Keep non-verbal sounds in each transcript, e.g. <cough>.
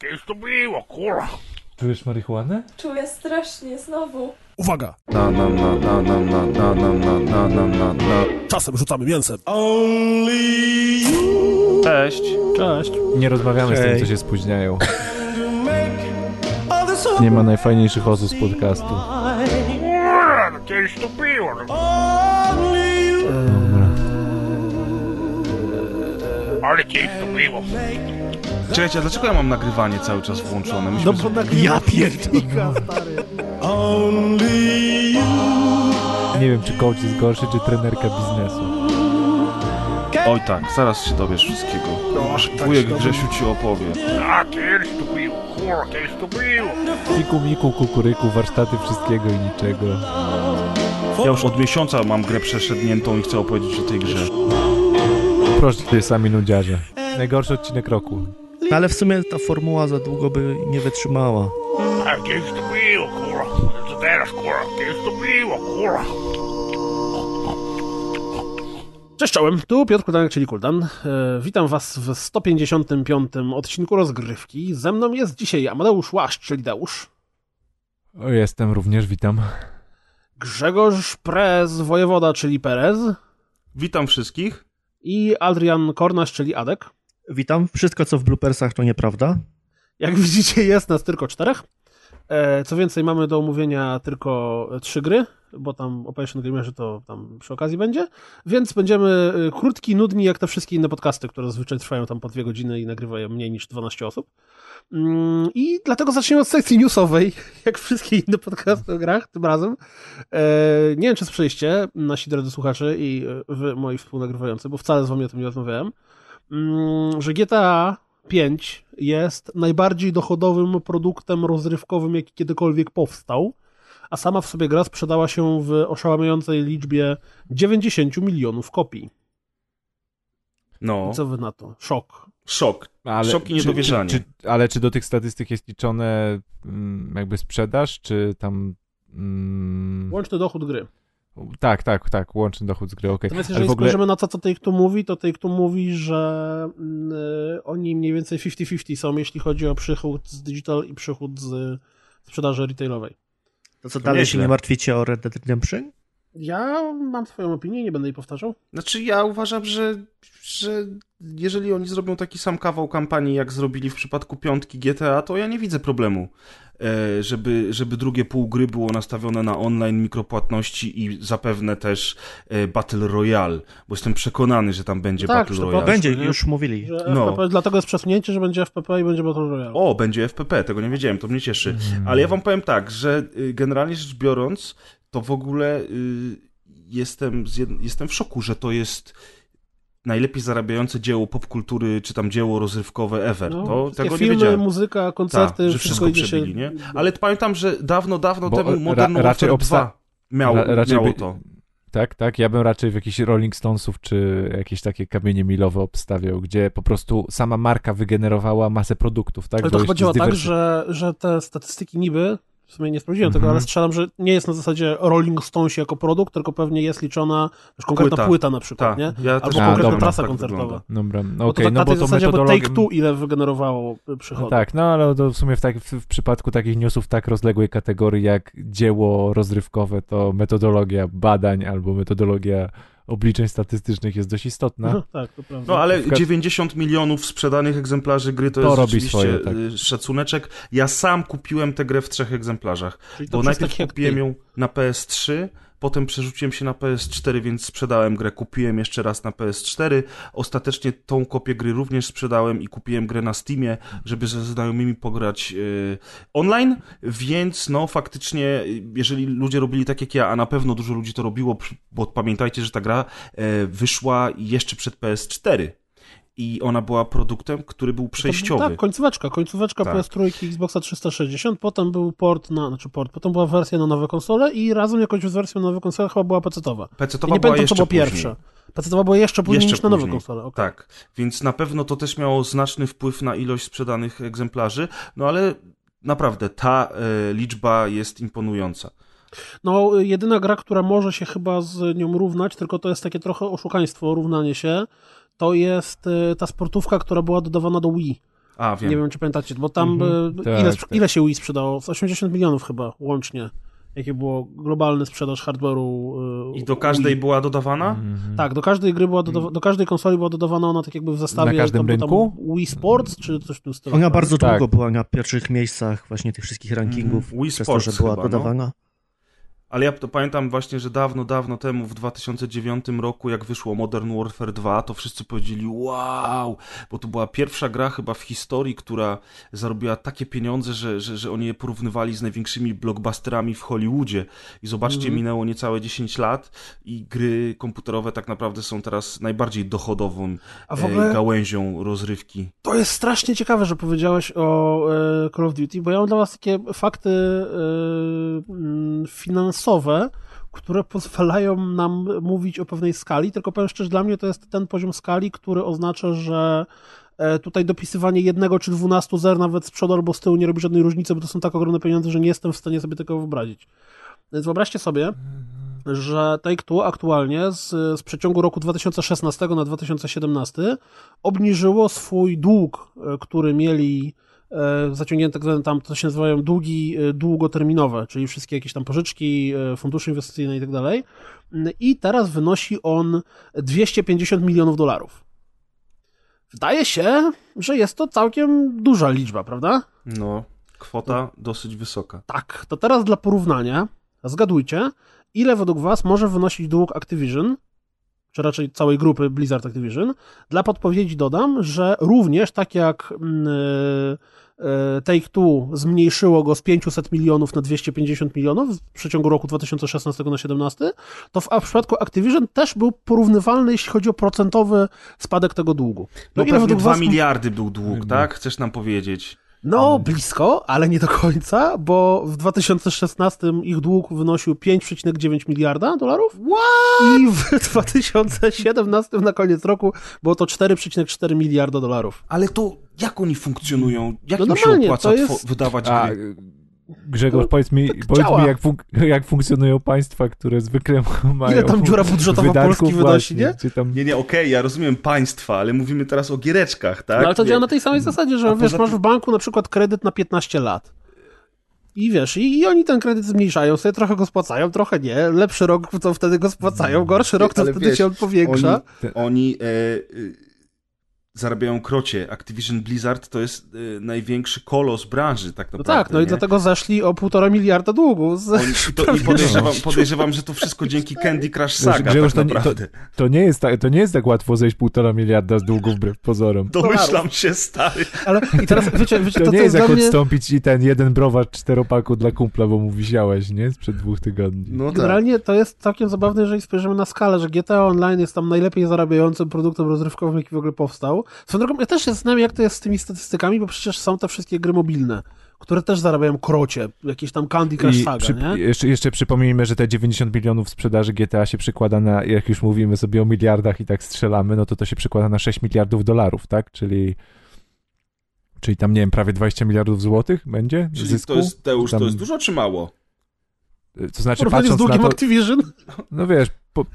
Kiedyś to było, kurwa. Czujesz marihuanę? Czuję strasznie znowu. Uwaga! Na na na na na na na na na na na na na Czasem rzucamy mięsem. Cześć! Cześć. Nie rozmawiamy z tym, co się spóźniają. Nie ma najfajniejszych osób z podcastu. Kurwa, no kiedyś to było. no. Ale kiedyś to było. Czekajcie, a dlaczego ja mam nagrywanie cały czas włączone? Myśmy No bo tak Ja pierdolę. Nie wiem, czy coach jest gorszy, czy trenerka biznesu. Oj tak, zaraz się dowiesz wszystkiego. Wujek Grzesiu ci opowie. A kiedyś to było, kurwa, kiedyś to było. Fiku, miku, kukuryku, warsztaty wszystkiego i niczego. Ja już od miesiąca mam grę przeszedniętą i chcę opowiedzieć o tej grze. Proszę, ty sami nudziarze. Najgorszy odcinek roku. No ale w sumie ta formuła za długo by nie wytrzymała. A kiedyś to było, kurwa. Co teraz, kurwa, kiedyś to było, kurwa. Cześć czołem, tu Piotr Kuldanek, czyli Kuldan. E, witam was w 155. odcinku rozgrywki. Ze mną jest dzisiaj Amadeusz Łaszcz, czyli Deusz. O, jestem również, witam. Grzegorz Prez, wojewoda, czyli Perez. Witam wszystkich. I Adrian Kornasz, czyli Adek. Witam. Wszystko, co w bloopersach, to nieprawda. Jak widzicie, jest nas tylko czterech. E, Co więcej, mamy do omówienia tylko trzy gry, bo tam Operation Gamerzy to tam przy okazji będzie, więc będziemy e, krótki, nudni, jak te wszystkie inne podcasty, które zazwyczaj trwają tam po dwie godziny i nagrywają mniej niż 12 osób. Mm, I dlatego zaczniemy od sekcji newsowej, <laughs> jak wszystkie inne podcasty o grach, tym razem. E, Nie wiem, czy słyszeliście, nasi drodzy słuchacze i wy, moi współnagrywający, bo wcale z wami o tym nie rozmawiałem, że GTA 5 jest najbardziej dochodowym produktem rozrywkowym, jaki kiedykolwiek powstał, a sama w sobie gra sprzedała się w oszałamiającej liczbie 90 milionów kopii. No, I co wy na to? Szok. szok. Szok i niedowierzanie. Czy, czy, ale czy do tych statystyk jest liczone mm, jakby sprzedaż, czy tam... Mm, Łączny dochód gry. Tak, tak, tak, łączny dochód z gry, okej. Natomiast Ale jeżeli w ogóle... spojrzymy na to, co Take-Two mówi, to Take-Two mówi, że mm, y, oni mniej więcej 50-50 są, jeśli chodzi o przychód z digital i przychód z sprzedaży retailowej. To co, To dalej nieźle. się nie martwicie o Red Dead Redemption? Ja mam swoją opinię, nie będę jej powtarzał. Znaczy ja uważam, że, że jeżeli oni zrobią taki sam kawał kampanii, jak zrobili w przypadku piątki GTA, to ja nie widzę problemu, żeby, żeby drugie pół gry było nastawione na online, mikropłatności i zapewne też e, Battle Royale, bo jestem przekonany, że tam będzie Tak, Battle Royale. Będzie, już mówili. No. FPP, dlatego jest przesunięcie, że będzie FPP i będzie Battle Royale. O, będzie FPP, tego nie wiedziałem, to mnie cieszy. Mm. Ale ja wam powiem tak, że y, generalnie rzecz biorąc, to w ogóle y, jestem, z jed... jestem w szoku, że to jest najlepiej zarabiające dzieło popkultury, czy tam dzieło rozrywkowe ever. No, to tego filmy, nie wiedziałem. muzyka, koncerty, Tak, że wszystko idzie przebili, nie? Ale pamiętam, że dawno, dawno Bo, temu ra- Modern raczej Warfare 2 obsta- miało, ra- raczej miało by- to. Tak, tak. Ja bym raczej w jakichś Rolling Stonesów czy jakieś takie kamienie milowe obstawiał, gdzie po prostu sama marka wygenerowała masę produktów, tak? Ale Bo to chyba jeszcze działa tak, że, że te statystyki niby, w sumie nie sprawdziłem tego, Mhm. ale strzelam, że nie jest na zasadzie Rolling Stones jako produkt, tylko pewnie jest liczona już konkretna płyta, Płyta. na przykład, Tak, nie? ja Albo też konkretna dobra, trasa tak koncertowa. Dobra, no Bo to okej, tak no na bo to zasadzie, bo metodologia... Take-Two ile wygenerowało y, No przychodu. tak, no ale to w sumie w, tak, w, w przypadku takich newsów tak rozległej kategorii jak dzieło rozrywkowe, to metodologia badań albo metodologia obliczeń statystycznych jest dość istotna. No, tak, to prawda. No ale przykład- 90 milionów sprzedanych egzemplarzy gry to, To jest robi rzeczywiście swoje, tak. szacuneczek. Ja sam kupiłem tę grę w trzech egzemplarzach. Czyli Bo najpierw kupiłem ją na PS3, potem przerzuciłem się na PS4, więc sprzedałem grę, kupiłem jeszcze raz na PS4. Ostatecznie tą kopię gry również sprzedałem i kupiłem grę na Steamie, żeby ze znajomymi pograć yy, online, więc no faktycznie, jeżeli ludzie robili tak jak ja, a na pewno dużo ludzi to robiło, bo pamiętajcie, że ta gra e, wyszła jeszcze przed PS4 i ona była produktem, który był przejściowy. Tak, końcóweczka, końcóweczka Tak. PS3 Xboxa 360, potem był port na, znaczy port, potem była wersja na nowe konsole i razem jakoś z wersją na nowe konsole chyba była PC-towa. Nie była pamiętam, co było później. pierwsze. PC-towa była jeszcze później Jeszcze niż na nowe później. konsole. okej. Tak, więc na pewno to też miało znaczny wpływ na ilość sprzedanych egzemplarzy, no ale naprawdę ta e, liczba jest imponująca. No, jedyna gra, która może się chyba z nią równać, tylko to jest takie trochę oszukaństwo, równanie się, to jest y, ta sportówka, która była dodawana do Wii. A, wiem. Nie wiem, czy pamiętacie, bo tam Mhm. e, Tak, ile, tak. ile się Wii sprzedało? Z 80 milionów chyba łącznie. Jakie było globalny sprzedaż hardware'u. e, I do każdej Wii. była dodawana? Mhm. Tak, do każdej gry była dodawa- do każdej konsoli była dodawana ona tak jakby w zestawie. Na każdym tam, tam rynku? Wii Sports, czy coś w tym stylu. Ona bardzo Tak. długo była na pierwszych miejscach właśnie tych wszystkich rankingów, Mhm. Wii przez Sports to, że była chyba, no. Ale ja to pamiętam właśnie, że dawno, dawno temu, w 2009 roku, jak wyszło Modern Warfare 2, to wszyscy powiedzieli wow, bo to była pierwsza gra chyba w historii, która zarobiła takie pieniądze, że, że, że oni je porównywali z największymi blockbusterami w Hollywoodzie. I zobaczcie, Mhm. minęło niecałe 10 lat i gry komputerowe tak naprawdę są teraz najbardziej dochodową w e, ogóle gałęzią rozrywki. to jest strasznie ciekawe, że powiedziałeś o e, Call of Duty, bo ja mam dla was takie fakty e, które pozwalają nam mówić o pewnej skali, tylko powiem szczerze, dla mnie to jest ten poziom skali, który oznacza, że e, tutaj dopisywanie jednego czy dwunastu zer nawet z przodu albo z tyłu nie robi żadnej różnicy, bo to są tak ogromne pieniądze, że nie jestem w stanie sobie tego wyobrazić. Więc wyobraźcie sobie, że Take-Two aktualnie z, z przeciągu roku 2016 na 2017 obniżyło swój dług, e, który mieli zaciągnięte, tak tam to się nazywają długi e, długoterminowe, czyli wszystkie jakieś tam pożyczki, e, fundusze inwestycyjne i tak dalej. I teraz wynosi on 250 milionów dolarów. Wydaje się, że jest to całkiem duża liczba, prawda? No, kwota dosyć wysoka. Tak, to teraz dla porównania, zgadujcie, ile według Was może wynosić dług Activision, czy raczej całej grupy Blizzard Activision. Dla podpowiedzi dodam, że również tak jak mm, e, e, Take-Two zmniejszyło go z 500 milionów na 250 milionów w przeciągu roku 2016 na 2017, to w, a w przypadku Activision też był porównywalny, jeśli chodzi o procentowy spadek tego długu. No ile pewnie według 2 was- miliardy był dług, Mhm. tak? Chcesz nam powiedzieć? No, blisko, ale nie do końca, bo w 2016 ich dług wynosił 5,9 miliarda dolarów. I w <laughs> 2017 na koniec roku było to 4,4 miliarda dolarów. Ale to jak oni funkcjonują? Jak No im się opłaca to jest- wydawać A, gry? Grzegorz, No, powiedz mi, tak powiedz mi jak, funk- jak funkcjonują państwa, które zwykle <laughs> mają Ile tam dziura budżetowa Polski wynosi, nie? Tam... Nie, nie, okej, ja rozumiem państwa, ale mówimy teraz o giereczkach, tak? No, ale to Nie. działa na tej samej zasadzie, że A wiesz, poza masz w banku na przykład kredyt na 15 lat. I wiesz, i, i oni ten kredyt zmniejszają, sobie trochę go spłacają, trochę nie. Lepszy rok to wtedy go spłacają, gorszy rok to Ale wtedy wiesz, się on powiększa. Oni, oni e, e, zarabiają krocie. Activision Blizzard to jest e, największy kolos branży, tak No naprawdę. tak, no i nie? dlatego zeszli o półtora miliarda długu. Z... Oni, i, to, I <laughs> podejrzewam, podejrzewam, że to wszystko dzięki Candy Crush Saga, Grzegorz, tak to, nie, to, naprawdę. to, nie jest tak, to nie jest tak łatwo zejść półtora miliarda z długu wbrew pozorom. Domyślam się, stary. Ale i teraz wiecie, wiecie To, to, nie to jest jest jak mnie... odstąpić i ten jeden browar czteropaku dla kumpla, bo mu wisiałeś, nie? Sprzed dwóch tygodni. No tak. Generalnie to jest całkiem zabawne, jeżeli spojrzymy na skalę, że GTA Online jest tam najlepiej zarabiającym produktem rozrywkowym, jaki w ogóle powstał. Swoją drogą, ja też się zastanawiam, jak to jest z tymi statystykami, bo przecież są te wszystkie gry mobilne, które też zarabiają krocie, jakieś tam Candy Crush Saga, przy, nie? jeszcze, jeszcze przypomnijmy, że te 90 milionów sprzedaży GTA się przekłada na, jak już mówimy sobie o miliardach i tak strzelamy, no to to się przekłada na 6 miliardów dolarów, tak? Czyli, czyli tam, nie wiem, prawie 20 miliardów złotych będzie Czyli zysku? to jest, Teusz, Tam- to jest dużo czy mało? To znaczy, Porównanie z patrząc na to, Activision. no wiesz,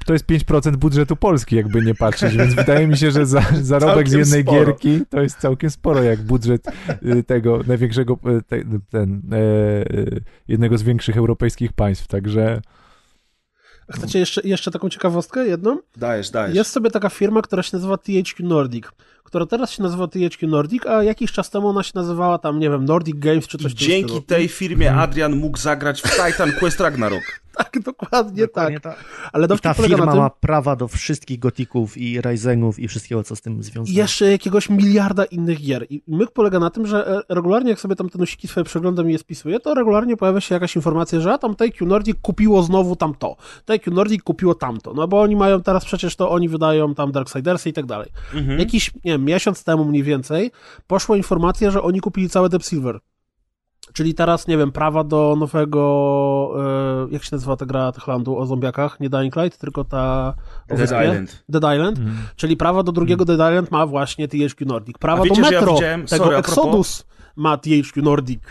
to jest 5% budżetu Polski, jakby nie patrzeć, więc <laughs> wydaje mi się, że za, zarobek z jednej sporo. gierki to jest całkiem sporo, jak budżet y, tego największego, y, te, ten, e, jednego z większych europejskich państw, także Chcecie jeszcze, jeszcze taką ciekawostkę, jedną? Dajesz, dajesz. Jest sobie taka firma, która się nazywa THQ Nordic, która teraz się nazywa THQ Nordic, a jakiś czas temu ona się nazywała tam, nie wiem, Nordic Games czy coś tym Dzięki stylu. tej firmie Adrian mógł zagrać w Titan Quest Ragnarok. <laughs> Tak, dokładnie, Dokładnie tak. tak. Ale I ta polega na firma tym, ma prawa do wszystkich gotików i Ryzenów i wszystkiego, co z tym I związane. jeszcze jakiegoś miliarda innych gier. I myk polega na tym, że e, regularnie jak sobie tam te nosiki swoje przeglądam i je spisuję, to regularnie pojawia się jakaś informacja, że a tam TQ Nordic kupiło znowu tam to. TQ Nordic kupiło tamto. No bo oni mają teraz przecież to, oni wydają tam Darksidersy i tak dalej. Mhm. Jakiś, nie wiem, miesiąc temu mniej więcej poszła informacja, że oni kupili całe Deep Silver. Czyli teraz, nie wiem, prawa do nowego, e, jak się nazywa ta gra Techlandu o zombiakach? Nie Dying Light, tylko ta Dead wyspie? Island. Dead Island. mm, Czyli prawo do drugiego Dead Island ma właśnie THQ Nordic. Prawo A wiecie, do że ja Metro, widziałem- tego sorry, a propos- Exodus ma THQ Nordic.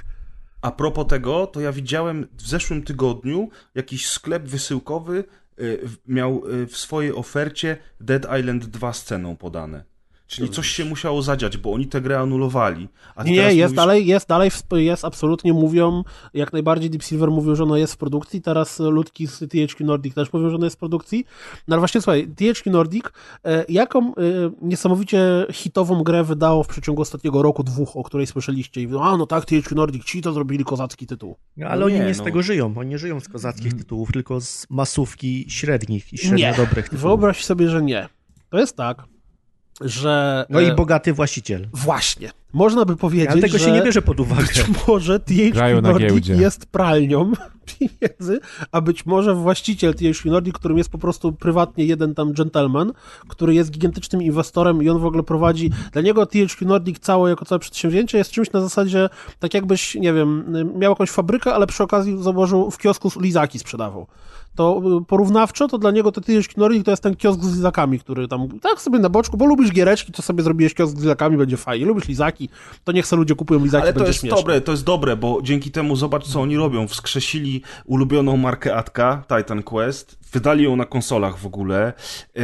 A propos tego, to ja widziałem w zeszłym tygodniu jakiś sklep wysyłkowy w- miał y, w swojej ofercie Dead Island 2 z ceną podane. Czyli coś się musiało zadziać, bo oni tę grę anulowali. Nie, jest mówisz- dalej, jest dalej, jest absolutnie, mówią, jak najbardziej Deep Silver mówił, że ono jest w produkcji, teraz ludki z THQ Nordic też mówią, że ono jest w produkcji. No ale właśnie słuchaj, THQ Nordic, e, jaką e, niesamowicie hitową grę wydało w przeciągu ostatniego roku, dwóch, o której słyszeliście i a no tak, THQ Nordic, ci to zrobili kozacki tytuł. No, ale No oni nie, nie z no. tego żyją. Oni nie żyją z kozackich tytułów, tylko z masówki średnich i średnio Nie, dobrych tytułów. wyobraź sobie, że nie. To jest tak, że... No i e, bogaty właściciel. Właśnie. Można by powiedzieć, Ale tego że... się nie bierze pod uwagę. Być może THQ Nordic jest pralnią <laughs> pieniędzy, a być może właściciel THQ Nordic, którym jest po prostu prywatnie jeden tam gentleman, który jest gigantycznym inwestorem i on w ogóle prowadzi, dla niego THQ Nordic całe jako całe przedsięwzięcie jest czymś na zasadzie, tak jakbyś, nie wiem, miał jakąś fabrykę, ale przy okazji założył w kiosku lizaki sprzedawał. To y, porównawczo, to dla niego to THQ Nordic to jest ten kiosk z lizakami, który tam, tak sobie na boczku, bo lubisz giereczki, to sobie zrobiłeś kiosk z lizakami, będzie fajnie, lubisz lizaki, to niech se ludzie kupują lizaki, Ale to jest śmiesznie. dobre, to jest dobre, bo dzięki temu zobacz, co oni robią. Wskrzesili ulubioną markę Atka, Titan Quest, wydali ją na konsolach w ogóle, yy,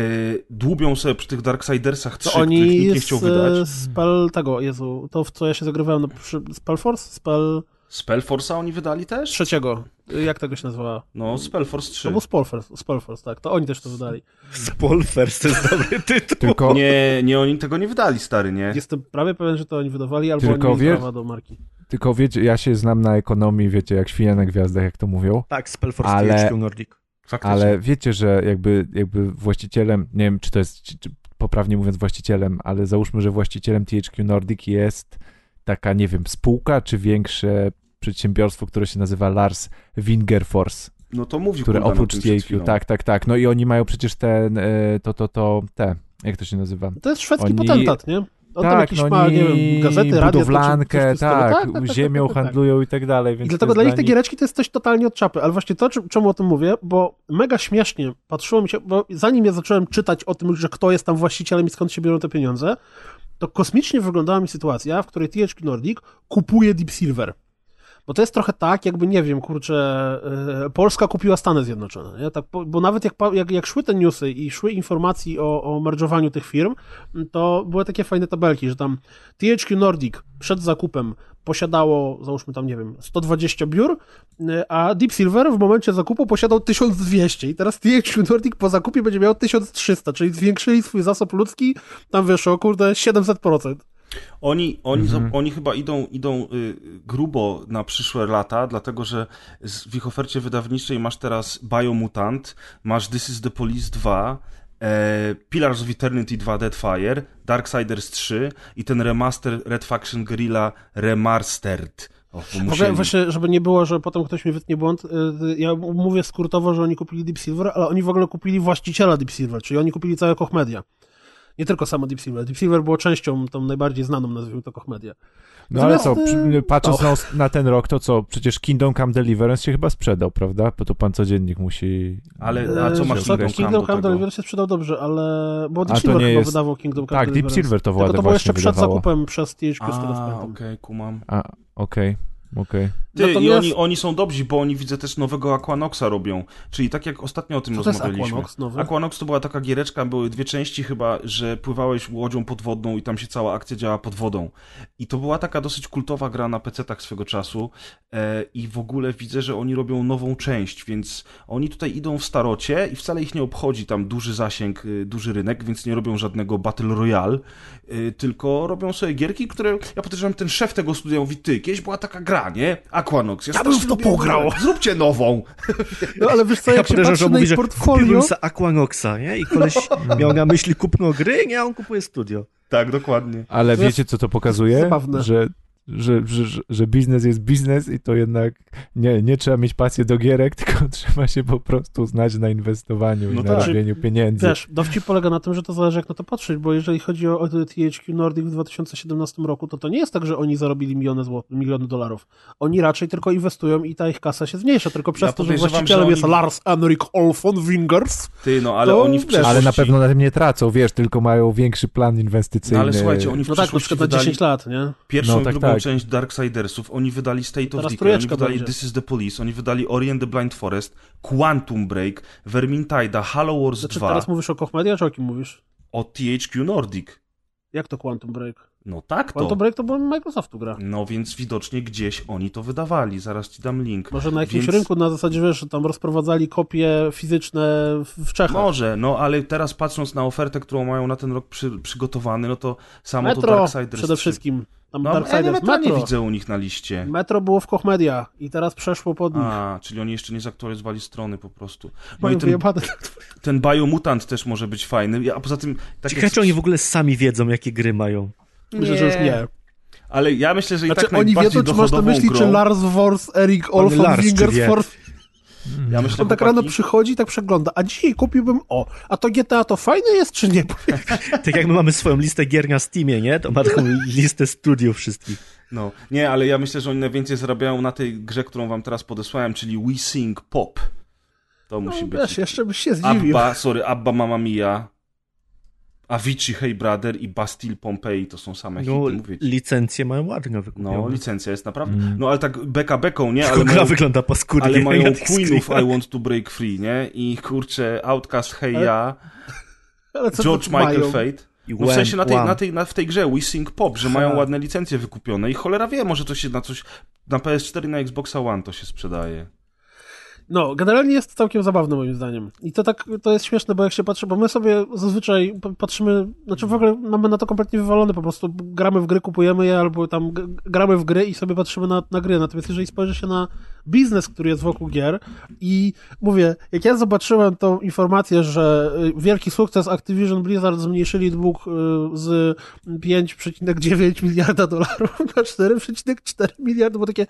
dłubią sobie przy tych Darksidersach 3, To których oni nikt nie z, chciał wydać. Spell tego, Jezu, to w co ja się zagrywałem na przy, Spellforce? Spell Spellforce'a oni wydali też? trzeciego. Jak tego się nazywa? No, Spellforce 3. To był Spellforce, Spellforce, tak. To oni też to wydali. Spolfers to jest dobry <laughs> tytuł. Tylko, Nie, nie, oni tego nie wydali, stary, nie? Jestem prawie pewien, że to oni wydawali, albo Tylko oni wie- do marki. tylko wiecie, ja się znam na ekonomii, wiecie, jak świnia na gwiazdach, jak to mówią. Tak, Spellforce Ale- THQ Nordic. Faktycznie. Ale wiecie, że jakby, jakby właścicielem, nie wiem, czy to jest czy, czy poprawnie mówiąc właścicielem, ale załóżmy, że właścicielem THQ Nordic jest taka, nie wiem, spółka, czy większe przedsiębiorstwo, które się nazywa Lars Wingerforce, No to mówił które oprócz THQ, tak, tak, tak, no i oni mają przecież ten, e, to, to, to, te, jak to się nazywa? To jest szwedzki Oni- potentat, nie? On tam tak, jakieś no ma, nie wiem, gazety, radia, budowlankę, coś w tym stylu. tak, ziemią tak, tak. handlują i tak dalej, więc I dlatego dla nich te giereczki to jest coś totalnie od czapy. Ale właśnie to, czemu o tym mówię, bo mega śmiesznie patrzyło mi się, bo zanim ja zacząłem czytać o tym, że kto jest tam właścicielem i skąd się biorą te pieniądze, to kosmicznie wyglądała mi sytuacja, w której THQ Nordic kupuje Deep Silver. Bo to jest trochę tak, jakby, nie wiem, kurczę, e, Polska kupiła Stany Zjednoczone, nie? Tak, bo, nawet jak, jak, jak szły te newsy i szły informacje o, o tych firm, to były takie fajne tabelki, że tam THQ Nordic przed zakupem posiadało, załóżmy tam, nie wiem, 120 biur, y, a Deep Silver w momencie zakupu posiadał 1200 i teraz THQ Nordic po zakupie będzie miał 1300, czyli zwiększyli swój zasób ludzki, tam wyszło, kurde, 700%. Oni, oni, Mhm. oni chyba idą, idą y, grubo na przyszłe lata, dlatego że w ich ofercie wydawniczej masz teraz Biomutant, masz This is the Police 2, e, Pillars of Eternity 2 Deadfire, Darksiders 3 i ten remaster Red Faction Guerrilla Remastered. O, musieli. właśnie, żeby nie było, że potem ktoś mi wytnie błąd, y, ja mówię skrótowo, że oni kupili Deep Silver, ale oni w ogóle kupili właściciela Deep Silver, czyli oni kupili całe Koch Media. Nie tylko samo Deep Silver. Deep Silver było częścią tą najbardziej znaną, nazwijmy to Koch Media. No ale co, y, patrząc na, na ten rok, to co, przecież Kingdom Come Deliverance się chyba sprzedał, prawda? Bo to pan codziennik musi... Ale a co E, masz Kingdom Come Kingdom do Come? Deliverance się sprzedał dobrze, ale... Bo A Deep to Silver nie chyba jest- wydawał Kingdom Come Tak, Deep Deliverance. Silver to Tylko włada to było jeszcze przed wydawało. zakupem przez THQ, z tego co A, okej, kumam. A, okej, okej. Ty, i Natomiast- oni, oni są dobrzy, bo oni widzę też nowego Aquanoxa robią. Czyli tak jak ostatnio o tym Co to jest rozmawialiśmy. Aquanox nowy? Aquanox to była taka giereczka, były dwie części chyba, że pływałeś łodzią podwodną i tam się cała akcja działa pod wodą. I to była taka dosyć kultowa gra na PC-tak swego czasu e, i w ogóle widzę, że oni robią nową część, więc oni tutaj idą w starocie i wcale ich nie obchodzi tam duży zasięg, y, duży rynek, więc nie robią żadnego Battle Royale, y, tylko robią sobie gierki, które, ja podejrzewam, ten szef tego studia mówi, ty, kiedyś była taka gra, nie? Aquanox. Ja bym w to pograł. grę. Zróbcie nową. No ale wiesz co, Ja jak się podejrzewam, patrzy że na ich że portfolio... se Aquanoxa, nie? I koleś <laughs> miał na myśli kupno gry, nie? A on kupuje studio. Tak, dokładnie. Ale wiecie, co to pokazuje? zabawne. Że, że, że, że, biznes jest biznes i to jednak nie, nie trzeba mieć pasji do gierek, <laughs> tylko trzeba się po prostu znać na inwestowaniu No i na tak. robieniu pieniędzy. Wiesz, dowcip polega na tym, że to zależy jak na to patrzeć, bo jeżeli chodzi o THQ Nordic w 2017 roku, to to nie jest tak, że oni zarobili miliony, zł, miliony dolarów. Oni raczej tylko inwestują i ta ich kasa się zmniejsza, tylko przez Ja to, że właścicielem że jest oni- Lars Henrik Olfon Wingers. Ty, no ale To oni w przeszłości... Ale na pewno na tym nie tracą, wiesz, tylko mają większy plan inwestycyjny. No ale słuchajcie, oni w No tak, na przykład na wydali 10 lat, nie? pierwszą No tak, drugą tak. część Darksidersów, oni wydali State of Decay, oni wydali będzie. This is the Police, oni wydali Ori and the Blind Forest, Quantum Break, Vermintide'a, Halo Wars Znaczy 2, teraz mówisz o Koch Media, czy o kim mówisz? o THQ Nordic. Jak to Quantum Break? No tak to. Quantum Break to była Microsoftu gra. No więc widocznie gdzieś oni to wydawali. Zaraz ci dam link. Może na jakimś Więc- rynku na zasadzie, wiesz, że tam rozprowadzali kopie fizyczne w Czechach. Może, no ale teraz patrząc na ofertę, którą mają na ten rok przy, przygotowany, no to samo to Metro Darksiders przede 3. wszystkim. Tam No, ja nie, Darksiders. Metro nie Metro. widzę u nich na liście. Metro było w Koch Media i teraz przeszło pod nich. A, czyli oni jeszcze nie zaktualizowali strony po prostu. No Mają i ten, wyjebane. ten Biomutant też może być fajny, a poza tym... Tak Ciekawe, czy oni w ogóle sami wiedzą, jakie gry mają. Myślę, że już nie. Ale ja myślę, że i Znaczy tak oni najbardziej wiedzą, czy masz na myśli, grą, czy Lars Wors, czy Wingers, wie? Force. Ja myślę, On tak chłopaki, rano przychodzi i tak przegląda. A dzisiaj kupiłbym o. A to GTA to fajne jest, czy nie? <laughs> Tak jak my mamy swoją listę gier na Steamie, nie? To ma taką <laughs> listę studiów wszystkich. No, nie, ale ja myślę, że oni najwięcej zarabiają na tej grze, którą wam teraz podesłałem, czyli We Sing Pop. To musi No, być. wiesz, jeszcze byś się zdziwił. Abba, sorry, Abba Mamma Mia, Avicii Hey Brother i Bastille Pompeii to są same No, hity, mówię ci. licencje mają ładne wykupione. No, licencja jest naprawdę. Mm. No ale tak beka beką, nie? Tylko Ale gra mają, wygląda paskudnie. ale mają Queenów. I Want to Break Free, nie? I kurczę, Outcast Hey Ale- Ja, Ale co George to Michael mają? Fate. I No w sensie na tej, na, tej, na, w tej grze We Sing Pop, że Ha. mają ładne licencje wykupione i cholera wie, może to się na coś, na PS4 na Xboxa One to się sprzedaje. No, generalnie jest całkiem zabawne moim zdaniem. I to tak, to jest śmieszne, bo jak się patrzy, bo my sobie zazwyczaj patrzymy, znaczy w ogóle mamy na to kompletnie wywalone, po prostu gramy w gry, kupujemy je, albo tam gramy w gry i sobie patrzymy na, na gry. Natomiast jeżeli spojrzy się na biznes, który jest wokół gier i mówię, jak ja zobaczyłem tą informację, że y, wielki sukces Activision Blizzard zmniejszyli dług y, z 5,9 miliarda dolarów na 4,4 miliardy, bo takie,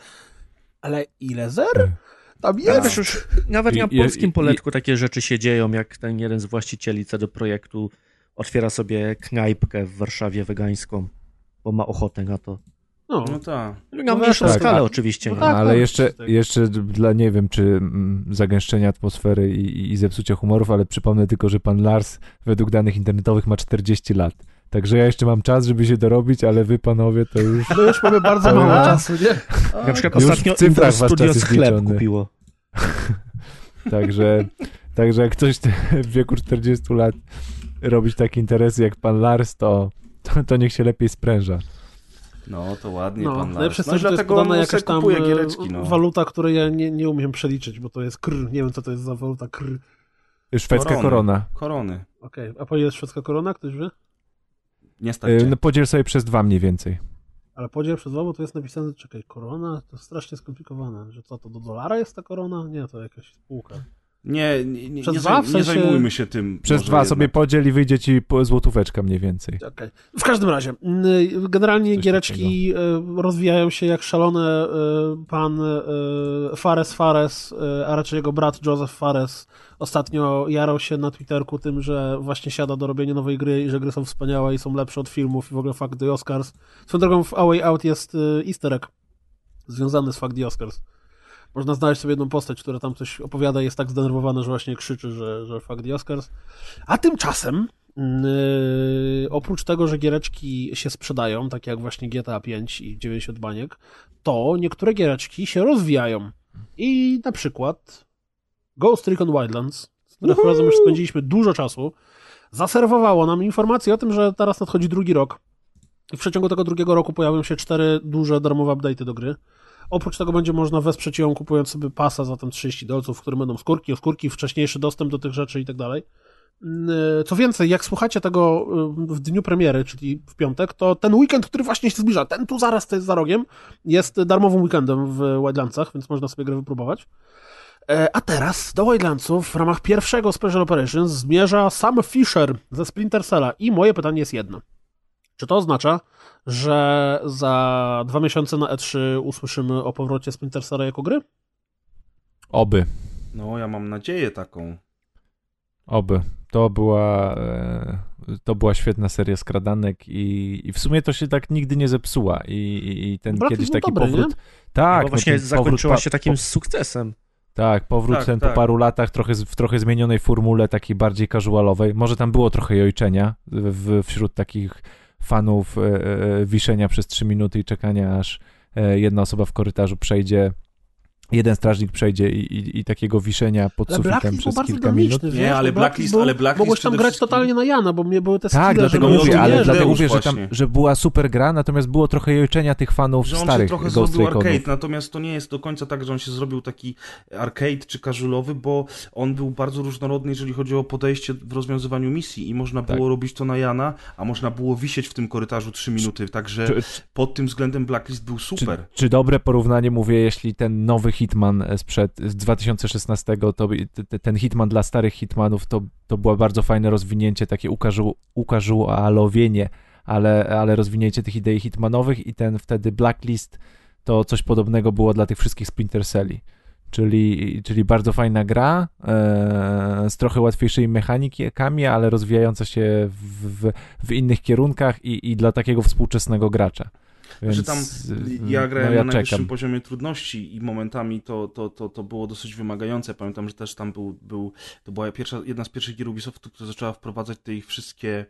ale ile zer? Tam Ale jest. wiesz, już nawet na i- polskim i- poletku takie rzeczy się dzieją, jak ten jeden z właścicieli CD Projektu otwiera sobie knajpkę w Warszawie wegańską, bo ma ochotę na to. No, No tak. Na No mniejszą tak, skalę tak. oczywiście. No nie? tak. ale jeszcze, tak. jeszcze dla, nie wiem, czy mm, zagęszczenia atmosfery i, i zepsucia humorów, ale przypomnę tylko, że pan Lars według danych internetowych ma 40 lat. Także ja jeszcze mam czas, żeby się dorobić, ale wy panowie to już... My już mamy bardzo mało czasu, nie? Na przykład Już w ostatnio jest chleb liczony. kupiło. <laughs> Także, także jak ktoś w wieku 40 lat robić takie interesy jak pan Lars, to, to, to niech się lepiej spręża. No, to ładnie No, pan najlepsze Lars. jest No jest dlatego podana on jakaś tam kupuje e, giereczki, no. waluta, której ja nie, nie umiem przeliczyć, bo to jest kr. Nie wiem, co to jest za waluta kr. Szwedzka Korony. korona. Korony. Okej, a po ile jest szwedzka korona? Ktoś wie? Nie stać Y, cię. No, podziel sobie przez dwa mniej więcej. Ale podziel przez dwa, bo to jest napisane, czekaj, korona? To strasznie skomplikowane. Że co, to do dolara jest ta korona? Nie, to jakaś spółka. Nie, nie, nie, Przez nie, dwa? W nie sensie- zajmujmy się tym. Przez dwa jednak. sobie podziel i wyjdzie ci złotóweczka mniej więcej. Okej. W każdym razie, generalnie Coś giereczki e, rozwijają się jak szalone. e, Pan e, Fares Fares, a raczej jego brat Joseph Fares, ostatnio jarał się na Twitterku tym, że właśnie siada do robienia nowej gry i że gry są wspaniałe i są lepsze od filmów i w ogóle Fuck the Oscars. Swoją drogą w A Way Out jest easter egg związany z Fuck the Oscars. Można znaleźć sobie jedną postać, która tam coś opowiada i jest tak zdenerwowana, że właśnie krzyczy, że, że fuck the Oscars. A tymczasem, yy, oprócz tego, że giereczki się sprzedają, tak jak właśnie GTA 5 i 90 baniek, to niektóre giereczki się rozwijają. I na przykład Ghost Recon Wildlands, z którym razem już spędziliśmy dużo czasu, zaserwowało nam informację o tym, że teraz nadchodzi drugi rok. I w przeciągu tego drugiego roku pojawią się cztery duże darmowe update'y do gry. Oprócz tego będzie można wesprzeć ją kupując sobie pasa za tam 30 dolców, w którym będą skórki, oskórki, wcześniejszy dostęp do tych rzeczy i tak dalej. Yy, Co więcej, jak słuchacie tego yy, w dniu premiery, czyli w piątek, to ten weekend, który właśnie się zbliża, ten tu zaraz, to jest za rogiem, jest darmowym weekendem w Wildlandsach, więc można sobie grę wypróbować. E, A teraz do Wildlandsów w ramach pierwszego Special Operations zmierza Sam Fisher ze Splinter Cella i moje pytanie jest jedno. Czy to oznacza, że za dwa miesiące na E3 usłyszymy o powrocie Splinter Cella jako gry? Oby. No, ja mam nadzieję taką. Oby. To była, e, to była świetna seria skradanek i, i w sumie to się tak nigdy nie zepsuła i, i, i ten Brat kiedyś taki dobry, powrót... nie? Tak, Bo właśnie no zakończyła powrót się takim po- sukcesem. Tak, powrót Tak, ten tak. po paru latach trochę, w trochę zmienionej formule, takiej bardziej casualowej. Może tam było trochę jojczenia w, wśród takich fanów e, e, wiszenia przez trzy minuty i czekania, aż e, jedna osoba w korytarzu przejdzie jeden strażnik przejdzie i, i, i takiego wiszenia pod Ale sufitem Blacklist przez kilka minut. dynamiczny, Nie, wiesz? ale bo Blacklist- był, ale Blacklist Mogłeś tam grać wszystkim- totalnie na Jana, bo mnie były te Tak, skille, dlatego mówię, ale dlatego mówię, że, tam, że była super gra, natomiast było trochę jojczenia tych fanów że on się starych trochę Ghost zrobił arcade, natomiast to nie jest do końca tak, że on się zrobił taki arcade czy casualowy, bo on był bardzo różnorodny, jeżeli chodzi o podejście w rozwiązywaniu misji i można Tak. było robić to na Jana, a można było wisieć w tym korytarzu 3 minuty, także Czy, pod tym względem Blacklist był super. Czy, czy dobre porównanie mówię, jeśli ten nowy Hitman sprzed z 2016, to ten Hitman dla starych Hitmanów to, to było bardzo fajne rozwinięcie, takie ukażu, ukażualowienie, ale, ale rozwinięcie tych idei Hitmanowych i ten wtedy Blacklist to coś podobnego było dla tych wszystkich Splinter Celli. Czyli, czyli bardzo fajna gra e, z trochę łatwiejszymi mechanikami, ale rozwijająca się w, w, w innych kierunkach i, i dla takiego współczesnego gracza. Więc, że tam y, ja grałem no ja na najwyższym czekam. poziomie trudności i momentami to, to, to, to było dosyć wymagające. Pamiętam, że też tam był, był to była pierwsza, jedna z pierwszych gier Ubisoftu, która zaczęła wprowadzać te ich wszystkie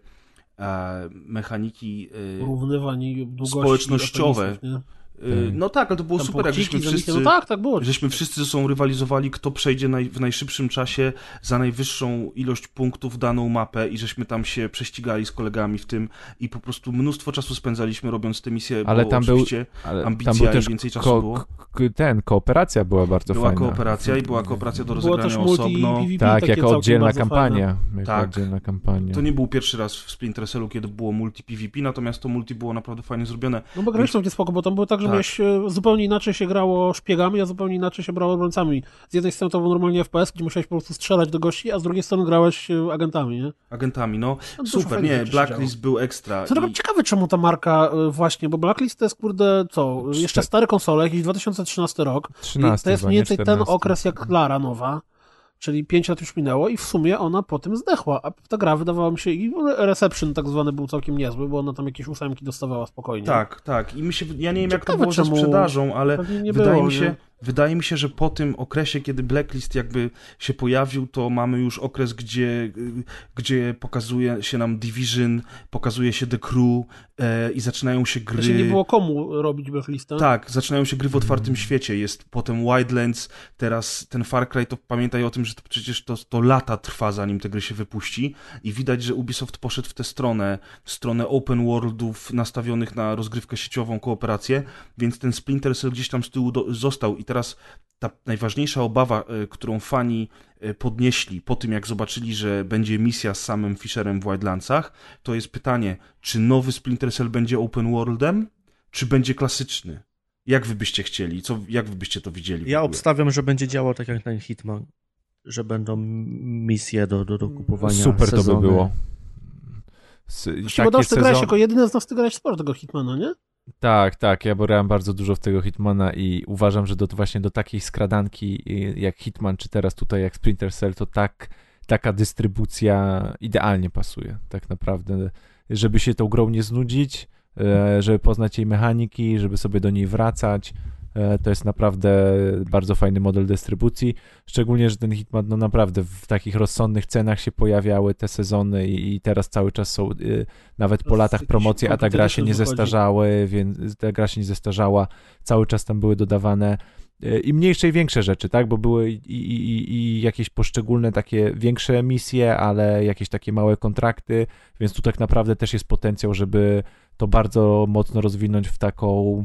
e, mechaniki e, Porównywań i długości Społecznościowe. Nie? no tak, ale to było super, jak żeśmy wszyscy No tak, tak było. żeśmy wszyscy ze sobą rywalizowali, kto przejdzie naj, w najszybszym czasie za najwyższą ilość punktów daną mapę i żeśmy tam się prześcigali z kolegami w tym i po prostu mnóstwo czasu spędzaliśmy robiąc te misje, Ale bo tam był- oczywiście Ale ambicja tam był i też więcej czasu ko- było. ten, kooperacja była bardzo Była fajna. kooperacja i była kooperacja do rozegrania też multi osobno. PvP, Tak, takie jako oddzielna kampania. Jako Tak. oddzielna kampania. To nie był pierwszy raz w Splinter Cellu, kiedy było multi PvP, natomiast to multi było naprawdę fajnie zrobione. No bo graliśmy gdzie spoko, bo tam było tak, że Tak. e, zupełnie inaczej się grało szpiegami, a zupełnie inaczej się brało obrońcami. Z jednej strony to był normalnie FPS, gdzie musiałeś po prostu strzelać do gości, a z drugiej strony grałeś e, agentami, nie? Agentami, no. No, Super, nie, Blacklist był ekstra. Co i- ciekawe, czemu ta marka e, właśnie, bo Blacklist to jest kurde, co, jeszcze stare konsole, jakiś 2013 rok. 13 I to jest mniej nie więcej ten 14. okres jak Lara nowa, czyli 5 lat już minęło i w sumie ona po tym zdechła, a ta gra wydawała mi się i reception tak zwany był całkiem niezły, bo ona tam jakieś ósemki dostawała spokojnie. Tak, tak. I mi się, ja nie wiem, jak to było ze sprzedażą, ale wydaje było, mi się, nie? Wydaje mi się, że po tym okresie, kiedy Blacklist jakby się pojawił, to mamy już okres, gdzie, gdzie pokazuje się nam Division, pokazuje się The Crew e, i zaczynają się gry. Znaczy nie było komu robić Blacklista. Tak, zaczynają się gry w otwartym świecie. Jest potem Wildlands, teraz ten Far Cry, to pamiętaj o tym, że to przecież to, to lata trwa, zanim te gry się wypuści. I widać, że Ubisoft poszedł w tę stronę, w stronę open worldów nastawionych na rozgrywkę sieciową, kooperację, więc ten Splinter Cell gdzieś tam z tyłu do, został. I teraz ta najważniejsza obawa, y, którą fani y, podnieśli po tym, jak zobaczyli, że będzie misja z samym Fisherem w Wildlandsach, to jest pytanie, czy nowy Splinter Cell będzie open worldem, czy będzie klasyczny? Jak wy byście chcieli? Co, jak wy byście to widzieli? Ja obstawiam, że będzie działał tak jak ten Hitman, że będą misje do, do, do kupowania Super to sezony. by było. S- Właściwie grałeś sezon- jako jedyny z nas ty grałeś sporo tego Hitmana, nie? Tak, tak, ja grałem bardzo dużo w tego Hitmana i uważam, że do, właśnie do takiej skradanki y, jak Hitman, czy teraz tutaj jak Splinter Cell, to tak, taka dystrybucja idealnie pasuje, tak naprawdę, żeby się tą grą nie znudzić, e, żeby poznać jej mechaniki, żeby sobie do niej wracać, to jest naprawdę bardzo fajny model dystrybucji, szczególnie, że ten Hitman, no naprawdę w takich rozsądnych cenach się pojawiały te sezony i, teraz cały czas są y, nawet po latach promocji, a ta gra się nie zestarzały, więc ta gra się nie zestarzała, cały czas tam były dodawane y, i mniejsze i większe rzeczy, tak, bo były i, i, i- jakieś poszczególne takie większe misje, ale jakieś takie małe kontrakty, więc tu tak naprawdę też jest potencjał, żeby to bardzo mocno rozwinąć w taką e,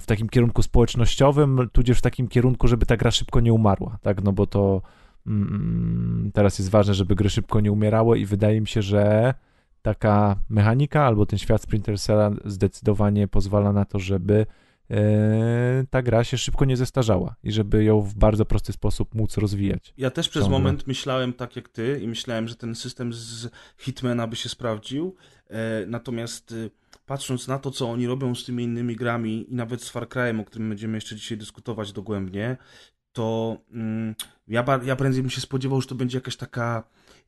w takim kierunku społecznościowym, tudzież w takim kierunku, żeby ta gra szybko nie umarła, tak, no bo to mm, teraz jest ważne, żeby gry szybko nie umierały i wydaje mi się, że taka mechanika albo ten świat Splinter Cella zdecydowanie pozwala na to, żeby e, ta gra się szybko nie zestarzała i żeby ją w bardzo prosty sposób móc rozwijać. Ja też przez ciągle. moment myślałem tak jak ty i myślałem, że ten system z Hitmana by się sprawdził. E, natomiast e, patrząc na to, co oni robią z tymi innymi grami i nawet z Far Cry'em, o którym będziemy jeszcze dzisiaj dyskutować dogłębnie, to mm, ja, ja prędzej bym się spodziewał, że to będzie jakaś taka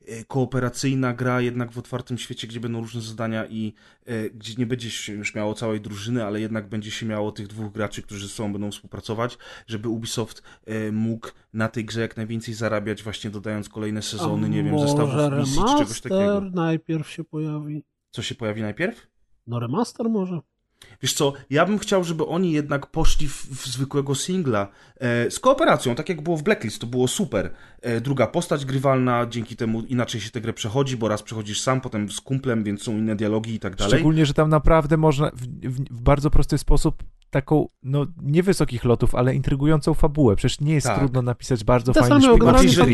e, kooperacyjna gra jednak w otwartym świecie, gdzie będą różne zadania i e, gdzie nie będzie się już miało całej drużyny, ale jednak będzie się miało tych dwóch graczy, którzy ze sobą będą współpracować, żeby Ubisoft e, mógł na tej grze jak najwięcej zarabiać, właśnie dodając kolejne sezony, A nie wiem, zestawów misji czy czegoś takiego. najpierw się pojawi. Co się pojawi najpierw? No remaster może. Wiesz co, ja bym chciał, żeby oni jednak poszli w, w zwykłego singla e, z kooperacją, tak jak było w Blacklist, to było super. E, druga postać grywalna, dzięki temu inaczej się tę grę przechodzi, bo raz przechodzisz sam, potem z kumplem, więc są inne dialogi i tak dalej. Szczególnie, że tam naprawdę można w, w, w bardzo prosty sposób taką, no nie wysokich lotów, ale intrygującą fabułę. Przecież nie jest Tak. trudno napisać bardzo Te fajny to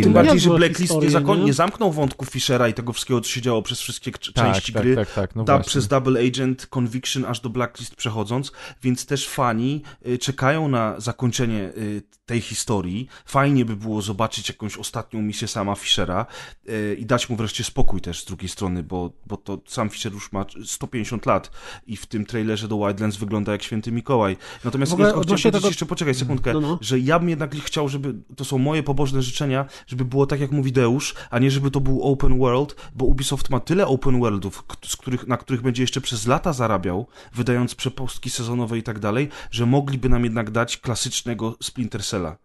tym bardziej, że Blacklist nie, zakon- nie? nie zamknął wątków Fishera i tego wszystkiego, co się działo przez wszystkie Tak, części tak, gry. tak, tak, no da, przez Double Agent, Conviction aż do Blacklist przechodząc, więc też fani y, czekają na zakończenie y, tej historii. Fajnie by było zobaczyć jakąś ostatnią misję sama Fishera y, i dać mu wreszcie spokój też z drugiej strony, bo, bo to sam Fisher już ma 150 lat i w tym trailerze do Wildlands wygląda jak święty Mikołaj. Natomiast ogóle chciałem powiedzieć tego- jeszcze, poczekaj sekundkę, No, no. że ja bym jednak chciał, żeby, to są moje pobożne życzenia, żeby było tak jak mówi Deusz, a nie żeby to był open world, bo Ubisoft ma tyle open worldów, z których, na których będzie jeszcze przez lata zarabiał, wydając przepustki sezonowe i tak dalej, że mogliby nam jednak dać klasycznego Splinter Cella.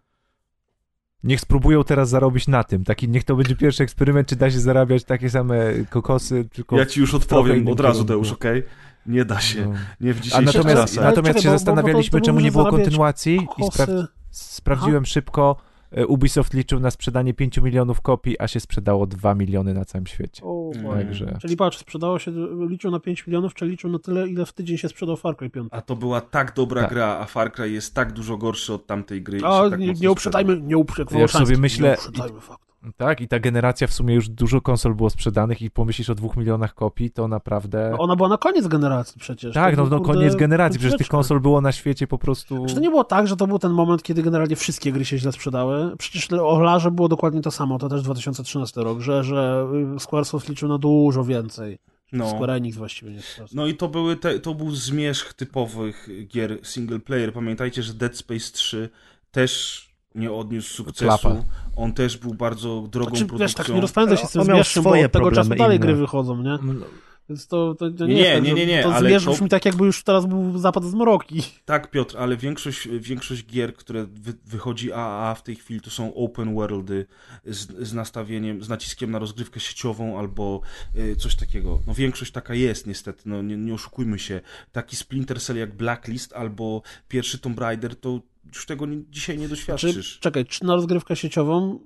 Niech spróbują teraz zarobić na tym. Taki, niech to będzie pierwszy eksperyment, czy da się zarabiać takie same kokosy, tylko... Ja ci już odpowiem od razu. Deusz, okej? Nie da się. No. Nie w dzisiejszych natomiast, czasach. Natomiast czekaj, się bo- bo- bo zastanawialiśmy, to czemu nie było kontynuacji i Kokosy. spra- sprawdziłem szybko. E, Ubisoft liczył na sprzedanie 5 milionów kopii, a się sprzedało 2 miliony na całym świecie. O, Mm. Także Czyli patrz, sprzedało się, liczył na 5 milionów, czy liczył na tyle, ile w tydzień się sprzedał Far Cry 5. A to była tak dobra Tak. gra, a Far Cry jest tak dużo gorszy od tamtej gry. i A się tak nie, nie uprzedzajmy, nie uprzedzajmy, Ja sobie myślę- nie uprzedzajmy faktu. Tak, i ta generacja w sumie już dużo konsol było sprzedanych i pomyślisz o 2 milionach kopii, to naprawdę... No Ona była na koniec generacji przecież. tak, To no, no koniec generacji, przecież tych konsol było na świecie po prostu... Czy to nie było tak, że to był ten moment, kiedy generalnie wszystkie gry się źle sprzedały? Przecież o Larze było dokładnie to samo, to też 2013 rok, że, że Squaresoft liczył na dużo więcej. No. Square Enix właściwie nie. No i to, były te, to był zmierzch typowych gier single player. Pamiętajcie, że Dead Space 3 też nie odniósł sukcesu. Klapa. On też był bardzo drogą Znaczy, produkcją. wiesz, tak nie rozpędzaj się z tym On miał zmierzchem, bo swoje od tego czasu dalej inne. gry wychodzą, nie? Więc to, to, to nie, Nie, jest tak, nie, nie, nie, to ale zmierzch to- brzmi tak, jakby już teraz był zapad z mroki. Tak, Piotr, ale większość, większość gier, które wy, wychodzi AAA w tej chwili, to są open worldy z, z nastawieniem, z naciskiem na rozgrywkę sieciową albo y, coś takiego. No większość taka jest niestety, no nie, nie oszukujmy się. Taki Splinter Cell jak Blacklist albo pierwszy Tomb Raider, to już tego nie, dzisiaj nie Czy, doświadczysz. czekaj, czy na rozgrywkę sieciową?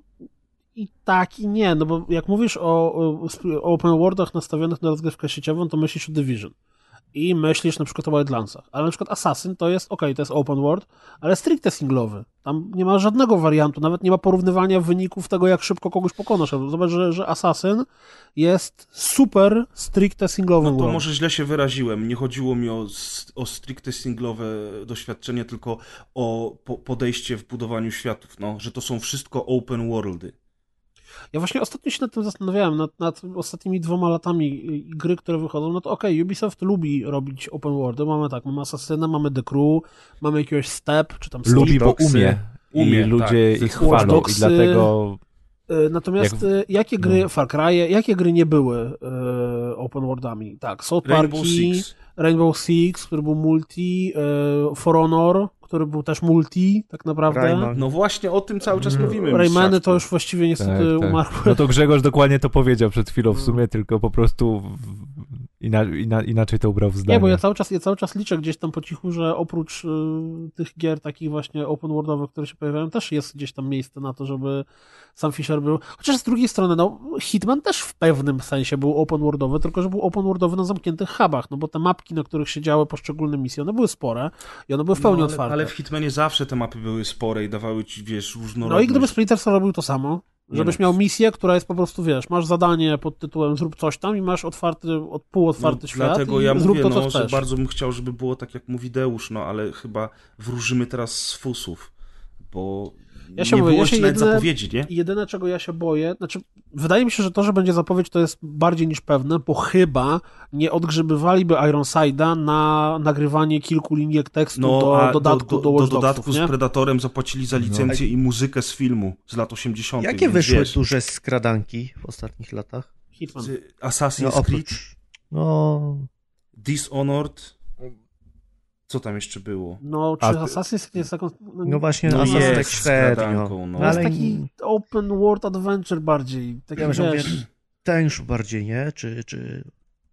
I tak, i nie, no bo jak mówisz o, o open worldach nastawionych na rozgrywkę sieciową, to myślisz o Division. I myślisz na przykład o Wildlandsach. Ale na przykład Assassin to jest, okej, to jest open world, ale stricte singlowy. Tam nie ma żadnego wariantu, nawet nie ma porównywania wyników tego, jak szybko kogoś pokonasz. Zobacz, że, że Assassin jest super stricte singlowym No to może źle się wyraziłem. Nie chodziło mi o, o stricte singlowe doświadczenie, tylko o po, podejście w budowaniu światów, no, że to są wszystko open worldy. Ja właśnie ostatnio się nad tym zastanawiałem, nad, nad ostatnimi dwoma latami gry, które wychodzą, no to okej, Ubisoft lubi robić open worldy, mamy tak, mamy Assassina, mamy The Crew, mamy jakiegoś Step, czy tam Lubi, bo umie. Umie, I ludzie tak. ich chwalą i dlatego... Y, Natomiast Jak- y, jakie gry, no. Far Cry'e, jakie gry nie były y, open worldami? Tak, South Rainbow Parki, Six. Rainbow Six, który był multi, y, For Honor, który był też multi, tak naprawdę. Rayman. No właśnie o tym cały czas Mm. mówimy. Raymany to już właściwie niestety Tak, tak. umarły. No to Grzegorz dokładnie to powiedział przed chwilą w sumie, tylko po prostu ina, ina, inaczej to ubrał w zdanie. Nie, bo ja cały czas, ja cały czas liczę gdzieś tam po cichu, że oprócz y, tych gier takich właśnie open worldowych, które się pojawiają, też jest gdzieś tam miejsce na to, żeby sam Fisher był. Chociaż z drugiej strony, no, Hitman też w pewnym sensie był open worldowy, tylko że był open worldowy na zamkniętych hubach, no bo te mapki, na których się działy poszczególne misje, one były spore i one były w pełni no, ale, otwarte. Ale w Hitmanie zawsze te mapy były spore i dawały ci, wiesz, No różnorodność. i gdyby Splinter Cell robił to samo, żebyś no. miał misję, która jest po prostu, wiesz, masz zadanie pod tytułem zrób coś tam i masz otwarty, od półotwarty no, świat Dlatego ja zrób mówię, to, co no, że bardzo bym chciał, żeby było tak, jak mówi Deusz, no ale chyba wróżymy teraz z fusów, bo Ja się nie mówię, było ja się jeszcze nawet jedyne- zapowiedzi, nie? Jedyne, czego ja się boję, znaczy, wydaje mi się, że to, że będzie zapowiedź, to jest bardziej niż pewne, bo chyba nie odgrzebywaliby Ironside'a na nagrywanie kilku linijek tekstu do No, a dodatku do, do, Watch do dodatku Dogsów, nie? z Predatorem zapłacili za licencję i muzykę z filmu z lat 80. Jakie wyszły wiesz, duże skradanki w ostatnich latach? Hitman. Assassin's No, Creed. No, Dishonored, co tam jeszcze było? No, czy A Assassin's Creed jest taką... no właśnie, No no jest tak średnio. skradanką, no. To jest Ale taki open world adventure bardziej. Taki, ja że wiesz, już bardziej, nie? Czy, czy...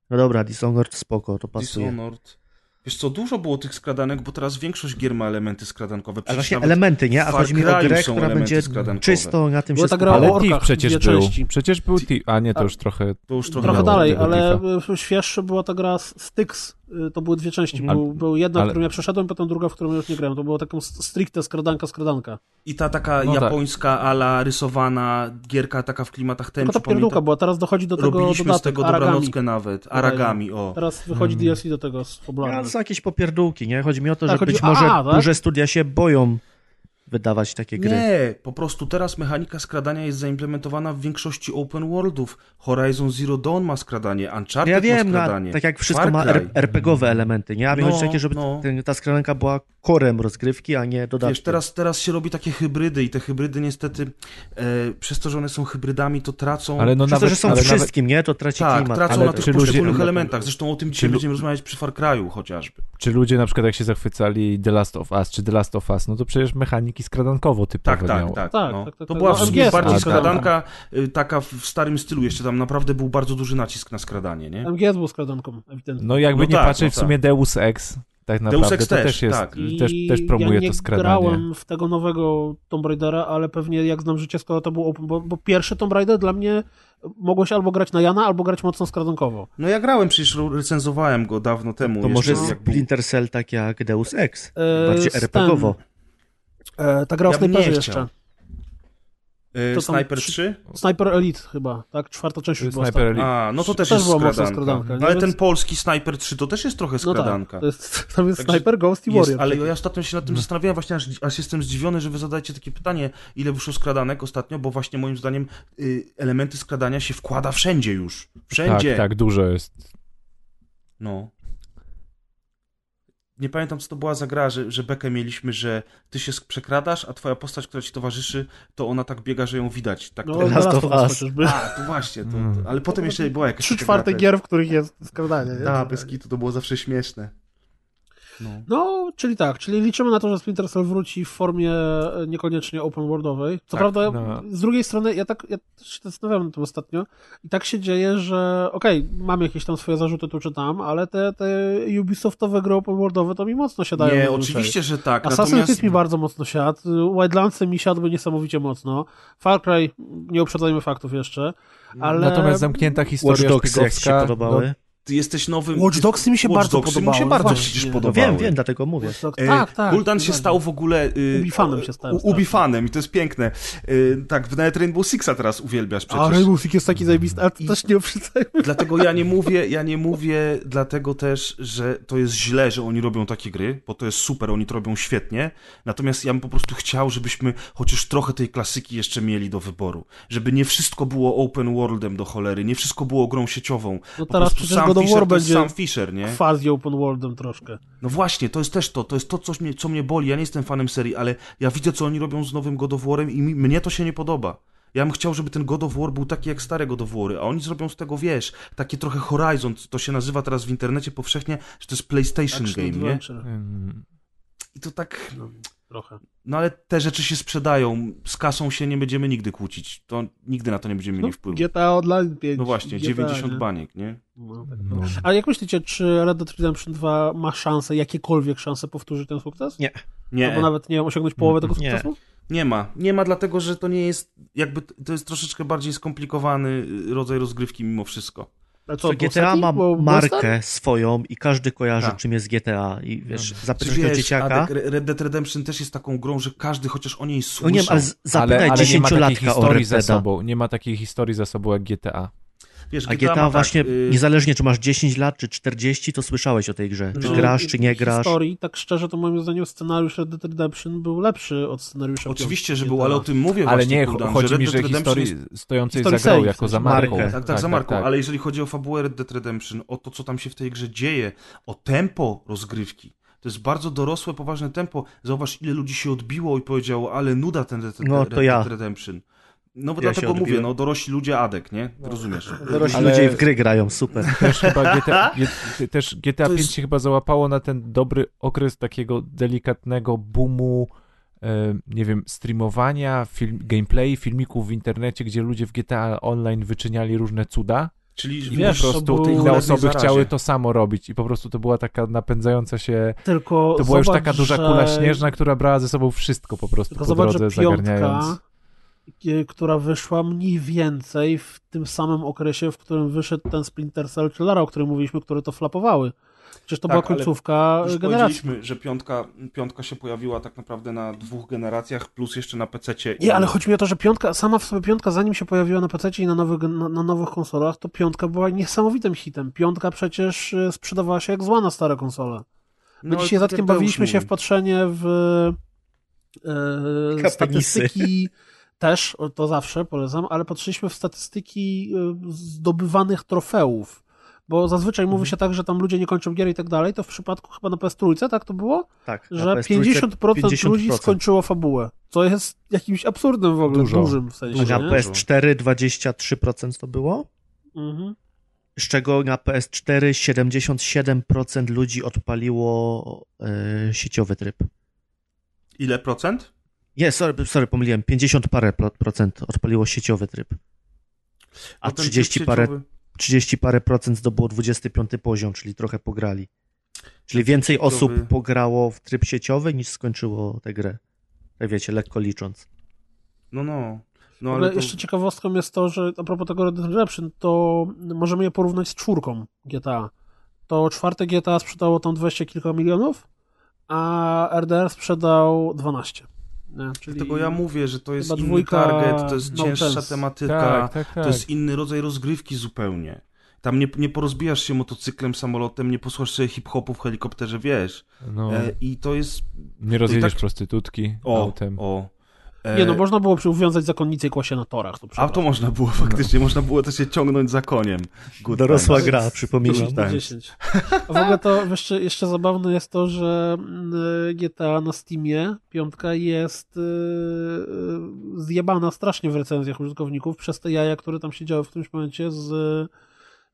No dobra, Dishonored spoko, to pasuje. Dishonored. Wiesz co, dużo było tych skradanek, bo teraz większość gier ma elementy skradankowe. Ale Przecież właśnie nawet elementy, nie? A chodzi mi o grę, która będzie skradankowe. czysto na tym Była się ta gra Ale Thief przecież był. części. Przecież był Thief. A nie, to już trochę... To już trochę Trochę dalej, ale świeższa była ta gra Styx. Y, To były dwie części. Mhm. Był, był jedna, Ale- w którą ja przeszedłem, potem druga, w którą ja już nie grałem. To była taką stricte skradanka, skradanka. I ta taka No tak. japońska ala rysowana gierka taka w klimatach Tylko tęczy, ta pierdółka była, teraz dochodzi do tego Robiliśmy z dodatek, tego Aragami. dobranockę nawet. Aragami, o. Teraz wychodzi Mhm. DLC do tego z fabularnym. Ale są jakieś popierdółki, nie? Chodzi mi o to, Tak, że chodzi- być a, może tak? duże studia się boją wydawać takie gry. Nie, po prostu teraz mechanika skradania jest zaimplementowana w większości open worldów. Horizon Zero Dawn ma skradanie, Uncharted Ja wiem, ma no, skradanie. tak jak wszystko Far ma RPGowe elementy, nie? A No, chodzi o takie, żeby no. ten, ta skradanka była korem rozgrywki, a nie dodatkiem. Wiesz, teraz, teraz się robi takie hybrydy i te hybrydy niestety e, przez to, że one są hybrydami, to tracą... Ale no Przez to, nawet... że są ale nawet wszystkim, nie? To traci tak, klimat. tracą ale na tych ludzie- poszczególnych elementach. Zresztą o tym dzisiaj Czy lu- będziemy rozmawiać przy Far Cry'u chociażby. Czy ludzie na przykład jak się zachwycali The Last of Us, czy The Last of Us, no to przecież mechaniki skradankowo typowe Tak, tak, tak. Tak, no. tak, tak, to tak. była No, w sumie MGS bardziej skradanka y, taka w starym stylu jeszcze. Tam naprawdę był bardzo duży nacisk na skradanie, nie? MGS był skradanką, ewidentnie. No jakby No nie tak, patrzeć, no w sumie Deus Ex tak Deus naprawdę Ex to też, też jest, tak. też, też promuje ja nie to skradanie. grałem w tego nowego Tomb Raidera, ale pewnie jak znam życie, skoro to był open, bo, bo pierwszy Tomb Raider dla mnie mogłeś albo grać na Jana, albo grać mocno skradankowo. No ja grałem, przecież recenzowałem go dawno temu. To może jak był- Splinter Cell tak jak Deus Ex. E, Bardziej RPGowo. E, ta gra Ja nie snajperze chciał. jeszcze. Y, to tam Sniper trzy- 3? Sniper Elite chyba, tak? Czwarta część już była. Sniper. Elite. A, no to też, Też jest skradanka. skradanka, nie? Ale Więc- ten polski Sniper 3 to też jest trochę No tak, skradanka. to jest, <laughs> tam jest Także Sniper, Ghost i Jest, Warrior. ale ja ostatnio się nad tym zastanawiałem, właśnie aż, aż jestem zdziwiony, że wy zadajecie takie pytanie, ile wyszło skradanek ostatnio, bo właśnie moim zdaniem y, elementy skradania się wkłada wszędzie już. Wszędzie. Tak, tak, dużo jest. No. Nie pamiętam, co to była za gra, że, że bekę mieliśmy, że ty się przekradasz, a twoja postać, która ci towarzyszy, to ona tak biega, że ją widać. Tak No, Last of Us. A, to właśnie, to, to, ale potem jeszcze była jakaś Trzy czwarte gier, w których jest skradanie. nie? Tak, bez kitu, to było zawsze śmieszne. No. No, czyli tak, czyli liczymy na to, że Splinter Cell wróci w formie e, niekoniecznie open worldowej. Co Tak, prawda, no. z drugiej strony, ja tak ja się zastanawiałem nad tym ostatnio i tak się dzieje, że okej, mam jakieś tam swoje zarzuty tu czy tam, ale te, te Ubisoftowe gry open worldowe to mi mocno siadają. Nie, oczywiście, że tak. Assassin's natomiast... Creed mi bardzo mocno siadł, Wildlandsy mi siadły niesamowicie mocno, Far Cry, nie uprzedzajmy faktów jeszcze, ale... Natomiast zamknięta historia Watch Dogs jak się podobały? Ty jesteś nowym... Watch Dogsy mi się Watch bardzo podobały. mi się bardzo właśnie. przecież No podobały. wiem, wiem, dlatego mówię. E, Tak, tak. Się stał w ogóle... Y, Ubifanem się stałem u- strasznie. Ubifanem i to jest piękne. Y, tak, nawet Rainbow Sixa teraz uwielbiasz przecież. A Rainbow Six jest taki zajebisty, ale to I- też nie uprzedzajmy. Dlatego ja nie mówię, ja nie mówię dlatego też, że to jest źle, że oni robią takie gry, bo to jest super, oni to robią świetnie. Natomiast ja bym po prostu chciał, żebyśmy chociaż trochę tej klasyki jeszcze mieli do wyboru. Żeby nie wszystko było open worldem do cholery, nie wszystko było grą sieciową. No Po teraz prostu przecież Sam God of Fisher War będzie Sam Fisher, nie? quasi open worldem troszkę. No właśnie, to jest też to, to jest to, co mnie, co mnie boli. Ja nie jestem fanem serii, ale ja widzę, co oni robią z nowym God of War'em i mi, mnie to się nie podoba. Ja bym chciał, żeby ten God of War był taki jak stare God of War'y, a oni zrobią z tego, wiesz, takie trochę Horizon, to się nazywa teraz w internecie powszechnie, że to jest PlayStation Action game, nie? adventure. Ym, I to tak, No, trochę. no ale te rzeczy się sprzedają, z kasą się nie będziemy nigdy kłócić, to nigdy na to nie będziemy mieli wpływu. GTA Online 5. No właśnie, GTA, 90 nie? baniek, nie? No, tak. no. A jak myślicie, czy Red Dead Redemption 2 ma szansę, jakiekolwiek szanse powtórzyć ten sukces? Nie. Nie. Albo nawet, nie wiem, osiągnąć połowę tego Nie. sukcesu? Nie ma. Nie ma, dlatego że to nie jest, jakby, to jest troszeczkę bardziej skomplikowany y, rodzaj rozgrywki mimo wszystko. Ale Co, GTA ma był markę swoją i każdy kojarzy, Tak. czym jest GTA. I wiesz, zapytasz wiesz, dzieciaka, Adek, Red Dead Redemption też jest taką grą, że każdy chociaż o niej no słyszał. nie wiem, ale z- Ale, zapytaj ale nie ma takiej historii za sobą. Nie ma takiej historii za sobą jak GTA. Wiesz, A GTA ma właśnie, tak, y, niezależnie czy masz 10 lat, czy 40, to słyszałeś o tej grze. Czy No, grasz, czy nie grasz. historii, tak szczerze, to moim zdaniem scenariusz Red Dead Redemption był lepszy od scenariusza Oczywiście, że GTA. był, ale o tym mówię Ale właśnie, nie, Kuldan, chodzi że mi, Red że historii jest... stojącej Historii za grą, save, jako za sensie marką. markę. Tak, tak, za marką, ale jeżeli chodzi o fabułę Red Dead Redemption, o to, co tam się w tej grze dzieje, o tempo rozgrywki, to jest bardzo dorosłe, poważne tempo. Zauważ, ile ludzi się odbiło i powiedziało, ale nuda ten Red, No, Red to ja. Dead Redemption. No bo Ja dlatego mówię, no dorośli ludzie Adek, nie? Rozumiesz? <laughs> Dorośli Ale- ludzie w gry <laughs> grają, super. Też chyba <laughs> GTA, G- też GTA To 5 jest- się chyba załapało na ten dobry okres takiego delikatnego boomu, e, nie wiem, streamowania, film, gameplay, filmików w internecie, gdzie ludzie w GTA Online wyczyniali różne cuda. Czyli Wiesz, po prostu inne osoby chciały to samo robić i po prostu to była taka napędzająca się... Tylko To była już zobacz, taka duża że- kula śnieżna, która brała ze sobą wszystko po prostu Tylko po zobacz, że drodze, piątka, zagarniając. Która wyszła mniej więcej w tym samym okresie, w którym wyszedł ten Splinter Cell czy Lara, o którym mówiliśmy, które to flapowały. Przecież to Tak, była końcówka Już generacji. powiedzieliśmy, że piątka, piątka się pojawiła tak naprawdę na dwóch generacjach, plus jeszcze na PC-cie. Nie, ale chodzi mi o to, że piątka, sama w sobie piątka, zanim się pojawiła na PC i na nowych, na, na nowych konsolach, to piątka była niesamowitym hitem. Piątka przecież y, sprzedawała się jak zła na stare konsole. My No, dzisiaj zatkiem bawiliśmy się w patrzenie w e, statystyki też, to zawsze polecam, ale patrzyliśmy w statystyki e, zdobywanych trofeów. Bo zazwyczaj Mhm. mówi się tak, że tam ludzie nie kończą gier i tak dalej, to w przypadku chyba na PS3, tak to było? Tak, Że PS3 50%, ludzi skończyło fabułę. Co jest jakimś absurdem w ogóle, Dużo. dużym w sensie. A na nie? PS4 23% to było? Mhm. Z czego na PS4 77% ludzi odpaliło e, sieciowy tryb. Ile procent? Nie, sorry, sorry, pomyliłem. 50 parę pro- procent odpaliło sieciowy tryb. A No ten 30 tryb parę, sieciowy- 30 parę procent zdobyło 25 poziom, czyli trochę pograli. Czyli więcej sieciowy- osób pograło w tryb sieciowy niż skończyło tę grę. Tak wiecie, lekko licząc. No, no. No, ogóle ale to... jeszcze ciekawostką jest to, że a propos tego Red Dead Redemption, to możemy je porównać z czwórką GTA. To czwarte GTA sprzedało tam 20 kilka milionów, a RDR sprzedał 12. Nie? Czyli Dlatego ja mówię, że to jest inny dwójka target, to jest no cięższa sense. tematyka, Tak, tak, tak. to jest inny rodzaj rozgrywki zupełnie. Tam nie, nie porozbijasz się motocyklem, samolotem, nie posłuchasz sobie hip-hopu w helikopterze, wiesz. No, E, I to jest... nie rozjedziesz tak- prostytutki O, autem. o. E, Nie no, można było przy- uwiązać zakonnicę i kłaść się na torach. To A to można było faktycznie, można było też się ciągnąć za koniem. Good Dorosła times. gra, przypominam. 10 na times. 10. A w ogóle to jeszcze, jeszcze zabawne jest to, że mm, GTA na Steamie, piątka jest yy, zjebana strasznie w recenzjach użytkowników przez te jaja, które tam się działy w którymś momencie z...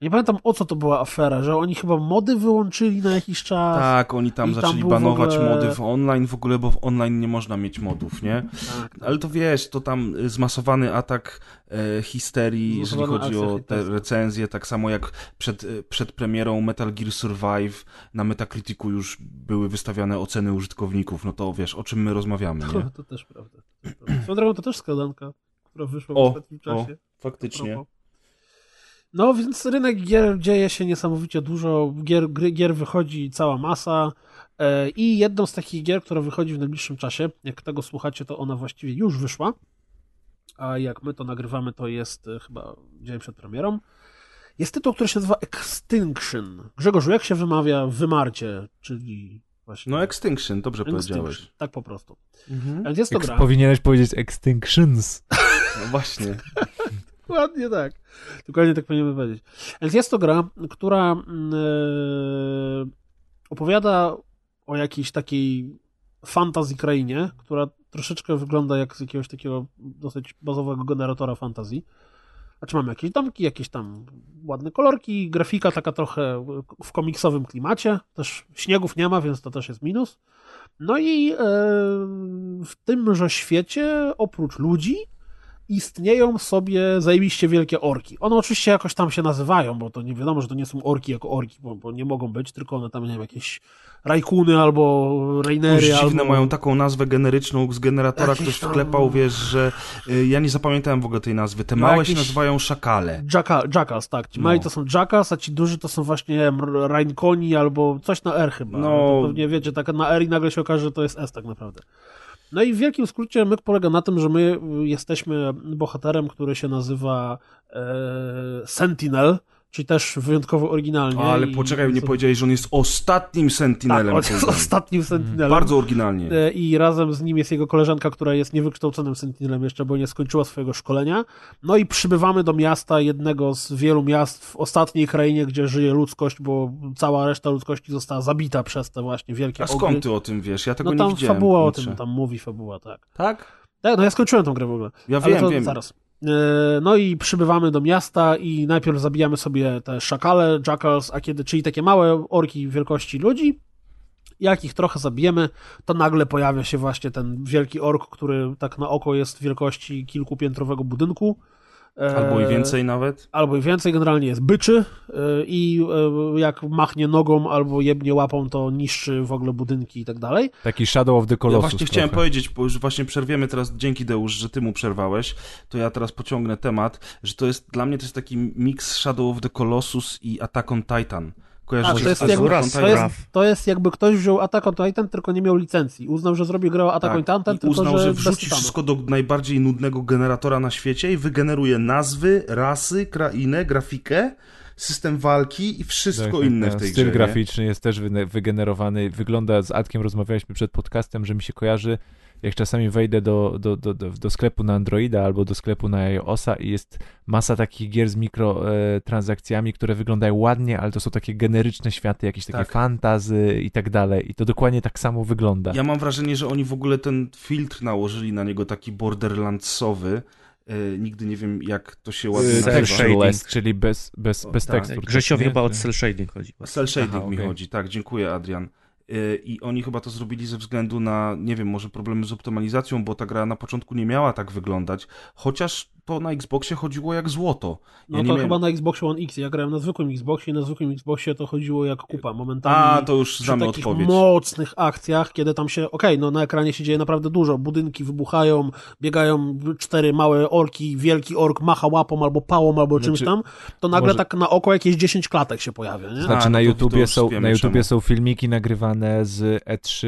Nie pamiętam o co to była afera, że oni chyba mody wyłączyli na jakiś czas. Tak, oni tam tam zaczęli w banować ogóle- mody w online w ogóle, bo w online nie można mieć modów, nie? Tak, tak. Ale to wiesz, to tam y, zmasowany atak e, histerii, jeżeli chodzi o te recenzje, tak samo jak przed, y, przed premierą Metal Gear Survive na Metacriticu już były wystawiane oceny użytkowników, no to wiesz, o czym my rozmawiamy, nie? <laughs> To też prawda. Swoją drogą to też skradanka, która wyszła w O, ostatnim czasie. Faktycznie. propos. No, więc rynek gier dzieje się niesamowicie dużo. Gier, gry, gier wychodzi cała masa. E, I jedną z takich gier, która wychodzi w najbliższym czasie, jak tego słuchacie, to ona właściwie już wyszła. A jak my to nagrywamy, to jest e, chyba dzień przed premierą. Jest tytuł, który się nazywa Extinction. Grzegorzu, jak się wymawia wymarcie, czyli właśnie. No Extinction, dobrze Extinction. powiedziałeś. Tak po prostu. Mhm. Więc jest to Eks- gra. Powinieneś powiedzieć Extinctions. <laughs> No właśnie. Dokładnie tak. Dokładnie tak powinienem powiedzieć. Więc jest to gra, która e, opowiada o jakiejś takiej fantazji krainie, która troszeczkę wygląda jak z jakiegoś takiego dosyć bazowego generatora fantazji. Znaczy mamy jakieś domki, jakieś tam ładne kolorki, grafika taka trochę w komiksowym klimacie. Też śniegów nie ma, więc to też jest minus. No i e, w tymże świecie, oprócz ludzi, istnieją sobie zajebiście wielkie orki. One oczywiście jakoś tam się nazywają, bo to nie wiadomo, że to nie są orki jako orki, bo, bo nie mogą być, tylko one tam, nie wiem, jakieś rajkuny albo Już rainery, dziwne albo... mają taką nazwę generyczną z generatora, Jakieś ktoś tam- wklepał, wiesz, że y, ja nie zapamiętałem w ogóle tej nazwy. Te No małe jakieś- się nazywają szakale. Jacka, Jackass, tak. Ci No. mali to są Jackass, a ci duży to są właśnie, nie wiem, albo coś na R chyba. No. To pewnie wiecie, tak na R i nagle się okaże, że to jest S tak naprawdę. No i w wielkim skrócie myk polega na tym, że my y, jesteśmy bohaterem, który się nazywa e, Sentinel, czyli też wyjątkowo oryginalnie. Ale i- poczekaj, nie powiedziałeś, że on jest ostatnim Tak, Sentinelem. on jest ostatnim Sentinelem. Bardzo oryginalnie. E, I razem z nim jest jego koleżanka, która jest niewykształconym sentinelem jeszcze, bo nie skończyła swojego szkolenia. No i przybywamy do miasta, jednego z wielu miast w ostatniej krainie, gdzie żyje ludzkość, bo cała reszta ludzkości została zabita przez te właśnie wielkie A ogry. skąd ty o tym wiesz? Ja tego No nie tam widziałem. fabuła o tym, tam mówi fabuła, tak. Tak? Tak, no ja skończyłem tą grę w ogóle. Ja Ale wiem, to wiem. zaraz. E, No i przybywamy do miasta i najpierw zabijamy sobie te szakale, jackals, a kiedy, czyli takie małe orki wielkości ludzi. Jak ich trochę zabijemy, to nagle pojawia się właśnie ten wielki ork, który tak na oko jest wielkości kilkupiętrowego budynku. E, Albo i więcej nawet. Albo i więcej, generalnie jest byczy e, i e, jak machnie nogą albo jebnie łapą, to niszczy w ogóle budynki i tak dalej. Taki Shadow of the Ja Colossus właśnie chciałem trochę. powiedzieć, bo już właśnie przerwiemy teraz, dzięki Deusz, że ty mu przerwałeś, to ja teraz pociągnę temat, że to jest, dla mnie to jest taki miks Shadow of the Colossus i Attack on Titan. To jest, jakby, to, jest, to jest jakby ktoś wziął Attack on Titan, tylko nie miał licencji. Uznał, że zrobi grę o Attack on Titan, Tak. I tylko uznał, że bez wrzuci wszystko do najbardziej nudnego generatora na świecie i wygeneruje nazwy, rasy, krainę, grafikę, system walki i wszystko Tak, inne tak, w tej Styl grze. nie? graficzny jest też wygenerowany. Wygląda, z Adkiem rozmawialiśmy przed podcastem, że mi się kojarzy, jak czasami wejdę do, do, do, do, do sklepu na Androida albo do sklepu na iOSa i jest masa takich gier z mikrotransakcjami, które wyglądają ładnie, ale to są takie generyczne światy, jakieś takie Tak. fantazy i tak dalej. I to dokładnie tak samo wygląda. Ja mam wrażenie, że oni w ogóle ten filtr nałożyli na niego taki borderlandsowy. E, nigdy nie wiem, jak to się ładnie Yy, nazywa. Cel shading. Czyli bez, bez, bez tak. tekstur. Grzesiowi nie? chyba o Czy- cel shading chodzi. Cell shading Aha, mi okej. chodzi, tak, dziękuję Adrian. E, I oni chyba to zrobili ze względu na, nie wiem, może problemy z optymalizacją, bo ta gra na początku nie miała tak wyglądać, chociaż to na Xboxie chodziło jak złoto. No Ja nie to miałem- chyba na Xboxie One X. Ja grałem na zwykłym Xboxie i na zwykłym Xboxie to chodziło jak kupa. Momentami A, to już przy znamy takich odpowiedź. mocnych akcjach, kiedy tam się, okej, no na ekranie się dzieje naprawdę dużo, budynki wybuchają, biegają cztery małe orki, wielki ork macha łapą albo pałą albo czymś Znaczy, tam, to nagle może- tak na oko jakieś 10 klatek się pojawia, nie? Znaczy A, no na to- to YouTubie, już są, na YouTubie są filmiki nagrywane z E3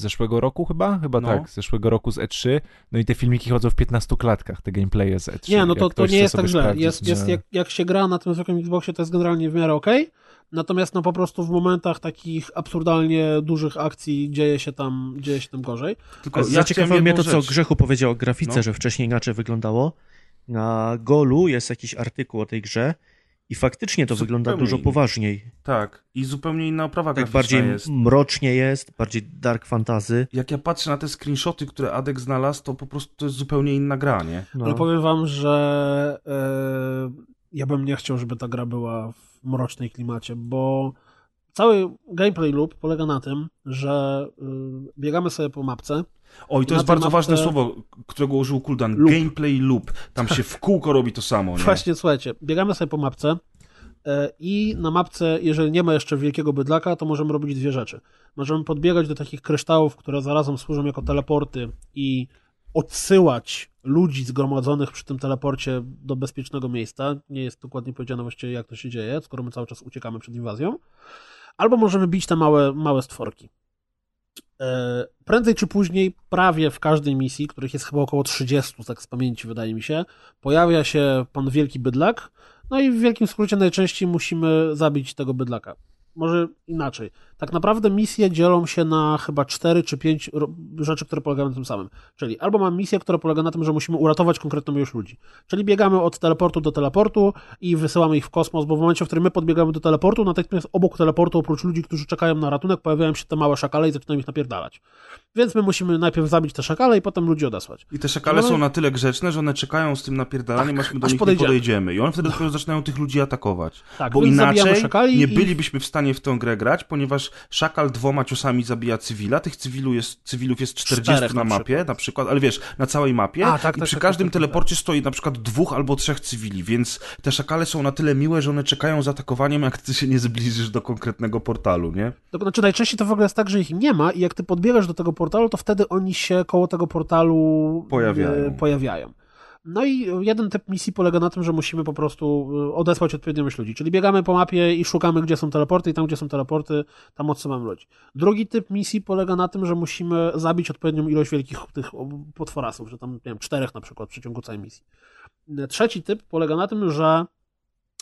zeszłego roku chyba? Chyba No. tak, z zeszłego roku z E3. No i te filmiki chodzą w 15 klatkach, te gameplaye z E3. Nie, no to, to nie jest tak źle. Jest, jest, jak, jak się gra na tym zwykłym Xboxie, to jest generalnie w miarę okej. Natomiast no po prostu w momentach takich absurdalnie dużych akcji dzieje się tam, dzieje się tam gorzej. Tylko Ja Zaciekawiło mnie to, co rzecz. Grzechu powiedział o grafice, No. że wcześniej inaczej wyglądało. Na Golu jest jakiś artykuł o tej grze i faktycznie to Zupełnie wygląda dużo poważniej. Tak, i zupełnie inna oprawa Tak graficzna bardziej jest. mrocznie jest, bardziej dark fantasy. Jak ja patrzę na te screenshoty, które Adek znalazł, to po prostu to jest zupełnie inna gra, nie? No. Ale powiem wam, że e, ja bym nie chciał, żeby ta gra była w mrocznej klimacie, bo cały gameplay loop polega na tym, że y, biegamy sobie po mapce. Oj, to Na jest tę bardzo ważne słowo, którego użył Kuldan. Loop. Gameplay loop. Tam się w kółko robi to samo, nie? Właśnie, słuchajcie, biegamy sobie po mapce e, i na mapce, jeżeli nie ma jeszcze wielkiego bydlaka, to możemy robić dwie rzeczy. Możemy podbiegać do takich kryształów, które zarazem służą jako teleporty i odsyłać ludzi zgromadzonych przy tym teleporcie do bezpiecznego miejsca. Nie jest dokładnie powiedziane właściwie, jak to się dzieje, skoro my cały czas uciekamy przed inwazją. Albo możemy bić te małe, małe stworki. E, Prędzej czy później, prawie w każdej misji, których jest chyba około 30, tak z pamięci wydaje mi się, pojawia się pan wielki bydlak, no i w wielkim skrócie najczęściej musimy zabić tego bydlaka. Może inaczej. Tak naprawdę misje dzielą się na chyba 4 czy 5 rzeczy, które polegają na tym samym. Czyli albo mam misję, która polega na tym, że musimy uratować konkretną ilość ludzi. Czyli biegamy od teleportu do teleportu i wysyłamy ich w kosmos, bo w momencie, w którym my podbiegamy do teleportu, natychmiast obok teleportu, oprócz ludzi, którzy czekają na ratunek, pojawiają się te małe szakale i zaczynają ich napierdalać. Więc my musimy najpierw zabić te szakale i potem ludzi odesłać. I te szakale No. są na tyle grzeczne, że one czekają z tym napierdalaniem, Tak, aż my do aż nich podejdziemy. podejdziemy. I one wtedy dopiero zaczynają tych ludzi atakować. Tak, Bo inaczej nie bylibyśmy w stanie w tę grę grać, ponieważ szakal dwoma ciosami zabija cywila. Tych cywilu jest, cywilów jest 40 Czterech na na mapie, przykład. na przykład, ale wiesz, na całej mapie. A, tak, I tak, przy tak, każdym tak, tak, tak. teleporcie stoi na przykład dwóch albo trzech cywili, więc te szakale są na tyle miłe, że one czekają z atakowaniem, jak ty się nie zbliżysz do konkretnego portalu, nie? To znaczy najczęściej to w ogóle jest tak, że ich nie ma i jak ty podbiegasz do tego portalu, to wtedy oni się koło tego portalu Pojawiają. e, pojawiają. No i jeden typ misji polega na tym, że musimy po prostu e, odesłać odpowiednią ilość ludzi. Czyli biegamy po mapie i szukamy, gdzie są teleporty i tam, gdzie są teleporty, tam odsyłamy ludzi. Drugi typ misji polega na tym, że musimy zabić odpowiednią ilość wielkich tych potworasów, że tam, nie wiem, czterech na przykład w przeciągu całej misji. Trzeci typ polega na tym, że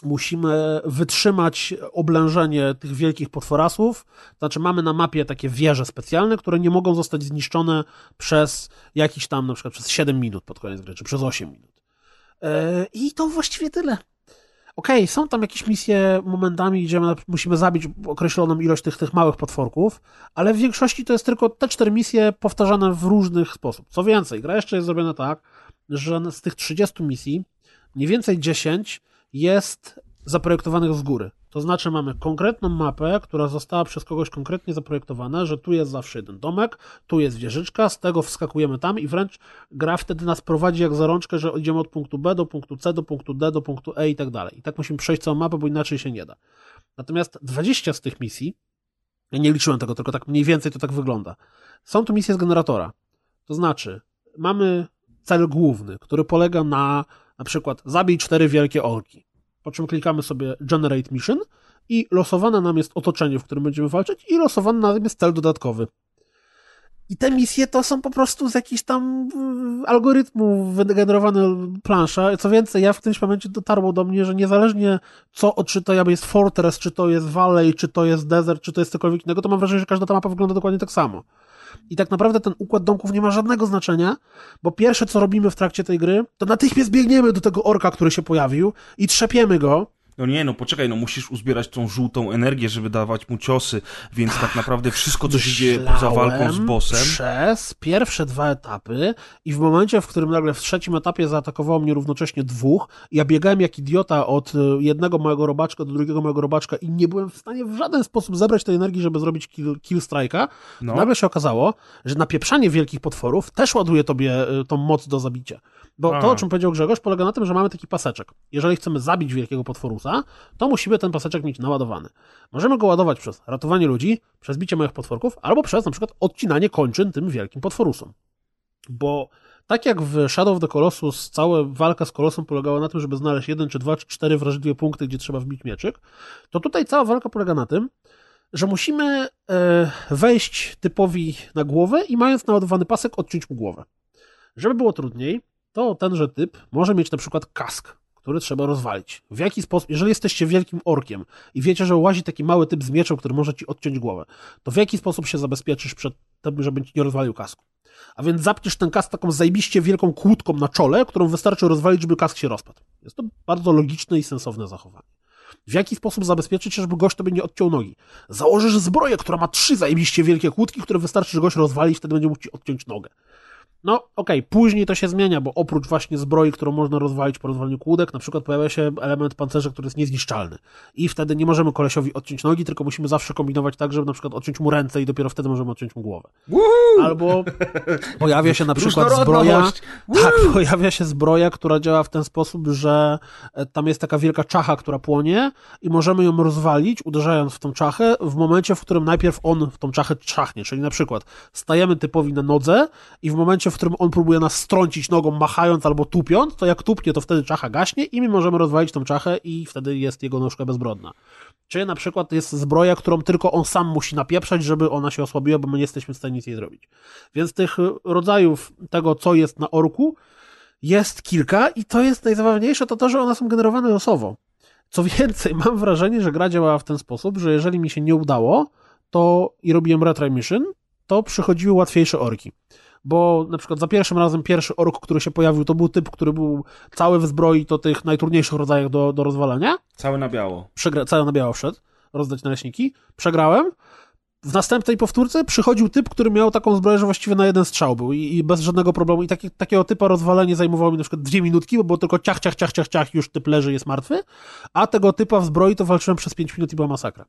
musimy wytrzymać oblężenie tych wielkich potworasów. Znaczy, mamy na mapie takie wieże specjalne, które nie mogą zostać zniszczone przez jakiś tam, na przykład przez 7 minut pod koniec gry, czy przez 8 minut. Yy, I to właściwie tyle. Okej, są tam jakieś misje momentami, gdzie my musimy zabić określoną ilość tych, tych małych potworków, ale w większości to jest tylko te cztery misje powtarzane w różnych sposób. Co więcej, gra jeszcze jest zrobiona tak, że z tych 30 misji mniej więcej 10 jest zaprojektowanych z góry. To znaczy mamy konkretną mapę, która została przez kogoś konkretnie zaprojektowana, że tu jest zawsze jeden domek, tu jest wieżyczka, z tego wskakujemy tam i wręcz gra wtedy nas prowadzi jak za rączkę, że idziemy od punktu B do punktu C, do punktu D, do punktu E i tak dalej. I tak musimy przejść całą mapę, bo inaczej się nie da. Natomiast 20 z tych misji, ja nie liczyłem tego, tylko tak mniej więcej to tak wygląda. Są to misje z generatora. To znaczy, mamy cel główny, który polega na na przykład zabij cztery wielkie orki. Po czym klikamy sobie Generate Mission i losowane nam jest otoczenie, w którym będziemy walczyć i losowany nam jest cel dodatkowy. I te misje to są po prostu z jakichś tam y, algorytmów wygenerowane plansza. Co więcej, ja w którymś momencie dotarło do mnie, że niezależnie co, czy to jest Fortress, czy to jest Valley, czy to jest Desert, czy to jest cokolwiek innego, to mam wrażenie, że każda ta mapa wygląda dokładnie tak samo. I tak naprawdę ten układ domków nie ma żadnego znaczenia, bo pierwsze co robimy w trakcie tej gry, to natychmiast biegniemy do tego orka, który się pojawił i trzepiemy go, No nie, no poczekaj, no musisz uzbierać tą żółtą energię, żeby dawać mu ciosy, więc tak naprawdę wszystko, co się dzieje poza walką z bossem... przez pierwsze dwa etapy i w momencie, w którym nagle w trzecim etapie zaatakowało mnie równocześnie dwóch, ja biegałem jak idiota od y, jednego mojego robaczka do drugiego mojego robaczka i nie byłem w stanie w żaden sposób zebrać tej energii, żeby zrobić kill, kill strike'a, No. nagle się okazało, że napieprzanie wielkich potworów też ładuje tobie y, tą moc do zabicia. Bo A. to, o czym powiedział Grzegorz, polega na tym, że mamy taki paseczek. Jeżeli chcemy zabić wielkiego potworusa, to musimy ten paseczek mieć naładowany. Możemy go ładować przez ratowanie ludzi, przez bicie małych potworków, albo przez na przykład odcinanie kończyn tym wielkim potworusom. Bo tak jak w Shadow of the Colossus cała walka z kolosem polegała na tym, żeby znaleźć jeden, czy dwa, czy cztery wrażliwe punkty, gdzie trzeba wbić mieczyk, to tutaj cała walka polega na tym, że musimy e, wejść typowi na głowę i mając naładowany pasek, odciąć mu głowę. Żeby było trudniej, to tenże typ może mieć na przykład kask, który trzeba rozwalić. W jaki sposób, jeżeli jesteście wielkim orkiem i wiecie, że łazi taki mały typ z mieczem, który może ci odciąć głowę, to w jaki sposób się zabezpieczysz przed tym, żeby ci nie rozwalił kasku? A więc zapniesz ten kask taką zajebiście wielką kłódką na czole, którą wystarczy rozwalić, żeby kask się rozpadł. Jest to bardzo logiczne i sensowne zachowanie. W jaki sposób zabezpieczyć się, żeby gość tobie nie odciął nogi? Założysz zbroję, która ma trzy zajebiście wielkie kłódki, które wystarczy, że gość rozwali i wtedy będzie mógł ci odciąć nogę. No, okej, później to się zmienia, bo oprócz właśnie zbroi, którą można rozwalić po rozwaleniu kłódek, na przykład pojawia się element pancerza, który jest niezniszczalny. I wtedy nie możemy kolesiowi odciąć nogi, tylko musimy zawsze kombinować tak, żeby na przykład odciąć mu ręce i dopiero wtedy możemy odciąć mu głowę. Albo pojawia się na <laughs> przykład zbroja. Tak, <laughs> pojawia się zbroja, która działa w ten sposób, że e, tam jest taka wielka czacha, która płonie i możemy ją rozwalić, uderzając w tą czachę, w momencie, w którym najpierw on w tą czachę czachnie. Czyli na przykład stajemy typowi na nodze i w momencie, w którym on próbuje nas strącić nogą, machając albo tupiąc, to jak tupnie, to wtedy czacha gaśnie i my możemy rozwalić tą czachę i wtedy jest jego nóżka bezbrodna. Czy na przykład jest zbroja, którą tylko on sam musi napieprzać, żeby ona się osłabiła, bo my nie jesteśmy w stanie nic jej zrobić. Więc tych y, rodzajów tego, co jest na orku, jest kilka i to jest najzabawniejsze, to to, że one są generowane losowo. Co więcej, mam wrażenie, że gra działała w ten sposób, że jeżeli mi się nie udało, to i robiłem retry mission, to przychodziły łatwiejsze orki. Bo na przykład za pierwszym razem pierwszy ork, który się pojawił, to był typ, który był cały w zbroi, to tych najtrudniejszych rodzajach do, do rozwalania Całe na biało. przegra- cały na biało wszedł, rozdać naleśniki, przegrałem. W następnej powtórce przychodził typ, który miał taką zbroję, że właściwie na jeden strzał był i, i bez żadnego problemu. I taki, takiego typa rozwalenie zajmowało mi na przykład dwie minutki, bo było tylko ciach, ciach, ciach, ciach, ciach, już typ leży, jest martwy, a tego typa w zbroi to walczyłem przez pięć minut i była masakra.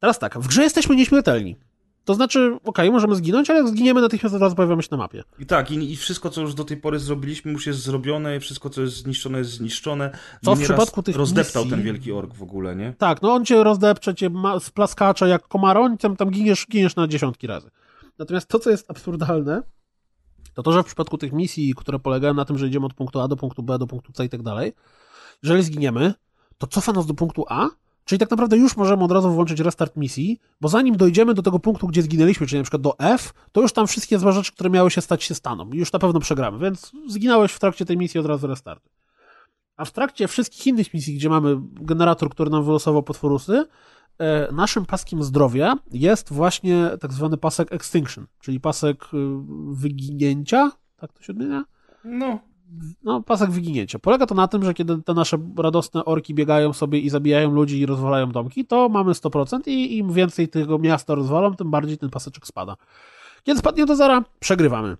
Teraz tak, w grze jesteśmy nieśmiertelni. To znaczy, okej, możemy zginąć, ale jak zginiemy, natychmiast od razu pojawiamy się na mapie. I tak, i, i wszystko, co już do tej pory zrobiliśmy, już jest zrobione, wszystko, co jest zniszczone, jest zniszczone. Co w przypadku tych Rozdeptał misji- ten wielki ork w ogóle, nie? Tak, no on cię rozdepcze, cię ma, splaskacza jak komara, tam, tam giniesz, giniesz na dziesiątki razy. Natomiast to, co jest absurdalne, to to, że w przypadku tych misji, które polegają na tym, że idziemy od punktu A do punktu B, do punktu C i tak dalej, jeżeli zginiemy, to cofa nas do punktu A, czyli tak naprawdę już możemy od razu włączyć restart misji, bo zanim dojdziemy do tego punktu, gdzie zginęliśmy, czyli na przykład do F, to już tam wszystkie złe rzeczy, które miały się stać, się staną. Już na pewno przegramy, więc zginąłeś w trakcie tej misji od razu restart. A w trakcie wszystkich innych misji, gdzie mamy generator, który nam wylosował potworusy, e, naszym paskiem zdrowia jest właśnie tak zwany pasek extinction, czyli pasek y, wyginięcia, tak to się odmienia? No, No, pasek wyginięcia. Polega to na tym, że kiedy te nasze radosne orki biegają sobie i zabijają ludzi i rozwalają domki, to mamy 100% i im więcej tego miasta rozwalą, tym bardziej ten paseczek spada. Kiedy spadnie do zera, przegrywamy.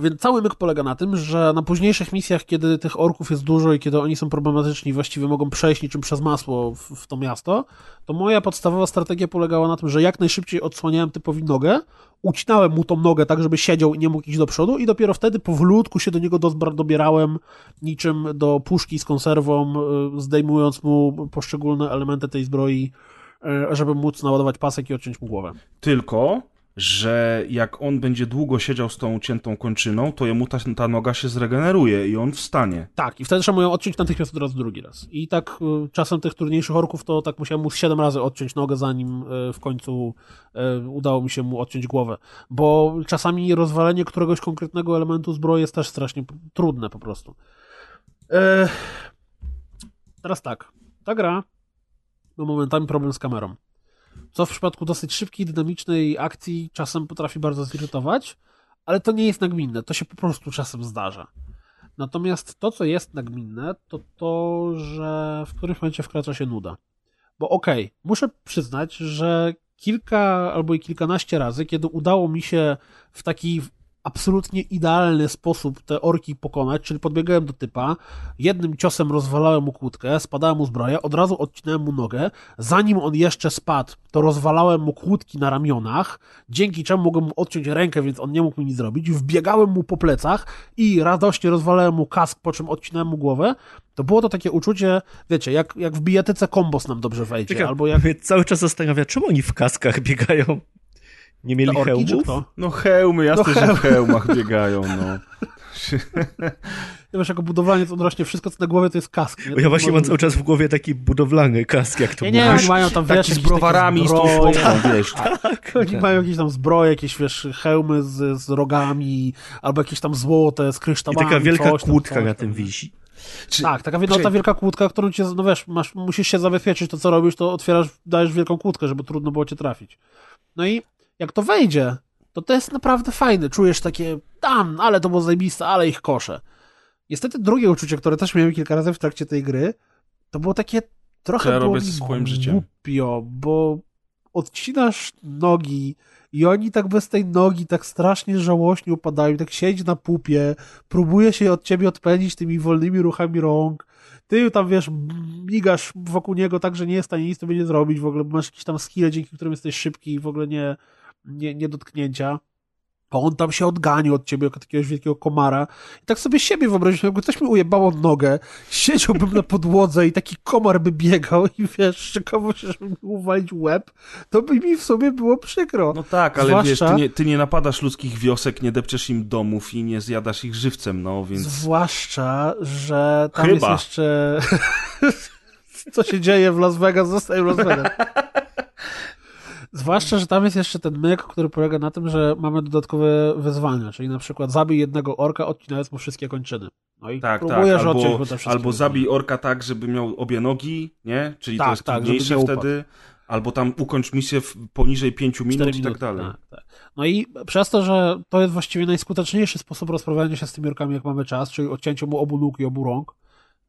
Więc cały myk polega na tym, że na późniejszych misjach, kiedy tych orków jest dużo i kiedy oni są problematyczni, właściwie mogą przejść niczym przez masło w, w to miasto, to moja podstawowa strategia polegała na tym, że jak najszybciej odsłaniałem typowi nogę, ucinałem mu tą nogę tak, żeby siedział i nie mógł iść do przodu i dopiero wtedy powolutku się do niego dobierałem niczym do puszki z konserwą, y, zdejmując mu poszczególne elementy tej zbroi, y, żeby móc naładować pasek i odciąć mu głowę. Tylko, że jak on będzie długo siedział z tą uciętą kończyną, to jemu ta, ta noga się zregeneruje i on wstanie. Tak, i wtedy trzeba mu ją odciąć natychmiast od razu drugi raz. I tak y, czasem tych trudniejszych orków to tak musiałem mu siedem razy odciąć nogę, zanim y, w końcu y, udało mi się mu odciąć głowę. Bo czasami rozwalenie któregoś konkretnego elementu zbroi jest też strasznie trudne po prostu. E, teraz tak, ta gra ma momentami problem z kamerą. Co w przypadku dosyć szybkiej, dynamicznej akcji czasem potrafi bardzo zirytować, ale to nie jest nagminne, to się po prostu czasem zdarza. Natomiast to, co jest nagminne, to to, że w którymś momencie wkracza się nuda. Bo okej, muszę przyznać, że kilka albo i kilkanaście razy, kiedy udało mi się w taki absolutnie idealny sposób te orki pokonać, czyli podbiegałem do typa, jednym ciosem rozwalałem mu kłódkę, spadałem mu zbroję, od razu odcinałem mu nogę, zanim on jeszcze spadł, to rozwalałem mu kłódki na ramionach, dzięki czemu mogłem mu odciąć rękę, więc on nie mógł mi nic zrobić, wbiegałem mu po plecach i radośnie rozwalałem mu kask, po czym odcinałem mu głowę, to było to takie uczucie, wiecie, jak, jak w bijatyce kombos nam dobrze wejdzie, Czekaj, albo jak mnie cały czas zastanawia, czemu oni w kaskach biegają? Nie mieli orki, hełmów? kto? No hełmy, jasne, No że hełm. w hełmach biegają, no. <laughs> Ja wiesz, jako budowlaniec on rośnie wszystko, co na głowie to jest kask. Nie? Ja właśnie mam cały czas w głowie taki budowlany kask, jak to Nie, nie, mówisz. oni mają tam, wiesz, z jakieś browarami, z tą szpotką, wiesz. Tak. Oni mają jakieś tam zbroje, jakieś, wiesz, hełmy z, z rogami, albo jakieś tam złote z I kryształami. taka wielka coś tam, kłódka coś na tam. tym wisi. Czy, Tak, taka wielka, Czy- ta wielka kłódka, którą cię, no wiesz, masz, musisz się zabezpieczyć, to co robisz, to otwierasz, dajesz wielką kłódkę, żeby trudno było cię trafić. No i jak to wejdzie, to to jest naprawdę fajne. Czujesz takie, tam, ale to było zajebiste, ale ich kosze. Niestety drugie uczucie, które też miałem kilka razy w trakcie tej gry, to było takie trochę Co ja robię ze swoim życiem? głupio, bo odcinasz nogi i oni tak bez tej nogi tak strasznie żałośnie upadają, tak siedzi na pupie, próbuje się od ciebie odpędzić tymi wolnymi ruchami rąk, ty tam, wiesz, migasz wokół niego tak, że nie jest w stanie nic tobie nie zrobić, w ogóle masz jakieś tam skille, dzięki którym jesteś szybki i w ogóle nie, nie, nie dotknięcia. A on tam się odganił od ciebie jako takiegoś wielkiego komara. I tak sobie siebie wyobraziłem, jakby ktoś mi ujebało nogę, siedziałbym na podłodze i taki komar by biegał i wiesz, szykował się, żeby mi uwalić łeb, to by mi w sobie było przykro. No tak, ale Zwłaszcza- wiesz, ty nie, ty nie napadasz ludzkich wiosek, nie depczesz im domów i nie zjadasz ich żywcem, no więc... Zwłaszcza, że tam Chyba. jest jeszcze... <laughs> Co się dzieje w Las Vegas, zostaje w Las Vegas. <laughs> Zwłaszcza, że tam jest jeszcze ten myk, który polega na tym, że mamy dodatkowe wyzwania, czyli na przykład zabij jednego orka, odcinając mu wszystkie kończyny. No i Tak, tak, próbujesz odciąć albo, mu te wszystkie albo zabij orka tak, żeby miał obie nogi, nie? Czyli Tak, to jest tak, trudniejsze wtedy. Albo tam ukończ misję w poniżej 5 minut Cztery i tak minuty, dalej. Tak, tak. No i przez to, że to jest właściwie najskuteczniejszy sposób rozprawiania się z tymi orkami, jak mamy czas, czyli odcięcie mu obu nóg i obu rąk,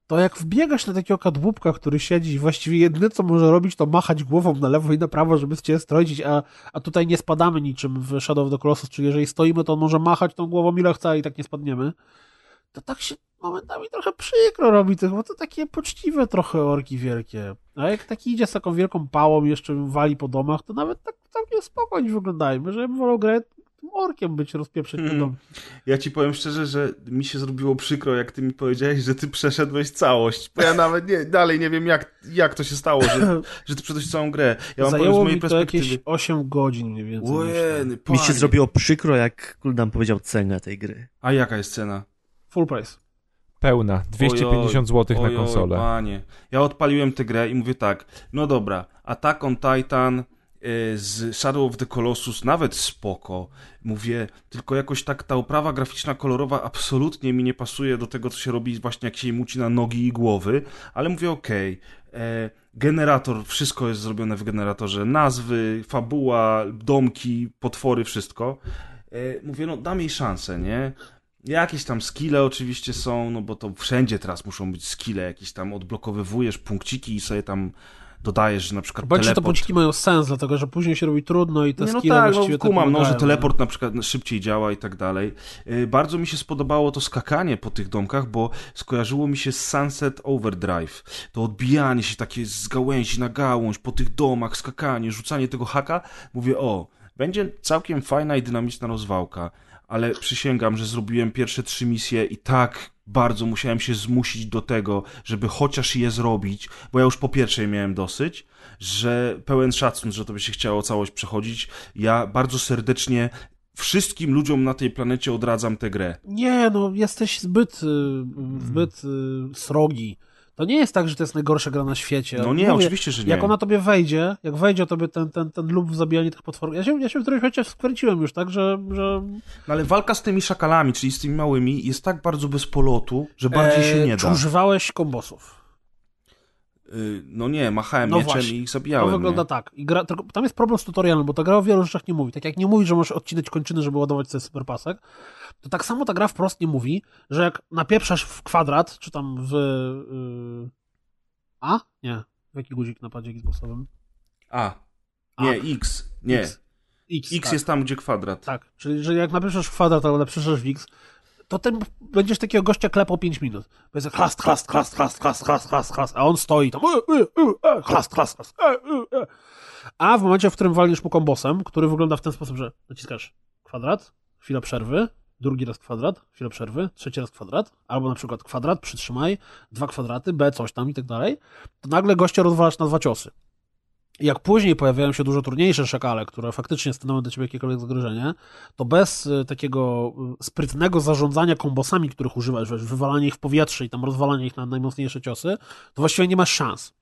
to jak wbiegasz na takiego kadłubka, który siedzi i właściwie jedyne, co może robić, to machać głową na lewo i na prawo, żeby cię strącić, a, a tutaj nie spadamy niczym w Shadow of the Colossus, czyli jeżeli stoimy, to on może machać tą głową ile chce, i tak nie spadniemy, to tak się momentami trochę przykro robi tych, bo to takie poczciwe trochę orki wielkie. A jak taki idzie z taką wielką pałą jeszcze wali po domach, to nawet tak całkiem spokojnie wyglądają. Że ja bym wolał grę tym orkiem być rozpieprzeć domu. Ja ci powiem szczerze, że mi się zrobiło przykro, jak ty mi powiedziałeś, że ty przeszedłeś całość. Bo ja nawet nie, dalej nie wiem, jak, jak to się stało, że, <laughs> że ty przeszedłeś całą grę. Ja wam powiem z Zajęło mojej mi to perspektywy. jakieś 8 godzin mniej więcej. Łeny, Mi się zrobiło przykro, jak Kuldan powiedział cenę tej gry. A jaka jest cena? Full price. Pełna. 250 zł na Ojoj, konsolę. Panie. Ja odpaliłem tę grę i mówię tak, no dobra, Attack on Titan z Shadow of the Colossus nawet spoko. Mówię, tylko jakoś tak ta oprawa graficzna, kolorowa absolutnie mi nie pasuje do tego, co się robi właśnie jak się im ucina nogi i głowy, ale mówię okej. e, Generator, wszystko jest zrobione w generatorze. Nazwy, fabuła, domki, potwory, wszystko. E, Mówię, no dam jej szansę, nie? Jakieś tam skille oczywiście są, no bo to wszędzie teraz muszą być skille, jakieś tam odblokowywujesz punkciki i sobie tam dodajesz, że na przykład Bądź, że te teleport... pociki mają sens, dlatego że później się robi trudno i te Nie, no skille tak, no, właściwie kumam, tak no, że teleport na przykład szybciej działa i tak dalej. Yy, Bardzo mi się spodobało to skakanie po tych domkach, bo skojarzyło mi się z Sunset Overdrive. To odbijanie się takie z gałęzi na gałąź po tych domach, skakanie, rzucanie tego haka. Mówię, o, będzie całkiem fajna i dynamiczna rozwałka, ale przysięgam, że zrobiłem pierwsze trzy misje i tak bardzo musiałem się zmusić do tego, żeby chociaż je zrobić, bo ja już po pierwszej miałem dosyć, że pełen szacun, że to by się chciało całość przechodzić. Ja bardzo serdecznie wszystkim ludziom na tej planecie odradzam tę grę. Nie, no jesteś zbyt, y, zbyt y, srogi. To nie jest tak, że to jest najgorsza gra na świecie. No nie, Mówię, oczywiście, że nie. Jak ona tobie wejdzie, jak wejdzie tobie ten, ten, ten lub w zabijanie tych potworów. Ja się, ja się w którymś momencie skręciłem już, tak, że, że No ale walka z tymi szakalami, czyli z tymi małymi, jest tak bardzo bez polotu, że bardziej się nie Czy da. używałeś kombosów? Y, No nie, machałem No mieczem właśnie. i ich To zabijałem. wygląda nie? tak. I gra, tam jest problem z tutorialem, bo ta gra o wielu rzeczach nie mówi. Tak jak nie mówi, że możesz odcinać kończyny, żeby ładować sobie superpasek, to tak samo ta gra wprost nie mówi, że jak napieprzasz w kwadrat, czy tam w... Yy... A? Nie. W jaki guzik na padzie Xboxowym? A, A. nie, X, nie. X. X, X tak. jest tam, gdzie kwadrat. Tak, czyli że jak napiszesz w kwadrat albo napiszesz w X, to ten będziesz takiego gościa klepał 5 minut. Będzie chlast, chlast, chlast, chlast, chlast, chlast, chlast, chlast, a on stoi tam e, e, e, e, e, e. A w momencie, w którym walniesz mu kombosem, który wygląda w ten sposób, że naciskasz kwadrat, chwila przerwy, drugi raz kwadrat, chwilę przerwy, trzeci raz kwadrat, albo na przykład kwadrat, przytrzymaj, dwa kwadraty, B, coś tam i tak dalej, to nagle gościa rozwalasz na dwa ciosy. Jak później pojawiają się dużo trudniejsze szakale, które faktycznie stanowią dla ciebie jakiekolwiek zagrożenie, to bez y, takiego y, sprytnego zarządzania kombosami, których używasz, wywalanie ich w powietrze i tam rozwalanie ich na najmocniejsze ciosy, to właściwie nie masz szans.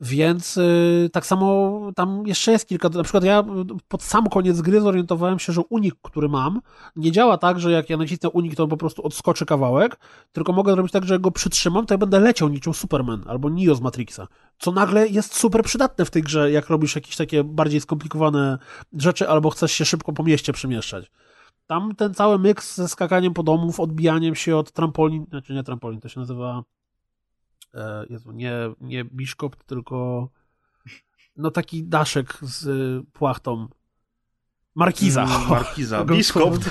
Więc y, tak samo tam jeszcze jest kilka. Na przykład ja pod sam koniec gry zorientowałem się, że unik, który mam, nie działa tak, że jak ja nacisnę unik, to on po prostu odskoczy kawałek, tylko mogę zrobić tak, że go przytrzymam, to ja będę leciał niczym Superman albo Neo z Matrixa. Co nagle jest super przydatne w tej grze, jak robisz jakieś takie bardziej skomplikowane rzeczy, albo chcesz się szybko po mieście przemieszczać. Tam ten cały miks ze skakaniem po domów, odbijaniem się od trampolin, znaczy nie trampolin, to się nazywa e, Jezu, nie, nie biszkopt, tylko no taki daszek z płachtą. Markiza. Mm, <laughs> Markiza. Biszkopt.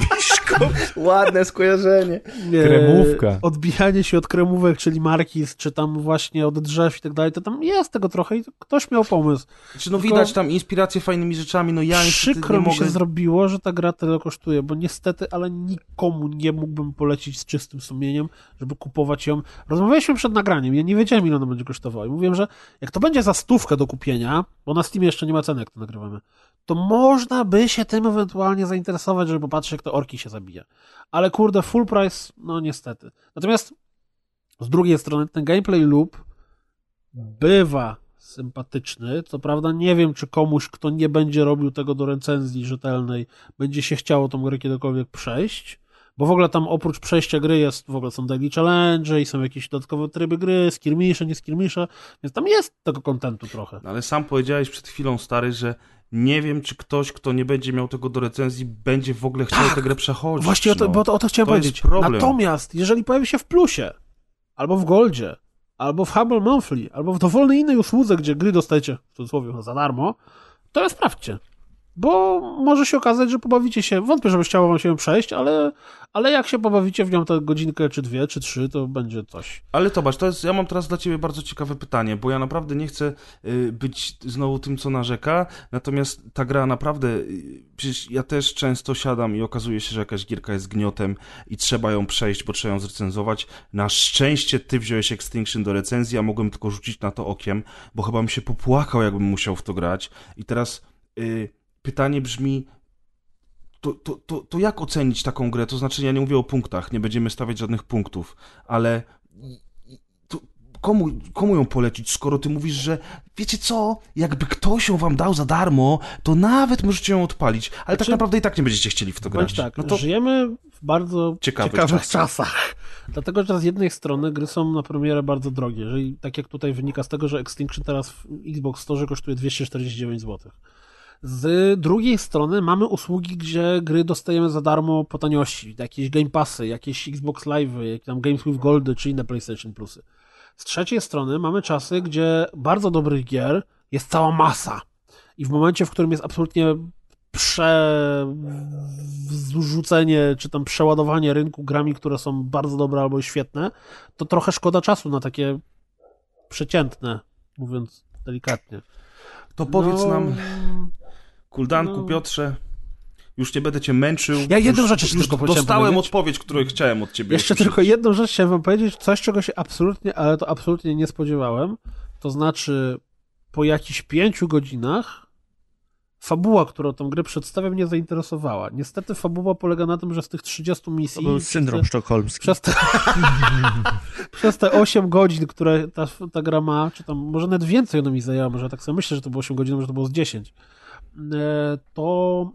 Biszkopt. <laughs> <laughs> Ładne skojarzenie. Nie, Kremówka. Odbijanie się od kremówek, czyli markiz, czy tam właśnie od drzew i tak dalej, to tam jest tego trochę i ktoś miał pomysł. Czy no Tylko- widać tam inspirację fajnymi rzeczami, no ja Przykro nie mi się mogę... zrobiło, że ta gra tyle kosztuje, bo niestety, ale nikomu nie mógłbym polecić z czystym sumieniem, żeby kupować ją. Rozmawialiśmy przed nagraniem, ja nie wiedziałem, ile ona będzie kosztowała. I mówiłem, że jak to będzie za stówkę do kupienia, bo na Steamie jeszcze nie ma ceny, jak to nagrywamy, to można by się tym ewentualnie zainteresować, żeby popatrzeć, jak te orki się zabija. Ale kurde, full price, no niestety. Natomiast z drugiej strony ten gameplay loop bywa sympatyczny. Co prawda nie wiem, czy komuś, kto nie będzie robił tego do recenzji rzetelnej, będzie się chciało tą grę kiedykolwiek przejść. Bo w ogóle tam oprócz przejścia gry jest, w ogóle są daily challenge i są jakieś dodatkowe tryby gry, skirmisze, nie skirmisze, więc tam jest tego kontentu trochę. No, Ale sam powiedziałeś przed chwilą, stary, że nie wiem, czy ktoś, kto nie będzie miał tego do recenzji, będzie w ogóle chciał Tak. tę grę przechodzić. Właśnie o to, no. bo to, o to chciałem To powiedzieć. problem. Natomiast, jeżeli pojawi się w plusie, albo w Goldzie, albo w Hubble Monthly, albo w dowolnej innej usłudze, gdzie gry dostajecie, w cudzysłowie, za darmo, to sprawdźcie. Bo może się okazać, że pobawicie się, wątpię, żeby chciało wam się przejść, ale, ale jak się pobawicie w nią tę godzinkę, czy dwie, czy trzy, to będzie coś. Ale zobacz, to jest, ja mam teraz dla ciebie bardzo ciekawe pytanie, bo ja naprawdę nie chcę y, być znowu tym, co narzeka, natomiast ta gra naprawdę, y, przecież ja też często siadam i okazuje się, że jakaś gierka jest gniotem i trzeba ją przejść, bo trzeba ją zrecenzować. Na szczęście ty wziąłeś Extinction do recenzji, a mogłem tylko rzucić na to okiem, bo chyba bym się popłakał, jakbym musiał w to grać. I teraz y, pytanie brzmi, to, to, to, to jak ocenić taką grę? To znaczy, ja nie mówię o punktach, nie będziemy stawiać żadnych punktów, ale komu, komu ją polecić, skoro ty mówisz, że wiecie co, jakby ktoś ją wam dał za darmo, to nawet możecie ją odpalić, ale tak Znaczy- naprawdę i tak nie będziecie chcieli w to grać. Tak, no to żyjemy w bardzo Ciekawych ciekawych, czasach. czasach. Dlatego, że z jednej strony gry są na premierę bardzo drogie. Jeżeli, tak jak tutaj wynika z tego, że Extinction teraz w Xbox Store kosztuje 249 zł. Z drugiej strony mamy usługi, gdzie gry dostajemy za darmo po taniości. Jakieś Game Passy, jakieś Xbox Live, jakieś tam Games with Gold czy inne PlayStation Plusy. Z trzeciej strony mamy czasy, gdzie bardzo dobrych gier jest cała masa. I w momencie, w którym jest absolutnie przerzucenie, czy tam przeładowanie rynku grami, które są bardzo dobre albo świetne, to trochę szkoda czasu na takie przeciętne, mówiąc delikatnie. To powiedz No, nam, Kuldanku, no. Piotrze, już nie będę cię męczył. Ja jedną już, rzecz jeszcze tylko dostałem powiedzieć. odpowiedź, którą chciałem od ciebie. Jeszcze usłyszeć. tylko jedną rzecz chciałem wam powiedzieć, coś czego się absolutnie, ale to absolutnie nie spodziewałem. To znaczy, po jakichś pięciu godzinach fabuła, którą tą grę przedstawia, mnie zainteresowała. Niestety fabuła polega na tym, że z tych 30 misji... To był syndrom przez te- sztokholmski. Przez te, <laughs> przez te 8 godzin, które ta, ta gra ma, czy tam może nawet więcej ona mi zajęła, może tak sobie myślę, że to było 8 godzin, może to było z 10, e, to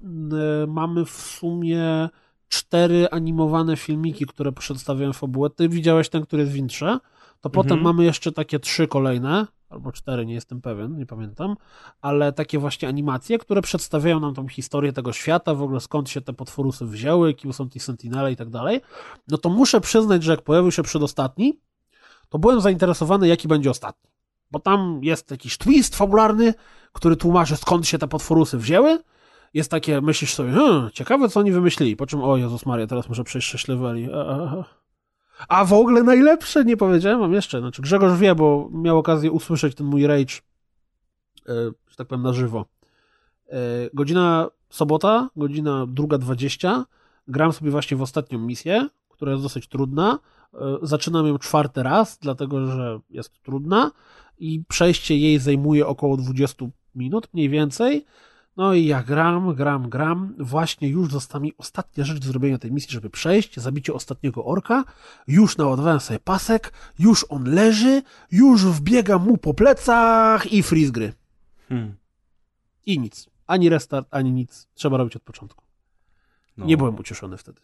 e, mamy w sumie cztery animowane filmiki, które przedstawiają fabułę. Ty widziałeś ten, który jest w intrze, to potem Mhm. mamy jeszcze takie trzy kolejne, albo cztery, nie jestem pewien, nie pamiętam, ale takie właśnie animacje, które przedstawiają nam tą historię tego świata, w ogóle skąd się te potworusy wzięły, kim są ci sentinele i tak dalej, no to muszę przyznać, że jak pojawił się przedostatni, to byłem zainteresowany, jaki będzie ostatni. Bo tam jest jakiś twist fabularny, który tłumaczy, skąd się te potworusy wzięły. Jest takie, myślisz sobie, hmm, ciekawe, co oni wymyślili. Po czym, o Jezus Maria, teraz muszę przejść 6 leveli. A, w ogóle najlepsze, nie powiedziałem wam jeszcze. Znaczy, Grzegorz wie, bo miał okazję usłyszeć ten mój rage, e, że tak powiem, na żywo. E, godzina sobota, godzina druga dwadzieścia. Gram sobie właśnie w ostatnią misję, która jest dosyć trudna. E, Zaczynam ją czwarty raz, dlatego że jest trudna i przejście jej zajmuje około 20 minut, mniej więcej. No i ja gram, gram, gram. Właśnie już została mi ostatnia rzecz do zrobienia tej misji, żeby przejść, zabicie ostatniego orka. Już naładowałem sobie pasek, już on leży, już wbiegam mu po plecach i freeze gry. Hmm. I nic. Ani restart, ani nic. Trzeba robić od początku. No. Nie byłem ucieszony wtedy.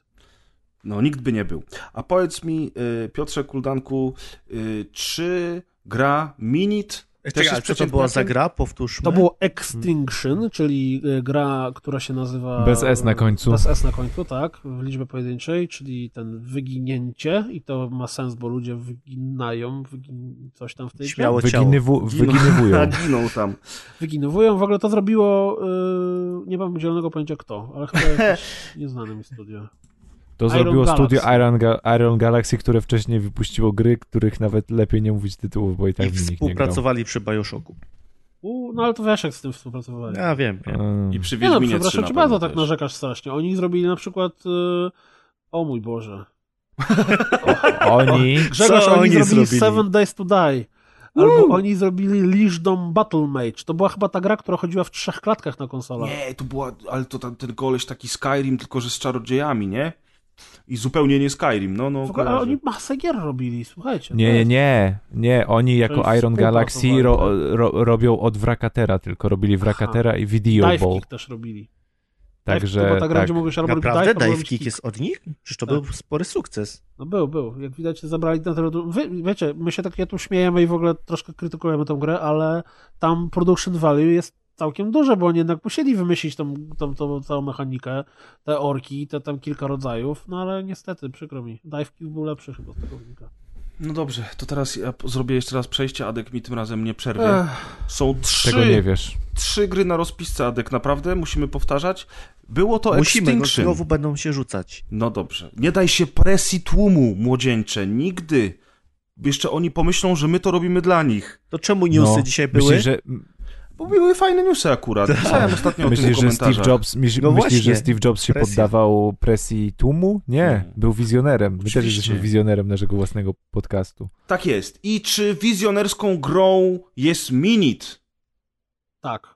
No, nikt by nie był. A powiedz mi, y, Piotrze Kuldanku, y, czy gra Minit też Czekaj, jest ale co to była za gra? Powtórzmy. To było Extinction, czyli y, gra, która się nazywa... Bez S na końcu. Bez S na końcu, tak, w liczbie pojedynczej, czyli ten wyginięcie i to ma sens, bo ludzie wyginają, wygin... coś tam w tej. Śmiało. Wyginywu, wyginywują. <laughs> Giną tam. Wyginowują. W ogóle to zrobiło, y, nie mam zielonego pojęcia kto, ale chyba <laughs> jakieś nieznane mi studio. To Iron zrobiło Galaxy. studio Iron, Ga- Iron Galaxy, które wcześniej wypuściło gry, których nawet lepiej nie mówić tytułów, bo i tak I w nich nie grał. współpracowali przy Bioshocku. U, no ale to wiesz, jak z tym współpracowali. Ja wiem, wiem. I przy Nie no, Wiedźminie 3 przepraszam pewno bardzo, tak narzekasz strasznie. Oni zrobili na przykład, y, o mój Boże, Oni... <laughs> Grzegorz, Co oni, oni zrobili, zrobili? Seven Days to Die. Albo oni zrobili Leashdom Battle Mage. To była chyba ta gra, która chodziła w trzech klatkach na konsolach. Nie, to była, ale to tam, ten koleś taki Skyrim, tylko że z czarodziejami, nie? I zupełnie nie Skyrim, no, no, W ogóle, ale oni masę gier robili, słuchajcie. Nie, to nie, jest- nie, nie, oni jako Iron Galaxy ro, ro, robią od Wrakatera, tylko robili Wrakatera i Video Dive Ball. Kick też robili. Także, to była ta gra, tak. gdzie mogłeś albo Naprawdę? dive, Dive Kick jest od nich? Przecież to Tak. był spory sukces. No był, był. Jak widać, zabrali na tyle. du- Wy, wiecie, my się tak ja tu śmiejemy i w ogóle troszkę krytykujemy tę grę, ale tam production value jest całkiem duże, bo oni jednak musieli wymyślić tą, tą, tą całą mechanikę, te orki, te tam kilka rodzajów, no ale niestety, przykro mi. Dive był lepszy chyba z tego wynika. No dobrze, to teraz ja zrobię jeszcze raz przejście, Adek mi tym razem nie przerwie. Ech, Są Tego nie trzy, wiesz. trzy gry na rozpisce, Adek, naprawdę? Musimy powtarzać? Było to Musimy, no Extinction. znowu będą się rzucać. No dobrze. Nie daj się presji tłumu, młodzieńcze. Nigdy. Jeszcze oni pomyślą, że my to robimy dla nich. To czemu newsy No, dzisiaj były? Myślisz, że, Bo były fajne newsy akurat. Pisałem ostatnio o tym myślisz, że. Steve Jobs, myśl, No myślisz, że właśnie, Steve Jobs się presja. poddawał presji tłumu? Nie, Nie. był wizjonerem. My też Oczywiście. jesteśmy wizjonerem naszego własnego podcastu. Tak jest. I czy wizjonerską grą jest Minit? tak.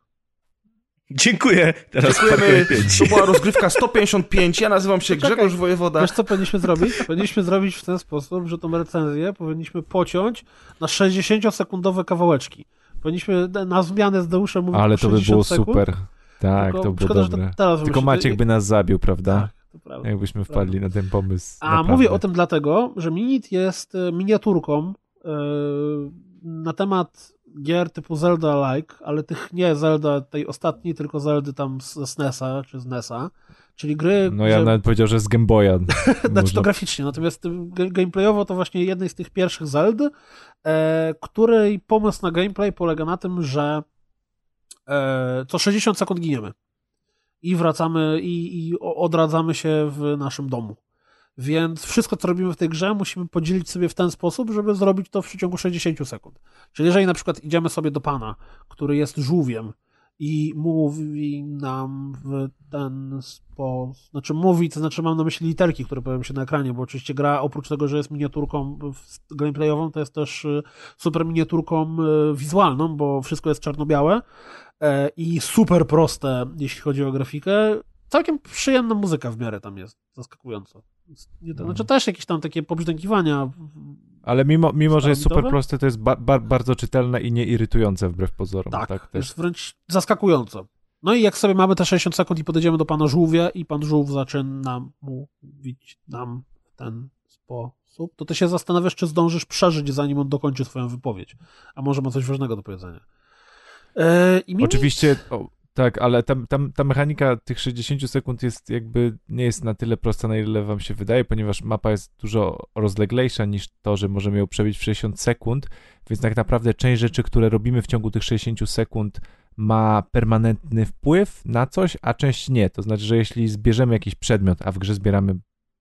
Dziękuję. Teraz Dziękujemy. Far Cry 5. To była rozgrywka 155. Ja nazywam się Czekaj. Grzegorz Wojewoda. Wiesz co powinniśmy zrobić? Powinniśmy zrobić w ten sposób, że tą recenzję powinniśmy pociąć na 60-sekundowe kawałeczki. Powinniśmy na zmianę z Deuszem mówić Ale to by 60 było sekund. super. Tak, to było szkoda, dobre. to Tylko. Maciek by nas zabił, prawda? Tak, to prawda. Jakbyśmy wpadli na ten pomysł. A naprawdę. mówię o tym dlatego, że Minit jest e, miniaturką e, na temat gier typu Zelda-like, ale tych nie Zelda tej ostatniej, tylko Zeldy tam z- ze SNESa czy z NESa, Czyli gry, No ja że- nawet powiedział, że z Game Boya. <laughs> znaczy można- to graficznie, natomiast y, ga- gameplayowo to właśnie jednej z tych pierwszych Zeld, e, której pomysł na gameplay polega na tym, że e, co 60 sekund giniemy i wracamy i, i odradzamy się w naszym domu. Więc wszystko, co robimy w tej grze, musimy podzielić sobie w ten sposób, żeby zrobić to w przeciągu 60 sekund. Czyli jeżeli na przykład idziemy sobie do pana, który jest żółwiem i mówi nam w ten sposób, znaczy mówi, to znaczy mam na myśli literki, które pojawią się na ekranie, bo oczywiście gra oprócz tego, że jest miniaturką gameplayową, to jest też y, super miniaturką y, wizualną, bo wszystko jest czarno-białe e, i super proste, jeśli chodzi o grafikę. Całkiem przyjemna muzyka w miarę tam jest, zaskakująco. Nie, to, znaczy też jakieś tam takie pobrzdękiwania. Ale mimo, mimo że jest super proste, to jest ba ba bardzo czytelne i nieirytujące wbrew pozorom. Tak, tak też. jest wręcz zaskakująco. No i jak sobie mamy te 60 sekund i podejdziemy do pana żółwia i pan żółw zaczyna mówić nam w ten sposób, to ty się zastanawiasz, czy zdążysz przeżyć, zanim on dokończy swoją wypowiedź. A może ma coś ważnego do powiedzenia. Mimo- Oczywiście, o, tak, ale ta, ta, ta mechanika tych 60 sekund jest jakby, nie jest na tyle prosta, na ile wam się wydaje, ponieważ mapa jest dużo rozleglejsza niż to, że możemy ją przebić w 60 sekund, więc tak naprawdę część rzeczy, które robimy w ciągu tych 60 sekund ma permanentny wpływ na coś, a część nie. To znaczy, że jeśli zbierzemy jakiś przedmiot, a w grze zbieramy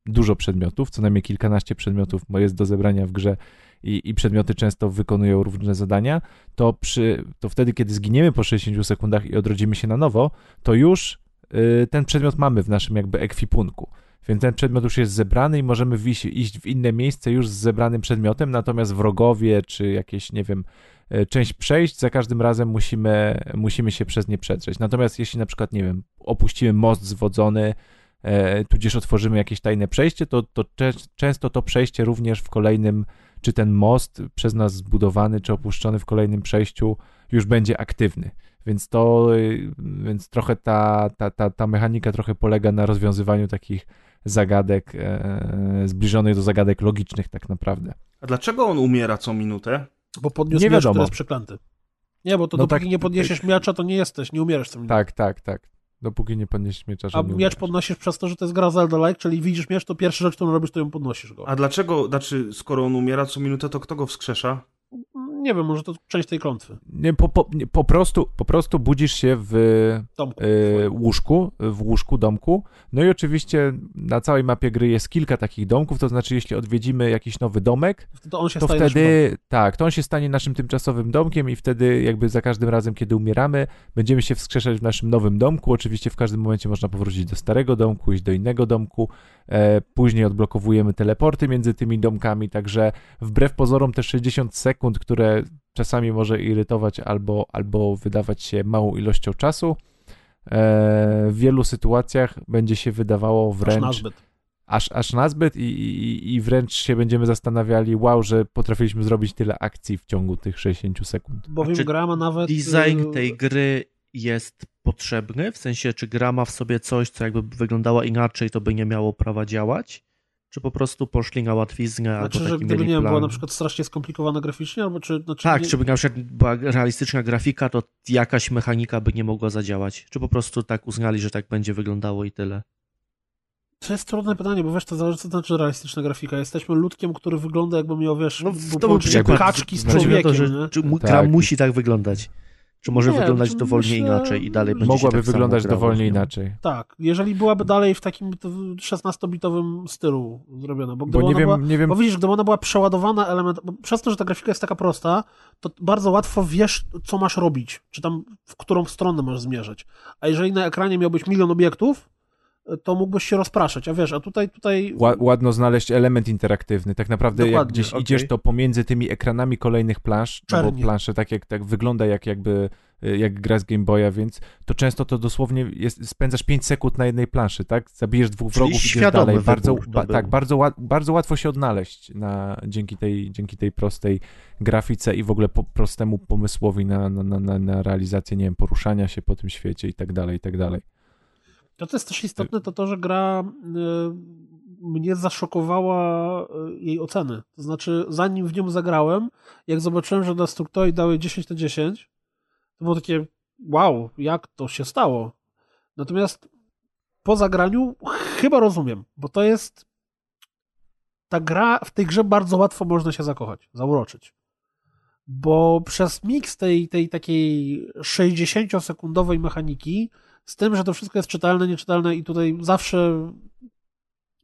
dużo przedmiotów, co najmniej kilkanaście przedmiotów jest do zebrania w grze i, i przedmioty często wykonują różne zadania, to, przy, to wtedy, kiedy zginiemy po 60 sekundach i odrodzimy się na nowo, to już y, ten przedmiot mamy w naszym jakby ekwipunku. Więc ten przedmiot już jest zebrany i możemy wiś, iść w inne miejsce już z zebranym przedmiotem, natomiast wrogowie czy jakieś, nie wiem, y, część przejść, za każdym razem musimy, musimy się przez nie przedrzeć. Natomiast jeśli na przykład, nie wiem, opuścimy most zwodzony, e, tudzież otworzymy jakieś tajne przejście, to, to cze- często to przejście również w kolejnym, czy ten most przez nas zbudowany, czy opuszczony w kolejnym przejściu już będzie aktywny. Więc to, y, więc trochę ta, ta, ta, ta mechanika trochę polega na rozwiązywaniu takich zagadek e, zbliżonych do zagadek logicznych tak naprawdę. A dlaczego on umiera co minutę? Bo podniósł Nie miecz, wiadomo. który jest przeklęty. Nie, bo to No dopóki tak- nie podniesiesz miecza, to nie jesteś, nie umierasz co minutę. Tak, tak, tak. Dopóki nie podniesiesz miecza, A nie miecz umierasz. podnosisz przez to, że to jest gra Zelda-like, czyli widzisz miecz, to pierwsza rzecz, którą robisz, to ją podnosisz go. A dlaczego, znaczy, skoro on umiera co minutę, to kto go wskrzesza? Nie wiem, może to część tej klątwy. Nie, po, po, nie, po, prostu, po prostu budzisz się w e, łóżku, w łóżku domku. No i oczywiście na całej mapie gry jest kilka takich domków, to znaczy jeśli odwiedzimy jakiś nowy domek, To on się to wtedy, tak, to on się stanie naszym tymczasowym domkiem i wtedy jakby za każdym razem, kiedy umieramy, będziemy się wskrzeszać w naszym nowym domku. Oczywiście w każdym momencie można powrócić do starego domku, iść do innego domku. E, później odblokowujemy teleporty między tymi domkami, także wbrew pozorom te 60 sekund, które czasami może irytować albo, albo wydawać się małą ilością czasu, e, w wielu sytuacjach będzie się wydawało Aż wręcz nazbyt. aż, aż nazbyt i, i, i wręcz się będziemy zastanawiali, wow, że potrafiliśmy zrobić tyle akcji w ciągu tych 60 sekund. Bowiem czy gra ma nawet... Design y, tej gry jest potrzebny? W sensie, czy gra ma w sobie coś, co jakby wyglądała inaczej, to by nie miało prawa działać? Czy po prostu poszli na łatwiznę Znaczy, albo że gdyby, mieli nie plan? była na przykład strasznie skomplikowana graficznie, albo czy... Znaczy, Tak, nie, czy by na przykład była realistyczna grafika, to jakaś mechanika by nie mogła zadziałać? Czy po prostu tak uznali, że tak będzie wyglądało i tyle? To jest trudne pytanie, bo wiesz, to zależy, co to znaczy realistyczna grafika. Jesteśmy ludkiem, który wygląda jakby miał, wiesz, No, to był przykład. kaczki z o człowiekiem, to, że nie? czy mu, Tak. gra musi tak wyglądać? Czy może Nie, wyglądać to dowolnie myślę- inaczej i dalej będzie Mogłaby się tak wyglądać dowolnie inaczej. Tak, jeżeli byłaby dalej w takim t- 16-bitowym stylu zrobiona, bo Bo nie ona była... wiem, nie wiem, Bo widzisz, gdyby ona była przeładowana element, bo przez to, że ta grafika jest taka prosta, to bardzo łatwo wiesz, co masz robić, czy tam w którą stronę masz zmierzać. A jeżeli na ekranie miałbyś milion obiektów, to mógłbyś się rozpraszać. A wiesz, a tutaj, tutaj ła- ładno znaleźć element interaktywny. Tak naprawdę jak Dokładnie, gdzieś okej. idziesz, to pomiędzy tymi ekranami kolejnych plansz, no bo Czernie. plansze tak jak tak wygląda jak jakby jak gra z Game Boya, więc to często to dosłownie jest, spędzasz 5 sekund na jednej planszy, tak? Zabijesz dwóch Czyli wrogów, idziesz świadomy dalej. Bardzo, ba, tak, bardzo, bardzo łatwo się odnaleźć na, dzięki, tej, dzięki tej prostej grafice i w ogóle po, prostemu pomysłowi na, na, na- na, realizację, nie wiem, poruszania się po tym świecie i tak dalej, i tak dalej. To, co jest też istotne, to to, że gra y, mnie zaszokowała y, jej oceny. To znaczy, zanim w nią zagrałem, jak zobaczyłem, że Destructoid dały 10 na 10, to było takie wow, jak to się stało? Natomiast po zagraniu chyba rozumiem, bo to jest ta gra, w tej grze bardzo łatwo można się zakochać, zauroczyć. Bo przez miks tej, tej takiej 60-sekundowej mechaniki, z tym, że to wszystko jest czytelne, nieczytelne i tutaj zawsze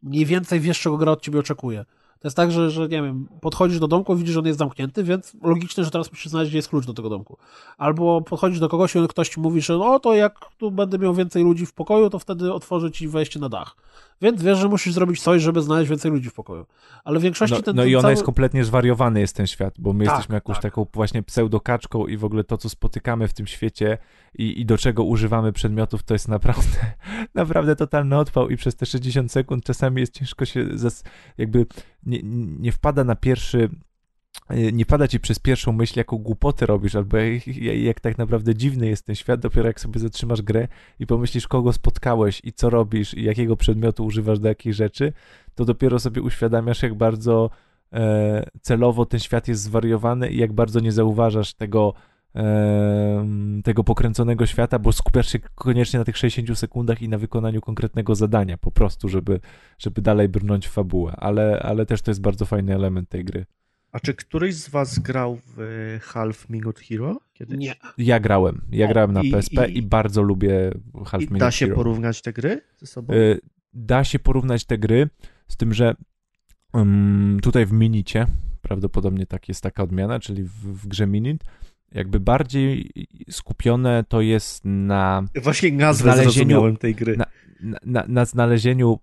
mniej więcej wiesz, czego gra od ciebie oczekuje. To jest tak, że, że nie wiem, podchodzisz do domku, widzisz, że on jest zamknięty, więc logiczne, że teraz musisz znaleźć, gdzie jest klucz do tego domku. Albo podchodzisz do kogoś i ktoś ci mówi, że o, to jak tu będę miał więcej ludzi w pokoju, to wtedy otworzę ci wejście na dach. Więc wiesz, że musisz zrobić coś, żeby znaleźć więcej ludzi w pokoju. Ale w większości No, ten, no ten i ona cały... jest kompletnie zwariowany jest ten świat, bo my Tak, jesteśmy jakąś tak. taką właśnie pseudokaczką i w ogóle to, co spotykamy w tym świecie i, i do czego używamy przedmiotów, to jest naprawdę, <laughs> naprawdę totalny odpał i przez te 60 sekund czasami jest ciężko się zas, jakby nie, nie wpada na pierwszy nie pada ci przez pierwszą myśl, jaką głupotę robisz, albo jak, jak tak naprawdę dziwny jest ten świat, dopiero jak sobie zatrzymasz grę i pomyślisz, kogo spotkałeś i co robisz i jakiego przedmiotu używasz do jakiej rzeczy, to dopiero sobie uświadamiasz, jak bardzo e, celowo ten świat jest zwariowany i jak bardzo nie zauważasz tego, e, tego pokręconego świata, bo skupiasz się koniecznie na tych 60 sekundach i na wykonaniu konkretnego zadania, po prostu, żeby, żeby dalej brnąć w fabułę, ale, ale też to jest bardzo fajny element tej gry. A czy któryś z was grał w e, Half Minute Hero kiedyś? Nie. Ja grałem, ja grałem na i- PSP i, i- bardzo lubię Half I Minute da się Hero. porównać te gry ze sobą? Y, da się porównać te gry, z tym, że ym, tutaj w Minicie prawdopodobnie tak jest taka odmiana, czyli w, w grze Minit, jakby bardziej skupione to jest na, Właśnie nazwę znalezieniu- zrozumiałem tej gry. na, na, na, na znalezieniu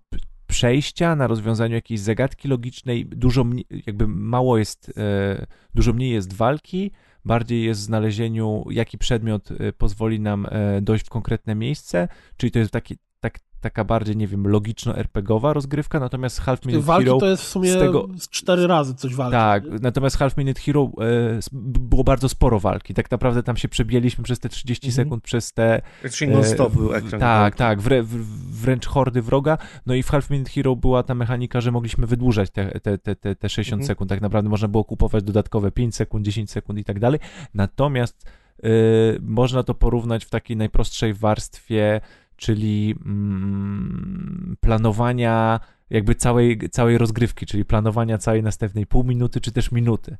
przejścia, na rozwiązaniu jakiejś zagadki logicznej, dużo jakby mało jest, e, dużo mniej jest walki, bardziej jest w znalezieniu, jaki przedmiot e, pozwoli nam e, dojść w konkretne miejsce, czyli to jest taki, tak, taka bardziej, nie wiem, logiczno-RPGowa rozgrywka, natomiast Half Te Minute walki Hero... to jest w sumie z tego- z cztery razy coś walki. Tak, nie? natomiast Half Minute Hero e, było bardzo sporo walki. Tak naprawdę tam się przebijaliśmy przez te 30 Mhm. sekund, przez te Praktycznie non-stop E, był ekran. Tak, tak, wrę, wręcz hordy wroga. No i w Half Minute Hero była ta mechanika, że mogliśmy wydłużać te, te, te, te, te 60 Mhm. sekund. Tak naprawdę można było kupować dodatkowe 5 sekund, 10 sekund i tak dalej. Natomiast y, można to porównać w takiej najprostszej warstwie, czyli mm, planowania jakby całej, całej rozgrywki, czyli planowania całej następnej pół minuty czy też minuty.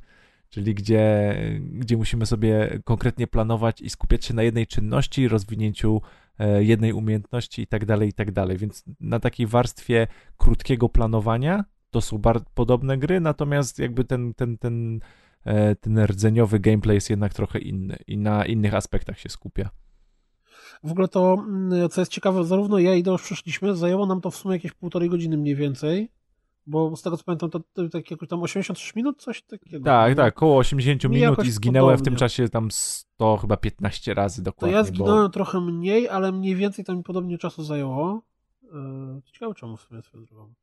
Czyli gdzie, gdzie musimy sobie konkretnie planować i skupiać się na jednej czynności, rozwinięciu e, jednej umiejętności i tak dalej, i tak dalej. Więc na takiej warstwie krótkiego planowania to są bardzo podobne gry, natomiast jakby ten, ten, ten, e, ten rdzeniowy gameplay jest jednak trochę inny i na innych aspektach się skupia. W ogóle to, mm, co jest ciekawe, zarówno ja i Deosz przyszliśmy, zajęło nam to w sumie jakieś półtorej godziny mniej więcej, bo z tego co pamiętam, to, to tak jakoś tam 83 minut, coś takiego. Tak, tak, około 80 Mi minut i zginęłem w tym podobnie. czasie tam 100, chyba 15 razy To dokładnie. ja bo- zginąłem trochę mniej, ale mniej więcej to mi podobnie czasu zajęło. Yy, Ciekawe czemu w sumie swoją drogą.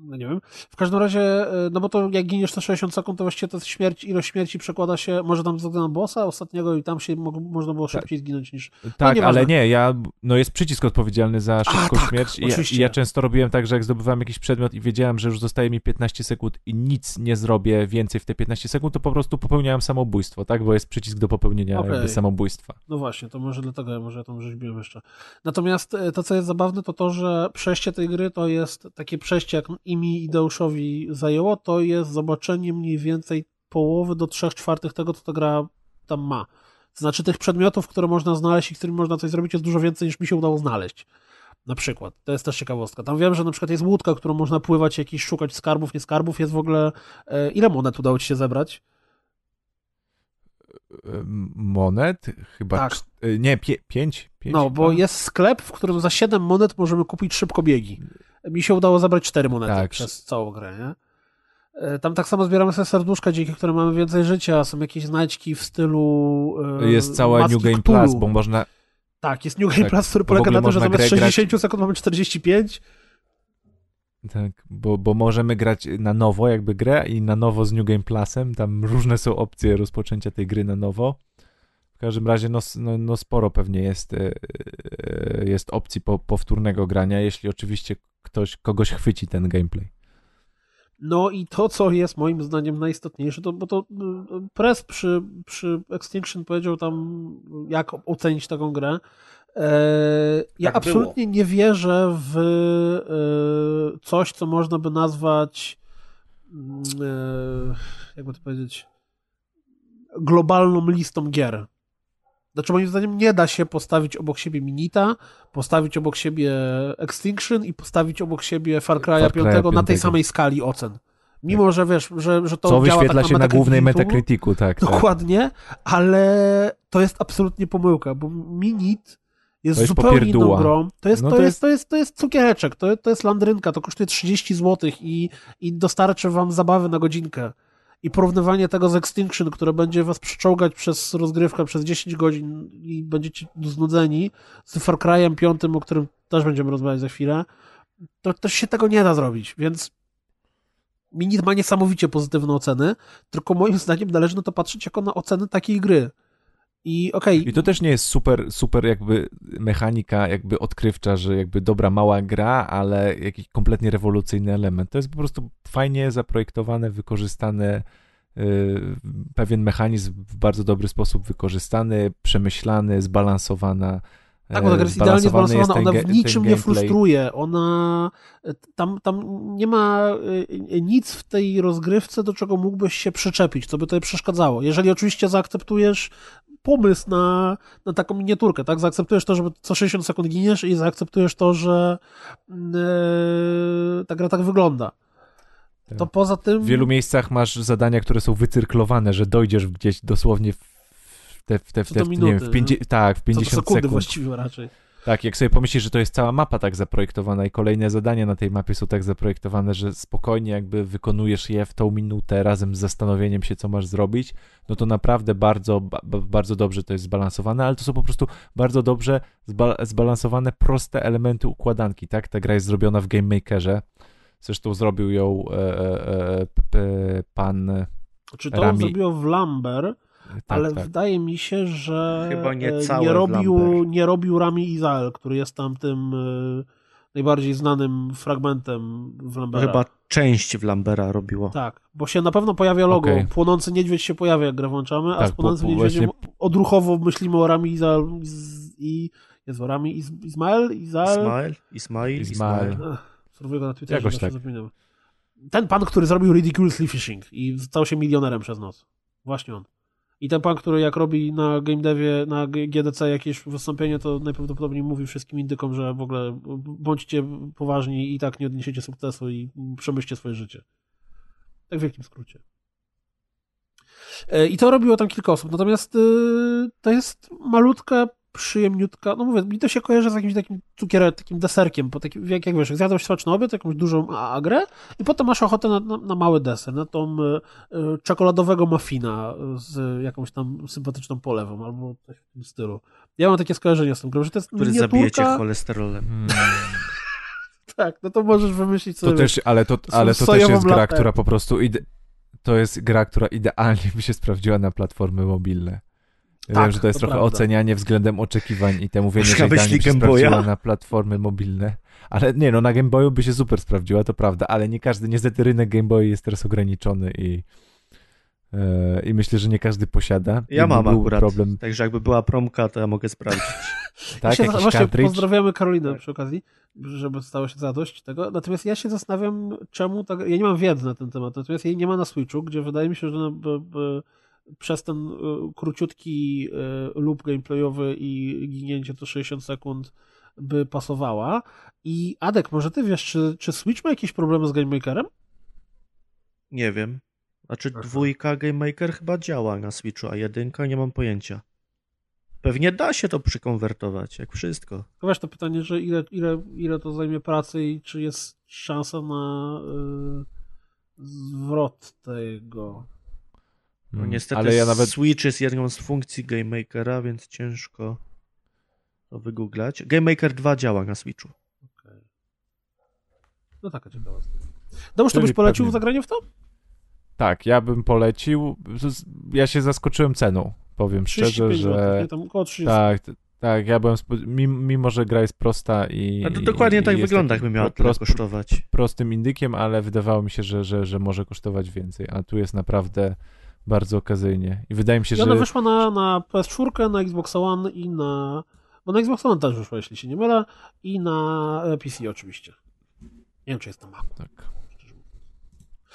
No nie wiem. W każdym razie, yy, no bo to jak giniesz te 60 sekund, to właściwie to śmierć, ilość śmierci przekłada się, może tam na bossa ostatniego i tam się mo- można było Tak. szybciej zginąć niż... Tak, nieważne. ale nie, ja, no jest przycisk odpowiedzialny za szybką tak, śmierć i ja, i ja często robiłem tak, że jak zdobywałem jakiś przedmiot i wiedziałem, że już zostaje mi 15 sekund i nic nie zrobię więcej w te 15 sekund, to po prostu popełniałem samobójstwo, tak, bo jest przycisk do popełnienia Okej. jakby samobójstwa. No właśnie, to może dlatego, ja może ja tam rzeźbiłem jeszcze. Natomiast e, to, co jest zabawne, to to, że przejście tej gry to jest takie przejście, jak imi i Deuszowi zajęło, to jest zobaczenie mniej więcej połowy do trzech czwartych tego, co ta gra tam ma. To znaczy tych przedmiotów, które można znaleźć i którymi można coś zrobić jest dużo więcej niż mi się udało znaleźć. Na przykład. To jest też ciekawostka. Tam wiem, że na przykład jest łódka, którą można pływać, jakiś szukać skarbów, nie skarbów. Jest w ogóle... E, ile monet udało ci się zebrać? Ym, Monet? Chyba, Tak. cz- y, nie, pie, pięć, pięć No, bo jest sklep, w którym za 7 monet możemy kupić szybkobiegi. Mi się udało zabrać 4 monety Tak. przez całą grę, nie? E, Tam tak samo zbieramy sobie serduszka, dzięki którym mamy więcej życia. Są jakieś znajdźki w stylu. e, Jest cała New Game Cthulhu. Plus, bo można, Tak, jest New Game Tak, Plus, który polega na tym, że zamiast grę grać- 60 sekund mamy 45. Tak, bo, bo możemy grać na nowo jakby grę i na nowo z New Game Plusem, tam różne są opcje rozpoczęcia tej gry na nowo. W każdym razie no, no, no sporo pewnie jest, e, jest opcji po, powtórnego grania, jeśli oczywiście ktoś, kogoś chwyci ten gameplay. No i to, co jest moim zdaniem najistotniejsze, to bo to y, Press przy, przy Extinction powiedział tam, jak ocenić taką grę. E, ja Tak absolutnie nie wierzę w e, coś, co można by nazwać mm, e, jakby to powiedzieć globalną listą gier. Znaczy moim zdaniem nie da się postawić obok siebie Minita, postawić obok siebie Extinction i postawić obok siebie Far Cry'a Far Cry'a 5 na tej 5. samej skali ocen. Mimo, że wiesz, że, że to Co działa wyświetla tak się na głównej Metacriticu, tak. tak. Dokładnie, ale to jest absolutnie pomyłka, bo Minit jest, jest zupełnie inną popierduła. grą. To jest, No to, to jest, to, jest, to jest cukiereczek, to, to jest landrynka, to kosztuje 30 zł i, i dostarczy wam zabawy na godzinkę. I porównywanie tego z Extinction, które będzie was przeczołgać przez rozgrywkę przez 10 godzin i będziecie znudzeni, z Far Cry'em 5, o którym też będziemy rozmawiać za chwilę, to też się tego nie da zrobić, więc Minit ma niesamowicie pozytywne oceny, tylko moim zdaniem należy na to patrzeć jako na oceny takiej gry. I okej, I to też nie jest super, super jakby mechanika jakby odkrywcza, że jakby dobra mała gra, ale jakiś kompletnie rewolucyjny element. To jest po prostu fajnie zaprojektowane, wykorzystane, yy, pewien mechanizm w bardzo dobry sposób wykorzystany, przemyślany, zbalansowana. Tak, bo ta gra jest idealnie zbalansowana, ona w niczym nie frustruje, ona tam, tam nie ma y, nic w tej rozgrywce, do czego mógłbyś się przyczepić, co by tutaj przeszkadzało. Jeżeli oczywiście zaakceptujesz pomysł na, na taką miniaturkę, tak? Zaakceptujesz to, że co 60 sekund giniesz i zaakceptujesz to, że yy, ta gra tak wygląda. Tak. To poza tym... W wielu miejscach masz zadania, które są wycyrklowane, że dojdziesz gdzieś dosłownie w te, w te, w te, w, minuty, nie wiem, w pięćdzie- tak, w co do 50 sekundy sekund. właściwie raczej. Tak, jak sobie pomyślisz, że to jest cała mapa tak zaprojektowana i kolejne zadania na tej mapie są tak zaprojektowane, że spokojnie jakby wykonujesz je w tą minutę razem z zastanowieniem się, co masz zrobić, no to naprawdę bardzo, ba, ba- bardzo dobrze to jest zbalansowane, ale to są po prostu bardzo dobrze zba, zbalansowane, proste elementy układanki, tak? Ta gra jest zrobiona w Game Makerze, zresztą zrobił ją e, e, e, pan... Czy to Rami- zrobiło w Lumber, Tak, ale tak. wydaje mi się, że Chyba nie e, nie robił, nie robił Rami Izael, który jest tam tym e, najbardziej znanym fragmentem w Lambera. chyba część w Lambera robiło. Tak, bo się na pewno pojawia logo. Okej. Płonący niedźwiedź się pojawia, jak grę włączamy, a Tak, z płonącym bo- bo niedźwiedziem odruchowo myślimy o Rami Izael i jest Rami Iz, Izmael? Izael? Ismail? Ismail? Ismail. Ismail. Ech, Spróbuję go na Twitterze, Jakoś tak. zapominam. Ten pan, który zrobił Ridiculously Fishing i stał się milionerem przez noc. Właśnie on. I ten pan, który jak robi na game devie, na GDC jakieś wystąpienie, to najprawdopodobniej mówi wszystkim indykom, że w ogóle bądźcie poważni i tak nie odniesiecie sukcesu i przemyślcie swoje życie. Tak w wielkim skrócie. E, I to robiło tam kilka osób. Natomiast y, to jest malutka, przyjemniutka. No mówię, mi to się kojarzy z jakimś takim cukierem, takim deserkiem. Po takim, jak, jak wiesz, jak zjadłeś smaczny obiad, jakąś dużą agrę i potem masz ochotę na, na, na mały deser, na tą y, czekoladowego muffina z jakąś tam sympatyczną polewą albo coś w tym stylu. Ja mam takie skojarzenie z tą grą, że to jest Który zabije cię cholesterolem. Hmm. <laughs> Tak, no to możesz wymyślić sobie. To też, ale to, ale to też jest gra, latę. która po prostu ide... to jest gra, która idealnie by się sprawdziła na platformy mobilne. Ja Tak, wiem, że to jest to trochę prawda. ocenianie względem oczekiwań i te mówienie, Masz że by się sprawdziła na platformy mobilne. Ale nie, no na Game Boyu by się super sprawdziła, to prawda, ale nie każdy, niestety rynek Game Boy jest teraz ograniczony i e, i myślę, że nie każdy posiada. Ja I mam akurat. problem, Także jakby była promka, to ja mogę sprawdzić. Ja tak, się, jakiś właśnie cartridge. pozdrawiamy Karolinę przy okazji, żeby stało się zadość tego. Natomiast ja się zastanawiam, czemu tak. Ja nie mam wiedzy na ten temat, natomiast jej nie ma na Switchu, gdzie wydaje mi się, że b, b, przez ten y, króciutki y, loop gameplayowy i ginięcie to 60 sekund by pasowała. I Adek, może ty wiesz, czy, czy Switch ma jakieś problemy z Game Makerem? Nie wiem. Znaczy Aha. dwójka Game Maker chyba działa na Switchu, a jedynka nie mam pojęcia. Pewnie da się to przykonwertować, jak wszystko. To wiesz to pytanie, że ile, ile, ile to zajmie pracy i czy jest szansa na y, zwrot tego. No Mm, niestety ale ja nawet Switch jest jedną z funkcji Game Makera, więc ciężko to wygooglać. Game Maker 2 działa na Switchu. No taka ciekawostka. Dobrze, to byś polecił pewnie. zagranie w to? tak, ja bym polecił. Ja się zaskoczyłem ceną, powiem szczerze, 35 że zł, nie? Tam około 30. Tak, tak, ja byłem, mimo że gra jest prosta i... A to dokładnie i tak jest wygląda, jakby miała tyle prost- kosztować. prostym indykiem, ale wydawało mi się, że, że, że może kosztować więcej, a tu jest naprawdę bardzo okazyjnie i wydaje mi się, I ona że wyszła na, na PS4, na Xbox One i na Bo na Xbox One też wyszła, jeśli się nie mylę, i na e, PC oczywiście. Nie wiem, czy jest na Macu. Tak.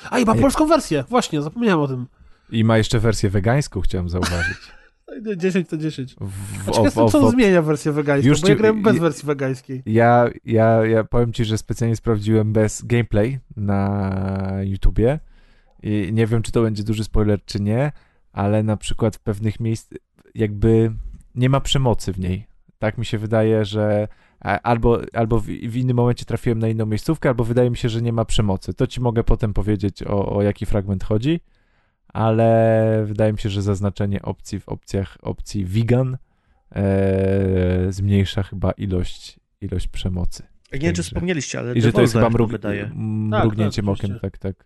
A i ma polską wersję, właśnie, zapomniałem o tym. I ma jeszcze wersję wegańską, chciałem zauważyć. <laughs> 10 to 10. W, A ciekaw jestem, co zmienia wersję wegańską, Już bo ja ci- grałem bez wersji wegańskiej. Ja, ja, ja powiem ci, że specjalnie sprawdziłem bez gameplay na YouTubie i nie wiem, czy to będzie duży spoiler, czy nie, ale na przykład w pewnych miejsc jakby nie ma przemocy w niej. Tak mi się wydaje, że albo, albo w, w innym momencie trafiłem na inną miejscówkę, albo wydaje mi się, że nie ma przemocy. To ci mogę potem powiedzieć, o, o jaki fragment chodzi, ale wydaje mi się, że zaznaczenie opcji w opcjach opcji vegan e, zmniejsza chyba ilość, ilość przemocy. Nie wiem, czy wspomnieliście, ale I że to jest chyba mrug, wydaje. m- Tak, mrugnięciem tak, okiem, tak, tak.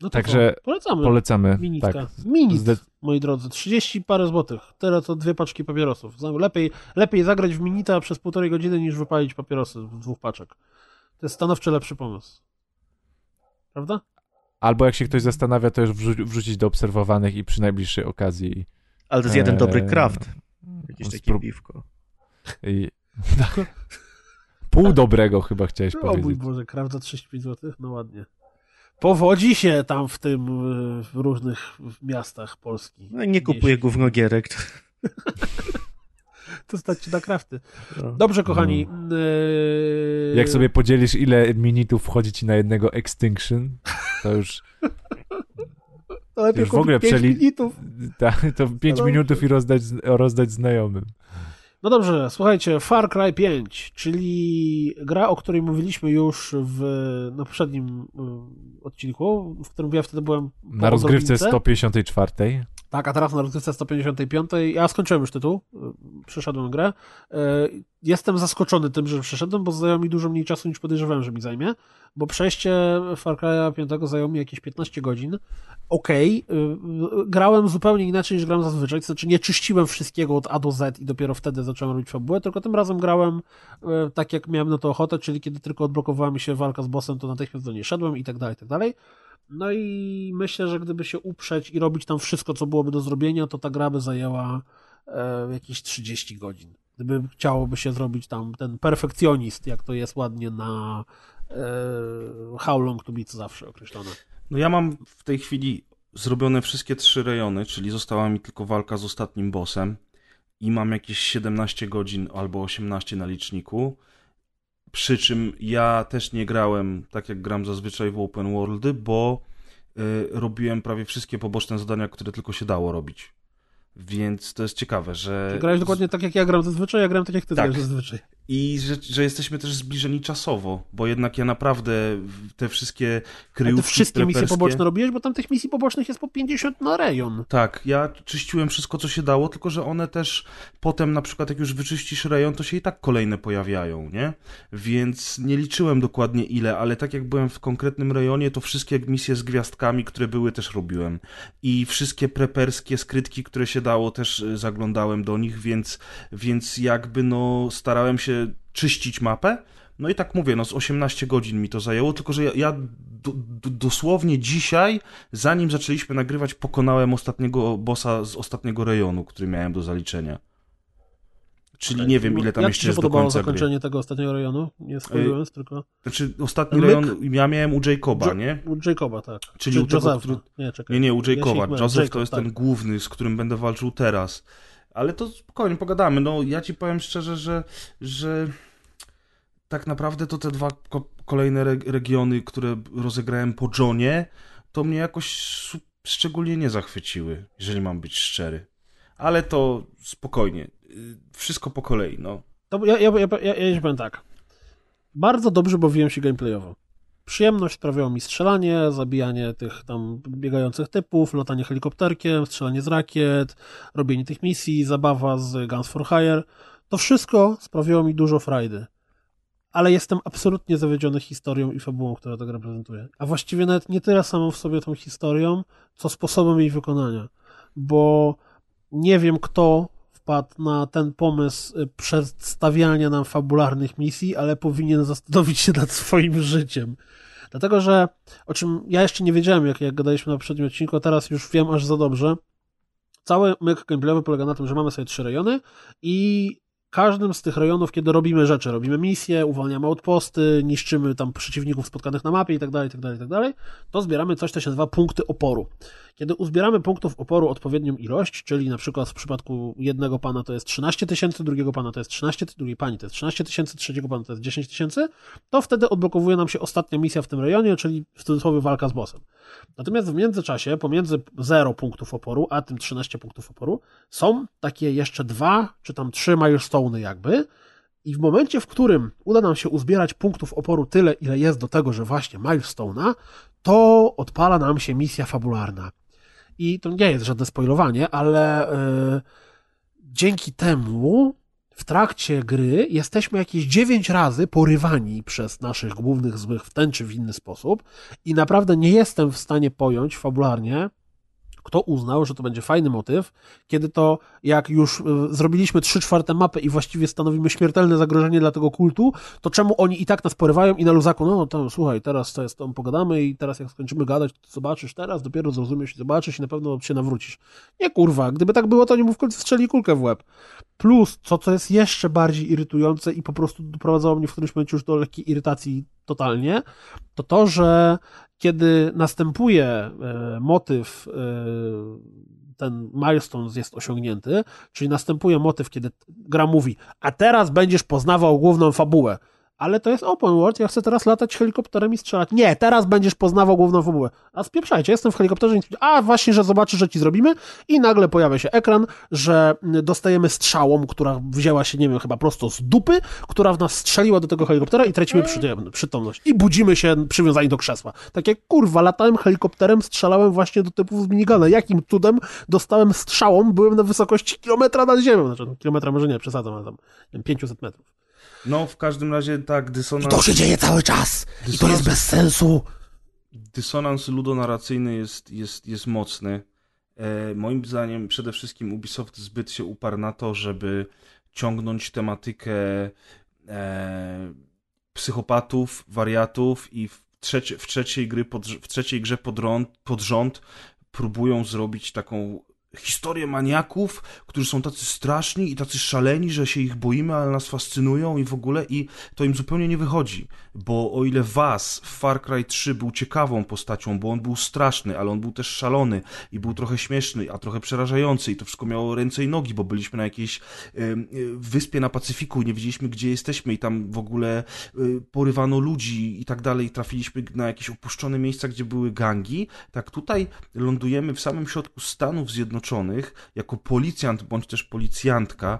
No Także co? Polecamy. Polecamy. Minitka. Tak. Minit, Zde- moi drodzy. 30 parę złotych. Tyle to dwie paczki papierosów. Lepiej, lepiej zagrać w minita przez półtorej godziny niż wypalić papierosy w dwóch paczek. To jest stanowczo lepszy pomysł. Prawda? Albo jak się ktoś zastanawia, to już wrzu- wrzucić do obserwowanych i przy najbliższej okazji. Ale to jest jeden dobry Eee, craft. Jakieś takie sprób- piwko. I... <laughs> Pół dobrego chyba chciałeś O mój powiedzieć. Boże, kraw za 35 złotych? No ładnie. Powodzi się tam w tym, y, w różnych miastach Polski. No, nie kupuję gównogierek. <laughs> To, stać ci na krafty. to... Dobrze, kochani. No. y, Jak sobie podzielisz, ile minitów wchodzi ci na jednego Extinction, to już to lepiej już w ogóle pięć przeli- minitów. <laughs> ta, to 5 dobrze. minutów i rozdać, rozdać znajomym. No dobrze, słuchajcie, Far Cry 5, czyli gra, o której mówiliśmy już w, na poprzednim odcinku, w którym ja wtedy byłem Na rozgrywce Odrobince. 154. Tak, a teraz na rozgrywce 155. Ja skończyłem już tytuł, y, przeszedłem grę. Y, Jestem zaskoczony tym, że przeszedłem, bo zajęło mi dużo mniej czasu niż podejrzewałem, że mi zajmie, bo przejście Far Cry'a 5 zajęło mi jakieś 15 godzin. Okej, y, y, grałem zupełnie inaczej niż gram zazwyczaj, to znaczy nie czyściłem wszystkiego od A do Z i dopiero wtedy zacząłem robić fabułę, tylko tym razem grałem tak, jak miałem na to ochotę, czyli kiedy tylko odblokowała mi się walka z bossem, to natychmiast do niej szedłem i tak dalej, i tak dalej. No i myślę, że gdyby się uprzeć i robić tam wszystko, co byłoby do zrobienia, to ta gra by zajęła e, jakieś 30 godzin. Gdyby chciałoby się zrobić tam ten perfekcjonist, jak to jest ładnie na e, How Long to Beat zawsze określone. No ja mam w tej chwili zrobione wszystkie trzy rejony, czyli została mi tylko walka z ostatnim bossem i mam jakieś 17 godzin albo 18 na liczniku. Przy czym ja też nie grałem tak jak gram zazwyczaj w open worldy, bo y, robiłem prawie wszystkie poboczne zadania, które tylko się dało robić. Więc to jest ciekawe, że. Ty grałeś dokładnie tak, jak ja gram zazwyczaj, ja gram tak, jak ty Tak. grasz zazwyczaj. I że, że jesteśmy też zbliżeni czasowo, bo jednak ja naprawdę te wszystkie A kryjówki ty wszystkie misje preperskie- poboczne robiłeś, bo tam tych misji pobocznych jest po 50 na rejon. Tak, ja czyściłem wszystko, co się dało, tylko że one też potem, na przykład, jak już wyczyścisz rejon, to się i tak kolejne pojawiają, nie? Więc nie liczyłem dokładnie ile, ale tak jak byłem w konkretnym rejonie, to wszystkie misje z gwiazdkami, które były, też robiłem. I wszystkie preperskie skrytki, które się dało, też y, zaglądałem do nich, więc, więc jakby no starałem się czyścić mapę. No i tak mówię, no z 18 godzin mi to zajęło, tylko że ja, ja do, do, dosłownie dzisiaj, zanim zaczęliśmy nagrywać, pokonałem ostatniego bossa z ostatniego rejonu, który miałem do zaliczenia. Czyli nie wiem, ile tam Jak jeszcze jest do końca gry. zakończenie tego ostatniego rejonu? Nie spoilując, tylko... Znaczy, ostatni Myk? rejon ja miałem u Jacoba, nie? U Jacoba, tak. Czyli Czy u Josepha. który- Nie, czekaj. Nie, nie, u Jacoba. Joseph to jest tak. ten główny, z którym będę walczył teraz. Ale to spokojnie, pogadamy. No, ja ci powiem szczerze, że, że tak naprawdę to te dwa ko- kolejne re- regiony, które rozegrałem po Johnie, to mnie jakoś szczególnie nie zachwyciły, jeżeli mam być szczery. Ale to spokojnie. Y, Wszystko po kolei, no. Ja, ja, ja, ja, ja powiem tak. Bardzo dobrze bawiłem się gameplayowo. Przyjemność sprawiało mi strzelanie, zabijanie tych tam biegających typów, latanie helikopterkiem, strzelanie z rakiet, robienie tych misji, zabawa z Guns for Hire. To wszystko sprawiało mi dużo frajdy. Ale jestem absolutnie zawiedziony historią i fabułą, która ta gra prezentuje. A właściwie nawet nie tyle samą w sobie tą historią, co sposobem jej wykonania. Bo nie wiem, kto wpadł na ten pomysł y, przedstawiania nam fabularnych misji, ale powinien zastanowić się nad swoim życiem. Dlatego, że o czym ja jeszcze nie wiedziałem, jak, jak gadaliśmy na poprzednim odcinku, a teraz już wiem aż za dobrze, Cały myk gameplayowy polega na tym, że mamy sobie trzy rejony i każdym z tych rejonów, kiedy robimy rzeczy, robimy misje, uwalniamy outposty, niszczymy tam przeciwników spotkanych na mapie i tak dalej, tak dalej, tak dalej, to zbieramy coś, co się nazywa punkty oporu. Kiedy uzbieramy punktów oporu odpowiednią ilość, czyli na przykład w przypadku jednego pana to jest 13 tysięcy, drugiego pana to jest 13, drugiej pani to jest 13 tysięcy, trzeciego pana to jest 10 tysięcy, to wtedy odblokowuje nam się ostatnia misja w tym rejonie, czyli w cudzysłowie walka z bossem. Natomiast w międzyczasie, pomiędzy 0 punktów oporu, a tym 13 punktów oporu, są takie jeszcze dwa, czy tam trzy milestone'y jakby, i w momencie, w którym uda nam się uzbierać punktów oporu tyle, ile jest do tego, że właśnie milestone'a, to odpala nam się misja fabularna. I to nie jest żadne spoilowanie, ale yy, dzięki temu w trakcie gry jesteśmy jakieś 9 razy porywani przez naszych głównych złych w ten czy w inny sposób i naprawdę nie jestem w stanie pojąć fabularnie, kto uznał, że to będzie fajny motyw, kiedy to jak już y, zrobiliśmy 3 czwarte mapy i właściwie stanowimy śmiertelne zagrożenie dla tego kultu, to czemu oni i tak nas porywają i na luzaku, no to słuchaj, teraz to jest, tam pogadamy i teraz jak skończymy gadać, to zobaczysz teraz, dopiero zrozumiesz i zobaczysz i na pewno się nawrócisz. Nie kurwa, gdyby tak było, to nie mu w końcu strzeli kulkę w łeb. Plus, co co jest jeszcze bardziej irytujące i po prostu doprowadzało mnie w którymś momencie już do lekkiej irytacji totalnie, to to, że kiedy następuje e, motyw, e, ten milestone jest osiągnięty, czyli następuje motyw, kiedy gra mówi, a teraz będziesz poznawał główną fabułę ale to jest open world, ja chcę teraz latać helikopterem i strzelać. Nie, teraz będziesz poznawał główną fabułę. A spieprzajcie, jestem w helikopterze a właśnie, że zobaczysz, że ci zrobimy i nagle pojawia się ekran, że dostajemy strzałą, która wzięła się, nie wiem, chyba prosto z dupy, która w nas strzeliła do tego helikoptera i tracimy przytomność. I budzimy się przywiązani do krzesła. Takie, kurwa, latałem helikopterem, strzelałem właśnie do typów z minigana. Jakim cudem dostałem strzałą, byłem na wysokości kilometra nad ziemią. Znaczy, kilometra może nie, przesadzam, ale tam, nie wiem, 500 metrów. No, w każdym razie tak, dysonans... I to się dzieje cały czas! I to jest bez sensu! Dysonans ludonarracyjny jest, jest, jest mocny. E, moim zdaniem przede wszystkim Ubisoft zbyt się uparł na to, żeby ciągnąć tematykę e, psychopatów, wariatów i w, trzecie, w, trzeciej, gry pod, w trzeciej grze pod, rąd, pod rząd próbują zrobić taką historie maniaków, którzy są tacy straszni i tacy szaleni, że się ich boimy, ale nas fascynują i w ogóle i to im zupełnie nie wychodzi, bo o ile was w Far Cry 3 był ciekawą postacią, bo on był straszny, ale on był też szalony i był trochę śmieszny, a trochę przerażający i to wszystko miało ręce i nogi, bo byliśmy na jakiejś y, wyspie na Pacyfiku i nie wiedzieliśmy gdzie jesteśmy i tam w ogóle y, porywano ludzi i tak dalej, trafiliśmy na jakieś opuszczone miejsca, gdzie były gangi, tak tutaj lądujemy w samym środku Stanów Zjednoczonych Zjednoczonych jako policjant bądź też policjantka,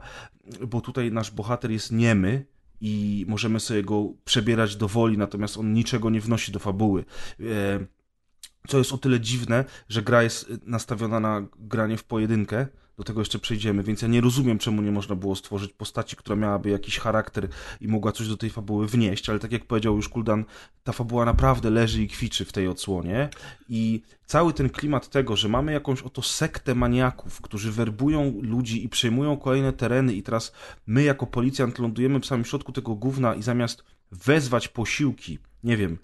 bo tutaj nasz bohater jest niemy i możemy sobie go przebierać do woli, natomiast on niczego nie wnosi do fabuły. E, co jest o tyle dziwne, że gra jest nastawiona na granie w pojedynkę, do tego jeszcze przejdziemy, więc ja nie rozumiem, czemu nie można było stworzyć postaci, która miałaby jakiś charakter i mogła coś do tej fabuły wnieść, ale tak jak powiedział już Kuldan, ta fabuła naprawdę leży i kwiczy w tej odsłonie i cały ten klimat tego, że mamy jakąś oto sektę maniaków, którzy werbują ludzi i przejmują kolejne tereny i teraz my jako policjant lądujemy w samym środku tego gówna i zamiast wezwać posiłki, nie wiem,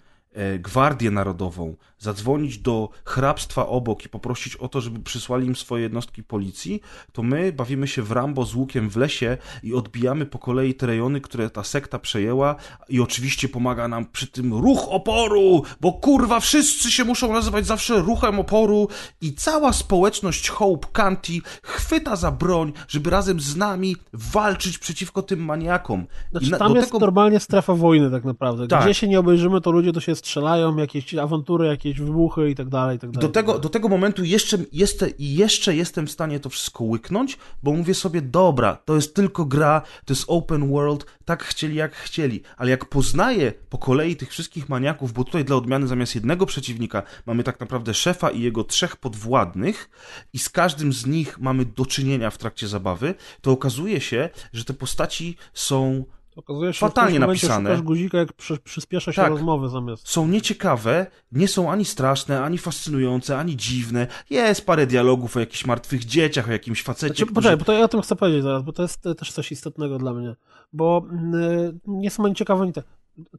Gwardię Narodową, zadzwonić do hrabstwa obok i poprosić o to, żeby przysłali im swoje jednostki policji, to my bawimy się w Rambo z łukiem w lesie i odbijamy po kolei te rejony, które ta sekta przejęła i oczywiście pomaga nam przy tym ruch oporu, bo kurwa wszyscy się muszą nazywać zawsze ruchem oporu i cała społeczność Hope County chwyta za broń, żeby razem z nami walczyć przeciwko tym maniakom. Znaczy, na, tam jest tego... normalnie strefa wojny tak naprawdę. Tak. Gdzie się nie obejrzymy, to ludzie to się strzelają, jakieś awantury, jakieś wybuchy i tak dalej, i tak dalej. Do tego, do tego momentu jeszcze, jeszcze, jeszcze jestem w stanie to wszystko łyknąć, bo mówię sobie, dobra, to jest tylko gra, to jest open world, tak chcieli jak chcieli, ale jak poznaję po kolei tych wszystkich maniaków, bo tutaj dla odmiany zamiast jednego przeciwnika mamy tak naprawdę szefa i jego trzech podwładnych i z każdym z nich mamy do czynienia w trakcie zabawy, to okazuje się, że te postaci są Okazuje się, fatalnie że napisane. Szukasz guzika, jak przy, przyspiesza się tak. rozmowy zamiast. Są nieciekawe, nie są ani straszne, ani fascynujące, ani dziwne. Jest parę dialogów o jakichś martwych dzieciach, o jakimś facecie. Znaczy, którzy... Poczekaj, bo to ja o tym chcę powiedzieć zaraz, bo to jest też coś istotnego dla mnie. Bo yy, nie są ani ciekawe, ani te.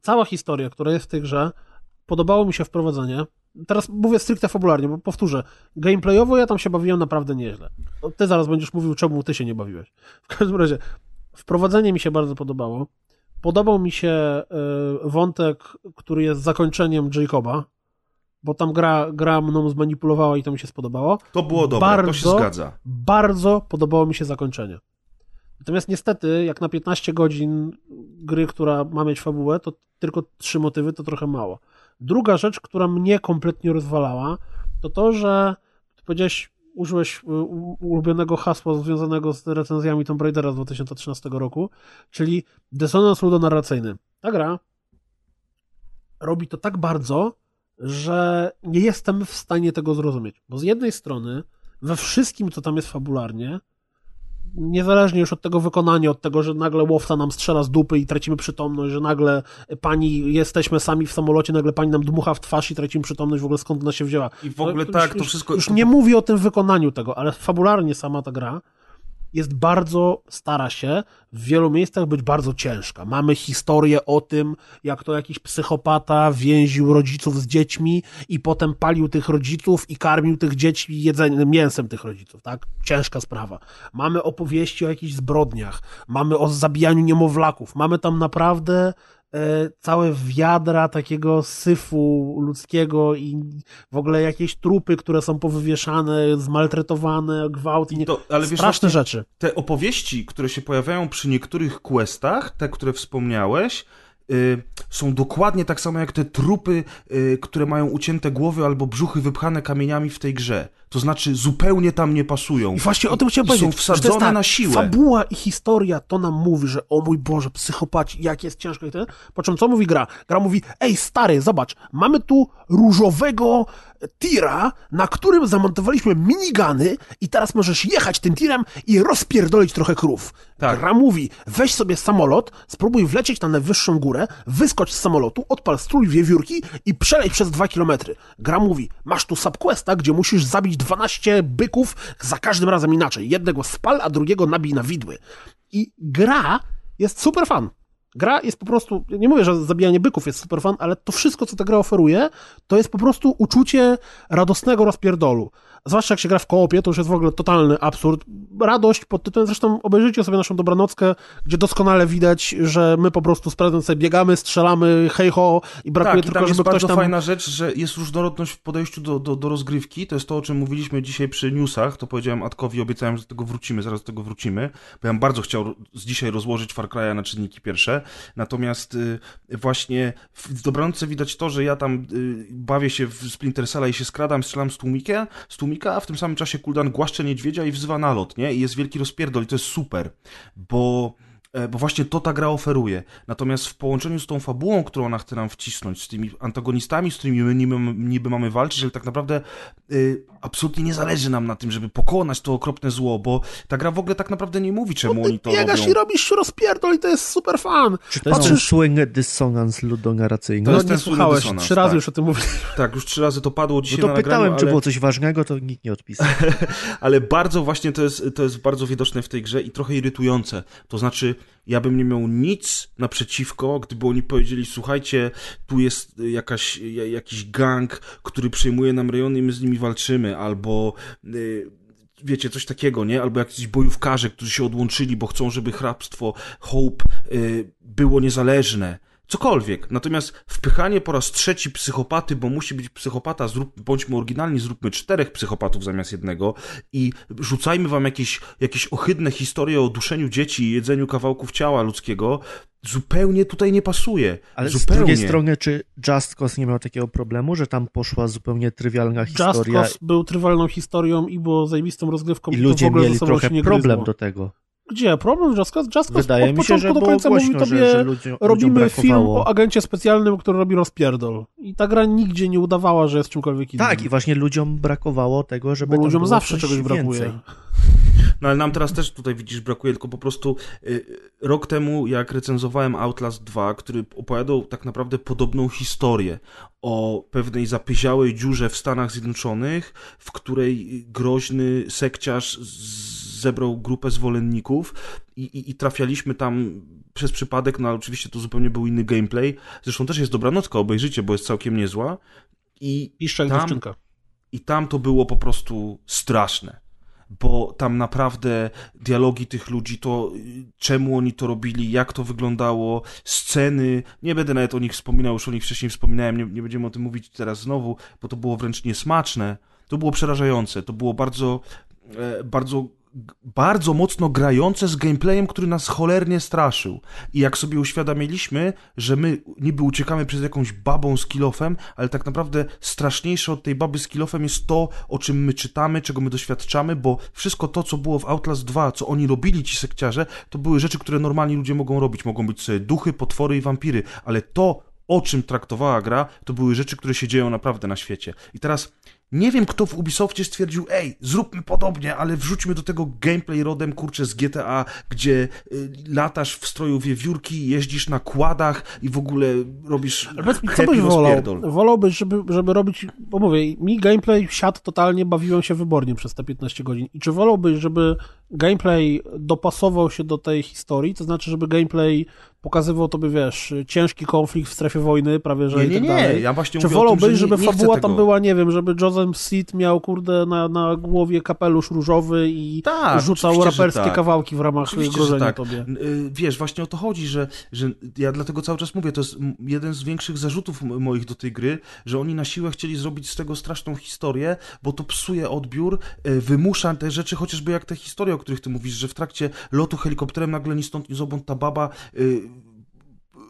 Cała historia, która jest w tej grze, podobało mi się wprowadzenie. teraz mówię stricte fabularnie, bo powtórzę, gameplayowo ja tam się bawiłem naprawdę nieźle. Ty zaraz będziesz mówił, czemu ty się nie bawiłeś. W każdym razie, wprowadzenie mi się bardzo podobało. Podobał mi się y, wątek, który jest zakończeniem Jacoba, bo tam gra, gra mną zmanipulowała i to mi się spodobało. To było dobre, to się Bardzo- zgadza. Bardzo podobało mi się zakończenie. Natomiast niestety, jak na 15 godzin gry, która ma mieć fabułę, to tylko trzy motywy to trochę mało. Druga rzecz, która mnie kompletnie rozwalała, to to, że powiedziałeś, użyłeś y, ulubionego hasła związanego z recenzjami Tomb Raidera z 2013 roku, czyli dysonans ludonarracyjny. Ta gra robi to tak bardzo, że nie jestem w stanie tego zrozumieć. Bo z jednej strony, we wszystkim, co tam jest fabularnie, niezależnie już od tego wykonania, od tego, że nagle łowca nam strzela z dupy i tracimy przytomność, że nagle pani, jesteśmy sami w samolocie, nagle pani nam dmucha w twarz i tracimy przytomność, w ogóle skąd ona się wzięła. I w ogóle już- tak, to już, wszystko... Już nie mówię o tym wykonaniu tego, ale fabularnie sama ta gra jest bardzo, stara się w wielu miejscach być bardzo ciężka. Mamy historię o tym, jak to jakiś psychopata więził rodziców z dziećmi i potem palił tych rodziców i karmił tych dzieci jedzeniem, mięsem tych rodziców, tak? Ciężka sprawa. Mamy opowieści o jakichś zbrodniach, mamy o zabijaniu niemowlaków, mamy tam naprawdę całe wiadra takiego syfu ludzkiego i w ogóle jakieś trupy, które są powywieszane, zmaltretowane, gwałt i nie... To, ale wiesz, straszne rzeczy. te opowieści, które się pojawiają przy niektórych questach, te, które wspomniałeś, y, są dokładnie tak samo jak te trupy, y, które mają ucięte głowy albo brzuchy wypchane kamieniami w tej grze. To znaczy zupełnie tam nie pasują. I właśnie o tym chciałem są powiedzieć. jest wsadzone tak, na siłę. Fabuła i historia to nam mówi, że o mój Boże, psychopaci, jak jest ciężko i ten. Po czym co mówi gra? Gra mówi, ej stary, zobacz, mamy tu różowego tira, na którym zamontowaliśmy minigany i teraz możesz jechać tym tirem i rozpierdolić trochę krów. Tak. Gra mówi, weź sobie samolot, spróbuj wlecieć na najwyższą górę, wyskocz z samolotu, odpal strój wiewiórki i przeleć przez dwa kilometry. Gra mówi, masz tu subquesta, gdzie musisz zabić 12 byków za każdym razem inaczej. Jednego spal, a drugiego nabij na widły. I gra jest super fan. Gra jest po prostu, nie mówię, że zabijanie byków jest super fan, ale to wszystko, co ta gra oferuje, to jest po prostu uczucie radosnego rozpierdolu. Zwłaszcza jak się gra w koopie, to już jest w ogóle totalny absurd. Radość pod tytułem, zresztą obejrzyjcie sobie naszą dobranockę, gdzie doskonale widać, że my po prostu z sobie biegamy, strzelamy, hej ho i brakuje tak, i tylko, tam jest żeby ktoś bardzo tam... fajna rzecz, że jest różnorodność w podejściu do, do, do rozgrywki. To jest to, o czym mówiliśmy dzisiaj przy newsach. To powiedziałem Adkowi, obiecałem, że do tego wrócimy, zaraz do tego wrócimy. Bo ja bym bardzo chciał z dzisiaj rozłożyć Far Cry'a na czynniki pierwsze. Natomiast y, właśnie w dobranocce widać to, że ja tam y, bawię się w Splinter Cella i się skradam, strzelam z tłumika, z a w tym samym czasie Kuldan głaszcze niedźwiedzia i wzywa nalot, nie? I jest wielki rozpierdol i to jest super, bo E, bo właśnie to ta gra oferuje. Natomiast w połączeniu z tą fabułą, którą ona chce nam wcisnąć, z tymi antagonistami, z którymi my niby, niby mamy walczyć, ale tak naprawdę y, absolutnie nie zależy nam na tym, żeby pokonać to okropne zło, bo ta gra w ogóle tak naprawdę nie mówi, czemu Ty oni to biegasz robią. i robisz rozpierdol i to jest super fan. Czy to jest ten Patrzysz- słynny dysonans ludonarracyjny? To No nie słuchałeś, trzy razy tak. już o tym mówiłem. Tak, już trzy razy to padło No dzisiaj to na pytałem, nagraniu, czy ale... było coś ważnego, to nikt nie odpisał. <laughs> ale bardzo właśnie to jest, to jest bardzo widoczne w tej grze i trochę irytujące. To znaczy, ja bym nie miał nic naprzeciwko, gdyby oni powiedzieli, słuchajcie, tu jest jakaś, ja- jakiś gang, który przejmuje nam rejony i my z nimi walczymy, albo... y, Wiecie, coś takiego, nie? Albo jakiś bojówkarze, którzy się odłączyli, bo chcą, żeby hrabstwo Hope y, było niezależne. Cokolwiek. Natomiast wpychanie po raz trzeci psychopaty, bo musi być psychopata, zrób, bądźmy oryginalni, zróbmy czterech psychopatów zamiast jednego i rzucajmy wam jakieś, jakieś ohydne historie o duszeniu dzieci i jedzeniu kawałków ciała ludzkiego, zupełnie tutaj nie pasuje. Ale z zupełnie. drugiej strony, czy Just Cause nie miał takiego problemu, że tam poszła zupełnie trywialna Just historia Cause był trywalną historią i było zajebistą rozgrywką i to ludzie w ogóle mieli trochę problem do tego? Gdzie? Problem? Just Cause Wydaje od mi się, początku że do końca głośno, mówi tobie, że, że ludziom, robimy film o agencie specjalnym, który robi rozpierdol. I ta gra nigdzie nie udawała, że jest czymkolwiek innym. Tak, i właśnie ludziom brakowało tego, żeby Bo ludziom zawsze czegoś brakuje. No ale nam teraz też tutaj widzisz brakuje, tylko po prostu y, rok temu jak recenzowałem Outlast 2, który opowiadał tak naprawdę podobną historię o pewnej zapyziałej dziurze w Stanach Zjednoczonych, w której groźny sekciarz zebrał grupę zwolenników i, i, i trafialiśmy tam przez przypadek, no oczywiście to zupełnie był inny gameplay. Zresztą też jest dobranocka, obejrzycie, bo jest całkiem niezła. I Piszcze jak Tam- dziewczynka. I tam to było po prostu straszne. Bo tam naprawdę dialogi tych ludzi, to y, czemu oni to robili, jak to wyglądało, sceny. Nie będę nawet o nich wspominał, już o nich wcześniej wspominałem, nie, nie będziemy o tym mówić teraz znowu, bo to było wręcz niesmaczne. To było przerażające, to było bardzo, e, bardzo, bardzo mocno grające z gameplayem, który nas cholernie straszył. I jak sobie uświadomiliśmy, że my niby uciekamy przed jakąś babą z kilofem, ale tak naprawdę straszniejsze od tej baby z kilofem jest to, o czym my czytamy, czego my doświadczamy, bo wszystko to, co było w Outlast 2, co oni robili, ci sekciarze, to były rzeczy, które normalni ludzie mogą robić. Mogą być sobie duchy, potwory i wampiry, ale to, o czym traktowała gra, to były rzeczy, które się dzieją naprawdę na świecie. I teraz nie wiem, kto w Ubisoftie stwierdził, ej, zróbmy podobnie, ale wrzućmy do tego gameplay rodem, kurczę, z GTA, gdzie y, latasz w stroju wiewiórki, jeździsz na kładach i w ogóle robisz Ale powiedz mi, co byś wolał? Wolałbyś, żeby, żeby robić, bo mówię, mi gameplay siadł totalnie, bawiłem się wybornie przez te 15 godzin. I czy wolałbyś, żeby gameplay dopasował się do tej historii, to znaczy, żeby gameplay pokazywał tobie, wiesz, ciężki konflikt w strefie wojny, prawie że Nie, i nie, tak nie, dalej. ja właśnie Czy wolałbyś, tym, że żeby nie, nie fabuła tam była, nie wiem, żeby Joseph Seed miał, kurde, na, na głowie kapelusz różowy i Tak, rzucał raperskie tak. kawałki w ramach Oczywiście, że grożenia tak. tobie? Y, Wiesz, właśnie o to chodzi, że, że ja dlatego cały czas mówię, to jest jeden z większych zarzutów moich do tej gry, że oni na siłę chcieli zrobić z tego straszną historię, bo to psuje odbiór, y, wymusza te rzeczy, chociażby jak te historie, o których ty mówisz, że w trakcie lotu helikopterem nagle ni stąd, ni zowąd ta baba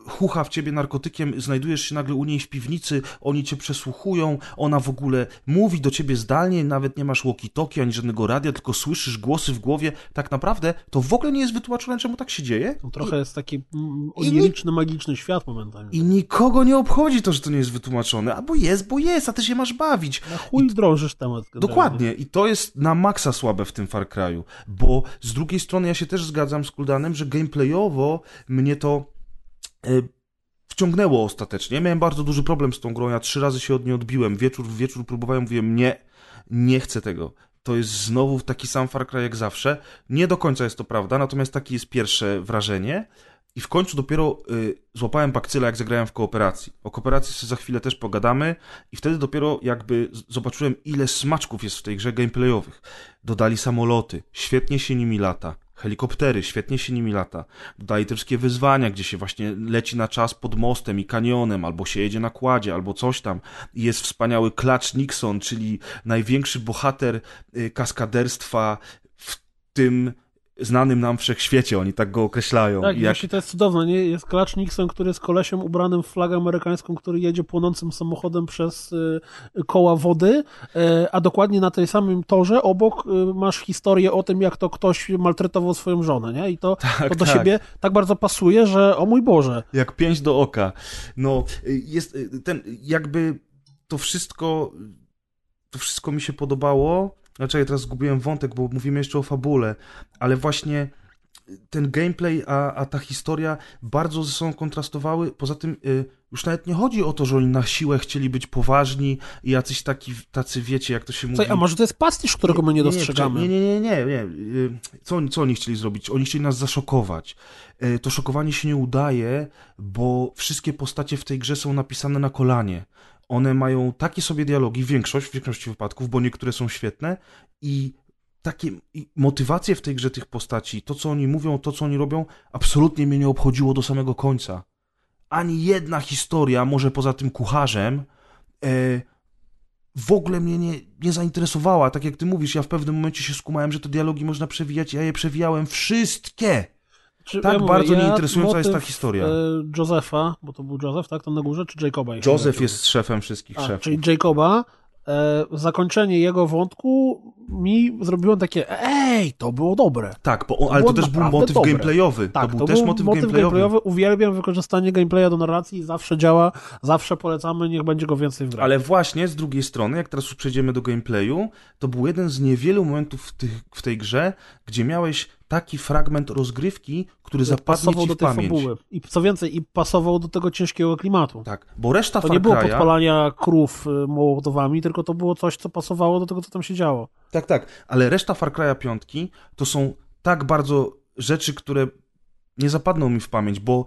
chucha w ciebie narkotykiem, znajdujesz się nagle u niej w piwnicy, oni cię przesłuchują, ona w ogóle mówi do ciebie zdalnie, nawet nie masz walkie-talkie ani żadnego radia, tylko słyszysz głosy w głowie. Tak naprawdę to w ogóle nie jest wytłumaczone, czemu tak się dzieje. To trochę jest taki mm, i oniryczny, magiczny świat momentami. I nikogo nie obchodzi to, że to nie jest wytłumaczone. Albo jest, bo jest, a ty się masz bawić. Na chuj drążysz temat. Dokładnie. I to jest na maksa słabe w tym Far Cry'u. Bo z drugiej strony ja się też zgadzam z Kuldanem, że gameplayowo mnie to wciągnęło ostatecznie. Miałem bardzo duży problem z tą grą. Ja trzy razy się od niej odbiłem. Wieczór w wieczór próbowałem, mówiłem nie, nie chcę tego. To jest znowu taki sam Far Cry jak zawsze. Nie do końca jest to prawda, natomiast takie jest pierwsze wrażenie. I w końcu dopiero y, złapałem bakcyla, jak zagrałem w kooperacji. O kooperacji sobie za chwilę też pogadamy i wtedy dopiero jakby zobaczyłem, ile smaczków jest w tej grze gameplayowych. Dodali samoloty, świetnie się nimi lata. Helikoptery, świetnie się nimi lata. Dodali te wszystkie wyzwania, gdzie się właśnie leci na czas pod mostem i kanionem, albo się jedzie na kładzie, albo coś tam. Jest wspaniały Clutch Nixon, czyli największy bohater y, kaskaderstwa w tym znanym nam wszechświecie, oni tak go określają. Tak, I jak właśnie to jest cudowne, nie? Jest Klacz Nixon, który jest kolesiem ubranym w flagę amerykańską, który jedzie płonącym samochodem przez y, koła wody, y, a dokładnie na tej samym torze obok y, masz historię o tym, jak to ktoś maltretował swoją żonę, nie? I to, <laughs> Tak, to do tak. siebie tak bardzo pasuje, że o mój Boże. Jak pięć do oka. No, y, jest y, ten, jakby to wszystko, to wszystko mi się podobało. Znaczy, ja teraz zgubiłem wątek, bo mówimy jeszcze o fabule, ale właśnie ten gameplay, a, a ta historia bardzo ze sobą kontrastowały. Poza tym y, już nawet nie chodzi o to, że oni na siłę chcieli być poważni i jacyś taki, tacy, wiecie, jak to się mówi... Słuchaj, a może to jest pastisz, którego my nie dostrzegamy? Nie, nie, nie, nie, nie. Y, Co, oni- co oni chcieli zrobić? Oni chcieli nas zaszokować. Y, To szokowanie się nie udaje, bo wszystkie postacie w tej grze są napisane na kolanie. One mają takie sobie dialogi, większość, w większości wypadków, bo niektóre są świetne i takie i motywacje w tej grze tych postaci, to co oni mówią, to co oni robią, absolutnie mnie nie obchodziło do samego końca. Ani jedna historia, może poza tym kucharzem, e, w ogóle mnie nie, nie zainteresowała. Tak jak ty mówisz, ja w pewnym momencie się skumałem, że te dialogi można przewijać, ja je przewijałem wszystkie. Czy, tak mówię, bardzo nieinteresująca jest ta historia. E, Josefa, bo to był Józef, tak, tam na górze, czy Jacoba? Joseph jest szefem wszystkich A, szefów. czyli Jacoba, e, zakończenie jego wątku mi zrobiło takie, ej, to było dobre. Tak, bo on, ale było to też był motyw dobre. gameplayowy. Tak, to był też motyw, gameplayowy. Uwielbiam wykorzystanie gameplaya do narracji, zawsze działa, zawsze polecamy, niech będzie go więcej w grach. Ale właśnie z drugiej strony, jak teraz już przejdziemy do gameplayu, to był jeden z niewielu momentów w, tych, w tej grze, gdzie miałeś taki fragment rozgrywki, który zapadnie pasował ci do tej pamięć. fabuły. I co więcej, i pasował do tego ciężkiego klimatu. Tak, bo reszta To Far nie było podpalania krów y, mołotowami, tylko to było coś, co pasowało do tego, co tam się działo. Tak, tak, ale reszta Far Cry'a piątki to są tak bardzo rzeczy, które nie zapadną mi w pamięć, bo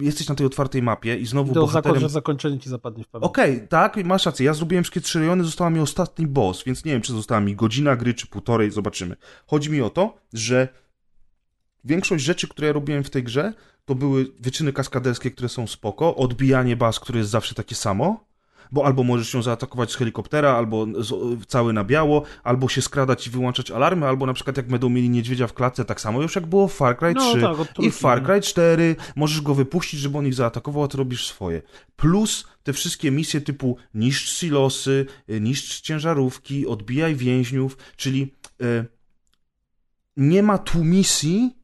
jesteś na tej otwartej mapie i znowu Do bohaterem... że zakończenie ci zapadnie w pamięć. Okej, tak, masz rację. Ja zrobiłem wszystkie trzy rejony, została mi ostatni boss, więc nie wiem, czy została mi godzina gry, czy półtorej, zobaczymy. Chodzi mi o to, że większość rzeczy, które ja robiłem w tej grze, to były wyczyny kaskaderskie, które są spoko, odbijanie baz, które jest zawsze takie samo, bo albo możesz ją zaatakować z helikoptera, albo z, cały na biało, albo się skradać i wyłączać alarmy, albo na przykład jak będą mieli niedźwiedzia w klatce, tak samo już jak było w Far Cry 3 No tak, i w Far nie? Cry 4, możesz go wypuścić, żeby on ich zaatakował, a ty robisz swoje. Plus te wszystkie misje typu niszcz silosy, y, niszcz ciężarówki, odbijaj więźniów, czyli y, nie ma tu misji,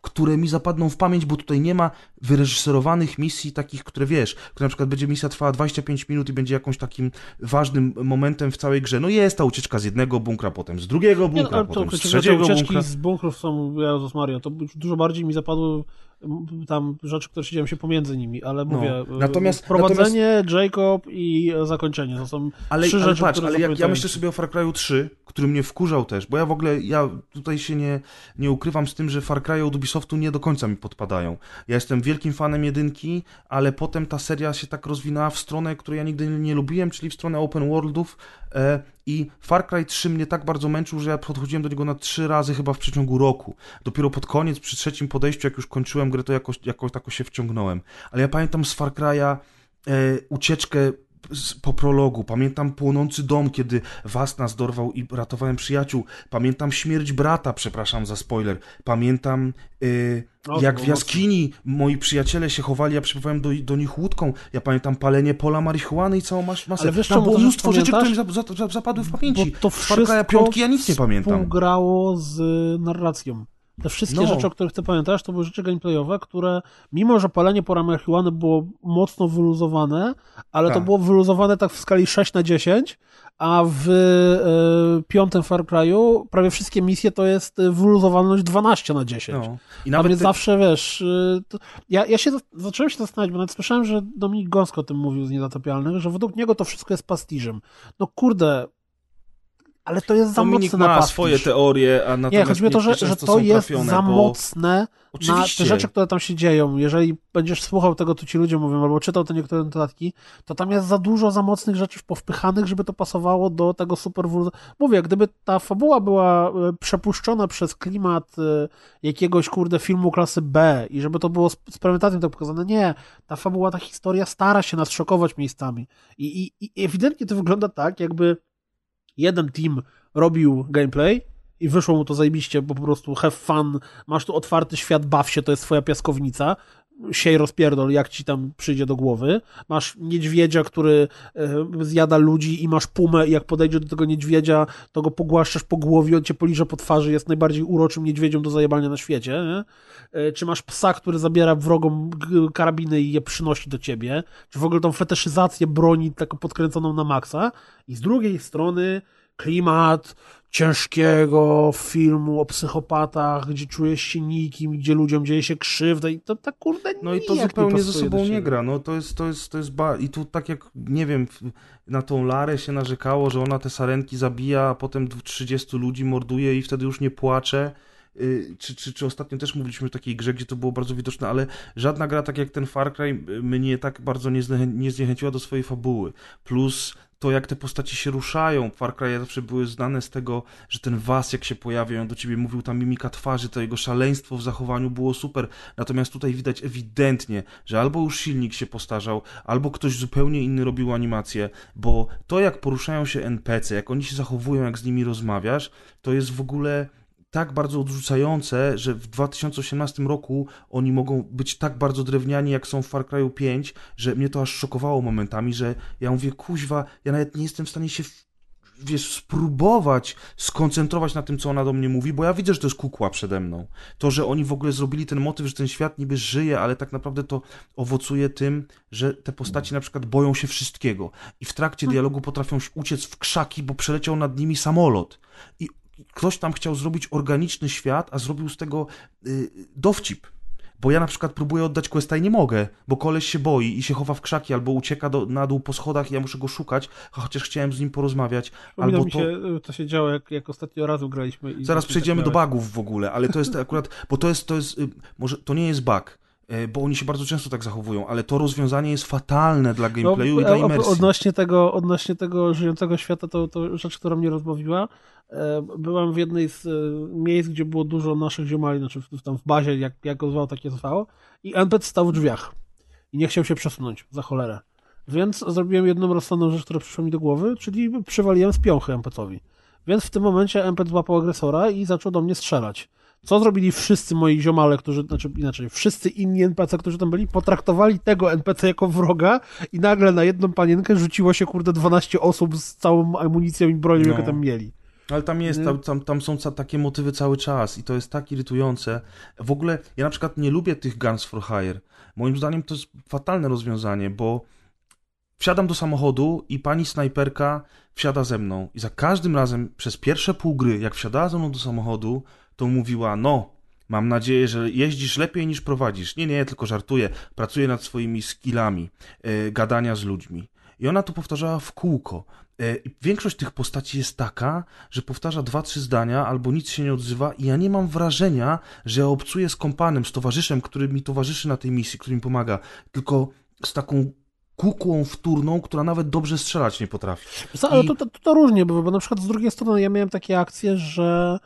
które mi zapadną w pamięć, bo tutaj nie ma wyreżyserowanych misji takich, które wiesz, które na przykład będzie misja trwała 25 minut i będzie jakąś takim ważnym momentem w całej grze. No jest ta ucieczka z jednego bunkra, potem z drugiego Nie, no, bunkra, ale to, potem z trzeciego te ucieczki bunkra. z bunkrów są, Jezus Maria, to dużo bardziej mi zapadły m, tam rzeczy, które się dzieją się pomiędzy nimi, ale No, mówię, natomiast- wprowadzenie, Jacob i zakończenie, to są Ale, trzy ale rzeczy, patrz, ale jak ja myślę sobie o Far Cry'u 3, który mnie wkurzał też, bo ja w ogóle, ja tutaj się nie, nie ukrywam z tym, że Far Cry'e od Ubisoftu nie do końca mi podpadają. Ja jestem wielkim fanem jedynki, ale potem ta seria się tak rozwinęła w stronę, której ja nigdy nie lubiłem, czyli w stronę open worldów e, i Far Cry 3 mnie tak bardzo męczył, że ja podchodziłem do niego na trzy razy chyba w przeciągu roku. Dopiero pod koniec, przy trzecim podejściu, jak już kończyłem grę, to jakoś, jakoś tak się wciągnąłem. Ale ja pamiętam z Far Cry'a e, ucieczkę po prologu. Pamiętam płonący dom, kiedy was nas dorwał i ratowałem przyjaciół. Pamiętam śmierć brata, przepraszam za spoiler. Pamiętam y, O, jak w jaskini moi przyjaciele się chowali, ja przypływałem do, do nich łódką. Ja pamiętam palenie pola marihuany i całą mas masę. Ale wiesz, Tam było mnóstwo rzeczy, które mi pamiętasz? za, za, za, zapadły w pamięci. Bo to wszystko piątki ja nic nie pamiętam. współgrało z narracją. Te wszystkie No. rzeczy, o których ty pamiętasz, to były rzeczy gameplayowe, które mimo, że palenie pora marihuany było mocno wyluzowane, ale to Tak. było wyluzowane tak w skali 6 na 10, a w e, piątym Far Cry'u prawie wszystkie misje to jest e, wyluzowalność 12 na 10. No. I nawet te- zawsze, wiesz, y, to, ja, ja się za- zacząłem się zastanawiać, bo nawet słyszałem, że Dominik Gąsko o tym mówił z Niezatopialnych, że według niego to wszystko jest pastiżem. No kurde, ale to jest za Dominik mocne na ma swoje teorie, a Nie, natomiast chodzi mi o to, że, że to jest trafione, za bo... mocne na Oczywiście. te rzeczy, które tam się dzieją. Jeżeli będziesz słuchał tego, co ci ludzie mówią, albo czytał te niektóre notatki, to tam jest za dużo za mocnych rzeczy powpychanych, żeby to pasowało do tego super... Mówię, gdyby ta fabuła była e, przepuszczona przez klimat e, jakiegoś, kurde, filmu klasy B i żeby to było z, z premedytacją tak pokazane, nie. Ta fabuła, ta historia stara się nas szokować miejscami. I, i, i ewidentnie to wygląda tak, jakby jeden team robił gameplay i wyszło mu to zajebiście, bo po prostu have fun, masz tu otwarty świat, baw się, to jest twoja piaskownica, siej rozpierdol, jak ci tam przyjdzie do głowy. Masz niedźwiedzia, który e, zjada ludzi i masz pumę i jak podejdzie do tego niedźwiedzia, to go pogłaszczasz po głowie, on cię poliże po twarzy, jest najbardziej uroczym niedźwiedziem do zajebania na świecie. Nie? E, Czy masz psa, który zabiera wrogom karabiny i je przynosi do ciebie? Czy w ogóle tą fetyszyzację broni taką podkręconą na maksa? I z drugiej strony klimat ciężkiego filmu o psychopatach, gdzie czujesz się nikim, gdzie ludziom dzieje się krzywda i to tak kurde No i to zupełnie nie ze sobą nie gra. No to jest, to jest, to jest ba... I tu tak jak, nie wiem, na tą Larę się narzekało, że ona te sarenki zabija, a potem dwu- 30 ludzi morduje i wtedy już nie płacze. Y, Czy, czy, czy ostatnio też mówiliśmy o takiej grze, gdzie to było bardzo widoczne, ale żadna gra, tak jak ten Far Cry, y, mnie tak bardzo nie, zniechę- nie zniechęciła do swojej fabuły. Plus to, jak te postaci się ruszają. Far Cry zawsze były znane z tego, że ten was, jak się pojawia, on do ciebie mówił, ta mimika twarzy, to jego szaleństwo w zachowaniu było super. Natomiast tutaj widać ewidentnie, że albo już silnik się postarzał, albo ktoś zupełnie inny robił animację, bo to, jak poruszają się NPC, jak oni się zachowują, jak z nimi rozmawiasz, to jest w ogóle tak bardzo odrzucające, że w 2018 roku oni mogą być tak bardzo drewniani, jak są w Far Cry 5, że mnie to aż szokowało momentami, że ja mówię, kuźwa, ja nawet nie jestem w stanie się wiesz, spróbować skoncentrować na tym, co ona do mnie mówi, bo ja widzę, że to jest kukła przede mną. To, że oni w ogóle zrobili ten motyw, że ten świat niby żyje, ale tak naprawdę to owocuje tym, że te postaci na przykład boją się wszystkiego i w trakcie dialogu potrafią uciec w krzaki, bo przeleciał nad nimi samolot. I ktoś tam chciał zrobić organiczny świat, a zrobił z tego y, dowcip. Bo ja na przykład próbuję oddać questa i nie mogę, bo koleś się boi i się chowa w krzaki, albo ucieka do, na dół po schodach i ja muszę go szukać, chociaż chciałem z nim porozmawiać. Albo mi to... się, y, co się działo, jak, jak ostatnio razem graliśmy. I Zaraz tak przejdziemy do miałeś. bugów w ogóle, ale to jest akurat, bo to jest, to jest, y, może to nie jest bug, bo oni się bardzo często tak zachowują, ale to rozwiązanie jest fatalne dla gameplayu i dla No, a- a- imersji. Odnośnie tego, odnośnie tego żyjącego świata, to, to rzecz, która mnie rozbawiła. E, Byłem w jednej z e, miejsc, gdzie było dużo naszych ziomali, znaczy w, tam w bazie, jak, jak go zwał, tak je zwał. I NPC stał w drzwiach. I nie chciał się przesunąć, za cholerę. Więc zrobiłem jedną rozsądną rzecz, która przyszła mi do głowy, czyli przywaliłem z piąchy NPC-owi. Więc w tym momencie NPC złapał agresora i zaczął do mnie strzelać. Co zrobili wszyscy moi ziomale, którzy, znaczy inaczej, wszyscy inni NPC, którzy tam byli, potraktowali tego NPC jako wroga i nagle na jedną panienkę rzuciło się, kurde, 12 osób z całą amunicją i bronią, No. jaką tam mieli. Ale tam jest, tam, tam, tam są takie motywy cały czas i to jest tak irytujące. W ogóle ja na przykład nie lubię tych Guns for Hire. Moim zdaniem to jest fatalne rozwiązanie, bo wsiadam do samochodu i pani snajperka wsiada ze mną. I za każdym razem przez pierwsze pół gry, jak wsiadała ze mną do samochodu, to mówiła, no, mam nadzieję, że jeździsz lepiej niż prowadzisz. Nie, nie, tylko żartuję. Pracuję nad swoimi skillami e, gadania z ludźmi. I ona to powtarzała w kółko. E, i większość tych postaci jest taka, że powtarza dwa, trzy zdania albo nic się nie odzywa i ja nie mam wrażenia, że ja obcuję z kompanem, z towarzyszem, który mi towarzyszy na tej misji, który mi pomaga, tylko z taką kukłą wtórną, która nawet dobrze strzelać nie potrafi. Co, ale I- to, to, to różnie było, bo na przykład z drugiej strony ja miałem takie akcje, że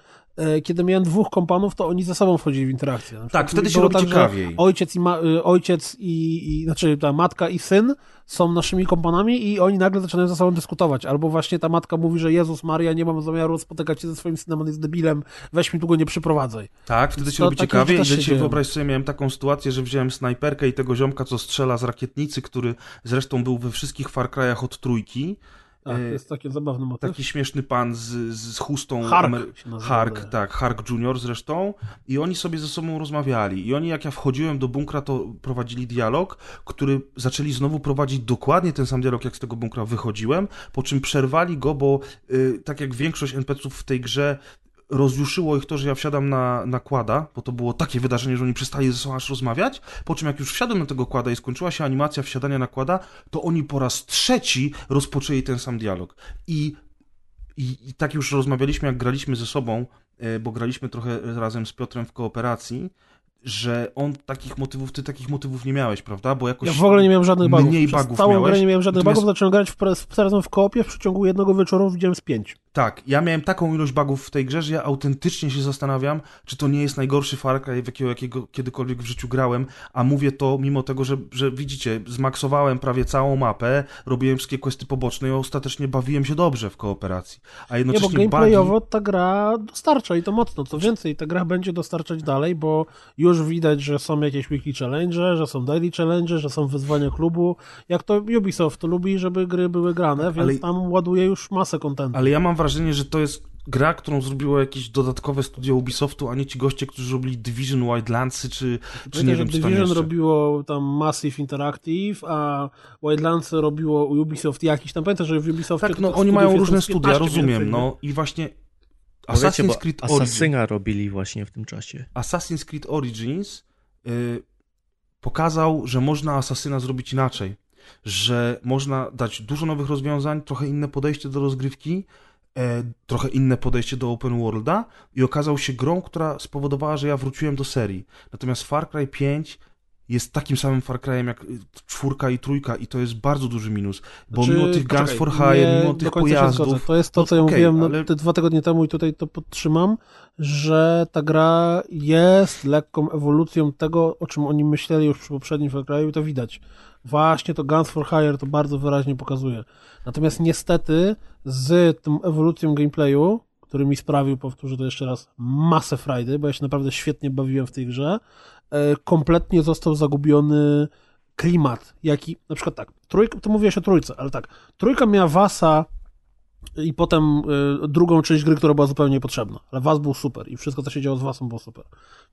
kiedy miałem dwóch kompanów, to oni ze sobą wchodzili w interakcję. Tak, wtedy się robi tak, ciekawiej. Ojciec i, ma, y, ojciec i, i znaczy ta matka i syn są naszymi kompanami i oni nagle zaczynają ze sobą dyskutować. Albo właśnie ta matka mówi, że Jezus Maria, nie mam zamiaru spotykać się ze swoim synem, on jest debilem, weź mi tu go nie przyprowadzaj. Tak, wtedy się robi takie ciekawie. rzeczy I się wyobraź sobie, miałem taką sytuację, że wziąłem snajperkę i tego ziomka, co strzela z rakietnicy, który zresztą był we wszystkich Far Cry'ach od trójki. Tak, to jest taki zabawny motyw. Taki śmieszny pan z, z chustą. Hark Amery- Hark, tak, Hark Junior zresztą. I oni sobie ze sobą rozmawiali. I oni, jak ja wchodziłem do bunkra, to prowadzili dialog, który zaczęli znowu prowadzić dokładnie ten sam dialog, jak z tego bunkra wychodziłem, po czym przerwali go, bo y, tak jak większość NPC-ów w tej grze, rozjuszyło ich to, że ja wsiadam na, na kłada, bo to było takie wydarzenie, że oni przestali ze sobą aż rozmawiać, po czym jak już wsiadłem na tego kłada i skończyła się animacja wsiadania na kłada, to oni po raz trzeci rozpoczęli ten sam dialog. I, i, i tak już rozmawialiśmy, jak graliśmy ze sobą, e, bo graliśmy trochę razem z Piotrem w kooperacji, że on takich motywów, ty takich motywów nie miałeś, prawda? Bo jakoś Ja w ogóle nie miałem żadnych bugów. mniej Przez bugów całą miałeś. grę nie miałem żadnych Natomiast- bugów, zacząłem grać w, razem w koopie, w przeciągu jednego wieczoru widziałem z pięć. Tak, ja miałem taką ilość bugów w tej grze, że ja autentycznie się zastanawiam, czy to nie jest najgorszy Far Cry, w jakiego, jakiego kiedykolwiek w życiu grałem, a mówię to mimo tego, że, że widzicie, zmaksowałem prawie całą mapę, robiłem wszystkie questy poboczne i ostatecznie bawiłem się dobrze w kooperacji. A Nie, bo jednocześnie gameplayowo ta gra dostarcza i to mocno. Co więcej, ta gra będzie dostarczać dalej, bo już widać, że są jakieś weekly challenge, że są daily challenge, że są wyzwania klubu. Jak to Ubisoft lubi, żeby gry były grane, więc ale- tam ładuje już masę kontentu. Ale ja mam wrażenie, że to jest gra, którą zrobiło jakieś dodatkowe studio Ubisoftu, a nie ci goście, którzy robili Division Wildlandsy, czy, czy nie że wiem, co tam Division jeszcze. robiło tam Massive Interactive, a Wildlands robiło Ubisoft jakiś tam. Pamiętaj, że w Ubisoftie Tak, no oni mają różne studia, 15 rozumiem, no i właśnie wiecie, Assassin's Creed Origins, Asasyna robili właśnie w tym czasie. Assassin's Creed Origins y, pokazał, że można Asasyna zrobić inaczej, że można dać dużo nowych rozwiązań, trochę inne podejście do rozgrywki, trochę inne podejście do open worlda i okazał się grą, która spowodowała, że ja wróciłem do serii. Natomiast Far Cry 5 jest takim samym Far Cry'em jak czwórka i trójka i to jest bardzo duży minus, bo Znaczy, mimo tych Guns for Hire, mimo tych pojazdów. To jest to, no co ja okej, mówiłem no, ale- te dwa tygodnie temu i tutaj to podtrzymam, że ta gra jest lekką ewolucją tego, o czym oni myśleli już przy poprzednim Far Cry'u i to widać. Właśnie to Guns for Hire to bardzo wyraźnie pokazuje. Natomiast niestety z tą ewolucją gameplayu, który mi sprawił, powtórzę to jeszcze raz, masę frajdy, bo ja się naprawdę świetnie bawiłem w tej grze, e, kompletnie został zagubiony klimat, jaki, na przykład tak, trójka, to mówiłeś o trójce, ale tak, trójka miała Wasa i potem y, drugą część gry, która była zupełnie niepotrzebna, ale Was był super i wszystko, co się działo z Wasem było super.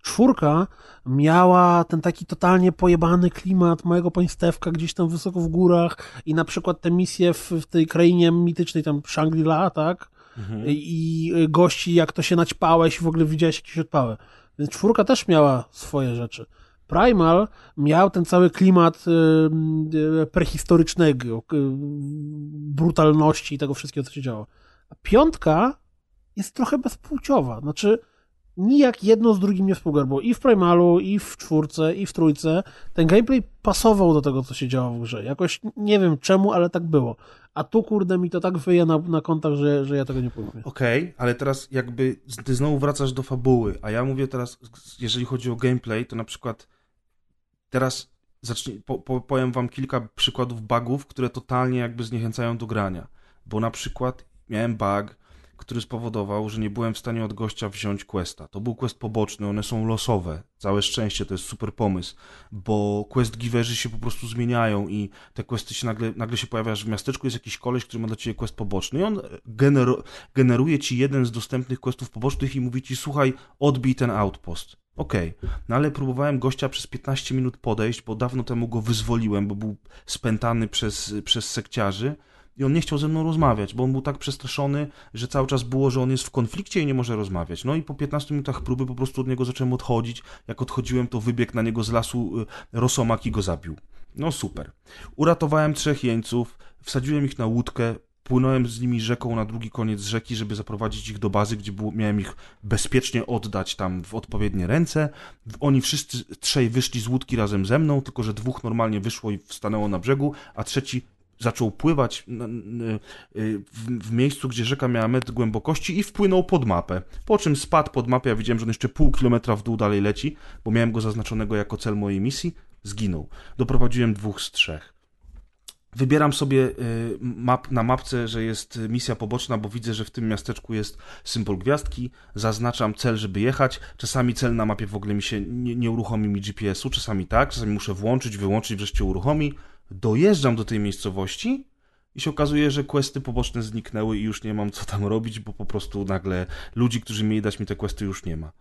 Czwórka miała ten taki totalnie pojebany klimat małego państewka gdzieś tam wysoko w górach i na przykład te misje w, w tej krainie mitycznej, tam Shangri-La, tak? Mhm. I, I gości, jak to się naćpałeś i w ogóle widziałeś jakieś odpały. Więc czwórka też miała swoje rzeczy. Primal miał ten cały klimat y, y, prehistorycznego, y, brutalności i tego wszystkiego, co się działo. A piątka jest trochę bezpłciowa. Znaczy, nijak jedno z drugim nie współgra, bo i w Primalu, i w czwórce, i w trójce ten gameplay pasował do tego, co się działo w grze. Jakoś nie wiem czemu, ale tak było. A tu, kurde, mi to tak wyje na, na kontach, że, że ja tego nie pojmuję. Okej, ale teraz jakby ty znowu wracasz do fabuły, a ja mówię teraz, jeżeli chodzi o gameplay, to na przykład teraz zacznij, po, po, powiem wam kilka przykładów bugów, które totalnie jakby zniechęcają do grania. Bo na przykład miałem bug, który spowodował, że nie byłem w stanie od gościa wziąć questa. To był quest poboczny, one są losowe. Całe szczęście, to jest super pomysł, bo quest giverzy się po prostu zmieniają i te questy się nagle, nagle się pojawia, że w miasteczku jest jakiś koleś, który ma dla ciebie quest poboczny i on generuje ci jeden z dostępnych questów pobocznych i mówi ci, słuchaj, odbij ten outpost. Okej, no ale próbowałem gościa przez 15 minut podejść, bo dawno temu go wyzwoliłem, bo był spętany przez, przez sekciarzy i on nie chciał ze mną rozmawiać, bo on był tak przestraszony, że cały czas było, że on jest w konflikcie i nie może rozmawiać. No i po 15 minutach próby po prostu od niego zacząłem odchodzić. Jak odchodziłem, to wybiegł na niego z lasu y, rosomak i go zabił. No super. Uratowałem trzech jeńców, wsadziłem ich na łódkę, płynąłem z nimi rzeką na drugi koniec rzeki, żeby zaprowadzić ich do bazy, gdzie było, miałem ich bezpiecznie oddać tam w odpowiednie ręce. Oni wszyscy trzej wyszli z łódki razem ze mną, tylko że dwóch normalnie wyszło i stanęło na brzegu, a trzeci zaczął pływać y, w, w miejscu, gdzie rzeka miała metr głębokości i wpłynął pod mapę. Po czym spadł pod mapę, ja widziałem, że on jeszcze pół kilometra w dół dalej leci, bo miałem go zaznaczonego jako cel mojej misji, zginął. Doprowadziłem dwóch z trzech. Wybieram sobie y, map, na mapce, że jest misja poboczna, bo widzę, że w tym miasteczku jest symbol gwiazdki. Zaznaczam cel, żeby jechać. Czasami cel na mapie w ogóle mi się nie, nie uruchomi mi GPS-u, czasami tak, czasami muszę włączyć, wyłączyć, wreszcie uruchomi. Dojeżdżam do tej miejscowości i się okazuje, że questy poboczne zniknęły i już nie mam co tam robić, bo po prostu nagle ludzi, którzy mieli dać mi te questy, już nie ma.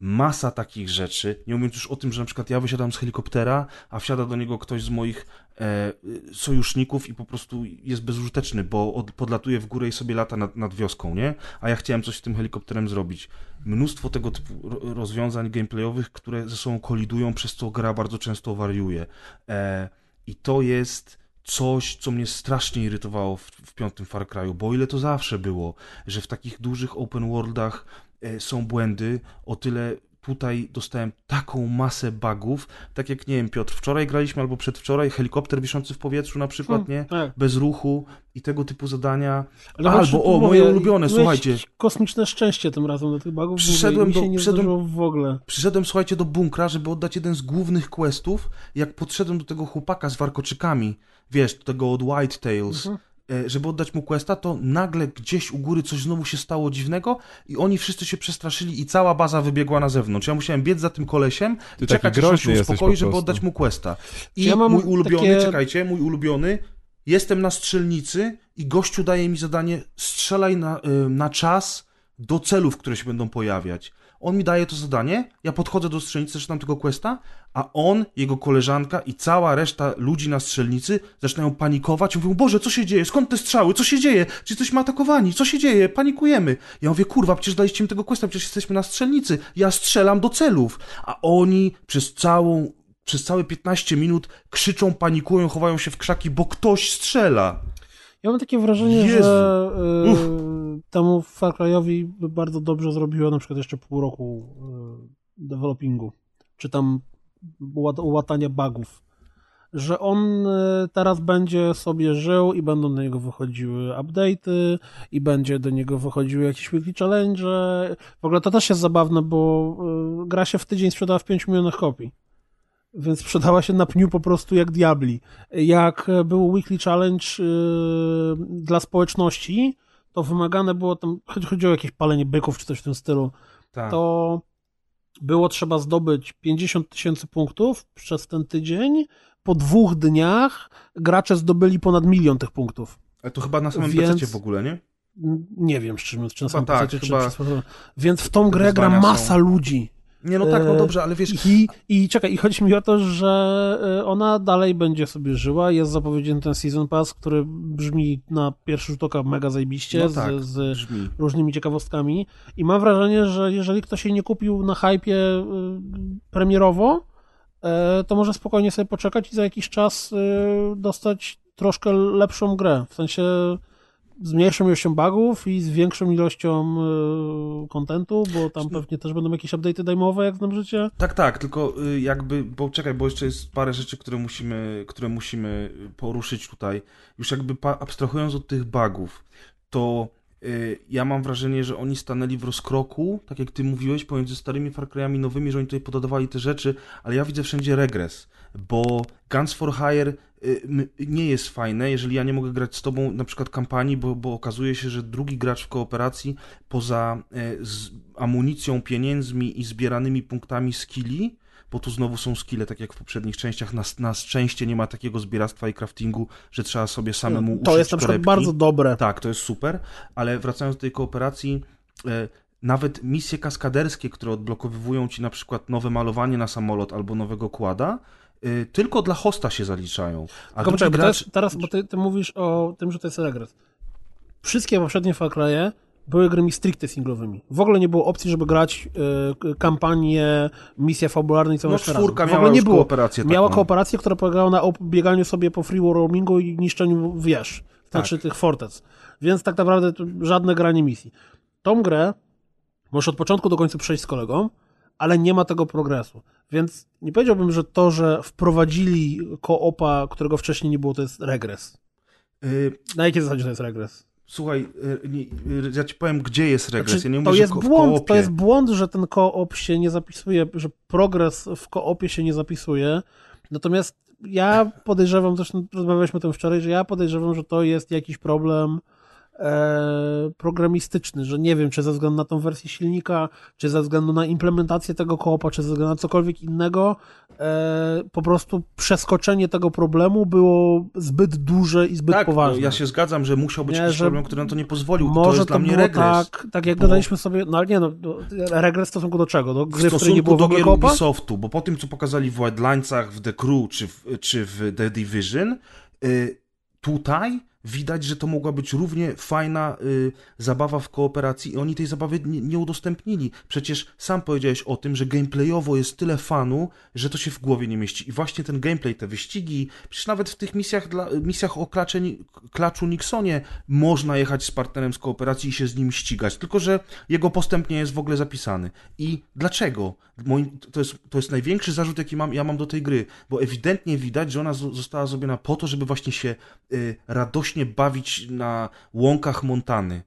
Masa takich rzeczy, nie mówiąc już o tym, że na przykład ja wysiadam z helikoptera, a wsiada do niego ktoś z moich e, sojuszników i po prostu jest bezużyteczny, bo od, podlatuje w górę i sobie lata nad, nad wioską, nie? A ja chciałem coś z tym helikopterem zrobić. Mnóstwo tego typu ro- rozwiązań gameplayowych, które ze sobą kolidują, przez co gra bardzo często wariuje. E, I to jest coś, co mnie strasznie irytowało w, w piątym Far Cry'u, bo o ile to zawsze było, że w takich dużych open worldach e, są błędy, o tyle tutaj dostałem taką masę bugów, tak jak, nie wiem, Piotr, wczoraj graliśmy albo przedwczoraj, helikopter wiszący w powietrzu na przykład, nie? Tak. Bez ruchu i tego typu zadania. Ale Albo, o, mówię, moje ulubione, słuchajcie. Kosmiczne szczęście tym razem do tych bugów. Przyszedłem do- nie przyszedłem- w ogóle. Przyszedłem, słuchajcie, do bunkra, żeby oddać jeden z głównych questów. Jak podszedłem do tego chłopaka z warkoczykami, wiesz, do tego od White Tails, Mhm. E, żeby oddać mu questa, to nagle gdzieś u góry coś znowu się stało dziwnego i oni wszyscy się przestraszyli i cała baza wybiegła na zewnątrz. Ja musiałem biec za tym kolesiem Ty i czekać, aż się uspokoi, po żeby oddać mu questa. I Ja mam mój ulubiony, takie- czekajcie, mój ulubiony, jestem na strzelnicy i gościu daje mi zadanie, strzelaj na, y, na czas do celów, które się będą pojawiać. On mi daje to zadanie, ja podchodzę do strzelnicy, zaczynam tego questa, a on, jego koleżanka i cała reszta ludzi na strzelnicy zaczynają panikować. Mówią, Boże, co się dzieje? Skąd te strzały? Co się dzieje? Czy jesteśmy atakowani? Co się dzieje? Panikujemy. Ja mówię, kurwa, przecież daliście mi tego questa, przecież jesteśmy na strzelnicy. Ja strzelam do celów. A oni przez całą, przez całe 15 minut krzyczą, panikują, chowają się w krzaki, bo ktoś strzela. Ja mam takie wrażenie, Jezu. że y, Uff. Temu Far Cry'owi bardzo dobrze zrobiło na przykład jeszcze pół roku y, developingu, czy tam łat- łatania bugów. Że on y, teraz będzie sobie żył i będą do niego wychodziły update'y i będzie do niego wychodziły jakieś weekly challenge. W ogóle to też jest zabawne, bo y, gra się w tydzień sprzedała w 5 milionach kopii. Więc sprzedała się na pniu po prostu jak diabli. Jak był Weekly Challenge dla społeczności, to wymagane było tam, chodzi- chodziło o jakieś palenie byków czy coś w tym stylu, Tak. to było trzeba zdobyć 50 tysięcy punktów przez ten tydzień. Po dwóch dniach gracze zdobyli ponad milion tych punktów. Ale to chyba na samym Więc- w ogóle, nie? Nie wiem, mówiąc, czy na samym tak, PC, czy, chyba- czy, Więc w tą grę gra wyzwania są. masa ludzi. Nie, no tak, no E, dobrze, ale wiesz, I, I czekaj, i chodzi mi o to, że y, ona dalej będzie sobie żyła. Jest zapowiedziany ten Season Pass, który brzmi na pierwszy rzut oka mega zajebiście, no tak, z, z różnymi ciekawostkami. I mam wrażenie, że jeżeli ktoś jej nie kupił na hypie y, premierowo, e, to może spokojnie sobie poczekać i za jakiś czas e, dostać troszkę lepszą grę. W sensie z mniejszą ilością bugów i z większą ilością e, kontentu, bo tam pewnie też będą jakieś update'y dajmowe, jak znam życie. Tak, tak, tylko y, jakby, bo czekaj, bo jeszcze jest parę rzeczy, które musimy, które musimy poruszyć tutaj. Już jakby abstrahując od tych bugów, to y, ja mam wrażenie, że oni stanęli w rozkroku, tak jak ty mówiłeś, pomiędzy starymi Far Cry'ami nowymi, że oni tutaj pododawali te rzeczy, ale ja widzę wszędzie regres, bo Guns for Hire y, nie jest fajne, jeżeli ja nie mogę grać z tobą na przykład kampanii, bo, bo okazuje się, że drugi gracz w kooperacji poza e, amunicją, pieniędzmi i zbieranymi punktami skilli, bo tu znowu są skille, tak jak w poprzednich częściach, na, na szczęście nie ma takiego zbieractwa i craftingu, że trzeba sobie samemu To uszyć jest na przykład bardzo dobre. Tak, to jest super, ale wracając do tej kooperacji, e, nawet misje kaskaderskie, które odblokowywują ci na przykład nowe malowanie na samolot albo nowego kłada, tylko dla hosta się zaliczają. A Tylko poczekaj, gracz... teraz, teraz, bo ty, ty mówisz o tym, że to jest regres. Wszystkie poprzednie Far Cry'e były grami stricte singlowymi. W ogóle nie było opcji, żeby grać y, kampanię, misje fabularne i całe No czwórka W miała ogóle nie było. kooperację Miała taką. kooperację, która polegała na bieganiu sobie po free roamingu i niszczeniu wież, znaczy Tak. tych fortec. Więc tak naprawdę żadne granie misji. Tą grę możesz od początku do końca przejść z kolegą, ale nie ma tego progresu. Więc nie powiedziałbym, że to, że wprowadzili koopa, którego wcześniej nie było, to jest regres. Y, Na jakiej zasadzie to jest regres? Słuchaj, y, y, ja ci powiem, gdzie jest regres. Znaczy, ja nie mówię, to jest w błąd, koopie. to jest błąd, że ten koop się nie zapisuje, że progres w koopie się nie zapisuje. Natomiast ja podejrzewam, zresztą rozmawialiśmy o tym wczoraj, że ja podejrzewam, że to jest jakiś problem e, programistyczny, że nie wiem, czy ze względu na tą wersję silnika, czy ze względu na implementację tego koopa, czy ze względu na cokolwiek innego, e, po prostu przeskoczenie tego problemu było zbyt duże i zbyt tak, poważne. No, ja się zgadzam, że musiał być Nie, jakiś problem, który na to nie pozwolił. to Może jest to, dla mnie regres. tak, tak jak Bo- gadaliśmy sobie, no ale nie no, no, regres w stosunku do czego? Do gry, w, w której nie stosunku było w do gier? Ubisoftu, bo po tym, co pokazali w Wildlinesach, w The Crew czy w, czy w The Division, y, tutaj widać, że to mogła być równie fajna y, zabawa w kooperacji i oni tej zabawy nie, nie udostępnili. Przecież sam powiedziałeś o tym, że gameplayowo jest tyle fanu, że to się w głowie nie mieści. I właśnie ten gameplay, te wyścigi, przecież nawet w tych misjach, dla, misjach o klacze, klaczu Nixonie można jechać z partnerem z kooperacji i się z nim ścigać, tylko że jego postęp nie jest w ogóle zapisany. I dlaczego? To, jest, to jest największy zarzut, jaki mam, ja mam do tej gry, bo ewidentnie widać, że ona zo- została zrobiona po to, żeby właśnie się y, radośnie bawić na łąkach Montany.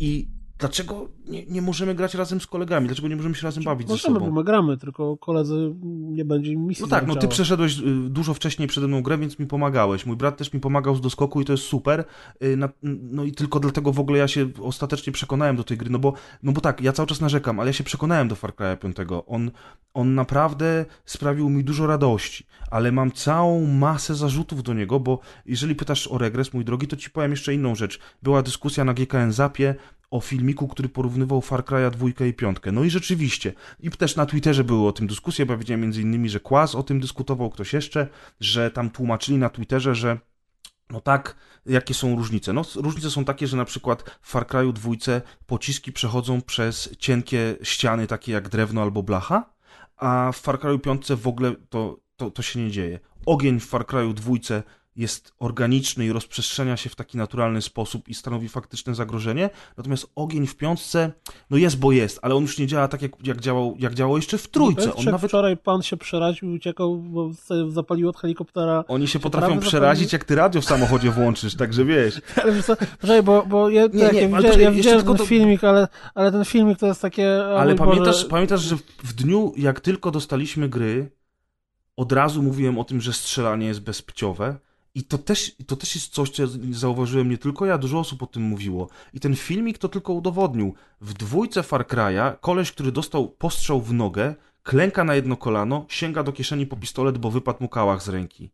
I dlaczego nie, nie możemy grać razem z kolegami? Dlaczego nie możemy się razem bawić ze Możemy, bo sobą? my gramy, tylko koledzy nie będzie im misji No tak, no ty przeszedłeś y, dużo wcześniej przede mną grę, więc mi pomagałeś. Mój brat też mi pomagał z doskoku i to jest super. Y, No i tylko dlatego w ogóle ja się ostatecznie przekonałem do tej gry, no bo, no bo tak, ja cały czas narzekam, ale ja się przekonałem do Far Cry'a 5. On, on naprawdę sprawił mi dużo radości, ale mam całą masę zarzutów do niego, bo jeżeli pytasz o regres, mój drogi, to ci powiem jeszcze inną rzecz. Była dyskusja na GKN Zapie o filmiku, który porównywał Far Cry'a 2 i 5. No i rzeczywiście, i też na Twitterze były o tym dyskusje, bo ja widziałem między innymi, że Kłas o tym dyskutował, ktoś jeszcze, że tam tłumaczyli na Twitterze, że no tak, jakie są różnice? No, różnice są takie, że na przykład w Far Cry'u dwójce pociski przechodzą przez cienkie ściany, takie jak drewno albo blacha, a w Far Cry'u 5 w ogóle to, to, to się nie dzieje. Ogień w Far Cry'u dwójce jest organiczny i rozprzestrzenia się w taki naturalny sposób i stanowi faktyczne zagrożenie, natomiast ogień w piątce, no jest, bo jest, ale on już nie działa tak, jak, jak, działał, jak działał jeszcze w trójce. Wiesz, On nawet Wczoraj pan się przeraził, uciekał, bo zapalił od helikoptera. Oni się Czy potrafią przerazić, zapalnik? jak ty radio w samochodzie włączysz, także wiesz. <laughs> Ale wiesz co, poczekaj, bo, bo ja, Nie, tak, nie, ja, ale widziałem, ja widziałem ten to- filmik, ale, ale ten filmik to jest takie... Ale Boże, pamiętasz, pamiętasz, że w, dniu, jak tylko dostaliśmy gry, od razu mówiłem o tym, że strzelanie jest bezpłciowe. I to też, to też jest coś, co ja zauważyłem nie tylko ja, dużo osób o tym mówiło. I ten filmik to tylko udowodnił. W dwójce Far Cry'a koleś, który dostał postrzał w nogę, klęka na jedno kolano, sięga do kieszeni po pistolet, bo wypadł mu kałach z ręki.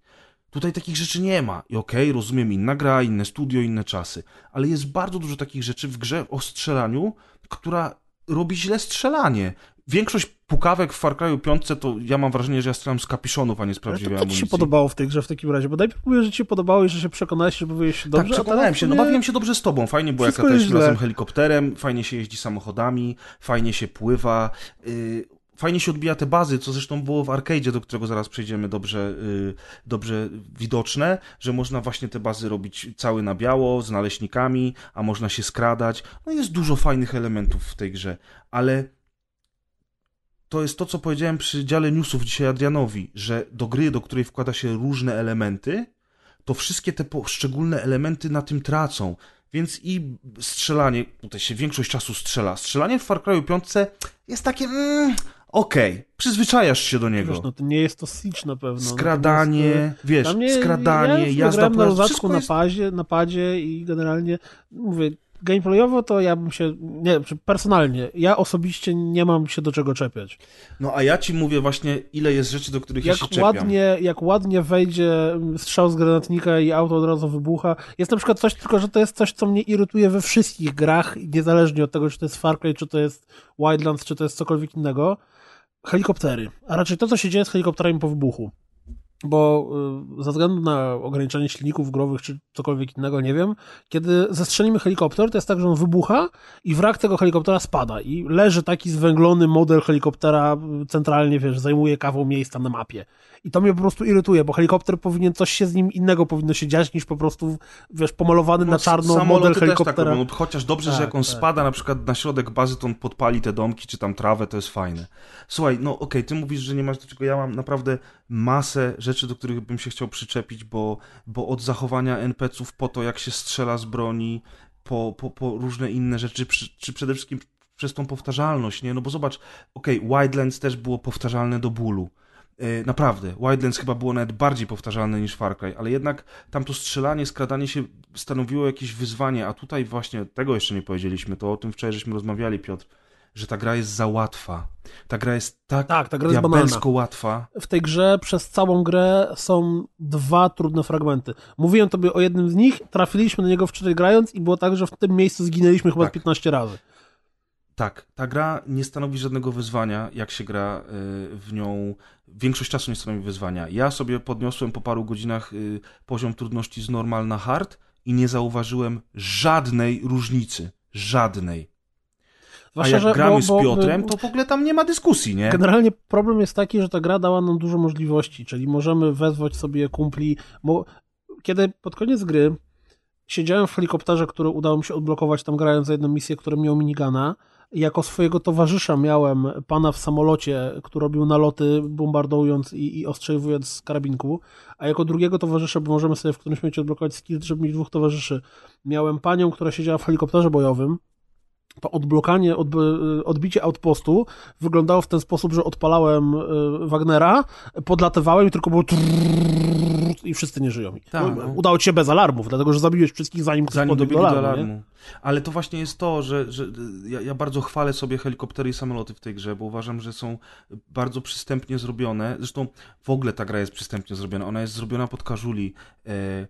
Tutaj takich rzeczy nie ma. I okej, rozumiem, inna gra, inne studio, inne czasy. Ale jest bardzo dużo takich rzeczy w grze o strzelaniu, która robi źle strzelanie. Większość pukawek w Far Cry'u 5 to ja mam wrażenie, że ja strzelam z kapiszonów, a nie z Ale prawdziwej to co ci się podobało w tej grze w takim razie? Bo najpierw mówię, że ci się podobało i że się przekonałeś, że bawiłeś się dobrze, tak, przekonałem się. No bawiłem się dobrze z tobą. Fajnie było, jak lataliśmy razem helikopterem, fajnie się jeździ samochodami, fajnie się pływa. Yy, fajnie się odbija te bazy, co zresztą było w arcade'zie, do którego zaraz przejdziemy, dobrze, y, dobrze widoczne, że można właśnie te bazy robić cały na biało, z naleśnikami, a można się skradać. No jest dużo fajnych elementów w tej grze, ale to jest to, co powiedziałem przy dziale newsów dzisiaj Adrianowi, że do gry, do której wkłada się różne elementy, to wszystkie te poszczególne elementy na tym tracą. Więc i strzelanie, tutaj się większość czasu strzela. Strzelanie w Far Cry 5 jest takie, mm, okej, przyzwyczajasz się do niego. Wiesz, no to nie jest to Siege na pewno. skradanie, Natomiast, e, wiesz, mnie, skradanie, ja jazda po na na jest... padzie, na padzie i generalnie mówię, gameplayowo to ja bym się, nie, czy personalnie, ja osobiście nie mam się do czego czepiać. No a ja ci mówię właśnie, ile jest rzeczy, do których Jak ja się czepiam. ładnie, jak ładnie wejdzie strzał z granatnika i auto od razu wybucha. Jest na przykład coś, tylko że to jest coś, co mnie irytuje we wszystkich grach, niezależnie od tego, czy to jest Far Cry, czy to jest Wildlands, czy to jest cokolwiek innego. Helikoptery. A raczej to, co się dzieje z helikopterami po wybuchu. Bo y, ze względu na ograniczenie silników growych, czy cokolwiek innego, nie wiem, kiedy zestrzelimy helikopter, to jest tak, że on wybucha i wrak tego helikoptera spada i leży taki zwęglony model helikoptera y, centralnie, wiesz, zajmuje kawał miejsca na mapie. I to mnie po prostu irytuje, bo helikopter powinien, coś się z nim innego powinno się dziać, niż po prostu, wiesz, pomalowany na czarno model też tak helikoptera. robią. Chociaż dobrze, że Tak, jak on tak. spada na przykład na środek bazy, to on podpali te domki, czy tam trawę, to jest fajne. Słuchaj, no okej, ty mówisz, że nie masz do czego, ja mam naprawdę masę rzeczy, do których bym się chciał przyczepić, bo, bo od zachowania NPC-ów po to, jak się strzela z broni, po, po, po różne inne rzeczy, przy, czy przede wszystkim przez tą powtarzalność, nie? No bo zobacz, okej, Wildlands też było powtarzalne do bólu. Yy, Naprawdę, Wildlands chyba było nawet bardziej powtarzalne niż Far Cry, ale jednak tam to strzelanie, skradanie się stanowiło jakieś wyzwanie, a tutaj właśnie tego jeszcze nie powiedzieliśmy, to o tym wczoraj żeśmy rozmawiali, Piotr, że ta gra jest za łatwa. Ta gra jest tak, Tak, ta gra jest diabelsko łatwa. w tej grze przez całą grę są dwa trudne fragmenty. Mówiłem tobie o jednym z nich, trafiliśmy na niego wczoraj grając i było tak, że w tym miejscu zginęliśmy chyba Tak. z 15 razy. Tak, ta gra nie stanowi żadnego wyzwania, jak się gra y, w nią. Większość czasu nie stanowi wyzwania. Ja sobie podniosłem po paru godzinach y, poziom trudności z normal na hard i nie zauważyłem żadnej różnicy. Żadnej. A Zwłaszcza, jak że- gramy bo- z bo- Piotrem, to w ogóle tam nie ma dyskusji, nie? Generalnie problem jest taki, że ta gra dała nam dużo możliwości, czyli możemy wezwać sobie kumpli. Mo... Kiedy pod koniec gry siedziałem w helikopterze, który udało mi się odblokować tam grając za jedną misję, który miał minigana, jako swojego towarzysza miałem pana w samolocie, który robił naloty bombardując i, i ostrzeliwując z karabinku, a jako drugiego towarzysza, bo możemy sobie w którymś momencie odblokować skill, żeby mieć dwóch towarzyszy, miałem panią, która siedziała w helikopterze bojowym, to odblokanie, odb odbicie outpostu wyglądało w ten sposób, że odpalałem y, Wagnera, podlatywałem i tylko było i wszyscy nie żyją. Tak. Udało ci się bez alarmów, dlatego że zabiłeś wszystkich zanim ktoś podbiegł do alarmu. alarmu. Ale to właśnie jest to, że, że ja, ja bardzo chwalę sobie helikoptery i samoloty w tej grze, bo uważam, że są bardzo przystępnie zrobione. Zresztą w ogóle ta gra jest przystępnie zrobiona. Ona jest zrobiona pod każuli. E,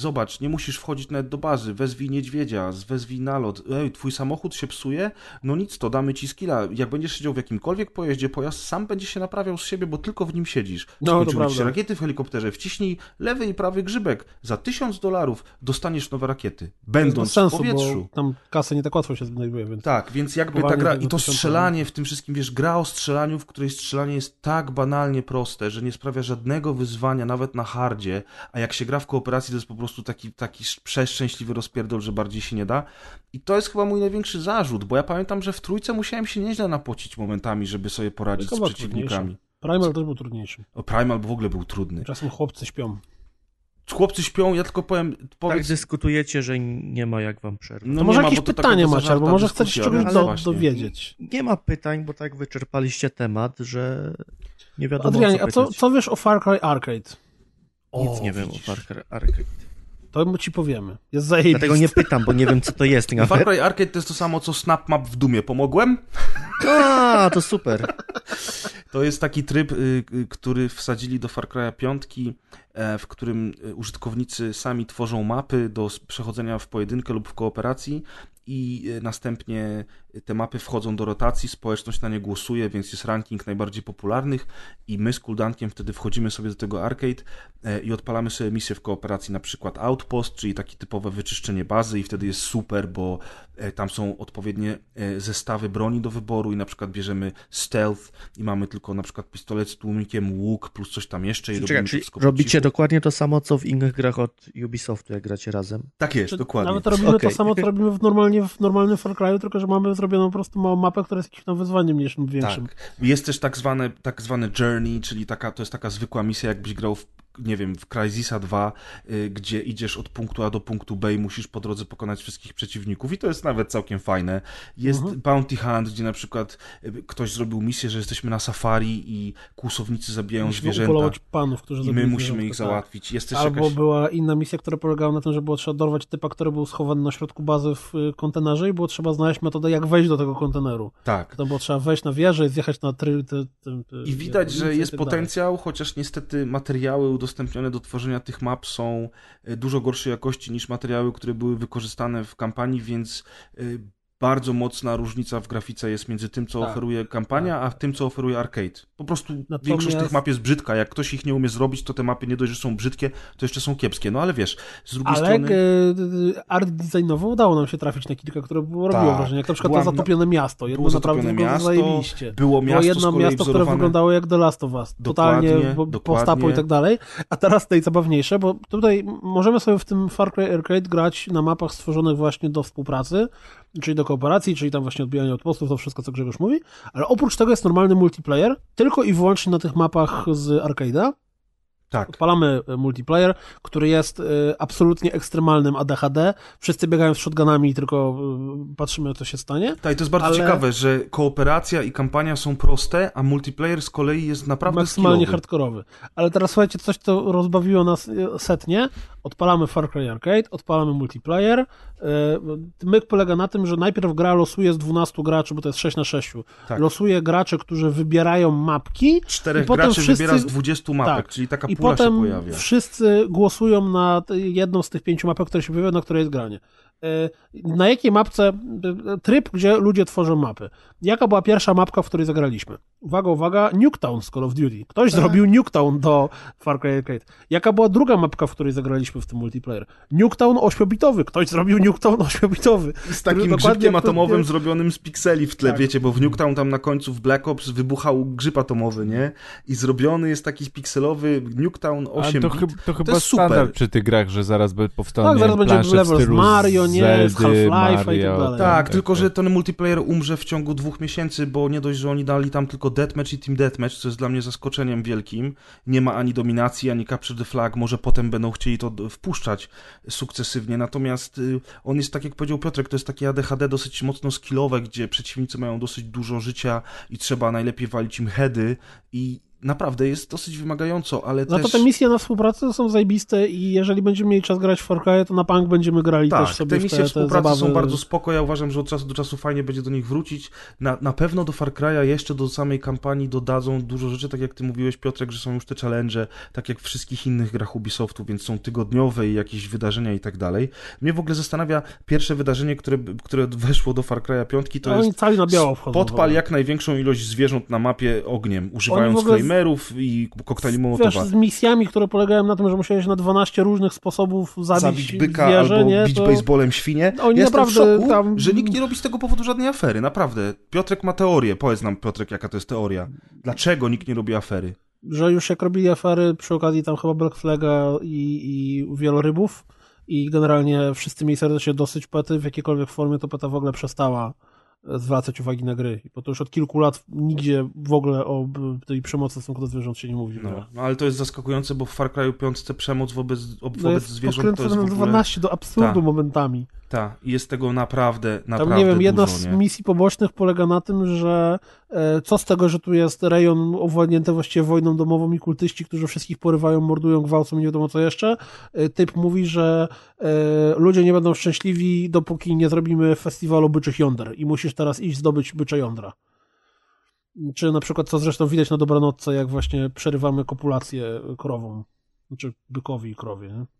Zobacz, nie musisz wchodzić nawet do bazy, wezwij niedźwiedzia, wezwij nalot. Ej, twój samochód się psuje? No nic, to damy ci skilla. Jak będziesz siedział w jakimkolwiek pojeździe, pojazd sam będzie się naprawiał z siebie, bo tylko w nim siedzisz. No, Skończyły ci się rakiety w helikopterze, wciśnij lewy i prawy grzybek. Za tysiąc dolarów dostaniesz nowe rakiety, będąc sensu, w powietrzu. tam kasy nie tak łatwo się znajduje, więc... Tak, więc jakby ta gra i to strzelanie w tym wszystkim, wiesz, gra o strzelaniu, w której strzelanie jest tak banalnie proste, że nie sprawia żadnego wyzwania, nawet na hardzie, a jak się gra w kooperacji, to jest po prostu taki, taki przeszczęśliwy rozpierdol, że bardziej się nie da. I to jest chyba mój największy zarzut, bo ja pamiętam, że w trójce musiałem się nieźle napocić momentami, żeby sobie poradzić z przeciwnikami. Primal też był trudniejszy. O, Primal w ogóle był trudny. Czasem chłopcy śpią. Chłopcy śpią, ja tylko powiem, Tak powiedz... dyskutujecie, że nie ma jak wam przerwać. no to może ma, jakieś pytanie macie, albo może chcecie się czegoś do, dowiedzieć. Nie ma pytań, bo tak wyczerpaliście temat, że nie wiadomo Adrianie, co a co, co wiesz o Far Cry Arcade? Nic nie wiem o Far Cry Arcade. To my ci powiemy. Jest zajebisty. Dlatego nie pytam, bo nie wiem co to jest Far nawet. Cry Arcade to jest to samo, co Snap Map w Dumie. Pomogłem? A, to super. To jest taki tryb, y, y, który wsadzili do Far Cry'a 5 e, w którym e, użytkownicy sami tworzą mapy do przechodzenia w pojedynkę lub w kooperacji i następnie te mapy wchodzą do rotacji, społeczność na nie głosuje, więc jest ranking najbardziej popularnych i my z Kuldankiem wtedy wchodzimy sobie do tego arcade e, i odpalamy sobie misję w kooperacji, na przykład Outpost, czyli takie typowe wyczyszczenie bazy i wtedy jest super, bo e, tam są odpowiednie e, zestawy broni do wyboru i na przykład bierzemy stealth i mamy tylko na przykład pistolet z tłumikiem, łuk plus coś tam jeszcze i Czekaj, robimy robicie cichu. dokładnie to samo, co w innych grach od Ubisoftu, jak gracie razem? Tak jest, Czy dokładnie. Nawet robimy Okej. to samo, co robimy w, normalnie, w normalnym Far Cry'u, tylko że mamy zrobioną po prostu małą mapę, która jest jakimś tam wyzwaniem mniejszym większym. Tak. Jest też tak zwane, tak zwane journey, czyli taka, to jest taka zwykła misja, jakbyś grał w, nie wiem, w Crysisa 2, y, gdzie idziesz od punktu A do punktu B i musisz po drodze pokonać wszystkich przeciwników i to jest nawet całkiem fajne. Jest Mhm. Bounty Hunt, gdzie na przykład y, ktoś zrobił misję, że jesteśmy na safari i kłusownicy zabijają Musimy zwierzęta upolować panów, którzy i my musimy zwierzęta, ich tak. załatwić. Jest Albo jakaś... była inna misja, która polegała na tym, że było trzeba dorwać typa, który był schowany na środku bazy w y, kontenerze i było trzeba znaleźć metodę, jak wejść do tego konteneru. Tak. To było trzeba wejść na wieżę i zjechać na try... Ty, ty, ty, I widać, że jest tak potencjał, chociaż niestety materiały udostępnione do tworzenia tych map są e, dużo gorszej jakości niż materiały, które były wykorzystane w kampanii, więc e, bardzo mocna różnica w grafice jest między tym, co Tak, oferuje kampania, a tym, co oferuje arcade. Po prostu Natomiast- większość tych map jest brzydka. Jak ktoś ich nie umie zrobić, to te mapy nie dość, że są brzydkie, to jeszcze są kiepskie. No ale wiesz, z drugiej Ale strony... e, art designowo udało nam się trafić na kilka, które robiło Tak. wrażenie. Jak na przykład Była- to zatopione miasto. Jedno było zatopione miasto, zajebiście. Było miasto Było jedno miasto, które wyglądało jak The Last of Us. Totalnie Dokładnie, dokładnie. postapo i tak dalej. A teraz najzabawniejsze, bo tutaj możemy sobie w tym Far Cry Arcade grać na mapach stworzonych właśnie do współpracy, czyli do kooperacji, czyli tam właśnie odbijanie outpostów, to wszystko, co Grzegorz mówi. Ale oprócz tego jest normalny multiplayer, tylko i wyłącznie na tych mapach z arcade'a. Tak. Odpalamy e, multiplayer, który jest e, absolutnie ekstremalnym ADHD. Wszyscy biegają z shotgunami, tylko e, patrzymy, co się stanie. Tak, i to jest bardzo Ale- ciekawe, że kooperacja i kampania są proste, a multiplayer z kolei jest naprawdę maksymalnie skillowy. hardkorowy. Ale teraz słuchajcie, coś, co rozbawiło nas setnie. Odpalamy Far Cry Arcade, odpalamy multiplayer. E, Myk polega na tym, że najpierw gra losuje z 12 graczy, bo to jest 6 na 6. Tak. Losuje gracze, którzy wybierają mapki. Czterech i potem graczy wszyscy- wybiera z 20 mapek, tak. czyli taka I pula się potem pojawia. wszyscy głosują na jedną z tych pięciu mapek, które się pojawiają, na której jest granie. E, Na jakiej mapce, e, tryb, gdzie ludzie tworzą mapy. Jaka była pierwsza mapka, w której zagraliśmy? Uwaga, uwaga, Nuketown z Call of Duty. Ktoś zrobił Nuketown do Far Cry Arcade. Jaka była druga mapka, w której zagraliśmy w tym multiplayer? Nuketown 8-bitowy. Ktoś zrobił Nuketown <laughs> 8-bitowy. Z takim grzybkiem atomowym zrobionym z pikseli w tle, Tak. wiecie, bo w Nuketown tam na końcu w Black Ops wybuchał grzyb atomowy, nie? I zrobiony jest taki pikselowy Nuketown A 8 to, chyb, to chyba jest standard super. przy tych grach, że zaraz by powstaną Tak, zaraz będzie level z Mario, nie? Z Half-Life'a i tak dalej. Tak, tylko że tak. ten multiplayer umrze w ciągu dwóch miesięcy, bo nie dość, że oni dali tam tylko deathmatch i team deathmatch, co jest dla mnie zaskoczeniem wielkim. Nie ma ani dominacji, ani capture the flag, może potem będą chcieli to wpuszczać sukcesywnie, natomiast y, on jest, tak jak powiedział Piotrek, to jest takie ADHD dosyć mocno skillowe, gdzie przeciwnicy mają dosyć dużo życia i trzeba najlepiej walić im heady i naprawdę jest dosyć wymagająco, ale Za to też... te misje na współpracę są zajebiste i jeżeli będziemy mieli czas grać w Far Cry, to na punk będziemy grali Tak, też sobie te w misje te, te współpracy są bardzo spoko. Ja uważam, że od czasu do czasu fajnie będzie do nich wrócić. Na, na pewno do Far Cry'a jeszcze do samej kampanii dodadzą dużo rzeczy, tak jak ty mówiłeś, Piotrek, że są już te challenge, tak jak w wszystkich innych grach Ubisoftu, więc są tygodniowe i jakieś wydarzenia i tak dalej. Mnie w ogóle zastanawia pierwsze wydarzenie, które, które weszło do Far Cry'a 5, to Oni jest cali na biało wchodzą. podpal jak największą ilość zwierząt na mapie ogniem, używając ogóle i koktajli Wiesz, Mołotowa. z misjami, które polegają na tym, że musiałeś na 12 różnych sposobów zabić, zabić byka zwierzę, albo nie? bić to... baseballem świnie. Oni ja naprawdę szoku, tam- że nikt nie robi z tego powodu żadnej afery, naprawdę. Piotrek ma teorię, powiedz nam Piotrek, jaka to jest teoria. Dlaczego nikt nie robi afery? Że już jak robili afery przy okazji tam chyba Black Flaga i, i wielorybów i generalnie wszyscy mieli serdecznie dosyć pety w jakiejkolwiek formie, to peta w ogóle przestała zwracać uwagi na gry. Bo to już od kilku lat nigdzie w ogóle o tej przemocy w stosunku do zwierząt się nie mówi. No, no ale to jest zaskakujące, bo w Far Cry 5 przemoc wobec, ob, No wobec jest zwierząt to jest w ogóle... 12 do absurdu Tak. momentami. Ta, i jest tego naprawdę, Tam naprawdę nie wiem, jedna dużo, z nie? misji pobocznych polega na tym, że e, co z tego, że tu jest rejon owładnięty właściwie wojną domową i kultyści, którzy wszystkich porywają, mordują, gwałcą i nie wiadomo co jeszcze. E, typ mówi, że e, ludzie nie będą szczęśliwi, dopóki nie zrobimy festiwalu byczych jąder i musisz teraz iść zdobyć bycze jądra. Czy na przykład, co zresztą widać na dobranocce, jak właśnie przerywamy kopulację krową. Znaczy bykowi i krowie, nie?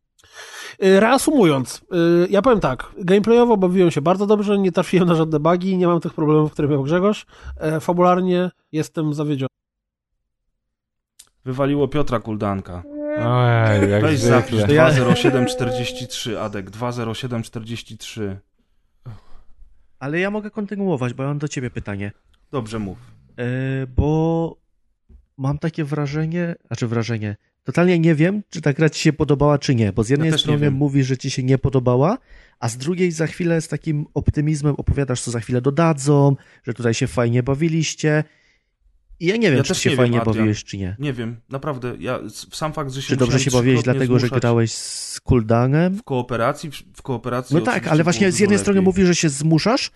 Y, Reasumując, y, ja powiem tak, gameplayowo bawiłem się bardzo dobrze, nie trafiłem na żadne bugi, nie mam tych problemów, które miał Grzegorz. E, Fabularnie jestem zawiedziony. Wywaliło Piotra Kuldanka. Ojej, jak Weź zapisz zwykle. 20743, Adek, 20743. Ale ja mogę kontynuować, bo ja mam do ciebie pytanie. Dobrze mów. E, bo mam takie wrażenie, znaczy wrażenie, totalnie nie wiem, czy ta gra ci się podobała, czy nie, bo z jednej Ja strony wiem. mówisz, że ci się nie podobała, a z drugiej za chwilę z takim optymizmem opowiadasz, co za chwilę dodadzą, że tutaj się fajnie bawiliście. I ja nie wiem, Ja czy się nie fajnie wiem, Adrian. bawiłeś, czy nie. Nie wiem, naprawdę, ja sam fakt, że się Czy dobrze się bawiłeś dlatego, że zmuszać grałeś z Kuldanem? w kooperacji, w, kooperacji No tak, ale właśnie z jednej dużo strony lepiej. mówisz, że się zmuszasz,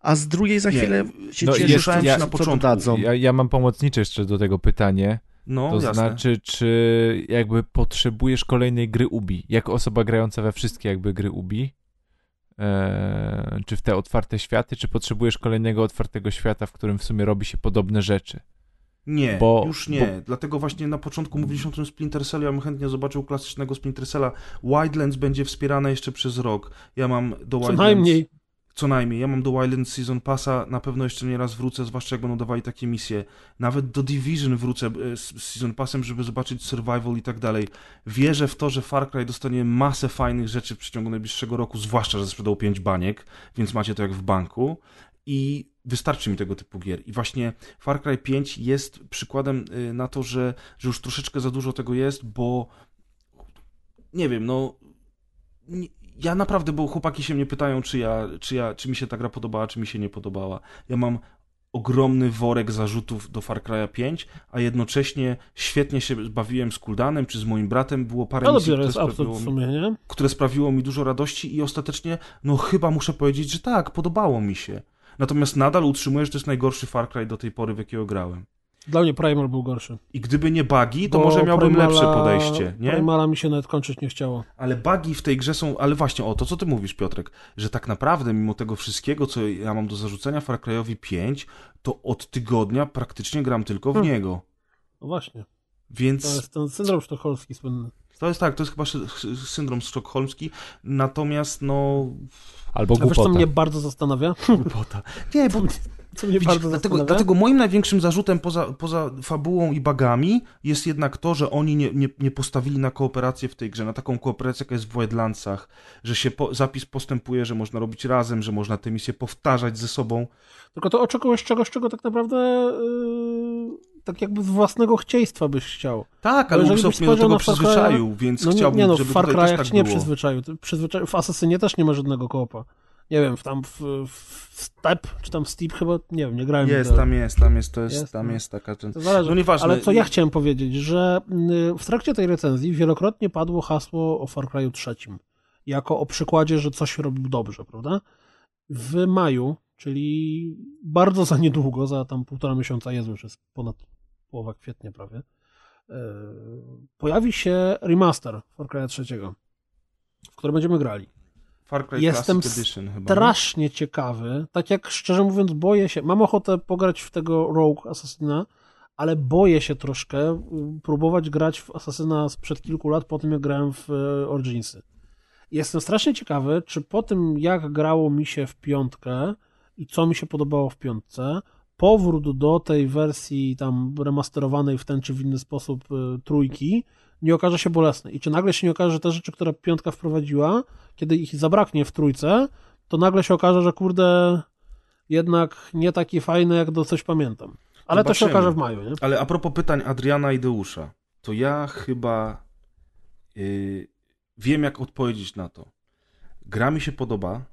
a z drugiej za Nie. chwilę się No, cieszysz, ja- na co początku. dodadzą. Ja, ja mam pomocnicze jeszcze do tego pytanie. No, To jasne. znaczy, czy jakby potrzebujesz kolejnej gry Ubi? Jako osoba grająca we wszystkie jakby gry Ubi? Eee, czy w te otwarte światy, czy potrzebujesz kolejnego otwartego świata, w którym w sumie robi się podobne rzeczy? Nie, Bo- już nie. Dlatego właśnie na początku mówiliśmy o tym Splinter Cellu, ja bym chętnie zobaczył klasycznego Splinter Cella. Wildlands będzie wspierane jeszcze przez rok. Ja mam do Co Wildlands... najmniej. Co najmniej. Ja mam do Wildlands Season Passa, na pewno jeszcze nie raz wrócę, zwłaszcza jak będą dawali takie misje. Nawet do Division wrócę e, z Season Passem, żeby zobaczyć survival i tak dalej. Wierzę w to, że Far Cry dostanie masę fajnych rzeczy w przeciągu najbliższego roku, zwłaszcza, że sprzedał 5 baniek, więc macie to jak w banku. I wystarczy mi tego typu gier. I właśnie Far Cry 5 jest przykładem y, na to, że, że już troszeczkę za dużo tego jest, bo nie wiem, no ja naprawdę, bo chłopaki się mnie pytają, czy ja, czy ja, czy mi się ta gra podobała, czy mi się nie podobała. Ja mam ogromny worek zarzutów do Far Cry'a 5, a jednocześnie świetnie się bawiłem z Kuldanem, czy z moim bratem. Było parę To misji, które sprawiło, mi, sumie, nie? które sprawiło mi dużo radości i ostatecznie, no chyba muszę powiedzieć, że tak, podobało mi się. Natomiast nadal utrzymuję, że to jest najgorszy Far Cry do tej pory, w jakiego grałem. Dla mnie Primal był gorszy. I gdyby nie bugi, to Bo może miałbym Primala- lepsze podejście, nie? Primala mi się nawet kończyć nie chciało. Ale bugi w tej grze są, ale właśnie o to, co ty mówisz, Piotrek, że tak naprawdę mimo tego wszystkiego, co ja mam do zarzucenia Far Cry'owi 5, to od tygodnia praktycznie gram tylko w Hmm. niego. No właśnie. Więc To jest ten syndrom sztokholmski słynny. to jest tak, to jest chyba syndrom sztokholmski, natomiast no... Albo A wiesz, co głupota. mnie bardzo zastanawia? Głupota. Nie, bo Co mnie Widzisz, bardzo dlatego, dlatego moim największym zarzutem poza, poza fabułą i bagami jest jednak to, że oni nie, nie, nie postawili na kooperację w tej grze, na taką kooperację, jaka jest w Wildlandsach, że się po, zapis postępuje, że można robić razem, że można te misje powtarzać ze sobą. Tylko to oczekujesz czegoś, czego tak naprawdę yy, tak jakby z własnego chcieństwa byś chciał. Tak, ale Ubisoft mnie do tego Far przyzwyczaił, więc No chciałbym, nie no, w żeby Far tutaj też Cry'ach tak nie było. przyzwyczaił. Przyzwyczaił. W Assassinie też nie ma żadnego koopa. Nie wiem, w tam w, w Step, czy tam Steep chyba, nie wiem, nie grałem. Jest, nigdy. tam jest, tam jest, to jest, Jest, tam no. jest taka... Ten... Zależy. No nieważne. Ale co ja chciałem powiedzieć, że y, w trakcie tej recenzji wielokrotnie padło hasło o Far Cry'u trzecim. Jako o przykładzie, że coś robił dobrze, prawda? W maju, czyli bardzo za niedługo, za tam półtora miesiąca, Jezu, już jest ponad połowa kwietnia prawie, y, pojawi się remaster Far Cry'a trzeciego, w którym będziemy grali. Far Cry Jestem Classic Edition chyba. nie? Strasznie ciekawy, tak jak szczerze mówiąc boję się, mam ochotę pograć w tego Rogue Assassina, ale boję się troszkę y, próbować grać w Assassina sprzed kilku lat po tym, jak grałem w y, Originsy. Jestem strasznie ciekawy, czy po tym, jak grało mi się w piątkę i co mi się podobało w piątce, powrót do tej wersji tam remasterowanej w ten czy w inny sposób y, trójki nie okaże się bolesny. I czy nagle się nie okaże, że te rzeczy, które piątka wprowadziła, kiedy ich zabraknie w trójce, to nagle się okaże, że kurde, jednak nie takie fajne, jak do coś pamiętam. Ale to się Zobaczymy. okaże w maju, nie? Ale a propos pytań Adriana i Deusza, to ja chyba yy, wiem, jak odpowiedzieć na to. Gra mi się podoba.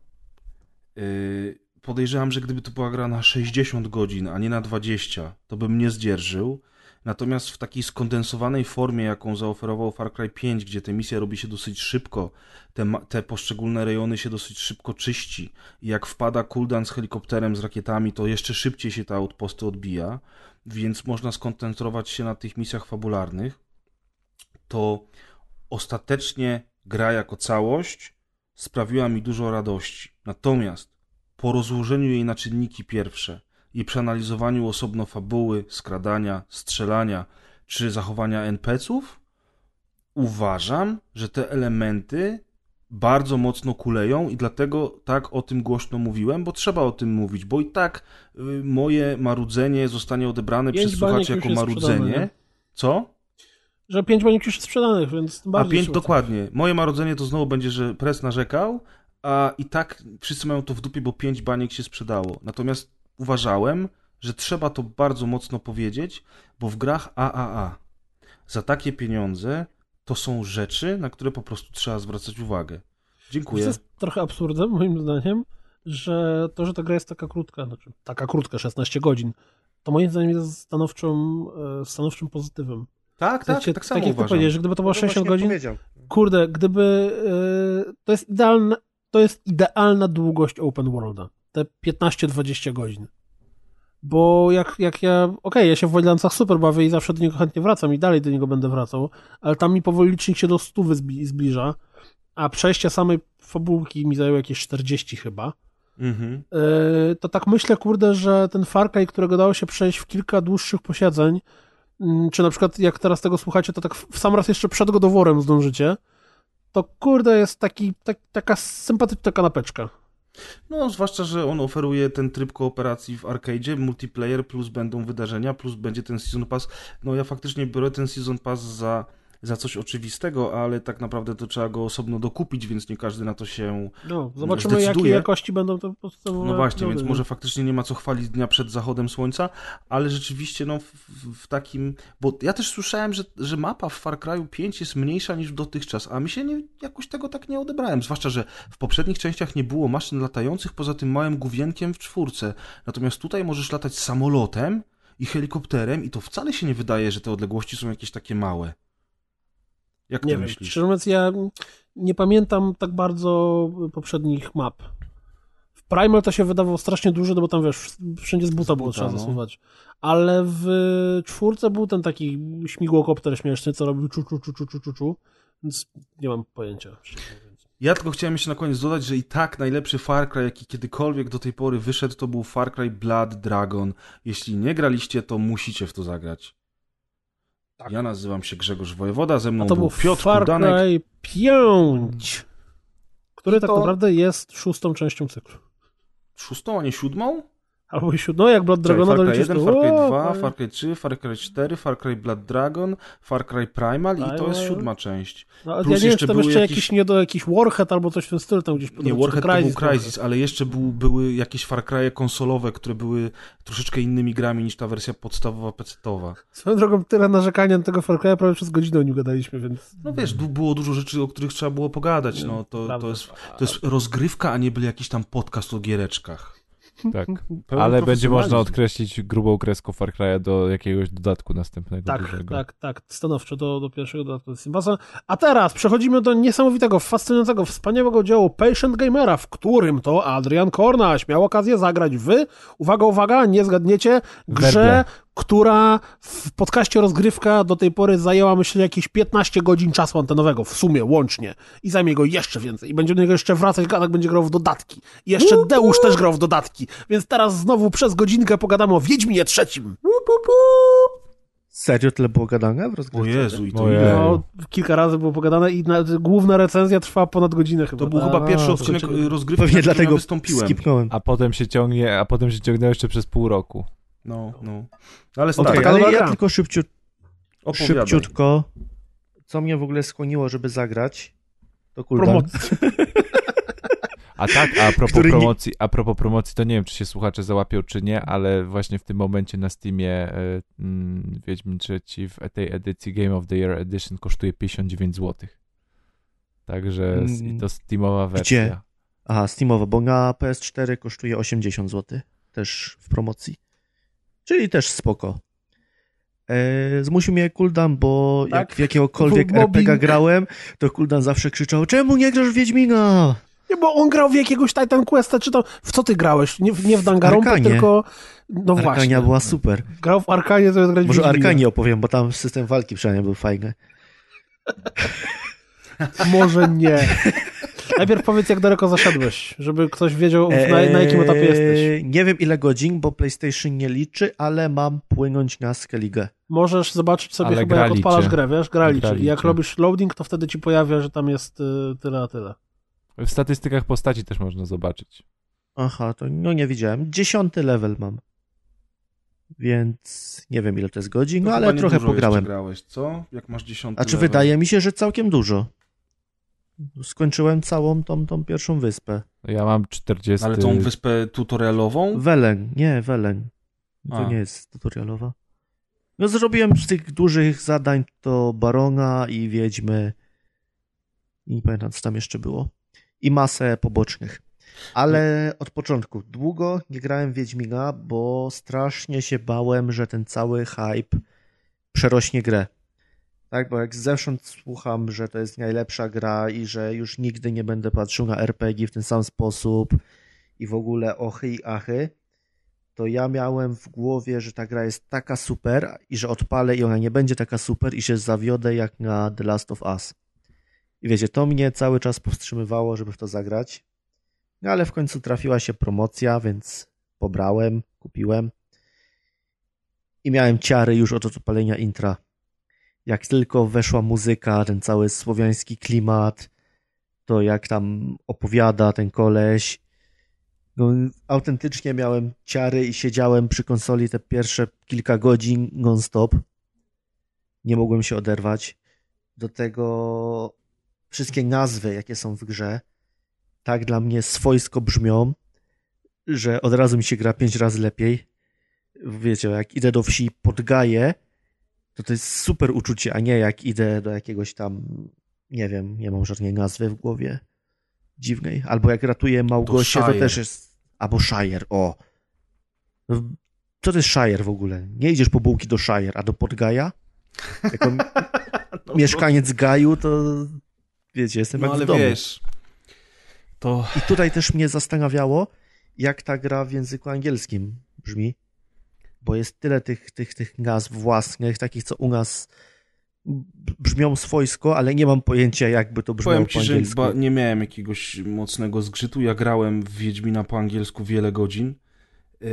Yy, podejrzewam, że gdyby to była gra na 60 godzin, a nie na 20, to bym nie zdzierżył. Natomiast w takiej skondensowanej formie, jaką zaoferował Far Cry 5, gdzie te misje robi się dosyć szybko, te, te poszczególne rejony się dosyć szybko czyści i jak wpada cooldown z helikopterem, z rakietami, to jeszcze szybciej się te outposty odbija, więc można skoncentrować się na tych misjach fabularnych, to ostatecznie gra jako całość sprawiła mi dużo radości. Natomiast po rozłożeniu jej na czynniki pierwsze i przeanalizowaniu osobno fabuły, skradania, strzelania czy zachowania NPC-ów, uważam, że te elementy bardzo mocno kuleją i dlatego tak o tym głośno mówiłem, bo trzeba o tym mówić, bo i tak y, moje marudzenie zostanie odebrane Pięć przez słuchaczy jako marudzenie. nie? Co? Że pięć baniek już jest sprzedanych, więc tym A bardziej pięć dokładnie. Moje marudzenie to znowu będzie, że pres narzekał, a i tak wszyscy mają to w dupie, bo pięć baniek się sprzedało. Natomiast uważałem, że trzeba to bardzo mocno powiedzieć, bo w grach AAA za takie pieniądze to są rzeczy, na które po prostu trzeba zwracać uwagę. To Dziękuję. jest trochę absurdem, moim zdaniem, że to, że ta gra jest taka krótka, znaczy taka krótka, 16 godzin, to moim zdaniem jest stanowczą, e, stanowczym pozytywem. Tak, W sensie, tak, tak samo jak ty uważam. powiedziałeś, że gdyby to było No 60 właśnie godzin, powiedział. kurde, gdyby e, to jest idealna, to jest idealna długość open worlda. Te 15-20 godzin. Bo jak, jak ja, okej, ja się w Wildlandsach super bawię i zawsze do niego chętnie wracam i dalej do niego będę wracał, ale tam mi powoli licznik się do 100 zbli- zbliża, a przejście samej fabułki mi zajęło jakieś 40 chyba. Mhm. Yy, to tak myślę, kurde, że ten Far Cry, którego dało się przejść w kilka dłuższych posiedzeń, mm, czy na przykład jak teraz tego słuchacie, to tak w sam raz jeszcze przed godoworem zdążycie, to kurde jest taki, tak, taka sympatyczna kanapeczka. No, zwłaszcza, że on oferuje ten tryb kooperacji w arcade, multiplayer, plus będą wydarzenia, plus będzie ten Season Pass. No, ja faktycznie biorę ten Season Pass za, za coś oczywistego, ale tak naprawdę to trzeba go osobno dokupić, więc nie każdy na to się... No, zobaczymy Zdecyduje. jakości będą te podstawowe No właśnie, więc może faktycznie nie ma co chwalić dnia przed zachodem słońca, ale rzeczywiście no w, w- takim... Bo ja też słyszałem, że, że mapa w Far Cry 5 jest mniejsza niż dotychczas, a mi się nie, jakoś tego tak nie odebrałem, zwłaszcza, że w poprzednich częściach nie było maszyn latających poza tym małym główienkiem w czwórce. Natomiast tutaj możesz latać samolotem i helikopterem i to wcale się nie wydaje, że te odległości są jakieś takie małe. Jak Nie wiem, myślisz? szczerze mówiąc, ja nie pamiętam tak bardzo poprzednich map. W Primal to się wydawało strasznie duże, no bo tam wiesz, wszędzie z buta Z było buta, trzeba no. zasuwać. Ale w czwórce był ten taki śmigłokopter śmieszny, co robił czu, czu, czu, czu, czu, czu, czu. Więc nie mam pojęcia. Ja tylko chciałem jeszcze na koniec dodać, że i tak najlepszy Far Cry, jaki kiedykolwiek do tej pory wyszedł, to był Far Cry Blood Dragon. Jeśli nie graliście, to musicie w to zagrać. Ja nazywam się Grzegorz Wojewoda, ze mną Tak. A to był był Piotr Far. Cry 5, który I tak to- naprawdę jest szóstą częścią cyklu. Szóstą, a nie siódmą? Albo i siódmą, jak Blood Czekaj, Dragona Far Cry doliczysz, 1, to- Far Cry o, 2, Far- Cry 3, Far Cry 4, Far Cry Blood Dragon, Far Cry Primal i to jest siódma część. No, plus ja nie wiem, jeszcze czy tam jeszcze jakieś- jakiś, nie do jakiś Warhead albo coś w tym stylu tam gdzieś Nie, podobno, czy Warhead to był Crysis trochę. Crysis, ale jeszcze był, były jakieś Far Cry'e konsolowe, które były troszeczkę innymi grami niż ta wersja podstawowa PC-towa. Swoją drogą tyle narzekania na tego Far Cry'a, prawie przez godzinę o nim gadaliśmy, więc... No wiesz, było dużo rzeczy, o których trzeba było pogadać. No, to, to, jest, to jest rozgrywka, a nie był jakiś tam podcast o giereczkach. Tak. <laughs> Ale będzie można odkreślić grubą kreską Far Cry'a do jakiegoś dodatku następnego Tak, dużego. tak, tak, stanowczo do, do pierwszego dodatku. A teraz przechodzimy do niesamowitego, fascynującego, wspaniałego dziełu Patient Gamera, w którym to Adrian Kornaś miał okazję zagrać w, uwaga, uwaga, nie zgadniecie, grze, Werble. Która w podcaście Rozgrywka do tej pory zajęła, myślę, jakieś 15 godzin czasu antenowego, w sumie, łącznie. I zajmie go jeszcze więcej. I będzie do niego jeszcze wracać, Gadak będzie grał w dodatki. I jeszcze Deusz też grał w dodatki. Więc teraz znowu przez godzinkę pogadamy o Wiedźminie trzecim. Serio tyle było gadane w O rozgrywce? Jezu, i to ile? No, kilka razy było pogadane i nawet główna recenzja trwała ponad godzinę chyba. To był A, chyba pierwszy to odcinek skończyli. y, rozgrywki, Pewnie na dlatego ja wystąpiłem. skipnąłem. A potem się ciągnie, a potem się ciągnęło jeszcze przez pół roku. No, no. Ale Okej, stary, taka ale ja gra. tylko opowiadaj. szybciutko, co mnie w ogóle skłoniło, żeby zagrać, to. Promocji. <laughs> A tak, a propos Który nie- promocji, a propos promocji, to nie wiem, czy się słuchacze załapią, czy nie, ale właśnie w tym momencie na Steamie e, mm, Wiedźmin III w tej edycji Game of the Year Edition kosztuje 59 zł. Także s- i Mm. to Steamowa wersja. Aha, Steamowo, bo na PS4 kosztuje 80 zł, też w promocji. Czyli też spoko. E, zmusił mnie cooldown, bo Tak? jak w jakiegokolwiek mobbing. RPG grałem, to cooldown zawsze krzyczał, czemu nie grasz w Wiedźmina? Nie, bo on grał w jakiegoś Titan Questa, czy to... W co ty grałeś? Nie, w- nie w Arkanie. tylko... No właśnie. Arkania była super. Grał w Arkanie, to jest grać Może. Arkanie opowiem, bo tam system walki przynajmniej był fajny. Może nie. Najpierw powiedz, jak daleko zaszedłeś, żeby ktoś wiedział, na, na jakim etapie jesteś. Eee, Nie wiem ile godzin, bo PlayStation nie liczy, ale mam płynąć na Skellige. Możesz zobaczyć sobie Ale chyba, jak odpalasz grę, wiesz, gra liczy. Gra I jak robisz loading, to wtedy ci pojawia, że tam jest y, tyle, a tyle. W statystykach postaci też można zobaczyć. Aha, to no nie widziałem. Dziesiąty level mam. Więc nie wiem ile to jest godzin, To no chyba ale nie trochę pograłem. grałeś, co? Jak masz dziesiąty A czy level? wydaje mi się, że całkiem dużo. Skończyłem całą tą, tą pierwszą wyspę. Ja mam 40. Ale tą wyspę tutorialową? Welen, nie, Welen. To A. nie jest tutorialowa. No zrobiłem z tych dużych zadań to Barona i Wiedźmy. I nie pamiętam, co tam jeszcze było. I masę pobocznych. Ale od początku. Długo nie grałem w Wiedźmina, bo strasznie się bałem, że ten cały hype przerośnie grę. Tak, bo jak zewsząd słucham, że to jest najlepsza gra i że już nigdy nie będę patrzył na RPG w ten sam sposób i w ogóle ochy i achy, to ja miałem w głowie, że ta gra jest taka super i że odpalę i ona nie będzie taka super i się zawiodę jak na The Last of Us. I wiecie, to mnie cały czas powstrzymywało, żeby w to zagrać. No ale w końcu trafiła się promocja, więc pobrałem, kupiłem. I miałem ciary już od odpalenia intra. Jak tylko weszła muzyka, ten cały słowiański klimat, to jak tam opowiada ten koleś, no, autentycznie miałem ciary i siedziałem przy konsoli te pierwsze kilka godzin non-stop. Nie mogłem się oderwać. Do tego wszystkie nazwy, jakie są w grze, tak dla mnie swojsko brzmią, że od razu mi się gra pięć razy lepiej. Wiecie, jak idę do wsi pod Gaję, to to jest super uczucie, a nie jak idę do jakiegoś tam, nie wiem, nie mam żadnej nazwy w głowie dziwnej. Albo jak ratuję Małgosię, to Shire. też jest... Albo Shire, o. No, Co to jest Shire w ogóle? Nie idziesz po bułki do Shire, a do Podgaja? Jako <laughs> No, mieszkaniec Gaju, to wiecie, jestem No jak ale w domu. wiesz, to I tutaj też mnie zastanawiało, jak ta gra w języku angielskim brzmi, bo jest tyle tych, tych, tych nazw własnych, takich, co u nas brzmią swojsko, ale nie mam pojęcia, jakby to brzmiało powiem po ci, że angielsku. ba- nie miałem jakiegoś mocnego zgrzytu. Ja grałem w Wiedźmina po angielsku wiele godzin yy,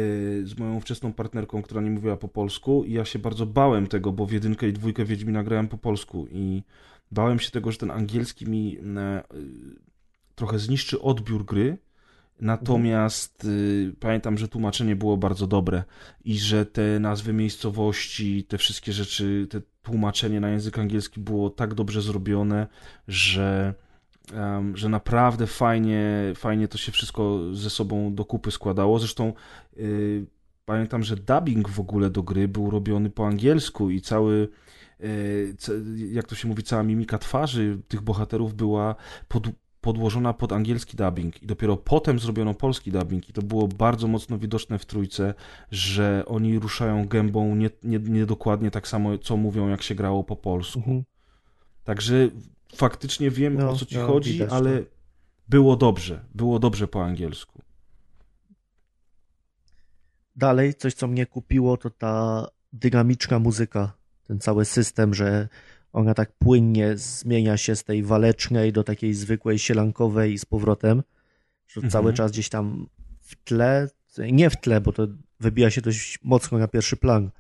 z moją wczesną partnerką, która nie mówiła po polsku i ja się bardzo bałem tego, bo w jedynkę i dwójkę Wiedźmina grałem po polsku i bałem się tego, że ten angielski mi e, y, trochę zniszczy odbiór gry, natomiast y, pamiętam, że tłumaczenie było bardzo dobre i że te nazwy miejscowości, te wszystkie rzeczy, te tłumaczenie na język angielski było tak dobrze zrobione, że, em, że naprawdę fajnie, fajnie to się wszystko ze sobą do kupy składało. Zresztą y, pamiętam, że dubbing w ogóle do gry był robiony po angielsku i cały y, jak to się mówi, cała mimika twarzy tych bohaterów była pod, podłożona pod angielski dubbing i dopiero potem zrobiono polski dubbing i to było bardzo mocno widoczne w trójce, że oni ruszają gębą nie, nie, niedokładnie tak samo, co mówią, jak się grało po polsku. Mhm. Także faktycznie wiem, No, o co ci no, chodzi, widać ale było dobrze, było dobrze po angielsku. Dalej, coś co mnie kupiło, to ta dynamiczna muzyka. Ten cały system, że ona tak płynnie zmienia się z tej walecznej do takiej zwykłej sielankowej i z powrotem. Że Mhm. cały czas gdzieś tam w tle, nie w tle, bo to wybija się dość mocno na pierwszy plan.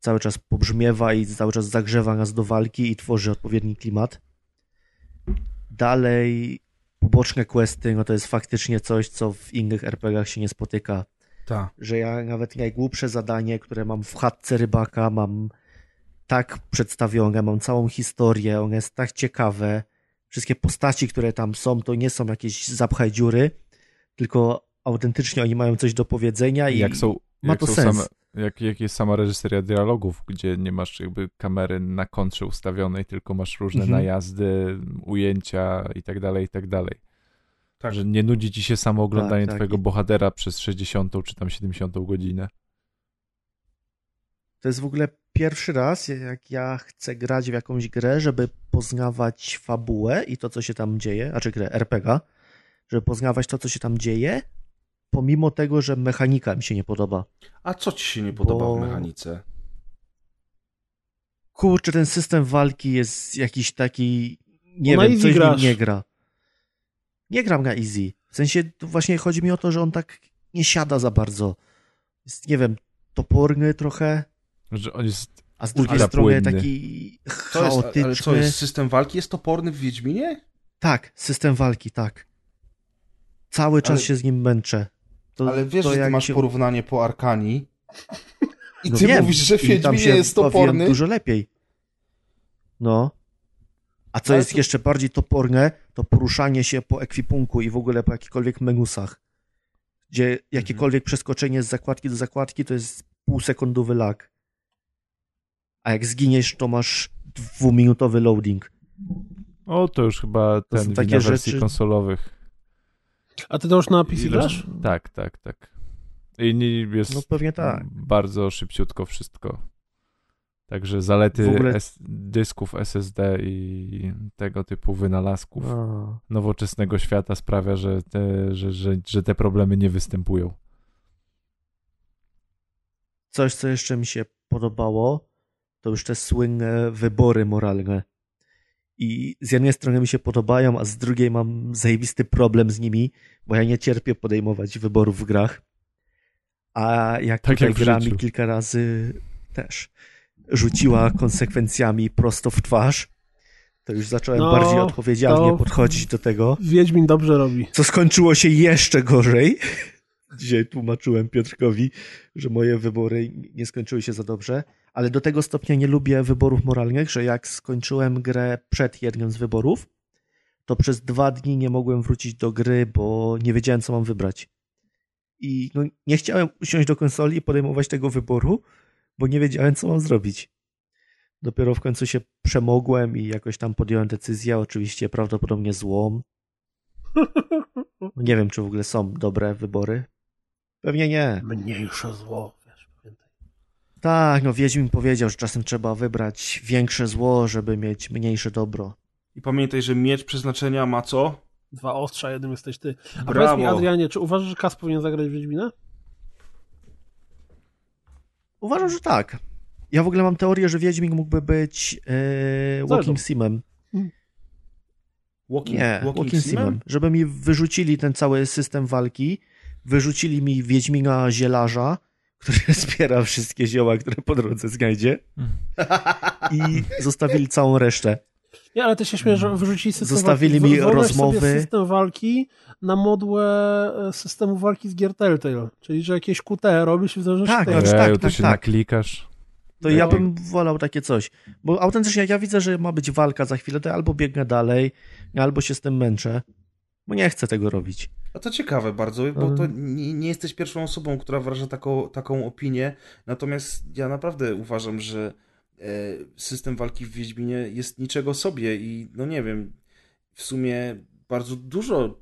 Cały czas pobrzmiewa i cały czas zagrzewa nas do walki i tworzy odpowiedni klimat. Dalej, poboczne questy, no to jest faktycznie coś, co w innych RPGach się nie spotyka Tak. że ja nawet najgłupsze zadanie, które mam w chatce rybaka, mam tak przedstawione, mam całą historię, one jest tak ciekawe. Wszystkie postaci, które tam są, to nie są jakieś zapchaj dziury, tylko autentycznie oni mają coś do powiedzenia i jak są, ma jak to są sens. Same, jak, jak jest sama reżyseria dialogów, gdzie nie masz jakby kamery na kontrze ustawionej, tylko masz różne Mhm. najazdy, ujęcia i tak dalej, i tak dalej. Tak. Że nie nudzi ci się samo oglądanie Tak, tak. twojego bohatera przez 60 czy tam 70 godzinę. To jest w ogóle pierwszy raz, jak ja chcę grać w jakąś grę, żeby poznawać fabułę i to, co się tam dzieje, znaczy grę RPG, żeby poznawać to, co się tam dzieje, pomimo tego, że mechanika mi się nie podoba. A co ci się nie podoba Bo- w mechanice? kurczę, ten system walki jest jakiś taki, nie No wiem, coś grasz. nie gra. Nie gram na easy. W sensie właśnie chodzi mi o to, że on tak nie siada za bardzo. Jest, nie wiem, toporny trochę, Że on jest... a z drugiej strony płynny. taki To jest, chaotyczny. ale co, jest system walki jest toporny w Wiedźminie? Tak, system walki, tak. Cały czas Ale- się z nim męczę. To, Ale wiesz, to że masz się... porównanie po Arkanii i No ty wiem. mówisz, że w Wiedźminie się jest toporny? dużo lepiej. No. A co Ale jest to- jeszcze bardziej toporne, to poruszanie się po ekwipunku i w ogóle po jakichkolwiek menusach. Gdzie Mhm. jakiekolwiek przeskoczenie z zakładki do zakładki to jest półsekundowy lag. A jak zginiesz, to masz dwuminutowy loading. O, to już chyba To ten takie wersji rzeczy- konsolowych. A ty to już na PC grasz? Tak, tak, tak. I nie jest No pewnie tak. bardzo szybciutko wszystko. Także zalety ogóle- S- dysków SSD i tego typu wynalazków A. nowoczesnego świata sprawia, że te, że, że, że te problemy nie występują. Coś, co jeszcze mi się podobało, to już te słynne wybory moralne. I z jednej strony mi się podobają, a z drugiej mam zajebisty problem z nimi, bo ja nie cierpię podejmować wyborów w grach. A jak Tak tutaj jak gra mi kilka razy też rzuciła konsekwencjami prosto w twarz, to już zacząłem No, bardziej odpowiedzialnie podchodzić do tego. Wiedźmin dobrze robi. Co skończyło się jeszcze gorzej. <laughs> Dzisiaj tłumaczyłem Piotrkowi, że moje wybory nie skończyły się za dobrze, ale do tego stopnia nie lubię wyborów moralnych, że jak skończyłem grę przed jednym z wyborów, to przez dwa dni nie mogłem wrócić do gry, bo nie wiedziałem, co mam wybrać. I no, nie chciałem usiąść do konsoli i podejmować tego wyboru, bo nie wiedziałem, co mam zrobić. Dopiero w końcu się przemogłem i jakoś tam podjąłem decyzję, oczywiście prawdopodobnie złą. <laughs> Nie wiem, czy w ogóle są dobre wybory. Pewnie nie. Mniejsze zło. Tak, no Wiedźmin powiedział, że czasem trzeba wybrać większe zło, żeby mieć mniejsze dobro. I pamiętaj, że miecz przeznaczenia ma co? Dwa ostrza, jednym jesteś ty. A Brawo. powiedz mi, Adrianie, czy uważasz, że Kas powinien zagrać Wiedźmina? Uważam, że tak. Ja w ogóle mam teorię, że Wiedźmin mógłby być e, Walking Simem. Walking, Nie, Walking, Simem. Żeby mi wyrzucili ten cały system walki, wyrzucili mi Wiedźmina zielarza, który <laughs> zbiera wszystkie zioła, które po drodze znajdzie i zostawili całą resztę. Nie, ale ty się śmiesz, że wyrzucili system Zostawili walki. mi rozmowy. Sobie system walki na modłę e, systemu walki z Gier Telltale. Czyli, że jakieś QT robisz i w zależności Tak, od no, tego. tak, to tak, się tak. naklikasz. To ja bym wolał takie coś. Bo autentycznie jak ja widzę, że ma być walka za chwilę, to ja albo biegnę dalej, albo się z tym męczę. Bo nie chcę tego robić. A to ciekawe bardzo, bo to nie, nie jesteś pierwszą osobą, która wyraża taką, taką opinię. Natomiast ja naprawdę uważam, że e, system walki w Wiedźminie jest niczego sobie i no nie wiem, w sumie bardzo dużo,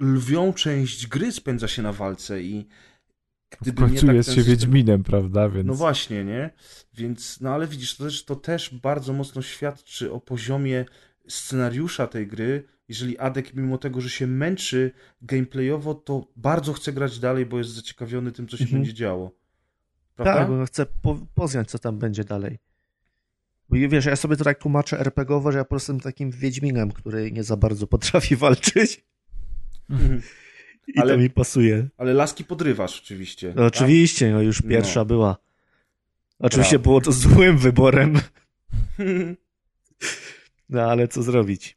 lwią część gry spędza się na walce i W gdyby nie końcu tak jest się system- Wiedźminem, prawda? Więc... No właśnie, nie? Więc, no ale widzisz, to też, to też bardzo mocno świadczy o poziomie scenariusza tej gry. Jeżeli Adek, mimo tego, że się męczy gameplayowo, to bardzo chce grać dalej, bo jest zaciekawiony tym, co się Mhm. będzie działo. Prawda? Tak, bo chcę po, poznać, co tam będzie dalej. Bo wiesz, ja sobie to tak tłumaczę RPGowo, że ja po prostu jestem takim Wiedźminem, który nie za bardzo potrafi <laughs> walczyć. Mhm. I Ale- to mi pasuje. Ale laski podrywasz oczywiście. No, oczywiście, no już No. pierwsza była. Oczywiście Brawo. było to złym wyborem, tak? <laughs> no ale co zrobić?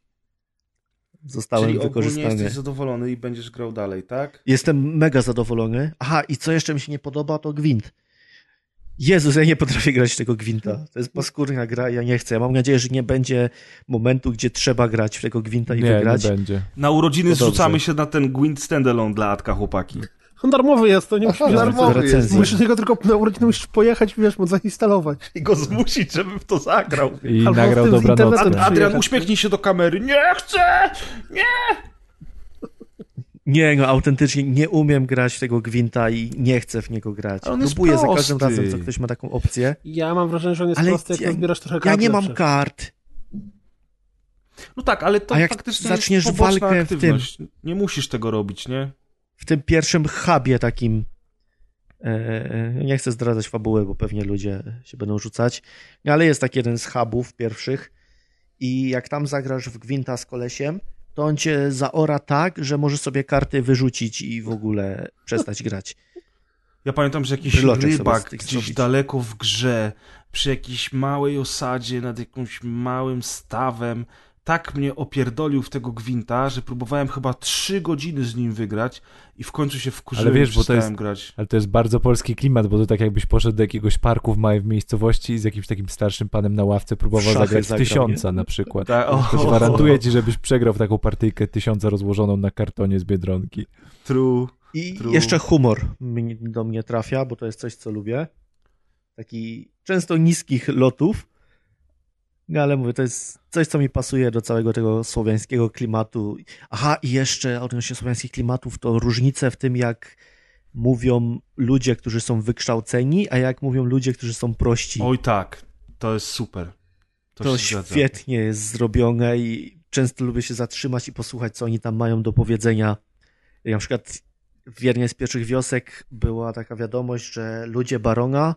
Zostałem Czyli ogólnie wykorzystany. jesteś zadowolony i będziesz grał dalej, tak? Jestem mega zadowolony. Aha, i co jeszcze mi się nie podoba, to gwint. Jezus, ja nie potrafię grać w tego gwinta. To jest paskudna gra, ja nie chcę. Ja mam nadzieję, że nie będzie momentu, gdzie trzeba grać w tego gwinta i nie, wygrać. nie będzie. Na urodziny No zrzucamy się na ten Gwint Standalone dla Adka, chłopaki. On darmowy jest, to nie musisz darmowy darmowy jest. Musisz tylko tylko na urodziny musisz pojechać, wiesz, mu zainstalować. I go zmusić, żeby w to zagrał. I Albo nagrał dobranoc. Adrian, uśmiechnij się do kamery. Nie chcę! Nie, no autentycznie nie umiem grać w tego gwinta i nie chcę w niego grać. Ale on jest Próbuję za każdym razem, co ktoś ma taką opcję. Ja mam wrażenie, że on jest Ale prosty, jak ja- trochę Ja kart nie mam kart. No tak, ale to A jak faktycznie zaczniesz walkę w tym- aktywność. Nie musisz tego robić, nie? W tym pierwszym hubie takim. e, Nie chcę zdradzać fabuły, bo pewnie ludzie się będą rzucać. Ale jest taki jeden z hubów pierwszych. I jak tam zagrasz w Gwinta z kolesiem, to on cię zaora tak, że możesz sobie karty wyrzucić i w ogóle przestać grać. Ja pamiętam, że jakiś Bryloczek rybak gdzieś zrobić. daleko w grze, przy jakiejś małej osadzie, nad jakimś małym stawem, tak mnie opierdolił w tego gwinta, że próbowałem chyba trzy godziny z nim wygrać i w końcu się wkurzyłem Ale wiesz, bo to jest- grać. Ale to jest bardzo polski klimat, bo to tak jakbyś poszedł do jakiegoś parku w małej miejscowości i z jakimś takim starszym panem na ławce próbował zagrać tysiąca na przykład. Tak, o, To gwarantuję ci, żebyś przegrał w taką partyjkę tysiąca rozłożoną na kartonie z Biedronki. True. I True. jeszcze humor do mnie trafia, bo to jest coś, co lubię. Taki często niskich lotów. No ale mówię, to jest coś, co mi pasuje do całego tego słowiańskiego klimatu. Aha, i jeszcze odnośnie słowiańskich klimatów, to różnice w tym, jak mówią ludzie, którzy są wykształceni, a jak mówią ludzie, którzy są prości. Oj tak, to jest super. To, to się zgadza. świetnie jest zrobione i często lubię się zatrzymać i posłuchać, co oni tam mają do powiedzenia. Na przykład w jednej z pierwszych wiosek była taka wiadomość, że ludzie barona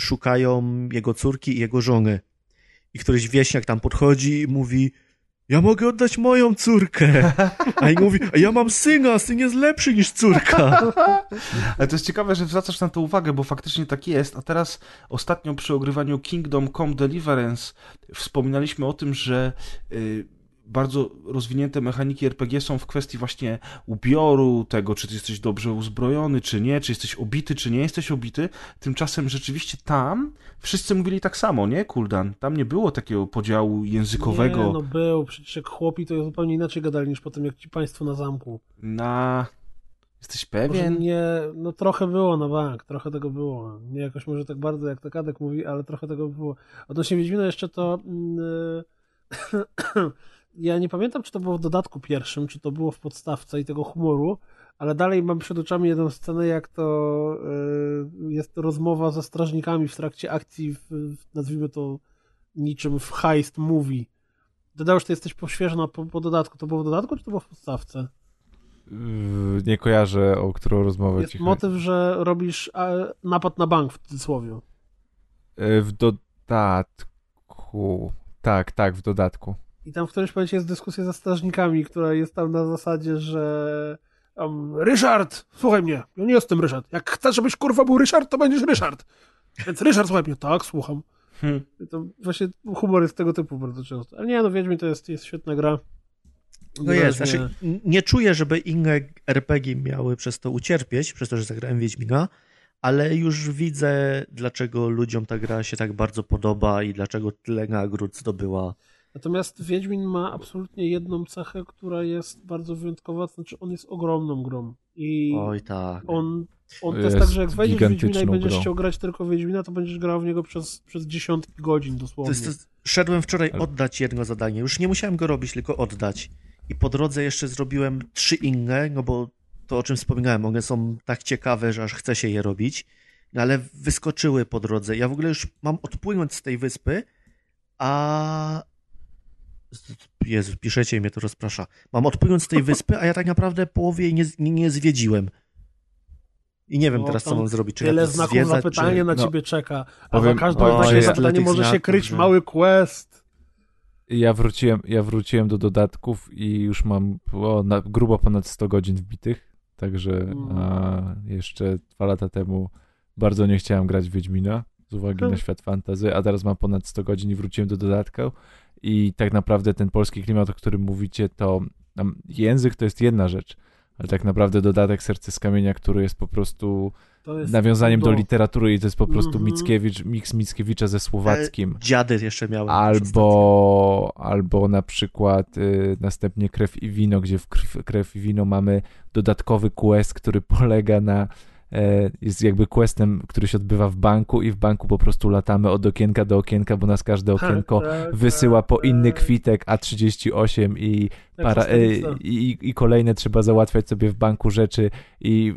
szukają jego córki i jego żony. I któryś wieśniak tam podchodzi i mówi ja mogę oddać moją córkę. A i mówi, a ja mam syna, syn jest lepszy niż córka. <laughs> Ale to jest ciekawe, że zwracasz na to uwagę, bo faktycznie tak jest. A teraz ostatnio przy ogrywaniu Kingdom Come Deliverance wspominaliśmy o tym, że y, bardzo rozwinięte mechaniki RPG są w kwestii właśnie ubioru, tego, czy ty jesteś dobrze uzbrojony, czy nie, czy jesteś obity, czy nie jesteś obity. Tymczasem rzeczywiście tam wszyscy mówili tak samo, nie, Kuldan? Tam nie było takiego podziału językowego Nie, no był, przecież jak chłopi to zupełnie inaczej gadali niż potem jak ci państwo na zamku. na... Jesteś Może pewien? nie, no trochę było na bank, trochę tego było. Nie jakoś może tak bardzo jak Takadek mówi, ale trochę tego było. Odnośnie Wiedźmina jeszcze to... mm, <clears throat> <coughs> ja nie pamiętam, czy to było w dodatku pierwszym, czy to było w podstawce i tego humoru, ale dalej mam przed oczami jedną scenę, jak to y, jest rozmowa ze strażnikami w trakcie akcji, w, nazwijmy to niczym w heist movie. Dodałeś, ty jesteś poświeżona po, po dodatku. To było w dodatku, czy to było w podstawce? Yy, Nie kojarzę, o którą rozmowę Jest ci motyw, że robisz e, napad na bank w cudzysłowie. Yy, W dodatku. Tak, tak, w dodatku. I tam w którymś momencie jest dyskusja ze strażnikami, która jest tam na zasadzie, że um, Ryszard, słuchaj mnie, ja nie jestem Ryszard. Jak chcesz, żebyś kurwa był Ryszard, to będziesz Ryszard. Więc Ryszard, słuchaj mnie. Tak, słucham. Hmm. To właśnie humor jest tego typu bardzo często. Ale nie, no Wiedźmin to jest, jest świetna gra. No jest, znaczy nie czuję, żeby inne RPG miały przez to ucierpieć, przez to, że zagrałem Wiedźmina, ale już widzę, dlaczego ludziom ta gra się tak bardzo podoba i dlaczego tyle nagród zdobyła. Natomiast Wiedźmin ma absolutnie jedną cechę, która jest bardzo wyjątkowa, to znaczy on jest ogromną grą. I Oj tak. on, on to Jest jest tak, że jak wejdziesz w Wiedźmina i będziesz grą. chciał grać tylko Wiedźmina, to będziesz grał w niego przez, przez dziesiątki godzin To dosłownie. jest, to jest, szedłem wczoraj oddać jedno zadanie. Już nie musiałem go robić, tylko oddać. I po drodze jeszcze zrobiłem trzy inne, no bo to o czym wspominałem, one są tak ciekawe, że aż chce się je robić. No ale wyskoczyły po drodze. Ja w ogóle już mam odpłynąć z tej wyspy, a. Jezu, piszecie i mnie to rozprasza. Mam odpłynąć z tej wyspy, a ja tak naprawdę połowie jej nie, nie, nie zwiedziłem. I nie wiem No, teraz, co mam zrobić. Czy Tyle znaków zwiedzać, zapytania czy... na no, ciebie czeka. A powiem- za każdym zapytanie tych może się kryć że- mały quest. Ja wróciłem, ja wróciłem do dodatków i już mam o, na, grubo ponad 100 godzin wbitych, także Mm. a, jeszcze dwa lata temu bardzo nie chciałem grać w Wiedźmina z uwagi Hmm. na świat fantazy, a teraz mam ponad 100 godzin i wróciłem do dodatku i tak naprawdę ten polski klimat, o którym mówicie, to tam, język to jest jedna rzecz, ale tak naprawdę dodatek Serce z Kamienia, który jest po prostu jest nawiązaniem do cudo. literatury i to jest po prostu Mhm. Mickiewicz, miks Mickiewicza ze Słowackim. Dziady jeszcze miałem. Albo, albo na przykład y, następnie krew i wino, gdzie w krew, krew i wino mamy dodatkowy quest, który polega na e, jest jakby questem, który się odbywa w banku i w banku po prostu latamy od okienka do okienka, bo nas każde okienko Tak, wysyła tak, po inny tak. kwitek A38 i, para, e, i, i kolejne trzeba załatwiać sobie w banku rzeczy i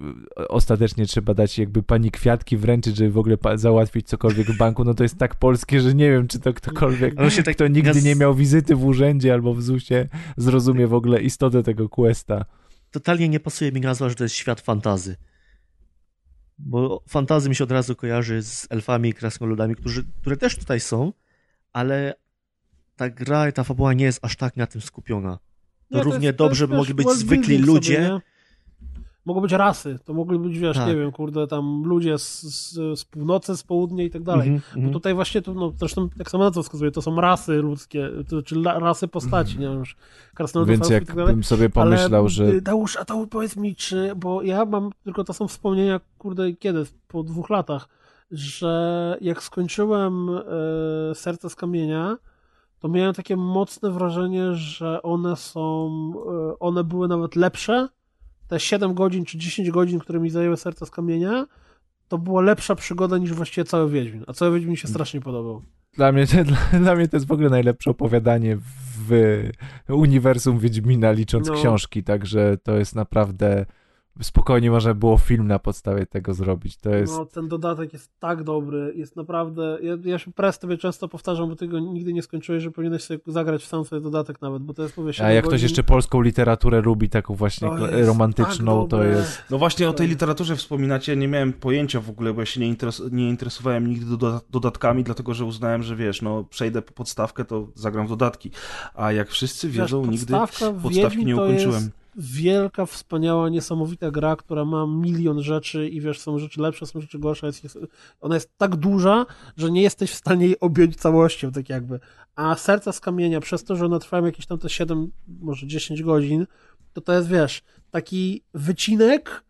ostatecznie trzeba dać jakby pani kwiatki wręczyć, żeby w ogóle załatwić cokolwiek w banku, no to jest tak polskie, że nie wiem, czy to ktokolwiek, Ale się tak kto nigdy gaz- nie miał wizyty w urzędzie albo w ZUS-ie, zrozumie w ogóle istotę tego questa. totalnie nie pasuje mi nazwa, że to jest świat fantazy. Bo fantazy mi się od razu kojarzy z elfami i krasnoludami, którzy, które też tutaj są, ale ta gra i ta fabuła nie jest aż tak na tym skupiona. Nie, to równie jest- to dobrze jest, by mogli być zwykli ludzie. Sobie? Mogą być rasy, to mogli być, wiesz, Tak. nie wiem, kurde, tam ludzie z, z, z północy, z południa i tak dalej. Mhm, Bo mhm. tutaj właśnie, to, no, zresztą jak sama nazwa wskazuje, to są rasy ludzkie, to, czy la, rasy postaci, nie wiem, już krasnoludów, Więc i tak jakbym sobie pomyślał, Ale, że y, Dałusz, a to powiedz mi, czy, bo ja mam, tylko to są wspomnienia, kurde, kiedy? Po dwóch latach, że jak skończyłem e, Serce z Kamienia, to miałem takie mocne wrażenie, że one są, e, one były nawet lepsze, te 7 godzin czy 10 godzin, które mi zajęły Serce z Kamienia, to była lepsza przygoda niż właściwie cały Wiedźmin, a cały Wiedźmin mi się strasznie podobał. Dla mnie, <laughs> dla, dla mnie to jest w ogóle najlepsze opowiadanie w uniwersum Wiedźmina, licząc No. książki, także to jest naprawdę spokojnie można było film na podstawie tego zrobić. To jest No, ten dodatek jest tak dobry, jest naprawdę. Ja, ja się pres tobie często powtarzam, bo ty go nigdy nie skończyłeś, że powinieneś sobie zagrać w sam swój dodatek nawet, bo to jest mówię A 7 jak ktoś godzin. jeszcze polską literaturę lubi, taką właśnie jest romantyczną, tak to jest. No właśnie o tej literaturze wspominacie, nie miałem pojęcia w ogóle, bo ja się nie, interes- nie interesowałem nigdy doda- dodatkami, dlatego że uznałem, że wiesz, no przejdę po podstawkę, to zagram w dodatki. A jak wszyscy Wiesz, wiedzą, nigdy podstawka w podstawki Wiedźmin nie ukończyłem. Jest wielka, wspaniała, niesamowita gra, która ma milion rzeczy i wiesz, są rzeczy lepsze, są rzeczy gorsze. Jest, jest, ona jest tak duża, że nie jesteś w stanie jej objąć całością, tak jakby. A serca z kamienia, przez to, że one trwają jakieś tam te 7, może 10 godzin, to to jest, wiesz, taki wycinek,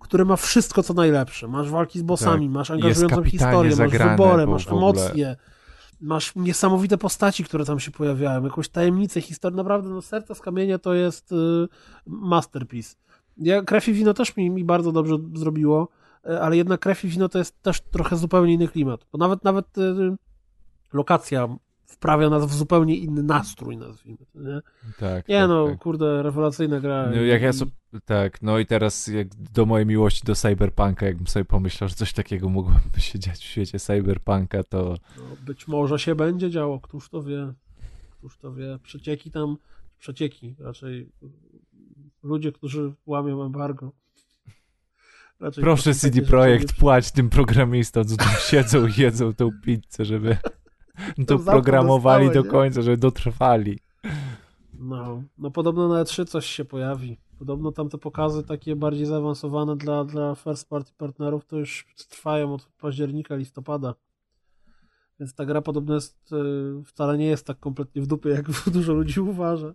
który ma wszystko, co najlepsze. Masz walki z bossami, Tak. masz angażującą historię, masz wybory, bo masz emocje, masz niesamowite postaci, które tam się pojawiają, jakąś tajemnicę, historię. Naprawdę, no Serca z Kamienia to jest y, masterpiece. Ja, krew i wino też mi, mi bardzo dobrze zrobiło, y, ale jednak krew i wino to jest też trochę zupełnie inny klimat. Bo nawet, nawet y, lokacja wprawia nas w zupełnie inny nastrój, nazwijmy to, nie? Tak, Nie tak, no, tak. kurde, rewelacyjna gra. No, jak ja sobie, tak, no i teraz jak do mojej miłości do Cyberpunka, jakbym sobie pomyślał, że coś takiego mogłoby <laughs> się dziać w świecie Cyberpunka, to No, być może się będzie działo, któż to wie. Któż to wie. Przecieki tam, przecieki, raczej ludzie, którzy łamią embargo. Raczej proszę CD Projekt, płać tym programistom, co tam siedzą i jedzą tą pizzę, żeby to za to programowali dostały, do nie? końca, żeby dotrwali. No, no podobno na E3 coś się pojawi. Podobno tam te pokazy takie bardziej zaawansowane dla, dla first party partnerów to już trwają od października, listopada. Więc ta gra podobno jest, y, wcale nie jest tak kompletnie w dupie, jak <laughs> dużo ludzi uważa.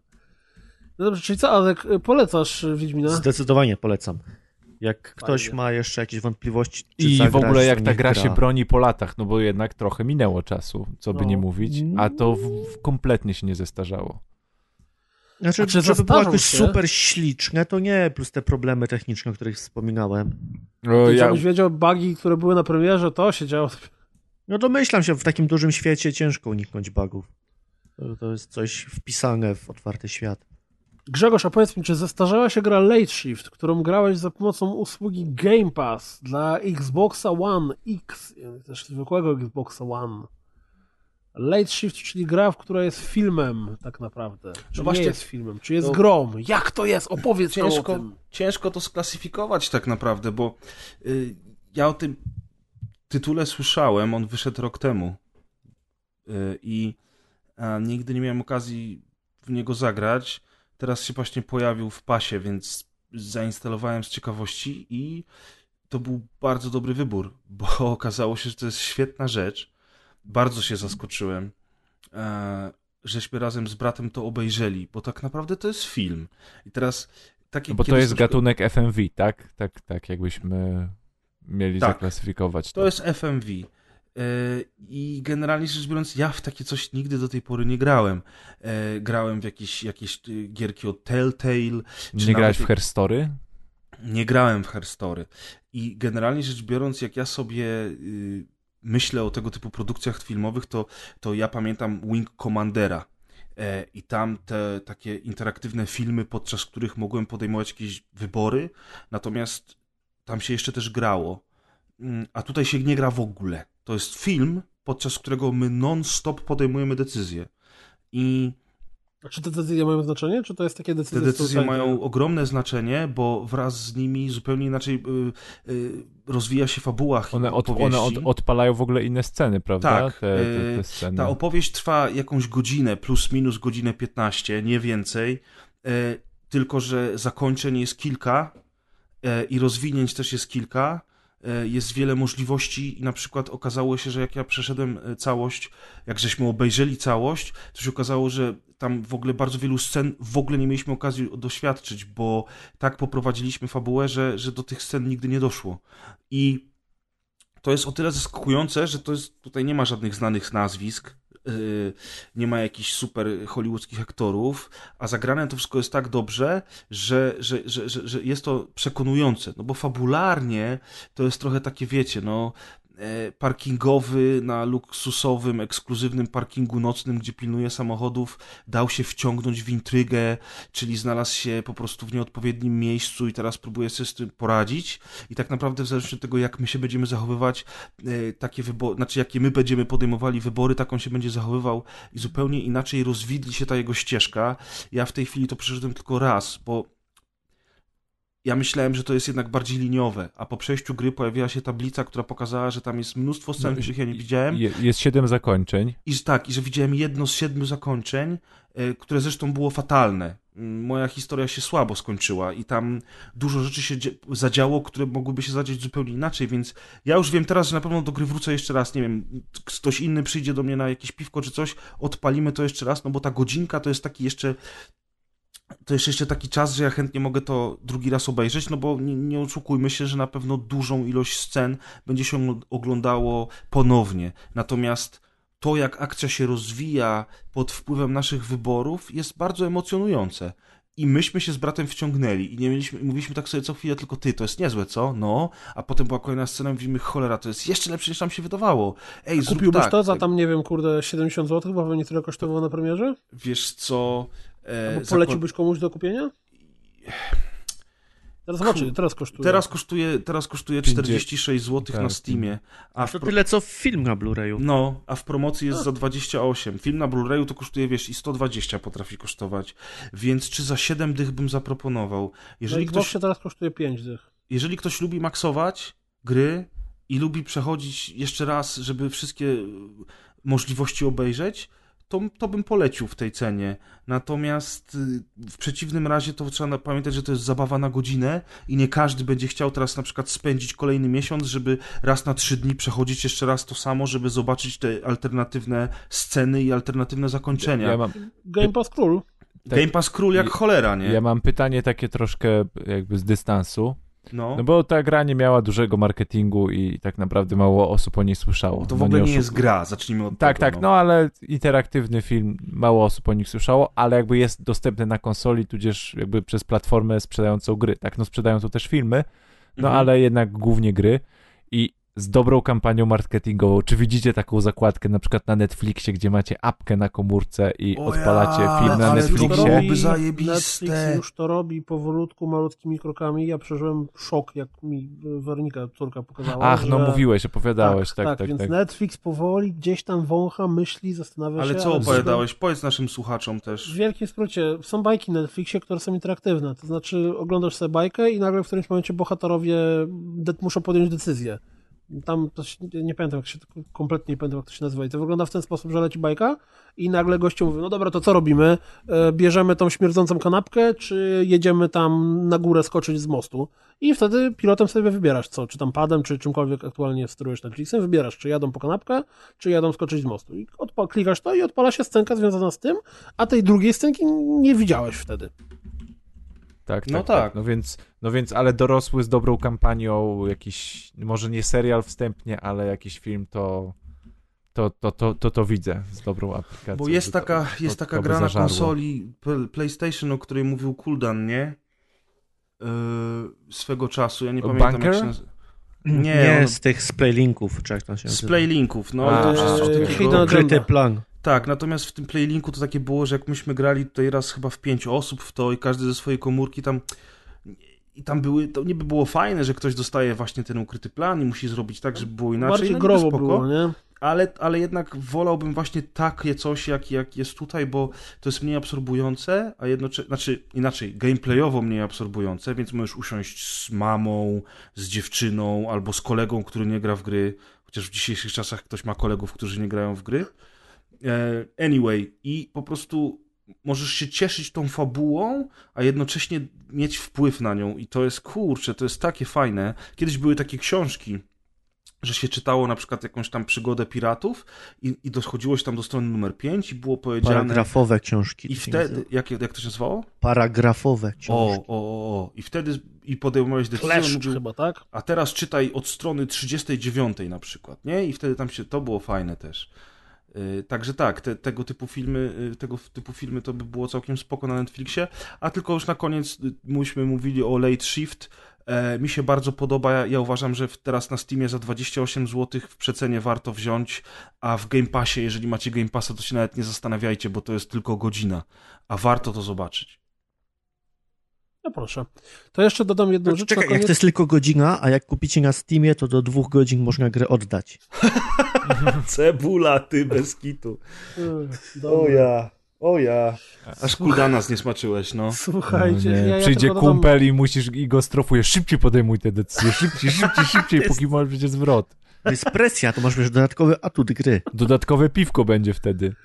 No dobrze, czyli co, Adek, y, polecasz Wiedźmina? Zdecydowanie polecam. Jak ktoś Fajnie. ma jeszcze jakieś wątpliwości, czy I w ogóle jak ta gra się broni po latach, no bo jednak trochę minęło czasu, co by No. nie mówić, a to w, w kompletnie się nie zestarzało. Znaczy, czy żeby było jakoś się? super śliczne, to nie, plus te problemy techniczne, o których wspominałem. No, ja, Żebyś wiedział, bugi, które były na premierze, to się działo. No domyślam się, w takim dużym świecie ciężko uniknąć bugów. To, to jest coś wpisane w otwarty świat. Grzegorz, a powiedz mi, czy zestarzała się gra Late Shift, którą grałeś za pomocą usługi Game Pass dla Xboxa One X, też zwykłego Xboxa One? Late Shift, czyli gra, która jest filmem tak naprawdę. Czy No właśnie- nie jest filmem, czy jest no- grą? Jak to jest? Opowiedz nam o ciężko, tym. ciężko to sklasyfikować tak naprawdę, bo y, ja o tym tytule słyszałem, on wyszedł rok temu y, i a, nigdy nie miałem okazji w niego zagrać. Teraz się właśnie pojawił w pasie, więc zainstalowałem z ciekawości i to był bardzo dobry wybór, bo <laughs> okazało się, że to jest świetna rzecz. Bardzo się zaskoczyłem, e, żeśmy razem z bratem to obejrzeli, bo tak naprawdę to jest film. I teraz takie no bo to jest troszkę- gatunek FMV, tak? Tak, tak, jakbyśmy mieli Tak. zaklasyfikować to. To jest FMV. Yy, I generalnie rzecz biorąc, ja w takie coś nigdy do tej pory nie grałem. Yy, Grałem w jakieś, jakieś y, gierki od Telltale. czy Nie grałeś w Herstory? Nie grałem w Herstory. I generalnie rzecz biorąc, jak ja sobie y, myślę o tego typu produkcjach filmowych, to, to ja pamiętam Wing Commandera. E, I tam te takie interaktywne filmy, podczas których mogłem podejmować jakieś wybory, natomiast tam się jeszcze też grało. Mm, A tutaj się nie gra w ogóle. To jest film, podczas którego my non-stop podejmujemy decyzje. I A czy te decyzje mają znaczenie, czy to jest takie decyzje te decyzje mają ogromne znaczenie, bo wraz z nimi zupełnie inaczej y, y, rozwija się fabuła One, od, one od, odpalają w ogóle inne sceny, prawda? Tak, Te, te, te sceny. Ta opowieść trwa jakąś godzinę, plus minus godzinę 15, nie więcej. e, tylko że zakończeń jest kilka e, i rozwinięć też jest kilka. E, jest wiele możliwości i na przykład okazało się, że jak ja przeszedłem e, całość, jak żeśmy obejrzeli całość, to się okazało, że tam w ogóle bardzo wielu scen w ogóle nie mieliśmy okazji doświadczyć, bo tak poprowadziliśmy fabułę, że, że do tych scen nigdy nie doszło. I to jest o tyle zaskakujące, że to jest, tutaj nie ma żadnych znanych nazwisk, nie ma jakichś super hollywoodzkich aktorów, a zagrane to wszystko jest tak dobrze, że, że, że, że, jest to przekonujące, no bo fabularnie to jest trochę takie, wiecie, no parkingowy na luksusowym, ekskluzywnym parkingu nocnym, gdzie pilnuje samochodów, dał się wciągnąć w intrygę, czyli znalazł się po prostu w nieodpowiednim miejscu i teraz próbuje sobie z tym poradzić. I tak naprawdę w zależności od tego, jak my się będziemy zachowywać, e, takie wybory, znaczy jakie my będziemy podejmowali wybory, tak on się będzie zachowywał i zupełnie inaczej rozwidli się ta jego ścieżka. Ja w tej chwili to przeszedłem tylko raz, bo ja myślałem, że to jest jednak bardziej liniowe, a po przejściu gry pojawiła się tablica, która pokazała, że tam jest mnóstwo scen, których ja nie widziałem Je, jest siedem zakończeń. i tak, i że widziałem jedno z siedmiu zakończeń, e, które zresztą było fatalne. Mm, Moja historia się słabo skończyła i tam dużo rzeczy się zadziało, które mogłyby się zadziać zupełnie inaczej, więc ja już wiem teraz, że na pewno do gry wrócę jeszcze raz, nie wiem, ktoś inny przyjdzie do mnie na jakieś piwko czy coś, odpalimy to jeszcze raz, no bo ta godzinka to jest taki jeszcze to jest jeszcze taki czas, że ja chętnie mogę to drugi raz obejrzeć, no bo nie, nie oszukujmy się, że na pewno dużą ilość scen będzie się oglądało ponownie. Natomiast to, jak akcja się rozwija pod wpływem naszych wyborów, jest bardzo emocjonujące. I myśmy się z bratem wciągnęli i nie mieliśmy, mówiliśmy tak sobie co chwilę, tylko ty, to jest niezłe, co? No, a potem była kolejna scena mówimy, cholera, to jest jeszcze lepsze niż nam się wydawało. Ej, zrób Kupiłbyś tak. to za tam, nie wiem, kurde, 70 zł, bo pewnie tyle kosztowało na premierze? Wiesz co... E, Albo poleciłbyś komuś do kupienia? Teraz zobaczy, teraz kosztuje. Teraz kosztuje, teraz kosztuje 46 zł na Tak. Steamie, a To pro... tyle co film na Blu-rayu. no, a w promocji jest za 28. Film na Blu-rayu to kosztuje, wiesz, i 120 potrafi kosztować, więc czy za 7 dych bym zaproponował? Jeżeli na ktoś, teraz kosztuje 5 dych. jeżeli ktoś lubi maksować gry i lubi przechodzić jeszcze raz, żeby wszystkie możliwości obejrzeć, to, to bym polecił w tej cenie. Natomiast y, w przeciwnym razie to trzeba pamiętać, że to jest zabawa na godzinę i nie każdy będzie chciał teraz na przykład spędzić kolejny miesiąc, żeby raz na trzy dni przechodzić jeszcze raz to samo, żeby zobaczyć te alternatywne sceny i alternatywne zakończenia. Ja mam, Game Pass Król. Game Pass król jak cholera, nie? ja mam pytanie takie troszkę jakby z dystansu. No. No bo ta gra nie miała dużego marketingu i tak naprawdę mało osób o niej słyszało. to w No ogóle nie oszukuj- jest gra, zacznijmy od Tak, tego. tak, no ale interaktywny film, mało osób o nich słyszało, ale jakby jest dostępny na konsoli, tudzież jakby przez platformę sprzedającą gry. Tak, no sprzedają tu też filmy, no Mhm. ale jednak głównie gry i z dobrą kampanią marketingową. Czy widzicie taką zakładkę na przykład na Netflixie, gdzie macie apkę na komórce i O odpalacie ja, film na ale to Netflixie? byłoby zajebiste. Netflix już to robi powolutku, malutkimi krokami. Ja przeżyłem szok, jak mi Weronika, córka, pokazała. Ach, no że... mówiłeś, opowiadałeś, tak, tak, tak. więc Netflix powoli gdzieś tam wącha, myśli, zastanawia Ale się. co opowiadałeś? Powiedz naszym słuchaczom W też. wielkim skrócie, są bajki na Netflixie, które są interaktywne. To znaczy, oglądasz sobie bajkę i nagle w którymś momencie bohaterowie muszą podjąć decyzję. Tam to się, nie pamiętam, jak się kompletnie nie pamiętam, jak to się nazywa. I to wygląda w ten sposób, że leci bajka i nagle goście mówią, no dobra, to co robimy? E, Bierzemy tą śmierdzącą kanapkę, czy jedziemy tam na górę skoczyć z mostu? I wtedy pilotem sobie wybierasz co, czy tam padem, czy czymkolwiek aktualnie sterujesz Netflixem, wybierasz, czy jadą po kanapkę, czy jadą skoczyć z mostu. I odpa- klikasz to i odpala się scenka związana z tym, a tej drugiej scenki nie widziałeś wtedy. Tak, tak, No tak. tak. No więc, no więc, ale dorosły z dobrą kampanią, jakiś, może nie serial wstępnie, ale jakiś film, to to, to, to, to, to widzę z dobrą aplikacją. Bo jest taka, to- jest to taka gra na konsoli PlayStation, o której mówił Kuldan, nie? Yy, swego czasu, ja nie pamiętam jak Bunker? się nazywa. Nie, Nie, on- z tych z playlinków, czy jak to się Z nazywa. playlinków, no A, to już jest coś takiego. Ukryty plan. Tak, natomiast w tym playlinku to takie było, że jak myśmy grali tutaj raz chyba w pięć osób w to i każdy ze swojej komórki tam i tam były, to niby było fajne, że ktoś dostaje właśnie ten ukryty plan i musi zrobić tak, żeby było inaczej. Bardziej no growo spoko. było, nie? ale, ale jednak wolałbym właśnie takie coś, jak, jak jest tutaj, bo to jest mniej absorbujące, a jednocześnie, znaczy inaczej, gameplayowo mniej absorbujące, więc możesz usiąść z mamą, z dziewczyną albo z kolegą, który nie gra w gry, chociaż w dzisiejszych czasach ktoś ma kolegów, którzy nie grają w gry. E, Anyway, i po prostu możesz się cieszyć tą fabułą, a jednocześnie mieć wpływ na nią i to jest, kurczę, to jest takie fajne. Kiedyś były takie książki, że się czytało na przykład jakąś tam przygodę piratów i, i dochodziło się tam do strony numer 5 i było powiedziane... Paragrafowe książki. I wtedy, jak, jak to się nazywało? Paragrafowe książki. o, o, o. I wtedy i podejmowałeś decyzję, Kleszcz mówił, chyba, tak? a teraz czytaj od strony 39 na przykład, nie? I wtedy tam się, to było fajne też. Yy, Także tak, te, tego typu filmy, yy, tego typu filmy to by było całkiem spoko na Netflixie, a tylko już na koniec yy, myśmy mówili o Late Shift, E, mi się bardzo podoba, ja, uważam, że teraz na Steamie za 28 zł w przecenie warto wziąć, a w Game Passie, jeżeli macie Game Passa, to się nawet nie zastanawiajcie, bo to jest tylko godzina, a warto to zobaczyć. No proszę. To jeszcze dodam jedną rzecz Czekaj, na jak to jest tylko godzina, a jak kupicie na Steamie, to do dwóch godzin można grę oddać. <laughs> Cebula, ty bez kitu. Ech, dobra. ja, o ja. Aż kuldana zniesmaczyłeś, no. Słuchajcie, No nie. ja, ja Przyjdzie dodam- kumpel i musisz i go strofujesz. Szybciej podejmuj te decyzje. Szybciej, szybciej, <laughs> szybciej, póki masz będzie zwrot. To jest presja, to masz już dodatkowy atut gry. Dodatkowe piwko będzie wtedy.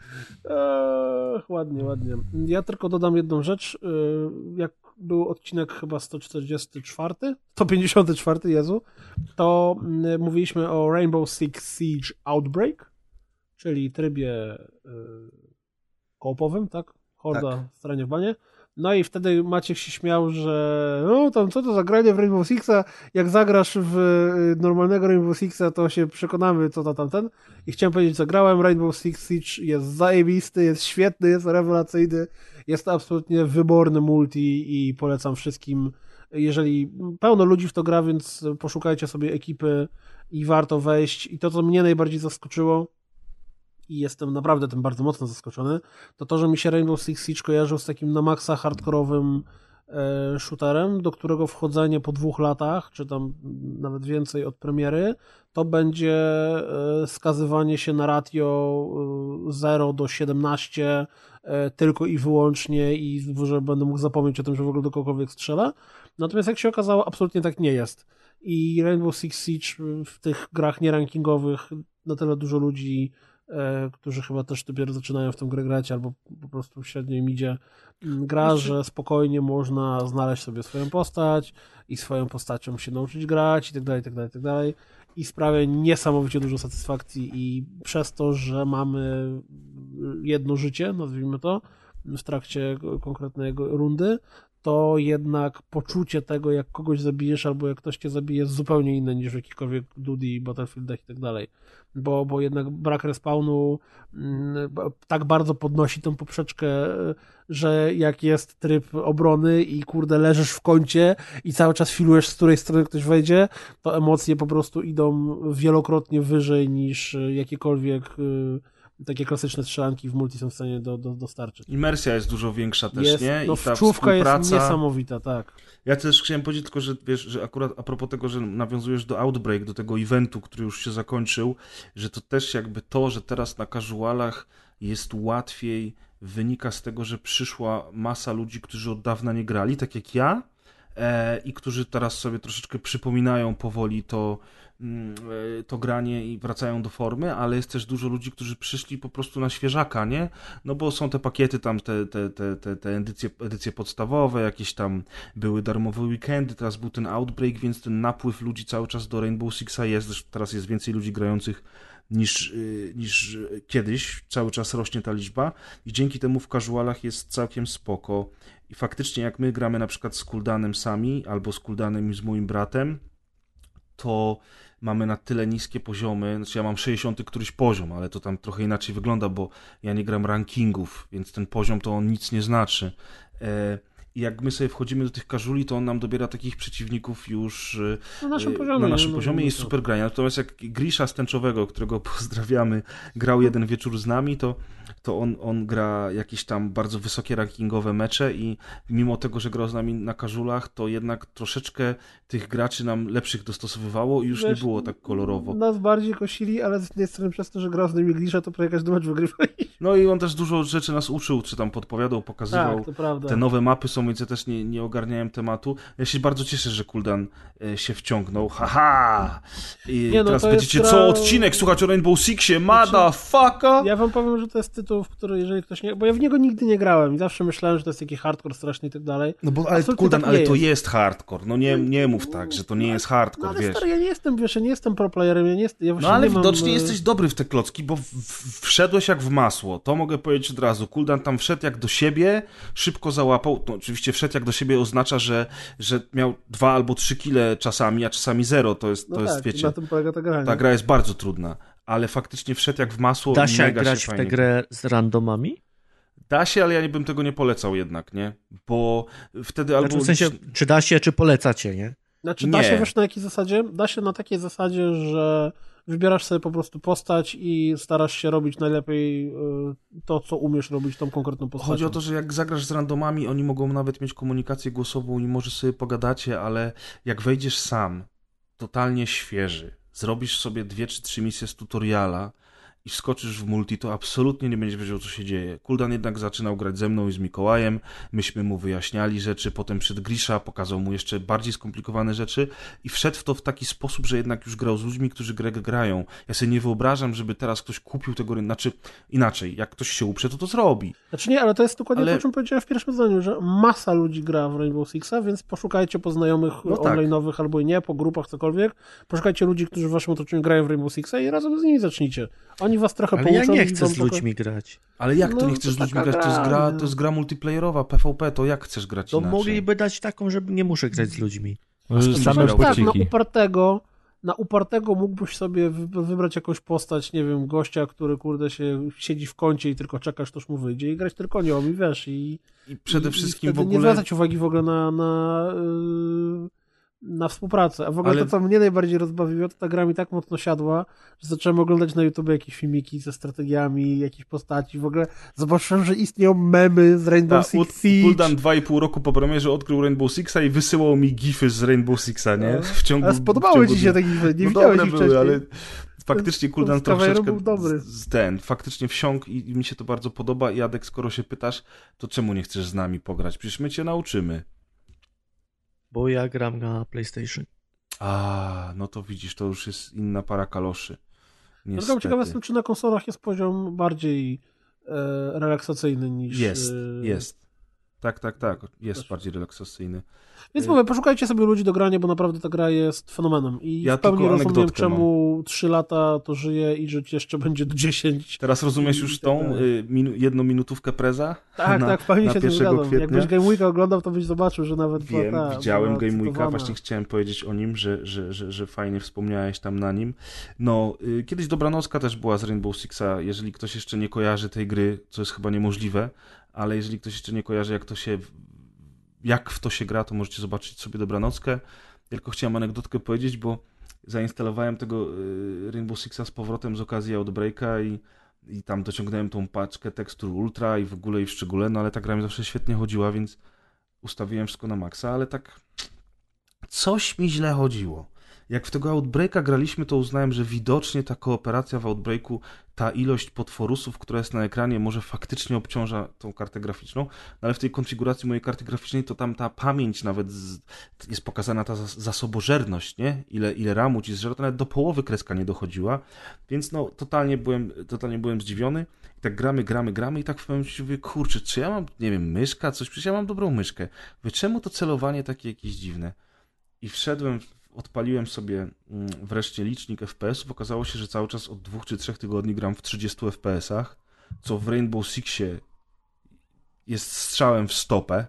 Ech, ładnie, ładnie. Ja tylko dodam jedną rzecz. Yy, Jak był odcinek chyba 144, 154, Jezu, to mm, mówiliśmy o Rainbow Six Siege Outbreak, czyli trybie yy, kołpowym, tak? Horda w stronie w banie. No i wtedy Maciek się śmiał, że no tam co to za granie w Rainbow Sixa, jak zagrasz w y, normalnego Rainbow Sixa, to się przekonamy, co to tamten. I chciałem powiedzieć, co grałem, Rainbow Six Siege jest zajebisty, jest świetny, jest rewelacyjny, jest to absolutnie wyborny multi i polecam wszystkim, jeżeli pełno ludzi w to gra, więc poszukajcie sobie ekipy i warto wejść. I to, co mnie najbardziej zaskoczyło, i jestem naprawdę tym bardzo mocno zaskoczony, to to, że mi się Rainbow Six Siege kojarzył z takim na maksa hardkorowym e, shooterem, do którego wchodzenie po dwóch latach, czy tam nawet więcej od premiery, to będzie e, skazywanie się na ratio e, 0 do 17 e, tylko i wyłącznie i że będę mógł zapomnieć o tym, że w ogóle do kogokolwiek strzelę. Natomiast jak się okazało, absolutnie tak nie jest. I Rainbow Six Siege w tych grach nierankingowych na tyle dużo ludzi e, którzy chyba też dopiero zaczynają w tę grę grać, albo po prostu średnio im idzie gra, że spokojnie można znaleźć sobie swoją postać i swoją postacią się nauczyć grać i tak dalej, tak dalej, tak dalej. I sprawia niesamowicie dużo satysfakcji i przez to, że mamy jedno życie, nazwijmy to, w trakcie konkretnej rundy, to jednak poczucie tego, jak kogoś zabijesz albo jak ktoś cię zabije jest zupełnie inne niż w jakichkolwiek Duty, Battlefieldach i tak dalej. Bo, bo jednak brak respawnu mm, tak bardzo podnosi tą poprzeczkę, że jak jest tryb obrony i kurde leżysz w kącie i cały czas filujesz, z której strony ktoś wejdzie, to emocje po prostu idą wielokrotnie wyżej niż e, jakiekolwiek e, takie klasyczne strzelanki w multi są w stanie do, do, dostarczyć. Imersja jest dużo większa też, Jest, nie? no I ta wczówka jest niesamowita, tak. Ja też chciałem powiedzieć tylko, że wiesz, że akurat a propos tego, że nawiązujesz do Outbreak, do tego eventu, który już się zakończył, że to też jakby to, że teraz na casualach jest łatwiej, wynika z tego, że przyszła masa ludzi, którzy od dawna nie grali, tak jak ja, e, i którzy teraz sobie troszeczkę przypominają powoli to, mm, e, to granie i wracają do formy, ale jest też dużo ludzi, którzy przyszli po prostu na świeżaka, nie? No bo są te pakiety tam, te, te, te, te, te edycje, edycje podstawowe, jakieś tam były darmowe weekendy, teraz był ten Outbreak, więc ten napływ ludzi cały czas do Rainbow Sixa jest, teraz jest więcej ludzi grających niż, y, niż kiedyś, cały czas rośnie ta liczba i dzięki temu w casualach jest całkiem spoko. I faktycznie jak my gramy na przykład z Kuldanem sami, albo z Kuldanem z moim bratem, to mamy na tyle niskie poziomy, znaczy ja mam 60 któryś poziom, ale to tam trochę inaczej wygląda, bo ja nie gram rankingów, więc ten poziom to on nic nie znaczy. E, jak my sobie wchodzimy do tych każuli, to on nam dobiera takich przeciwników już e, Na naszym e, poziomie. na naszym no, poziomie no, jest to- super granie. Natomiast jak Grisza Stęczowego, którego <laughs> pozdrawiamy, grał jeden wieczór z nami, to, to on, on gra jakieś tam bardzo wysokie rankingowe mecze i mimo tego, że grał z nami na każulach, to jednak troszeczkę tych graczy nam lepszych dostosowywało i już Wiesz, nie było tak kolorowo. Nas bardziej kosili, ale z jednej strony przez to, że grał z nami Grisza, to prawie każdy mecz wygrywaliśmy. No i on też dużo rzeczy nas uczył, czy tam podpowiadał, pokazywał. Tak, to prawda. Te nowe mapy są, więc ja też nie, nie ogarniałem tematu. Ja się bardzo cieszę, że Kuldan e, się wciągnął. Haha! I Nie, no teraz będziecie jest co odcinek słuchać o Rainbow Sixie, motherfucker! Ja wam powiem, że to jest tytuł, w który jeżeli ktoś nie... Bo ja w niego nigdy nie grałem i zawsze myślałem, że to jest taki hardcore straszny i tak dalej. No bo, ale Kuldan, tak ale nie to jest. jest hardcore. No nie, nie mów tak, że to nie jest No hardcore, ale wiesz. stary, ja nie jestem, wiesz, ja nie jestem pro playerem, ja nie jestem... Ja No ale nie mam, widocznie e, jesteś dobry w te klocki, bo wszedłeś jak w masło. To mogę powiedzieć od razu. Kuldan tam wszedł jak do siebie, szybko załapał. No, oczywiście wszedł jak do siebie oznacza, że, że miał dwa albo trzy kile czasami, a czasami zero. To jest, No to jest tak, wiecie, na tym polega ta gra. nie? ta gra jest bardzo trudna. Ale faktycznie wszedł jak w masło. Da się mega grać się w tę grę z randomami? Da się, ale ja nie bym tego nie polecał jednak, nie? Bo wtedy albo... Znaczy, w sensie, czy da się, czy polecacie, nie? Znaczy, da Nie. się wiesz na jakiej zasadzie? Da się na takiej zasadzie, że wybierasz sobie po prostu postać i starasz się robić najlepiej y, to, co umiesz robić tą konkretną postacią. Chodzi o to, że jak zagrasz z randomami, oni mogą nawet mieć komunikację głosową i może sobie pogadacie, ale jak wejdziesz sam, totalnie świeży, zrobisz sobie dwie czy trzy misje z tutoriala i wskoczysz w multi, to absolutnie nie będziesz wiedział, co się dzieje. Kuldan jednak zaczynał grać ze mną i z Mikołajem, myśmy mu wyjaśniali rzeczy, potem przed Grisha pokazał mu jeszcze bardziej skomplikowane rzeczy i wszedł w to w taki sposób, że jednak już grał z ludźmi, którzy grę grają. Ja sobie nie wyobrażam, żeby teraz ktoś kupił tego rynku, znaczy inaczej, jak ktoś się uprze, to to zrobi. Znaczy nie, ale to jest dokładnie Ale- to, o czym powiedziałem w pierwszym zdaniu, że masa ludzi gra w Rainbow Sixa, więc poszukajcie po znajomych No tak. online'owych albo i nie, po grupach, cokolwiek. Poszukajcie ludzi, którzy w waszym otoczeniu grają w Rainbow Sixa i razem z nimi zacznijcie. Oni was trochę Ale ja nie chcę z ludźmi grać. Ale jak to No, nie chcesz z to ludźmi taka grać? To jest gra, nie? to jest gra multiplayerowa, PvP, to jak chcesz grać To inaczej? mogliby dać taką, że nie muszę grać z ludźmi. Same grał? Tak, na pociki. upartego, na upartego mógłbyś sobie wy- wybrać jakąś postać, nie wiem, gościa, który kurde się siedzi w kącie i tylko czekasz, toż mu wyjdzie i grać tylko nią i wiesz, i I przede i, wszystkim i w wtedy nie ogóle... zwracać uwagi w ogóle na, na, yy, na współpracę. A w ogóle Ale- to, co mnie najbardziej rozbawiło, to ta gra mi tak mocno siadła, że zacząłem oglądać na YouTube jakieś filmiki ze strategiami, jakieś postaci. W ogóle zobaczyłem, że istnieją memy z Rainbow Ta, Six Siege. Kuldan dwa i pół roku po premierze odkrył Rainbow Sixa i wysyłał mi gify z Rainbow Sixa, nie? No. W ciągu Ale spodobały ci się takie gify, nie no widziałeś ich były, wcześniej. ale faktycznie Kuldan troszeczkę był dobry. z- ten, faktycznie wsiąkł i, i mi się to bardzo podoba. I Jadek, skoro się pytasz, to czemu nie chcesz z nami pograć? Przecież my cię nauczymy. Bo ja gram na PlayStation. A, no to widzisz, to już jest inna para kaloszy. Tylko Niestety. ciekaw jestem, czy na konsolach jest poziom bardziej e, relaksacyjny niż... Jest, e, jest. Tak, tak, tak. Jest Też. bardziej relaksacyjny. Więc Y- mówię, poszukajcie sobie ludzi do grania, bo naprawdę ta gra jest fenomenem. I Ja w pełni tylko rozumiem, czemu 3 lata to żyje i żyć jeszcze będzie do 10. Teraz rozumiesz już tak tą dalej. y, minu, jedną minutówkę preza? Tak, na, tak, w pełni się tym 1 zgadzam. kwietnia? Jakbyś Game Weeka oglądał, to byś zobaczył, że nawet była Wiem, ta, widziałem była Game Weeka, właśnie chciałem powiedzieć o nim, że, że, że, że fajnie wspomniałeś tam na nim. No, y, kiedyś Dobranocka też była z Rainbow Sixa, jeżeli ktoś jeszcze nie kojarzy tej gry, co jest chyba niemożliwe, ale jeżeli ktoś jeszcze nie kojarzy, jak to się, jak w to się gra, to możecie zobaczyć sobie Dobranockę. Tylko chciałem anegdotkę powiedzieć, bo zainstalowałem tego y, Rainbow Sixa z powrotem z okazji Outbreaka i, i tam dociągnąłem tą paczkę tekstur Ultra i w ogóle i w szczególe, no ale ta gra mi zawsze świetnie chodziła, więc ustawiłem wszystko na maksa, ale tak coś mi źle chodziło. Jak w tego Outbreaka graliśmy, to uznałem, że widocznie ta kooperacja w Outbreaku, ta ilość potworusów, która jest na ekranie, może faktycznie obciąża tą kartę graficzną, no ale w tej konfiguracji mojej karty graficznej to tam ta pamięć nawet z, jest pokazana ta zas- zasobożerność, nie? Ile, ile ramu ci zżera, to nawet do połowy kreska nie dochodziła, więc no totalnie byłem, totalnie byłem zdziwiony. I tak gramy, gramy, gramy i tak w pewnym momencie mówię, kurczę, czy ja mam, nie wiem, myszka, coś, przecież ja mam dobrą myszkę. Mówię, czemu to celowanie takie jakieś dziwne? I wszedłem, odpaliłem sobie mm, wreszcie licznik FPS-ów. Okazało się, że cały czas od dwóch czy trzech tygodni gram w 30 FPS-ach, co w Rainbow Sixie jest strzałem w stopę.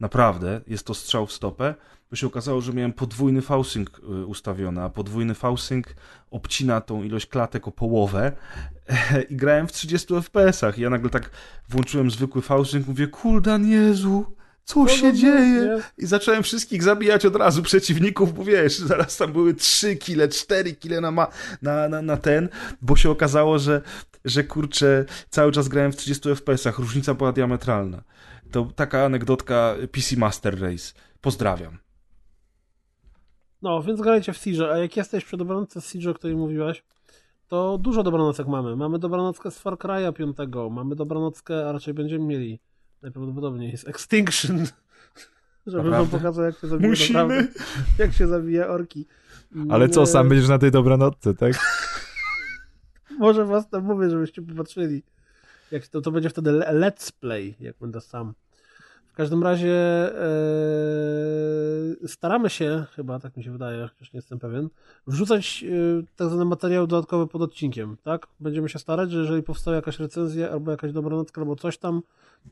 Naprawdę, jest to strzał w stopę. Bo się okazało, że miałem podwójny V-Sync y, ustawiony, a podwójny V-Sync obcina tą ilość klatek o połowę <laughs> i grałem w 30 FPS-ach. Ja nagle tak włączyłem zwykły V-Sync, mówię, kuldan Jezu, co się dzieje? I zacząłem wszystkich zabijać od razu przeciwników, bo wiesz, zaraz tam były 3 kile, 4 kile na, ma, na, na, na ten, bo się okazało, że, że kurczę, cały czas grałem w 30 FPS-ach, różnica była diametralna. To taka anegdotka PC Master Race. Pozdrawiam. No, więc grajcie w Siege, a jak jesteś przy dobranocy z Siege, o której mówiłeś, to dużo dobranocek mamy. Mamy dobranockę z Far Cry'a 5, mamy dobranockę, a raczej będziemy mieli najprawdopodobniej jest Extinction, <laughs> żeby wam pokazać, jak się zabija Musimy. naprawdę, jak się zabija orki. Ale co, sam będziesz na tej dobranocce, tak? <laughs> Może was tam mówię, żebyście popatrzyli. Jak to, to będzie wtedy le- let's play, jak będę sam. W każdym razie e, staramy się, chyba tak mi się wydaje, chociaż nie jestem pewien, wrzucać e, tak zwane materiały dodatkowe pod odcinkiem, tak? Będziemy się starać, że jeżeli powstała jakaś recenzja albo jakaś dobranocka albo coś tam,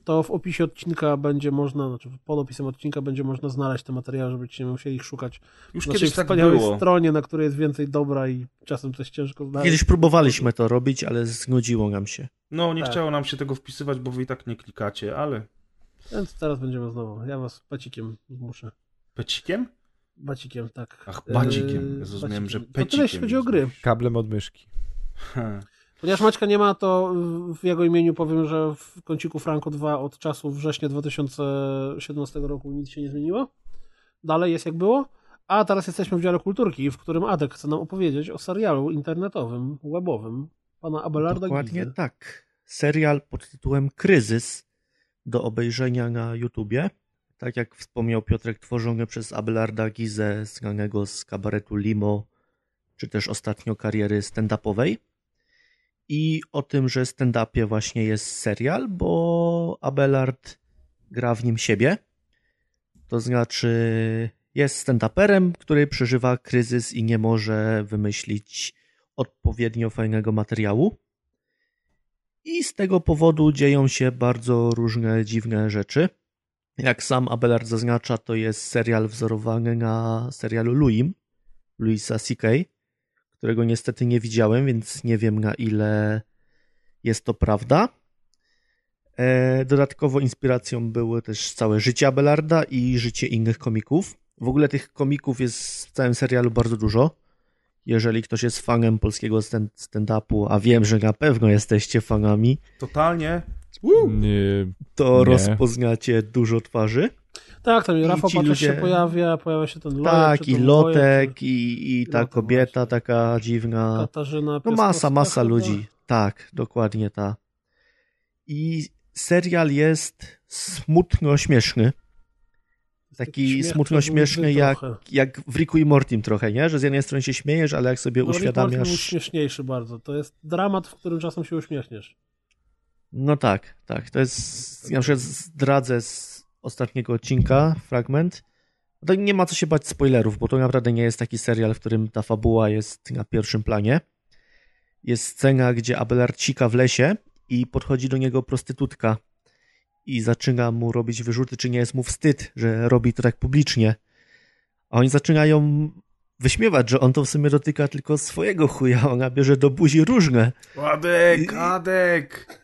to w opisie odcinka będzie można, znaczy pod opisem odcinka będzie można znaleźć te materiały, żebyście nie musieli ich szukać Już na kiedyś tak wspaniałej było. stronie, na której jest więcej dobra i czasem coś ciężko znaleźć. Kiedyś próbowaliśmy to robić, ale znudziło nam się. No, nie Tak. chciało nam się tego wpisywać, bo wy i tak nie klikacie, ale... Więc teraz będziemy znowu. Ja was bacikiem zmuszę. Pecikiem? Bacikiem, tak. Ach, bacikiem. Eee, Ja zrozumiałem, że To tyle, jeśli pecikiem chodzi o gry. Kablem od myszki. Ha. Ponieważ Maćka nie ma, to w jego imieniu powiem, że w kąciku Franco 2 od czasu września 2017 roku nic się nie zmieniło. Dalej jest jak było. A teraz jesteśmy w dziale kulturki, w którym Adek chce nam opowiedzieć o serialu internetowym, webowym pana Abelarda Dokładnie Gizy. tak. Serial pod tytułem Kryzys do obejrzenia na YouTubie. Tak jak wspomniał Piotrek, tworzony przez Abelarda Gizę, znanego z kabaretu Limo, czy też ostatnio kariery stand-upowej. I o tym, że stand-upie właśnie jest serial, bo Abelard gra w nim siebie. To znaczy jest stand-uperem, który przeżywa kryzys i nie może wymyślić odpowiednio fajnego materiału. I z tego powodu dzieją się bardzo różne dziwne rzeczy. Jak sam Abelard zaznacza, to jest serial wzorowany na serialu Louim, Louisa C.K., którego niestety nie widziałem, więc nie wiem na ile jest to prawda. E, Dodatkowo inspiracją były też całe życie Abelarda i życie innych komików. W ogóle tych komików jest w całym serialu bardzo dużo. Jeżeli ktoś jest fanem polskiego stand- stand-upu, a wiem, że na pewno jesteście fanami, Totalnie. Nie, to Nie. rozpoznacie dużo twarzy. Tak, tam I Rafał Paczek ludzie- się pojawia, pojawia się ten tak, czy i ten Lotek, Wojek, i, i ta Lotek kobieta właśnie. taka dziwna. Katarzyna No masa, masa ludzi. Tak, dokładnie ta. I serial jest smutno-śmieszny. Taki smutno-śmieszny jak, jak w Ricku i Mortim trochę, nie? Że z jednej strony się śmiejesz, ale jak sobie No, Rick Morty był uświadamiasz... śmieszniejszy bardzo. To jest dramat, w którym czasem się uśmiechniesz. No tak, tak. To jest, na przykład zdradzę z ostatniego odcinka fragment. To nie ma co się bać spoilerów, bo to naprawdę nie jest taki serial, w którym ta fabuła jest na pierwszym planie. Jest scena, gdzie Abelard sika w lesie i podchodzi do niego prostytutka i zaczyna mu robić wyrzuty, czy nie jest mu wstyd, że robi to tak publicznie. A oni zaczynają wyśmiewać, że on to w sumie dotyka tylko swojego chuja, <laughs> ona bierze do buzi różne. Adek, Adek!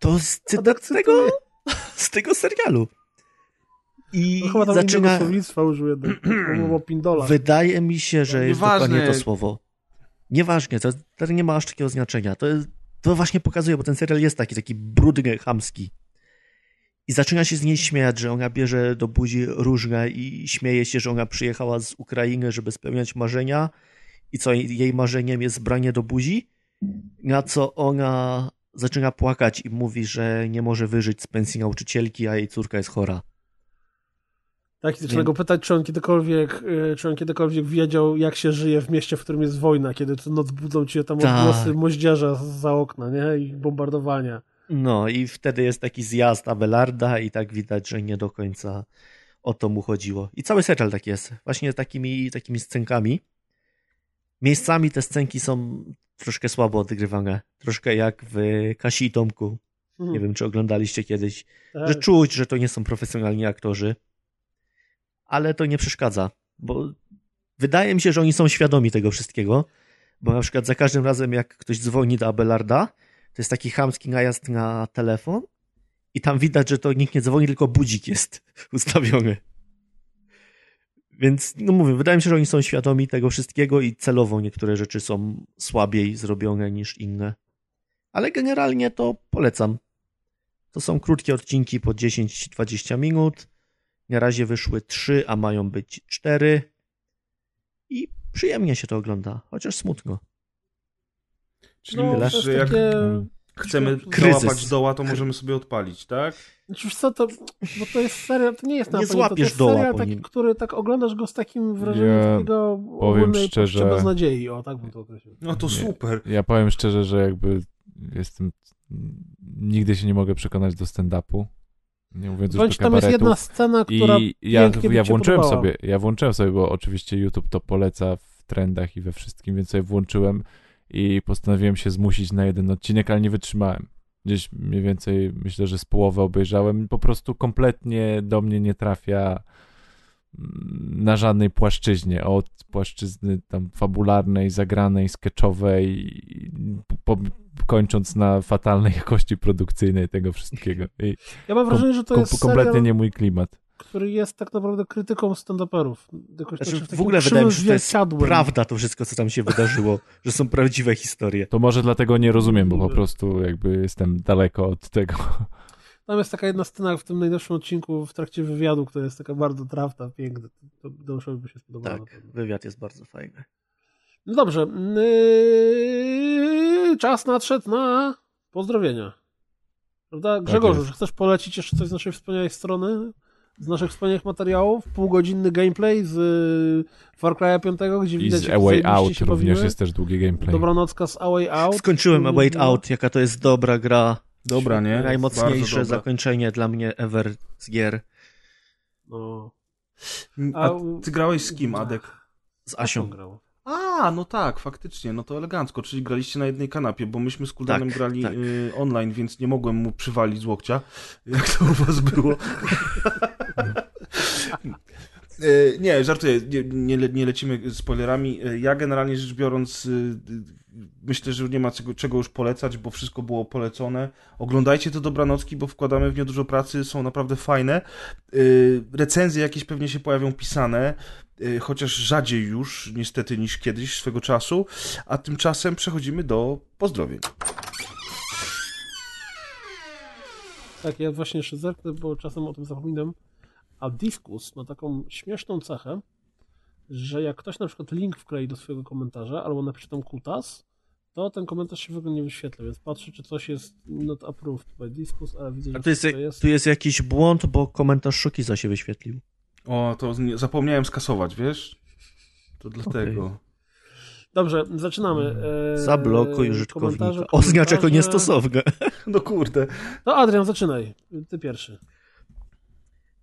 To z cytat z tego, <laughs> z tego serialu. I No chyba tam zaczyna. słownictwa użył jednak. <clears throat> Wydaje mi się, że jest Nieważne. dokładnie to słowo. Nieważne, to, to nie ma aż takiego znaczenia. To, jest- to właśnie pokazuje, bo ten serial jest taki, taki brudny, chamski. I zaczyna się z niej śmiać, że ona bierze do buzi różne i śmieje się, że ona przyjechała z Ukrainy, żeby spełniać marzenia i co jej marzeniem jest branie do buzi, na co ona zaczyna płakać i mówi, że nie może wyżyć z pensji nauczycielki, a jej córka jest chora. Tak, i zaczyna go pytać, czy on kiedykolwiek, y, czy on kiedykolwiek wiedział, jak się żyje w mieście, w którym jest wojna, kiedy co noc budzą cię tam Tak. odgłosy moździerza za okna, nie? I bombardowania. No i wtedy jest taki zjazd Abelarda i tak widać, że nie do końca o to mu chodziło. I cały serial tak jest. Właśnie takimi, takimi scenkami. Miejscami te scenki są troszkę słabo odgrywane. Troszkę jak w Kasi i Tomku. Mhm. Nie wiem, czy oglądaliście kiedyś. Tak. Że czuć, że to nie są profesjonalni aktorzy. Ale to nie przeszkadza, bo wydaje mi się, że oni są świadomi tego wszystkiego. Bo na przykład za każdym razem, jak ktoś dzwoni do Abelarda, to jest taki chamski najazd na telefon i tam widać, że to nikt nie dzwoni, tylko budzik jest <laughs> ustawiony. Więc, no mówię, wydaje mi się, że oni są świadomi tego wszystkiego i celowo niektóre rzeczy są słabiej zrobione niż inne. Ale generalnie to polecam. To są krótkie odcinki po 10-20 minut. Na razie wyszły 3, a mają być 4. I przyjemnie się to ogląda, chociaż smutno. Czyli No, to że jak takie... chcemy Kryzys. dołapać doła, to możemy sobie odpalić, tak? Znaczy, co, to, bo to jest serial, to nie jest Nie na to, to złapiesz jest doła serial po taki, który tak oglądasz go z takim wrażeniem Ja takiego powiem ogólnej szczerze- beznadziei, o tak bym to określił. No to Nie. super. Ja powiem szczerze, że jakby jestem... Nigdy się nie mogę przekonać do stand-upu. Nie mówiąc już Bądź do tam jest jedna scena, która I ja, ja włączyłem podobała. sobie, ja włączyłem sobie, bo oczywiście YouTube to poleca w trendach i we wszystkim, więc sobie włączyłem i postanowiłem się zmusić na jeden odcinek, ale nie wytrzymałem. Gdzieś mniej więcej myślę, że z połowy obejrzałem. Po prostu kompletnie do mnie nie trafia mm, na żadnej płaszczyźnie. Od płaszczyzny tam fabularnej, zagranej, sketchowej, po, kończąc na fatalnej <laughs> jakości produkcyjnej tego wszystkiego. I Ja mam wrażenie, że to jest kompletnie serial, nie mój klimat. Który jest tak naprawdę krytyką stand-uperów. Znaczy, tak w ogóle wydaje mi się, że to jest prawda to wszystko, co tam się wydarzyło, <laughs> że są prawdziwe historie. To może dlatego nie rozumiem, bo po prostu jakby jestem daleko od tego. <laughs> Tam jest taka jedna scena w tym najnowszym odcinku w trakcie wywiadu, która jest taka bardzo trafna, piękna. To Deuszowi by się spodobało. Tak, wywiad jest bardzo fajny. No dobrze. Yy, czas nadszedł na pozdrowienia. Prawda? Grzegorzu, jest. czy chcesz polecić jeszcze coś z naszej wspaniałej strony? Z naszych wspaniałych materiałów? Półgodzinny gameplay z y, Far Cry'a 5, gdzie I widać z A Way Out się również jest też długi gameplay. Dobranocka z A Way Out. Skończyłem A była. Out, jaka to jest dobra gra. Dobra, nie? Najmocniejsze dobra. zakończenie dla mnie ever z gier No. A ty grałeś z kim, Adek? z Asią. A, no tak, faktycznie, no to elegancko, czyli graliście na jednej kanapie, bo myśmy z Kuldanem Tak, grali tak. y, online, więc nie mogłem mu przywalić z łokcia, jak to u was było. <laughs> Y, nie, żartuję, nie, nie, nie lecimy spoilerami. Y, Ja generalnie rzecz biorąc y, myślę, że nie ma czego, czego już polecać, bo wszystko było polecone. Oglądajcie to Dobranocki, bo wkładamy w nie dużo pracy, są naprawdę fajne. Recenzje jakieś pewnie się pojawią pisane, chociaż rzadziej już niestety niż kiedyś swego czasu, a tymczasem przechodzimy do pozdrowień. Tak, ja właśnie jeszcze zerknę, bo czasem o tym zapominam. A Diskus ma taką śmieszną cechę, że jak ktoś na przykład link wklei do swojego komentarza albo napisze tam kutas, to ten komentarz się w ogóle nie wyświetla, więc patrzę, czy coś jest not approved by Diskus, ale widzę, że A tu jest, wszystko jest. tu jest jakiś błąd, bo komentarz Szokiza się wyświetlił. O, to zapomniałem skasować, wiesz? To dlatego. Dobrze, zaczynamy. Eee, Zablokuj użytkownika. Oznacz jako niestosowne. <laughs> No kurde. To Adrian, zaczynaj. Ty pierwszy.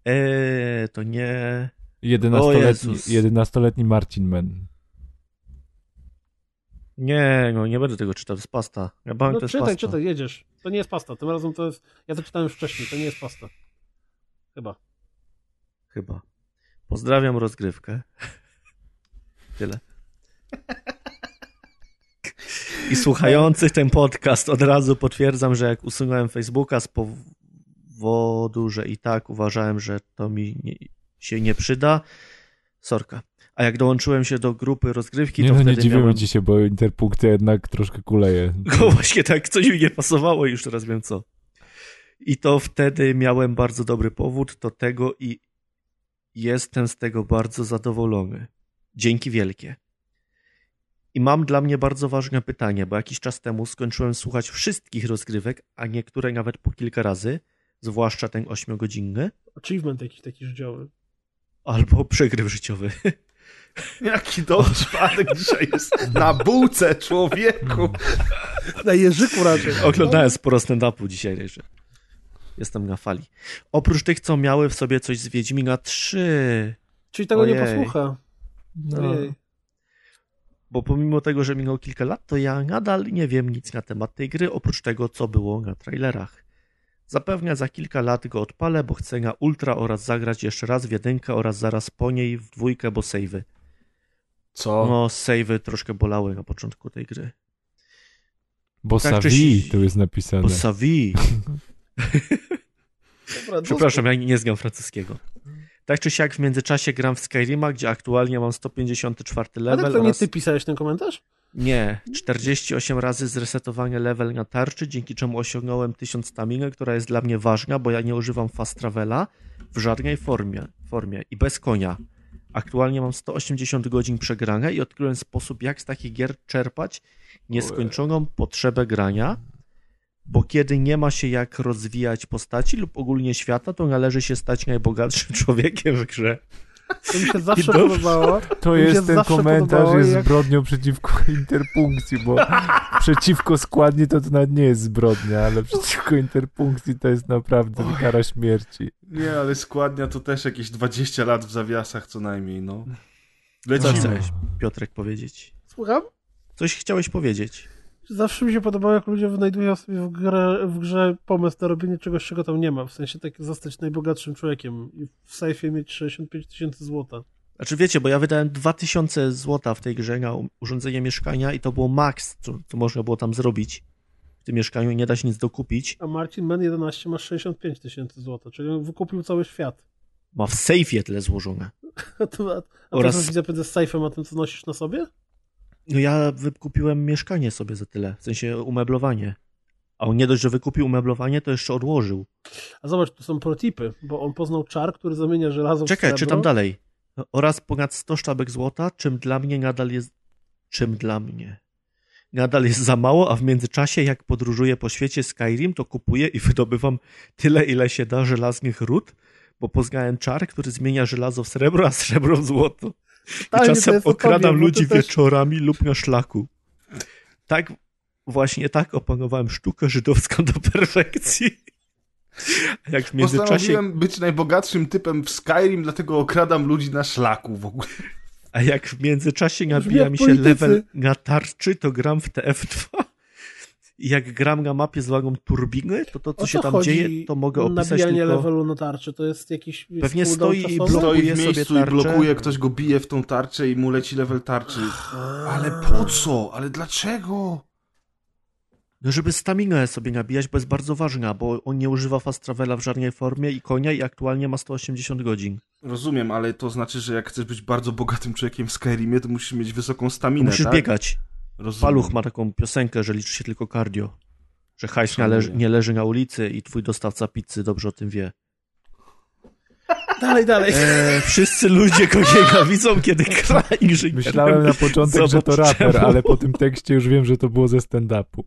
Eee, to nie... O 11-letni, Jezus. 11-letni Marcin Men. Nie, no nie będę tego czytał, to jest pasta. Ja bałem, No to jest czytaj, pasta. czytaj, jedziesz. To nie jest pasta, tym razem to jest... Ja to czytałem już wcześniej, to nie jest pasta. Chyba. Chyba. Pozdrawiam rozgrywkę. <laughs> Tyle. I słuchających ten podcast od razu potwierdzam, że jak usunąłem Facebooka z powodu, że i tak uważałem, że to mi nie, się nie przyda, sorka. A jak dołączyłem się do grupy rozgrywki, Nie to no, nie wtedy dziwimy miałem... ci się, bo interpunkcja jednak troszkę kuleje. <laughs> No właśnie tak, coś mi nie pasowało już teraz wiem co. I to wtedy miałem bardzo dobry powód do tego i jestem z tego bardzo zadowolony. Dzięki wielkie. I mam dla mnie bardzo ważne pytanie, bo jakiś czas temu skończyłem słuchać wszystkich rozgrywek, a niektóre nawet po kilka razy, zwłaszcza ten ośmiogodzinny, Achievement jakiś taki życiowy. albo przegryw życiowy. <laughs> Jaki dobry przypadek dzisiaj jest na bułce, człowieku. Na jeżyku raczej. Oglądałem sporo stand-upu dzisiaj jeszcze. Jestem na fali. Oprócz tych, co miały w sobie coś z Wiedźmina 3. Czyli tego nie Ojej. posłucha. No, Ojej. bo pomimo tego, że minęło kilka lat, to ja nadal nie wiem nic na temat tej gry, oprócz tego, co było na trailerach. Zapewne za kilka lat go odpalę, bo chcę na ultra oraz zagrać jeszcze raz w jedynkę oraz zaraz po niej w dwójkę, bo savey. Co? No, savey troszkę bolały na początku tej gry. Bo Tak Savi tu jest napisane. Bo Savi. <laughs> Przepraszam, ja nie znam francuskiego. Tak czy siak w międzyczasie gram w Skyrima, gdzie aktualnie mam 154 A level tak to nie oraz... ty pisałeś ten komentarz? Nie, 48 razy zresetowanie level na tarczy, dzięki czemu osiągnąłem 1000 staminy, która jest dla mnie ważna, bo ja nie używam fast travela w żadnej formie, formie i bez konia. Aktualnie mam 180 godzin przegrane i odkryłem sposób, jak z takich gier czerpać nieskończoną potrzebę grania, bo kiedy nie ma się jak rozwijać postaci lub ogólnie świata, to należy się stać najbogatszym <laughs> człowiekiem w grze. To mi się zawsze dobrze. podobało. To jest ten komentarz, jest jak- zbrodnią przeciwko <laughs> interpunkcji, bo przeciwko składni to, to nawet nie jest zbrodnia, ale przeciwko interpunkcji to jest naprawdę kara śmierci. Nie, ale składnia to też jakieś 20 lat w zawiasach co najmniej, no. Co Lecimy. chciałeś, Piotrek, powiedzieć? Słucham? Coś chciałeś powiedzieć? Zawsze mi się podobało, jak ludzie wynajdują sobie w, grę, w grze pomysł na robienie czegoś, czego tam nie ma. W sensie tak zostać najbogatszym człowiekiem i w sejfie mieć 65 tysięcy złota. Znaczy wiecie, bo ja wydałem 2000 złota w tej grze na urządzenie mieszkania i to było maks, co, co można było tam zrobić w tym mieszkaniu i nie da się nic dokupić. A Marcin Men 11 ma 65 tysięcy złota, czyli on wykupił cały świat. Ma w sejfie tyle złożone. <laughs> A, to, a, a Oraz- Oraz... widzę z sejfem, a tym co nosisz na sobie? No ja wykupiłem mieszkanie sobie za tyle, w sensie umeblowanie. A on nie dość, że wykupił umeblowanie, to jeszcze odłożył. A zobacz, tu są protipy, bo on poznał czar, który zamienia żelazo w Czekaj, srebro. czytam dalej. Oraz ponad 100 sztabek złota, czym dla mnie nadal jest... Czym dla mnie? Nadal jest za mało, a w międzyczasie, jak podróżuję po świecie Skyrim, to kupuję i <laughs> wydobywam tyle, ile się da żelaznych ród, bo poznałem czar, który zmienia żelazo w srebro, a srebro w złoto. I czasem okradam ludzi też- wieczorami lub na szlaku. Tak, właśnie tak opanowałem sztukę żydowską do perfekcji. A Jak w międzyczasie Postanowiłem być najbogatszym typem w Skyrim, dlatego okradam ludzi na szlaku w ogóle. A jak w międzyczasie nabija mi się level na tarczy, to gram w TF2. I jak gram na mapie z lagą turbiny, to to, co O się tam dzieje, to mogę opisać Nabijanie tylko... levelu na tarczy, to jest jakiś Pewnie stoi i blokuje Stoi w sobie miejscu i tarczę. blokuje, ktoś go bije w tą tarczę i mu leci level tarczy. Ale po co? Ale dlaczego? No żeby staminę sobie nabijać, bo jest bardzo ważna, bo on nie używa fast travela w żadnej formie i konia i aktualnie ma 180 godzin. Rozumiem, ale to znaczy, że jak chcesz być bardzo bogatym człowiekiem w Skyrimie, to musisz mieć wysoką staminę, Musisz tak? biegać. Rozumiem. Paluch ma taką piosenkę, że liczy się tylko cardio. Że hajs nie leży, nie leży na ulicy i twój dostawca pizzy dobrze o tym wie. Dalej, dalej. Eee, wszyscy ludzie <laughs> go nienawidzą, kiedy gra inżynierem. Myślałem na początek, że to Zobacz raper, czemu. ale po tym tekście już wiem, że to było ze stand-upu.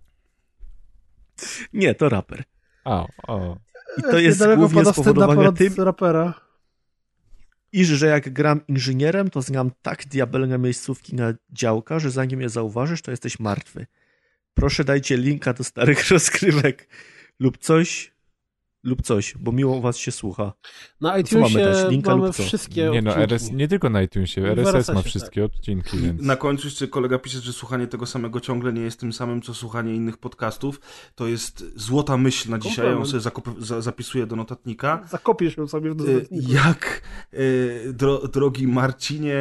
Nie, to raper. O, o. I to jest Niedaleko głównie spowodowane stand-up tym, od rapera. Iż że jak gram inżynierem, to znam tak diabelne miejscówki na działka, że zanim je zauważysz, to jesteś martwy. Proszę dajcie linka do starych <laughs> rozgrywek lub coś, lub coś, bo miło was się słucha. Na mamy iTunesie dać? Linka mamy lub co? wszystkie Nie no, odcinki. RS, nie tylko na iTunesie, RSS ma wszystkie odcinki, więc... Na końcu jeszcze kolega pisze, że słuchanie tego samego ciągle nie jest tym samym, co słuchanie innych podcastów. To jest złota myśl na dzisiaj, ja ją Komplement. sobie za- zapisuję do notatnika. Zakopiesz ją sobie w E, dodatniku. Jak, e, dro, drogi Marcinie,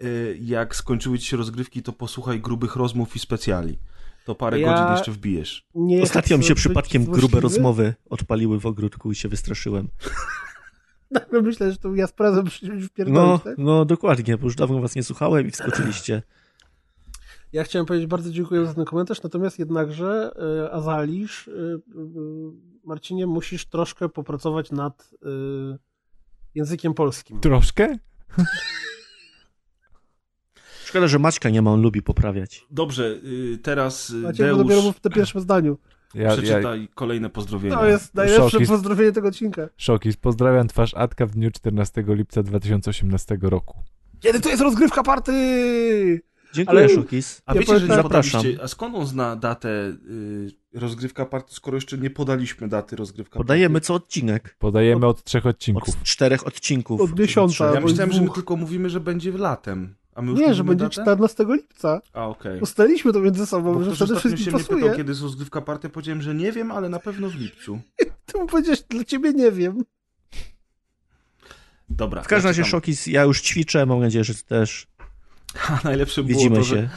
e, jak skończyły ci się rozgrywki, to posłuchaj grubych rozmów i specjali. To parę Ja- godzin jeszcze wbijesz. Nie Ostatnio mi się przypadkiem być grube złośliwy. rozmowy odpaliły w ogródku i się wystraszyłem. <laughs> Nagle myślę, że to ja z prezem przyjść No, wpierdolić, tak? no dokładnie, bo już dawno was nie słuchałem i wskoczyliście. Ja chciałem powiedzieć bardzo dziękuję za ten komentarz, natomiast jednakże y, Azalisz, y, y, Marcinie, musisz troszkę popracować nad y, językiem polskim. Troszkę? <laughs> Szkoda, że Maćka nie ma, on lubi poprawiać. Dobrze, y, teraz y, Macie go dopiero Deusz, w tym pierwszym zdaniu. Ja, ja, przeczytaj kolejne pozdrowienia. To jest najlepsze Szok jest- pozdrowienie tego odcinka. Szokis, pozdrawiam twarz Atka w dniu 14 lipca 2018 roku. Kiedy to jest rozgrywka party? Dziękuję, Ale- Szukis. A Ja wiecie, powiem że tak- nie Zapraszam. a skąd on zna datę y, rozgrywka party, skoro jeszcze nie podaliśmy daty rozgrywka Podajemy party? co odcinek. Podajemy od trzech Od odcinków. czterech odcinków. Od miesiąca. Ja myślałem, że my tylko mówimy, że będzie latem. A my już Nie, że będzie datę? 14 lipca. A, okej. Ustaliliśmy to między sobą, Bo że ostatnio wszystkim się mnie pytał, pasuje. kiedy jest rozgrywka party, powiedziałem, że nie wiem, ale na pewno w lipcu. <laughs> Ty mu powiedziałeś, dla ciebie nie wiem. Dobra. W każdym razie. Szokis, ja już ćwiczę, mam nadzieję, że ty też. A najlepsze było Widzimy to, się. że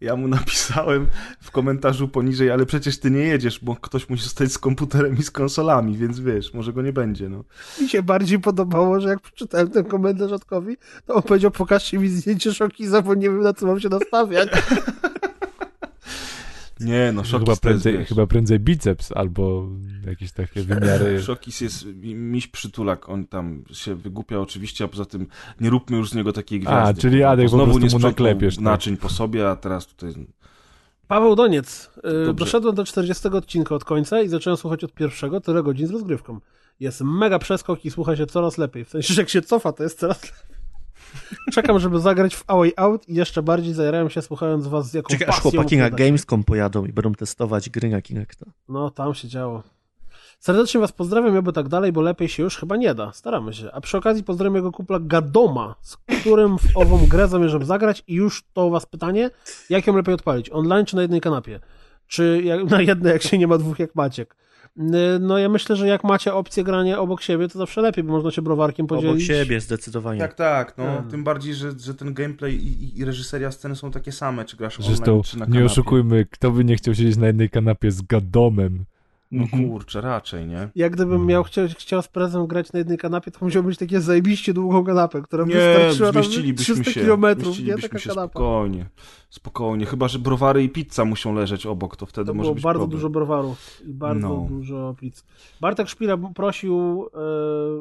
ja mu napisałem w komentarzu poniżej, ale przecież ty nie jedziesz, bo ktoś musi stać z komputerem i z konsolami, więc wiesz, może go nie będzie, no. Mi się bardziej podobało, że jak przeczytałem ten komentarz Radkowi, to on powiedział, pokażcie mi zdjęcie Szokiza, bo nie wiem, na co mam się nastawiać. <laughs> Nie, no Chyba Szokis jest, prędzej, wiesz, chyba prędzej biceps albo jakieś takie wymiary. <laughs> Szokis jest mi- miś przytulak, on tam się wygłupia oczywiście, a poza tym nie róbmy już z niego takiej gwiazdy. czyli Adek po Znowu prostu nie mu naklepiesz, tak. naczyń po sobie, a teraz tutaj... Paweł Doniec. y, Dobrze. Doszedłem do 40 odcinka od końca i zacząłem słuchać od pierwszego tyle godzin z rozgrywką. Jest mega przeskok i słucha się coraz lepiej. W sensie, że jak się cofa, to jest coraz lepiej. Czekam, żeby zagrać w A Way Out i jeszcze bardziej zajarałem się słuchając was z jaką Czekaj, aż pasją chłopaki na. Gamescom pojadą i będą testować gry na Kinecta. No, tam się działo. Serdecznie was pozdrawiam, jakby tak dalej, bo lepiej się już chyba nie da. Staramy się. A przy okazji pozdrawiam jego kupla Gadoma, z którym w ową grę zamierzam zagrać i już to was pytanie, jak ją lepiej odpalić? Online czy na jednej kanapie? Czy na jednej, jak się nie ma dwóch jak Maciek? N- No ja myślę, że jak macie opcję grania obok siebie, to zawsze lepiej, bo można się browarkiem podzielić. Obok siebie, zdecydowanie. Tak, tak, no. Hmm. Tym bardziej, że, że ten gameplay i, i, i reżyseria sceny są takie same, czy grasz Zresztą online, czy na kanapie. nie oszukujmy, kto by nie chciał siedzieć na jednej kanapie z gadomem. No Mhm. kurczę, raczej, nie? Jak gdybym miał chciał, chciał z prezem grać na jednej kanapie, to musiał być takie zajebiście długą kanapę, która Nie, wystarczyła tam zmieścilibyśmy 300 się, kilometrów, nie taka się kanapa. spokojnie, spokojnie, chyba, że browary i pizza muszą leżeć obok, to wtedy To może było być bardzo problem. dużo browarów i bardzo No. dużo pizz. Bartek Szpila prosił,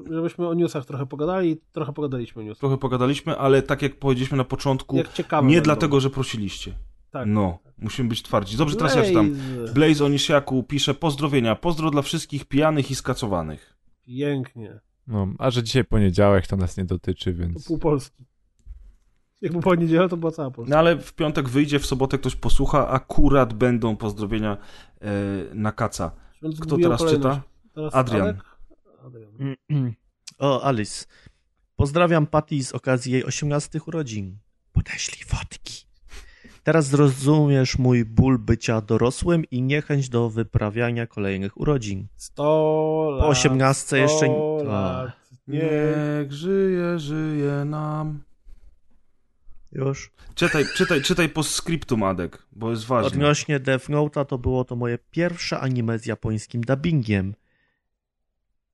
e, żebyśmy o newsach trochę pogadali i trochę pogadaliśmy o newsach. Trochę pogadaliśmy, ale tak jak powiedzieliśmy na początku, nie będą. dlatego, że prosiliście. Tak. No, musimy być twardzi. Dobrze, teraz ja czytam. Blaze. Blaze Onisiaku pisze pozdrowienia, pozdro dla wszystkich pijanych i skacowanych. Pięknie. No, a że dzisiaj poniedziałek, to nas nie dotyczy, To więc... pół Polski. Jak był poniedziałek, to była cała Polska. No ale w piątek wyjdzie, w sobotę ktoś posłucha, akurat będą pozdrowienia e, na kaca. Kto teraz czyta? Teraz Adrian. Adrian. <clears throat> O, Alice. Pozdrawiam Patty z okazji jej 18 urodzin. Podeślij fotki. Teraz zrozumiesz mój ból bycia dorosłym i niechęć do wyprawiania kolejnych urodzin. 100 lat. Po 18 jeszcze... 100 A, lat. Nie. Niech żyje, żyje nam. już. Czytaj, czytaj, czytaj po skryptum, Adek, bo jest ważne. Odnośnie Death Note'a to było to moje pierwsze anime z japońskim dubbingiem.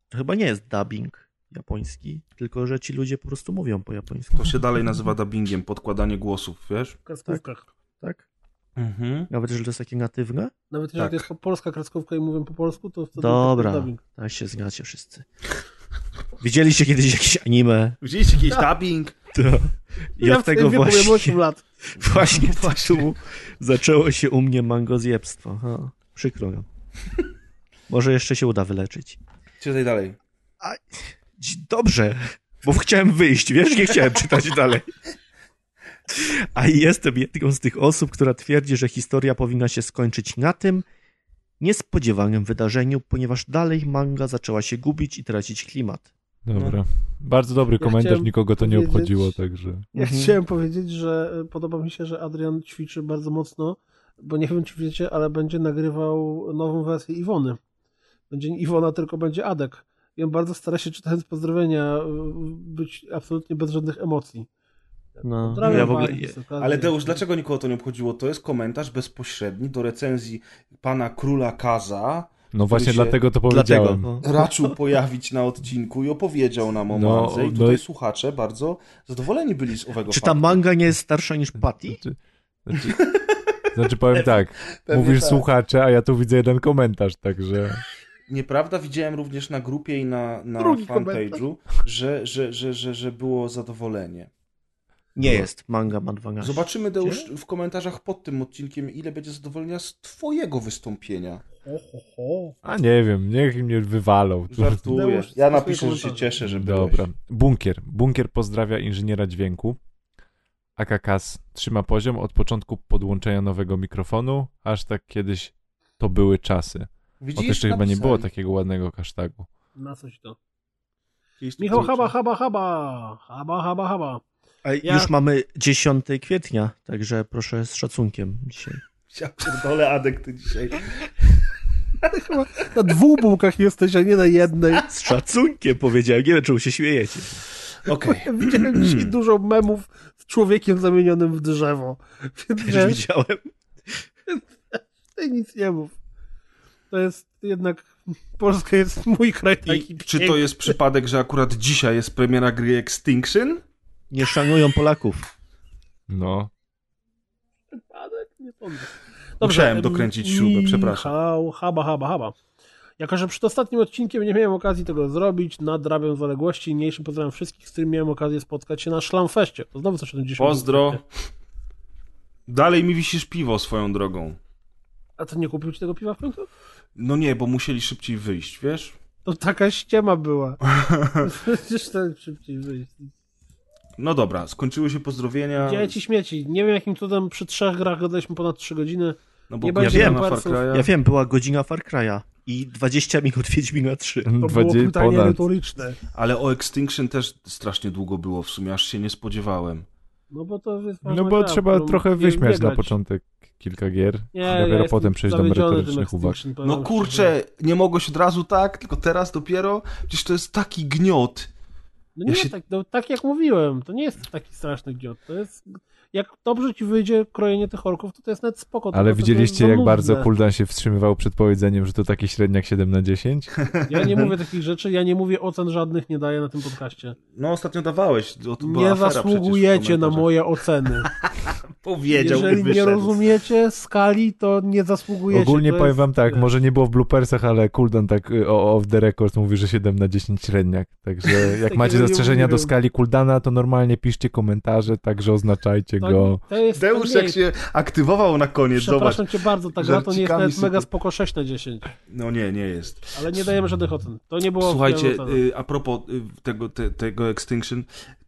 To chyba nie jest dubbing japoński, tylko że ci ludzie po prostu mówią po japońsku. To się dalej nazywa dubbingiem, podkładanie głosów, wiesz? W kreskówkach. Tak? Mhm. Nawet jeżeli to jest takie natywne? Nawet jeżeli Tak. to jest po- polska kreskówka i mówią po polsku, to wtedy Dobra, dubbing. tak się znacie wszyscy. Widzieliście kiedyś jakieś anime? Widzieliście jakiś dubbing? To... Ja od w tego wieku właśnie, 8 lat. <laughs> właśnie tytułu zaczęło się u mnie mangozjebstwo. Ha, przykro nam. Może jeszcze się uda wyleczyć. Czytaj dalej. Dzi- Dobrze, bo chciałem wyjść, wiesz, nie chciałem czytać dalej. A jestem jedną z tych osób, która twierdzi, że historia powinna się skończyć na tym niespodziewanym wydarzeniu, ponieważ dalej manga zaczęła się gubić i tracić klimat. Dobra. Bardzo dobry Ja komentarz, nikogo to nie obchodziło, także... Ja Mhm. chciałem powiedzieć, że y, podoba mi się, że Adrian ćwiczy bardzo mocno, bo nie wiem, czy wiecie, ale będzie nagrywał nową wersję Iwony. Będzie nie Iwona, tylko będzie Adek. I on bardzo stara się, czytając pozdrowienia, być absolutnie bez żadnych emocji. No, ja w ogóle... Ale Deusz, dlaczego nikogo to nie obchodziło? To jest komentarz bezpośredni do recenzji pana króla Kaza. No właśnie dlatego to Dlatego. powiedziałem. No. Raczył pojawić na odcinku i opowiedział nam o No, mandze. I no tutaj i- słuchacze bardzo zadowoleni byli z owego Czy ta faktu. manga nie jest starsza niż Patty? Znaczy, znaczy, znaczy powiem <laughs> tak, pewnie mówisz tak. słuchacze, a ja tu widzę jeden komentarz, także... Nieprawda, widziałem również na grupie i na, na fanpage'u, że, że, że, że, że było zadowolenie. Nie jest, manga ma 12. Zobaczymy, Deusz, w komentarzach pod tym odcinkiem, ile będzie zadowolenia z twojego wystąpienia. Ho, ho, ho. A nie wiem, niech mnie wywalą. Żartuję. Deusz, Ja napiszę, że się cieszę, że byłeś. Dobra. Bunkier. Bunkier pozdrawia inżyniera dźwięku. AKKS trzyma poziom od początku podłączenia nowego mikrofonu, aż tak kiedyś to były czasy. O, Widzisz? to jeszcze chyba nie było takiego ładnego hashtagu. Na coś to. Michał Haba, Haba, Haba. Haba, Haba, Haba. A Ja- Już mamy 10 kwietnia, także proszę z szacunkiem dzisiaj. Ja pierdolę, Adek, ty dzisiaj. <laughs> Chyba na dwóch bułkach jesteś, a nie na jednej. Z szacunkiem powiedziałem, nie wiem czemu się śmiejecie. Okej. Widziałem dzisiaj <clears throat> dużo memów z człowiekiem zamienionym w drzewo. Więc Też widziałem. ty <laughs> nic nie mów. To jest jednak... <laughs> Polska jest mój kraj taki I czy to jest przypadek, że akurat dzisiaj jest premiera gry Extinction? Nie szanują Polaków. No. przypadek? Nie sądzę. Musiałem dokręcić śrubę, przepraszam. Michał, haba, haba, haba. Jako, że przed ostatnim odcinkiem nie miałem okazji tego zrobić, nadrabiam zaległości. Niniejszym pozdrawiam wszystkich, z którymi miałem okazję spotkać się na Szlamfeście. To znowu coś o tym dzisiaj Pozdro. Dalej mi wisisz piwo swoją drogą. A to nie kupił ci tego piwa w końcu? No nie, bo musieli szybciej wyjść, wiesz? To taka ściema była. Przecież ten szybciej wyjść. No dobra, skończyły się pozdrowienia. Dzieci śmieci. Nie wiem jakim cudem przy trzech grach gadaliśmy ponad trzy godziny. No bo numersów. Cry'a. Ja wiem, była godzina Far Cry'a i 20 minut Wiedźmina 3. To było 20 pytanie ponad. retoryczne. Ale o Extinction też strasznie długo było w sumie, aż się nie spodziewałem. No bo to jest No bo gra, trzeba trochę wyśmiać na początek kilka gier. Nie, i ja dopiero potem przejść do merytorycznych uwag. No kurczę, nie mogłeś od razu tak, tylko teraz dopiero? Przecież to jest taki gniot. No Ja nie, się- tak, no, tak jak mówiłem, to nie jest taki straszny gniot. To jest. Jak dobrze ci wyjdzie krojenie tych orków, to to jest nawet spoko. Ale widzieliście, jak bardzo. Kuldan się wstrzymywał przed powiedzeniem, że to taki średniak 7 na 10? <laughs> Ja nie mówię takich rzeczy, ja nie mówię ocen żadnych, nie daję na tym podcaście. No ostatnio dawałeś. O, to była Nie zasługujecie na moje oceny. <laughs> Powiedział Jeżeli nie rozumiecie skali, to nie zasługujecie. Ogólnie to powiem jest- wam tak, może nie było w bloopersach, ale Kuldan tak y, o- off the record mówi, że 7 na 10 średniak. Także <laughs> jak Takiego macie zastrzeżenia do skali Kuldana, to normalnie piszcie komentarze, także oznaczajcie To, go. to jest, Deusz jak się aktywował na koniec, zobacz. Przepraszam cię bardzo, ta gra to nie jest nawet mega spoko 6 na 10. No nie, nie jest. Ale nie dajemy żadnych ocen. To nie było Słuchajcie, y, a propos y, tego, te, tego Extinction,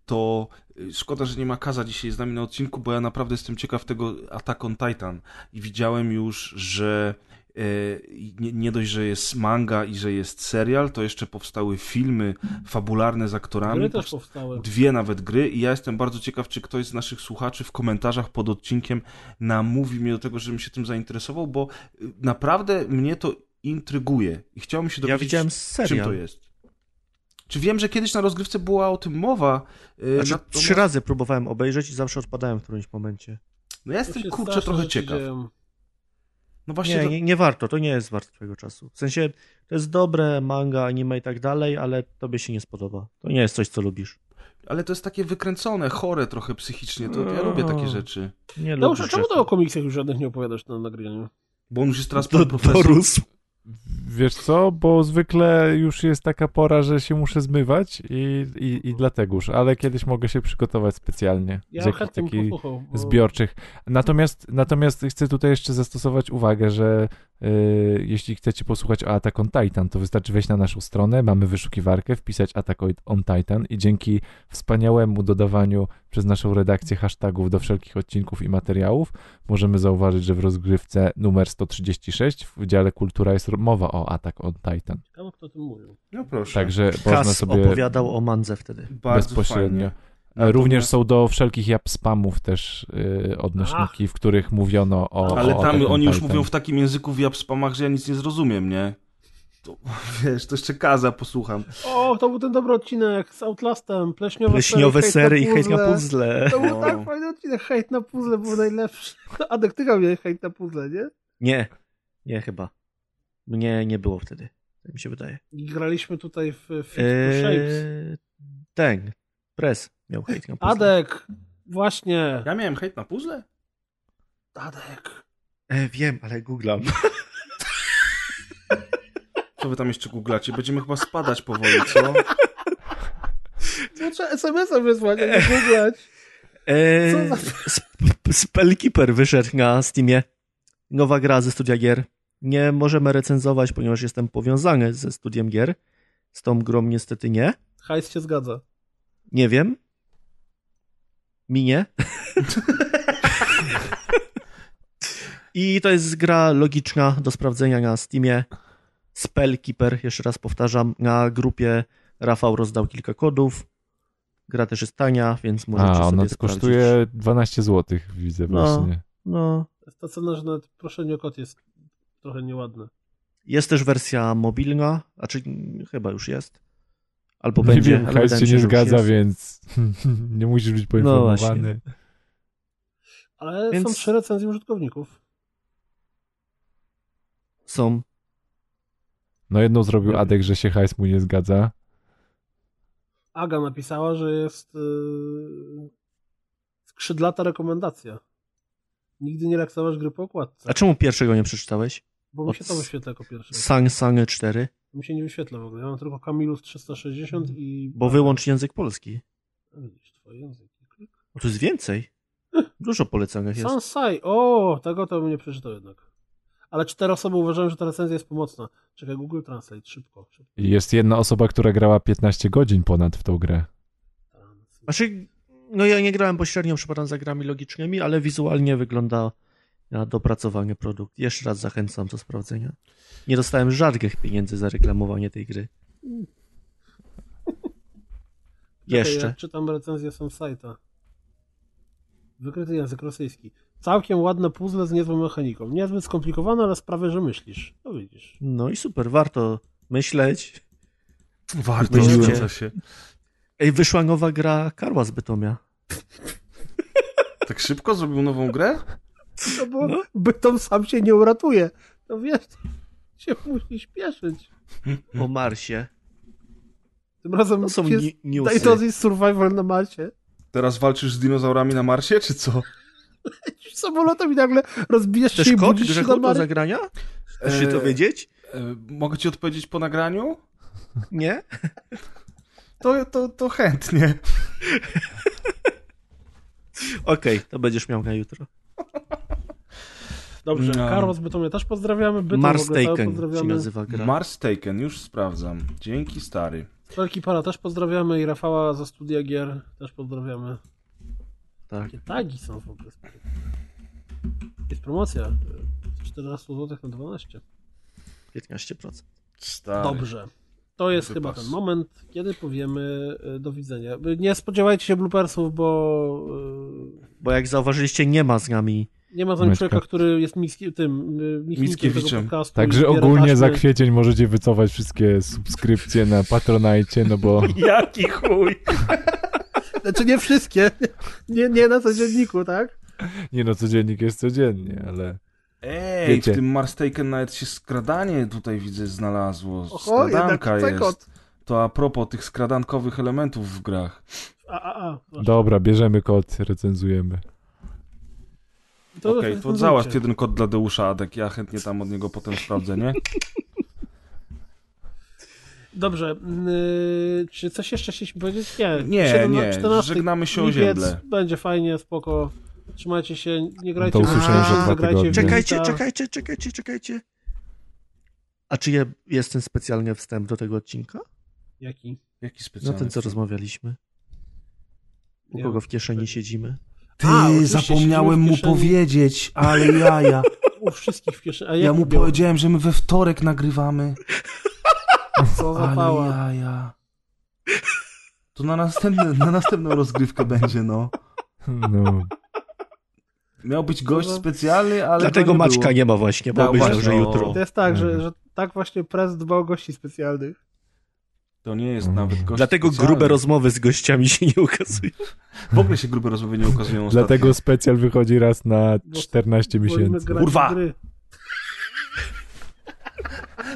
to szkoda, że nie ma Kaza dzisiaj z nami na odcinku, bo ja naprawdę jestem ciekaw tego Attack on Titan i widziałem już, że y, nie, nie dość, że jest manga i że jest serial, to jeszcze powstały filmy fabularne z aktorami. Gry też powst- powstały. Dwie nawet gry i ja jestem bardzo ciekaw, czy ktoś z naszych słuchaczy w komentarzach pod odcinkiem namówi mnie do tego, żebym się tym zainteresował, bo y, naprawdę mnie to intryguje i chciałbym się Ja dowiedzieć, widziałem czym serial. to jest. Czy wiem, że kiedyś na rozgrywce była o tym mowa? y, Znaczy, natomiast- trzy razy próbowałem obejrzeć i zawsze odpadałem w którymś momencie. No ja jestem kurczę trochę ciekaw. dzieją. No właśnie, Nie, to, nie, nie warto, to nie jest warte twojego czasu. W sensie, to jest dobre manga, anime i tak dalej, ale tobie się nie spodoba. To nie jest coś, co lubisz. ale to jest takie wykręcone, chore trochę psychicznie. To ja lubię takie rzeczy. Nie a lubisz czemu to o komiksach już żadnych nie opowiadasz na nagraniu? Bo on już jest teraz Do, profesor. dorósł. Wiesz co, bo zwykle już jest taka pora, że się muszę zmywać i, i, i dlatego już, ale kiedyś mogę się przygotować specjalnie Ja z jakichś takich bo- zbiorczych. Natomiast, natomiast chcę tutaj jeszcze zastosować uwagę, że jeśli chcecie posłuchać o Attack on Titan, to wystarczy wejść na naszą stronę, mamy wyszukiwarkę, wpisać Attack on Titan i dzięki wspaniałemu dodawaniu przez naszą redakcję hashtagów do wszelkich odcinków i materiałów możemy zauważyć, że w rozgrywce numer 136 w dziale Kultura jest mowa o Attack on Titan. Ciekawe, kto o tym mówił. No proszę. Także można Kas sobie opowiadał o mandze wtedy. Bardzo bezpośrednio. fajnie. E, Również są do wszelkich jap spamów też y, odnośniki, w których mówiono o. Ale o tam oni już mówią w takim języku w japspamach, że ja nic nie zrozumiem, nie? To, <laughs> wiesz, to jeszcze Kaza posłucham. O, to był ten dobry odcinek z Outlastem, pleśniowe, Pleśniowe sery i hejt na puzzle. To był No. tak fajny odcinek, hejt na puzzle był najlepszy. Adek, ty miałeś hejt na puzzle, nie? Nie, nie chyba. Mnie nie było wtedy. Tak mi się wydaje. I graliśmy tutaj w Fit to Shapes. Eee, ten, Press miał hejt na puzzle. Adek, właśnie. Ja miałem hejt na puzzle? Adek. E, wiem, ale googlam. <laughs> Co wy tam jeszcze googlacie? Będziemy chyba spadać powoli, co? To trzeba SMS-a wysłać, a nie googlać. Eee, Co za- Sp- Spellkeeper wyszedł na Steamie. Nowa gra ze studia gier. Nie możemy recenzować, ponieważ jestem powiązany ze studiem gier. Z tą grą niestety nie. Hajs się zgadza. Nie wiem. Minie. I to jest gra logiczna do sprawdzenia na Steamie. Spellkeeper, jeszcze raz powtarzam, na grupie Rafał rozdał kilka kodów. Gra też jest tania, więc możecie A, sobie ona sprawdzić. kosztuje 12 zł, widzę No. właśnie. No, Jest ta cena, że nawet proszenie o kod jest trochę nieładne. jest też wersja mobilna, a czy chyba już jest. Albo Nie będzie. wiem, się nie zgadza, jest. więc <laughs> nie musisz być No poinformowany. Ale Więc- są trzy recenzje użytkowników. Są. No jedną zrobił Nie. Adek, że się Hajs mu nie zgadza. Aga napisała, że jest yy, skrzydlata rekomendacja. Nigdy nie lekceważ gry po okładce. A czemu pierwszego nie przeczytałeś? Bo mi się to wyświetla jako pierwsze. Sang Sang 4? Mi się nie wyświetla w ogóle. Ja mam tylko Kamilus 360 i... Bo wyłącz język polski. Widzisz, twoje języki. O, tu jest więcej. <laughs> Dużo polecanych jest. Sansai. O, tego to bym nie przeczytał jednak. Ale cztery osoby uważają, że ta recenzja jest pomocna. Czekaj, Google Translate, szybko. szybko. Jest jedna osoba, która grała 15 godzin ponad w tą grę. Znaczy, no ja nie grałem pośrednio, przepadam za grami logicznymi, ale wizualnie wygląda na dopracowany produkt. Jeszcze raz zachęcam do sprawdzenia. Nie dostałem żadnych pieniędzy za reklamowanie tej gry. Jeszcze. Ja czytam recenzję Sansajta. Wykryty język rosyjski. Całkiem ładne puzzle z niezłą mechaniką. Niezbyt skomplikowane, ale sprawia, że myślisz. No widzisz. No i super, warto myśleć. Warto, zgadza się. Ej, wyszła nowa gra Karła z Bytomia. Tak szybko zrobił nową grę? No bo bytom sam się nie uratuje. No wiesz, się musi śpieszyć. O Marsie. Tym razem To są jest ni- newsy. Daytona Survival na Marsie. Teraz walczysz z dinozaurami na Marsie, czy co? Samolotem i nagle rozbijasz Też się i budzisz się na do Marsie. zagrania? Chcesz się Eee, dowiedzieć? E, mogę ci odpowiedzieć po nagraniu? Nie? To, to, to chętnie. <laughs> Okej, to będziesz miał na jutro. Dobrze, No. Karol z Bytomia też pozdrawiamy. Bytom Mars Taken się pozdrawiamy. nazywa gra. Mars Taken, już sprawdzam. Dzięki, stary. Wielki Para też pozdrawiamy i Rafała ze studia gier też pozdrawiamy. Tak. Jakie tagi są w ogóle. Jest promocja. e, z 14 zł na 12. 15%. Stary. Dobrze. To jest Wypas. chyba ten moment, kiedy powiemy e, do widzenia. E, Nie spodziewajcie się bloopersów, bo Bo jak zauważyliście, nie ma z nami. Nie ma z nami Maćka. człowieka, który jest miski, tym tego Mickiewiczem. podcastu. Także ogólnie za kwiecień możecie wycofać wszystkie subskrypcje na Patronite, no bo <laughs> Jaki chuj! <laughs> Znaczy nie wszystkie. Nie, nie na codzienniku, tak? nie no, codziennik jest codziennie, ale Ej, Wiecie. w tym Mars Taken nawet się skradanie tutaj widzę znalazło. Oho, Skradanka jest. To a propos tych skradankowych elementów w grach. A, a, a. dobra, bierzemy kod, recenzujemy. To Okej, to recenzujcie. załatw jeden kod dla Deusza Adek, ja chętnie tam od niego potem sprawdzę, nie? Dobrze. Yy, czy coś jeszcze chcieliśmy powiedzieć? Nie. Nie, 17, nie, 14 żegnamy się o ziemble. Będzie fajnie, spoko. Trzymajcie się, nie grajcie w tygodnie. Czekajcie, Gita. czekajcie, czekajcie, czekajcie. A czy je, jest ten specjalny wstęp do tego odcinka? Jaki? Jaki No specjalny? ten, co rozmawialiśmy. U kogo w kieszeni siedzimy? Ty, A, zapomniałem mu powiedzieć, ale <laughs> jaja. U wszystkich w kieszeni. A Ja mu powiedziałem, że my we wtorek nagrywamy. <laughs> Co za Ale pała. jaja. To na, następny, na następną rozgrywkę będzie, no. No, Miał być gość specjalny, ale Dlatego go nie Maćka było. nie ma właśnie, bo Tak, myślał, że no. jutro. To jest tak, że, Mhm. że tak właśnie prez dba o gości specjalnych. To nie jest nawet gość Dlatego specjalny. grube rozmowy z gościami się nie ukazują. W ogóle się grube rozmowy nie ukazują ostatnio. dlatego specjal wychodzi raz na 14 Wolimy miesięcy. Kurwa!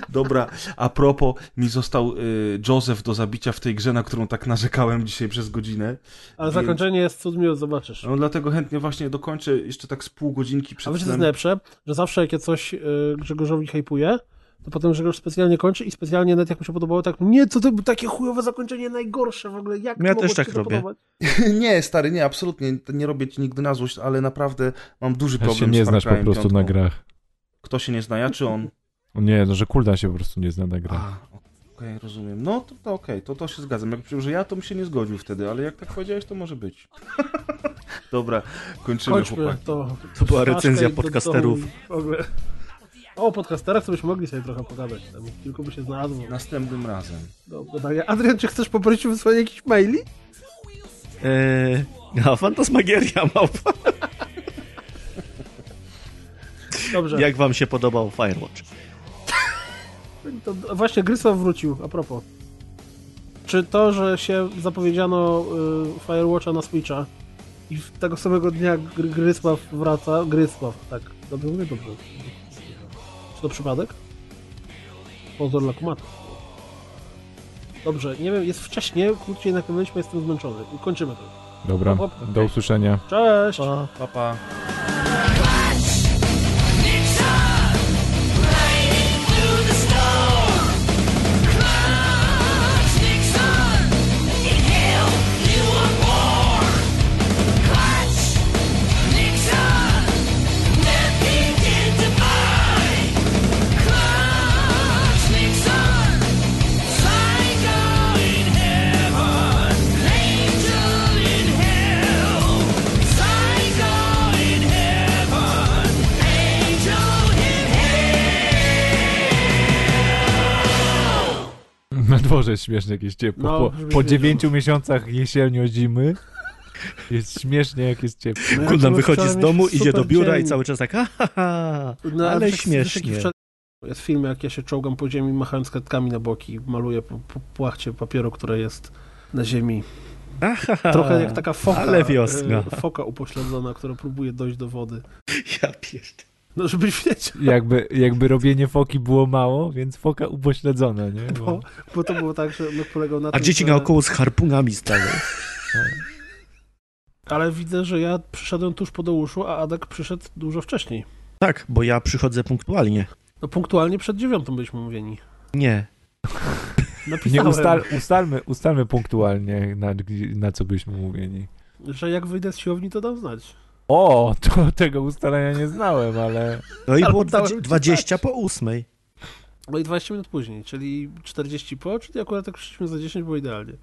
Dobra, a propos, mi został y, Joseph do zabicia w tej grze, na którą tak narzekałem dzisiaj przez godzinę. Ale Więc- zakończenie jest cud miło, zobaczysz. No dlatego chętnie właśnie dokończę jeszcze tak z pół godzinki A przed wiecie co jest najlepsze? Że zawsze jak ja coś y, Grzegorzowi hypuje, to potem Grzegorz specjalnie kończy i specjalnie nawet jak mu się podobało, tak nie, co to było takie chujowe zakończenie, najgorsze w ogóle, jak No ja też tak się to robię. <laughs> nie, stary, nie, absolutnie. to Nie robię ci nigdy na złość, ale naprawdę mam duży Ja problem się nie z znasz po prostu na piątką. grach. Kto się nie zna, ja czy on? <laughs> Nie, no że Kuldan się po prostu nie zna na grach. A, okej, rozumiem. No to, to okej, to, to się zgadzam. Jak powiedział, że ja, to bym się nie zgodził wtedy, ale jak tak powiedziałeś, to może być. <laughs> Dobra, kończymy, Kończmy chłopaki. to. To była recenzja podcasterów. O, podcasterach to byśmy mogli sobie trochę pogadać. Tam kilku by się znalazło Następnym razem. do gadania. Adrian, czy chcesz poprosić o wysłanie jakichś maili? Eee, a Fantasmagieria małpa. Dobrze. Jak wam się podobał Firewatch? To właśnie Grysław wrócił, a propos. Czy to, że się zapowiedziano y, Firewatcha na Switcha i w tego samego dnia Gry- Grysław wraca, Grysław, tak, dobrze mówię, dobrze. Czy to przypadek? Pozor dla. Dobrze, nie wiem, jest wcześnie, krótciej nakręciliśmy, jestem zmęczony. I kończymy to. Dobra, Hop, hop. do usłyszenia. Cześć! Pa. Pa, pa. Dworze jest śmieszne jakieś ciepło. No, po, po dziewięciu miesiącach jesienio zimy jest śmiesznie jak jest ciepło. No chciałem wychodzi z domu, idzie do biura dzień. i cały czas tak, ha, ha, ha. No, ale wiesz, jaki śmiesznie. wczoraj- Jest film, jak ja się czołgam po ziemi, machając kredkami na boki, maluję po, po płachcie papieru, które jest na ziemi. Ha, ha, ha. Trochę jak taka foka, Ale wiosna. e, foka upośledzona, która próbuje dojść do wody. Ja pierd... No, żebyś wiedział, Jakby, jakby robienie foki było mało, więc foka upośledzona, nie? bo, bo to było tak, że no, polegał na A tym, dzieci że... naokoło z harpunami stały. Ale widzę, że ja przyszedłem tuż po Deuszu, a Adek przyszedł dużo wcześniej. Tak, bo ja przychodzę punktualnie. No punktualnie przed dziewiątą byliśmy mówieni. Nie. Nie Napisałem, ustal, ustalmy, ustalmy punktualnie, na, na co byliśmy mówieni. że jak wyjdę z siłowni, to dam znać. O, to tego ustalenia nie znałem, ale No i było dałem 20, ci 20 znać. po ósmej. No i 20 minut później, czyli 40 po, czyli akurat jak przyszliśmy za 10, było idealnie.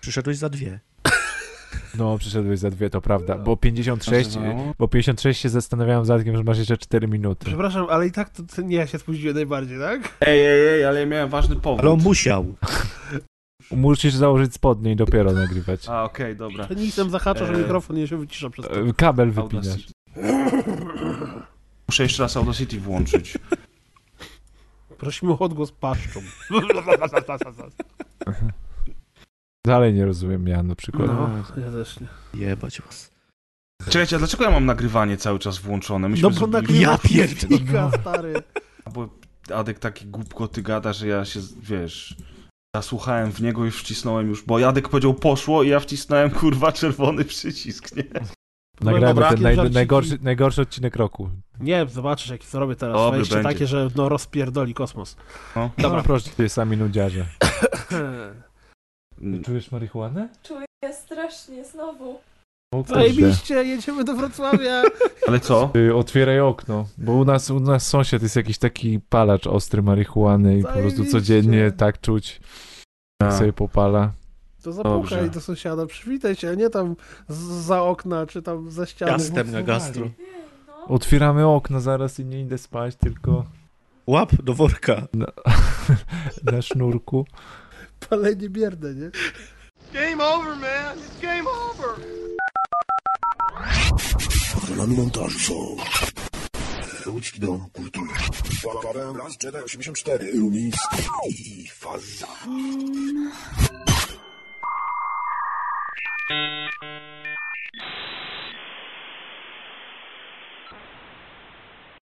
Przyszedłeś za dwie. no, przyszedłeś za dwie, to prawda, bo 56, Nazywało? bo 56 się zastanawiałem za tym, że masz jeszcze 4 minuty. Przepraszam, ale i tak to, to nie ja się spóźniłem najbardziej, tak? Ej, ej, ej, ale ja miałem ważny powód. Ale on musiał. Musisz założyć spodnie i dopiero nagrywać. A, okej, dobra. Nisem zahacza, że E. mikrofon nie się wycisza przez to. E, Kabel wypinasz. Muszę jeszcze raz Audacity włączyć. Prosimy o odgłos paszczą. <laughs> Dalej nie rozumiem ja na przykład. No, ja też nie. Jebać was. Czekajcie, a dlaczego ja mam nagrywanie cały czas włączone? Myśmy No bo zrobili- Ja <laughs> pierdolę. stary. Bo Adek takie głupkoty gada, że ja się, wiesz... Zasłuchałem w niego i wcisnąłem już, bo Jadek powiedział poszło i ja wcisnąłem <laughs> kurwa czerwony przycisk, nie? Dobra, ten naj, najgorszy, najgorszy odcinek roku. Nie, zobaczysz jaki co robię teraz. Dobry Wejście będzie. takie, że no rozpierdoli kosmos. No. Dobra, proszę cię, sami nudziarze. Mm, Czujesz marihuanę? Czuję strasznie znowu. O kurde. Zajebiście, jedziemy do Wrocławia. <laughs> Ale co? Ty, Otwieraj okno, bo u nas, u nas sąsiad jest jakiś taki palacz ostry marihuany i po prostu Zajebiście. codziennie tak czuć, A. sobie popala. To zapukaj Dobrze. do sąsiada, przywitaj się, a nie tam z, za okna, czy tam za ściany. Jastem na gastro. Otwieramy okno zaraz i nie idę spać, tylko Łap do worka. na, <laughs> na sznurku. Palenie bierne, nie? Patronami montażu są Łódzki Dom Kultury. Paweł Las, Jedi 84, Rumiński i Faza. Mm.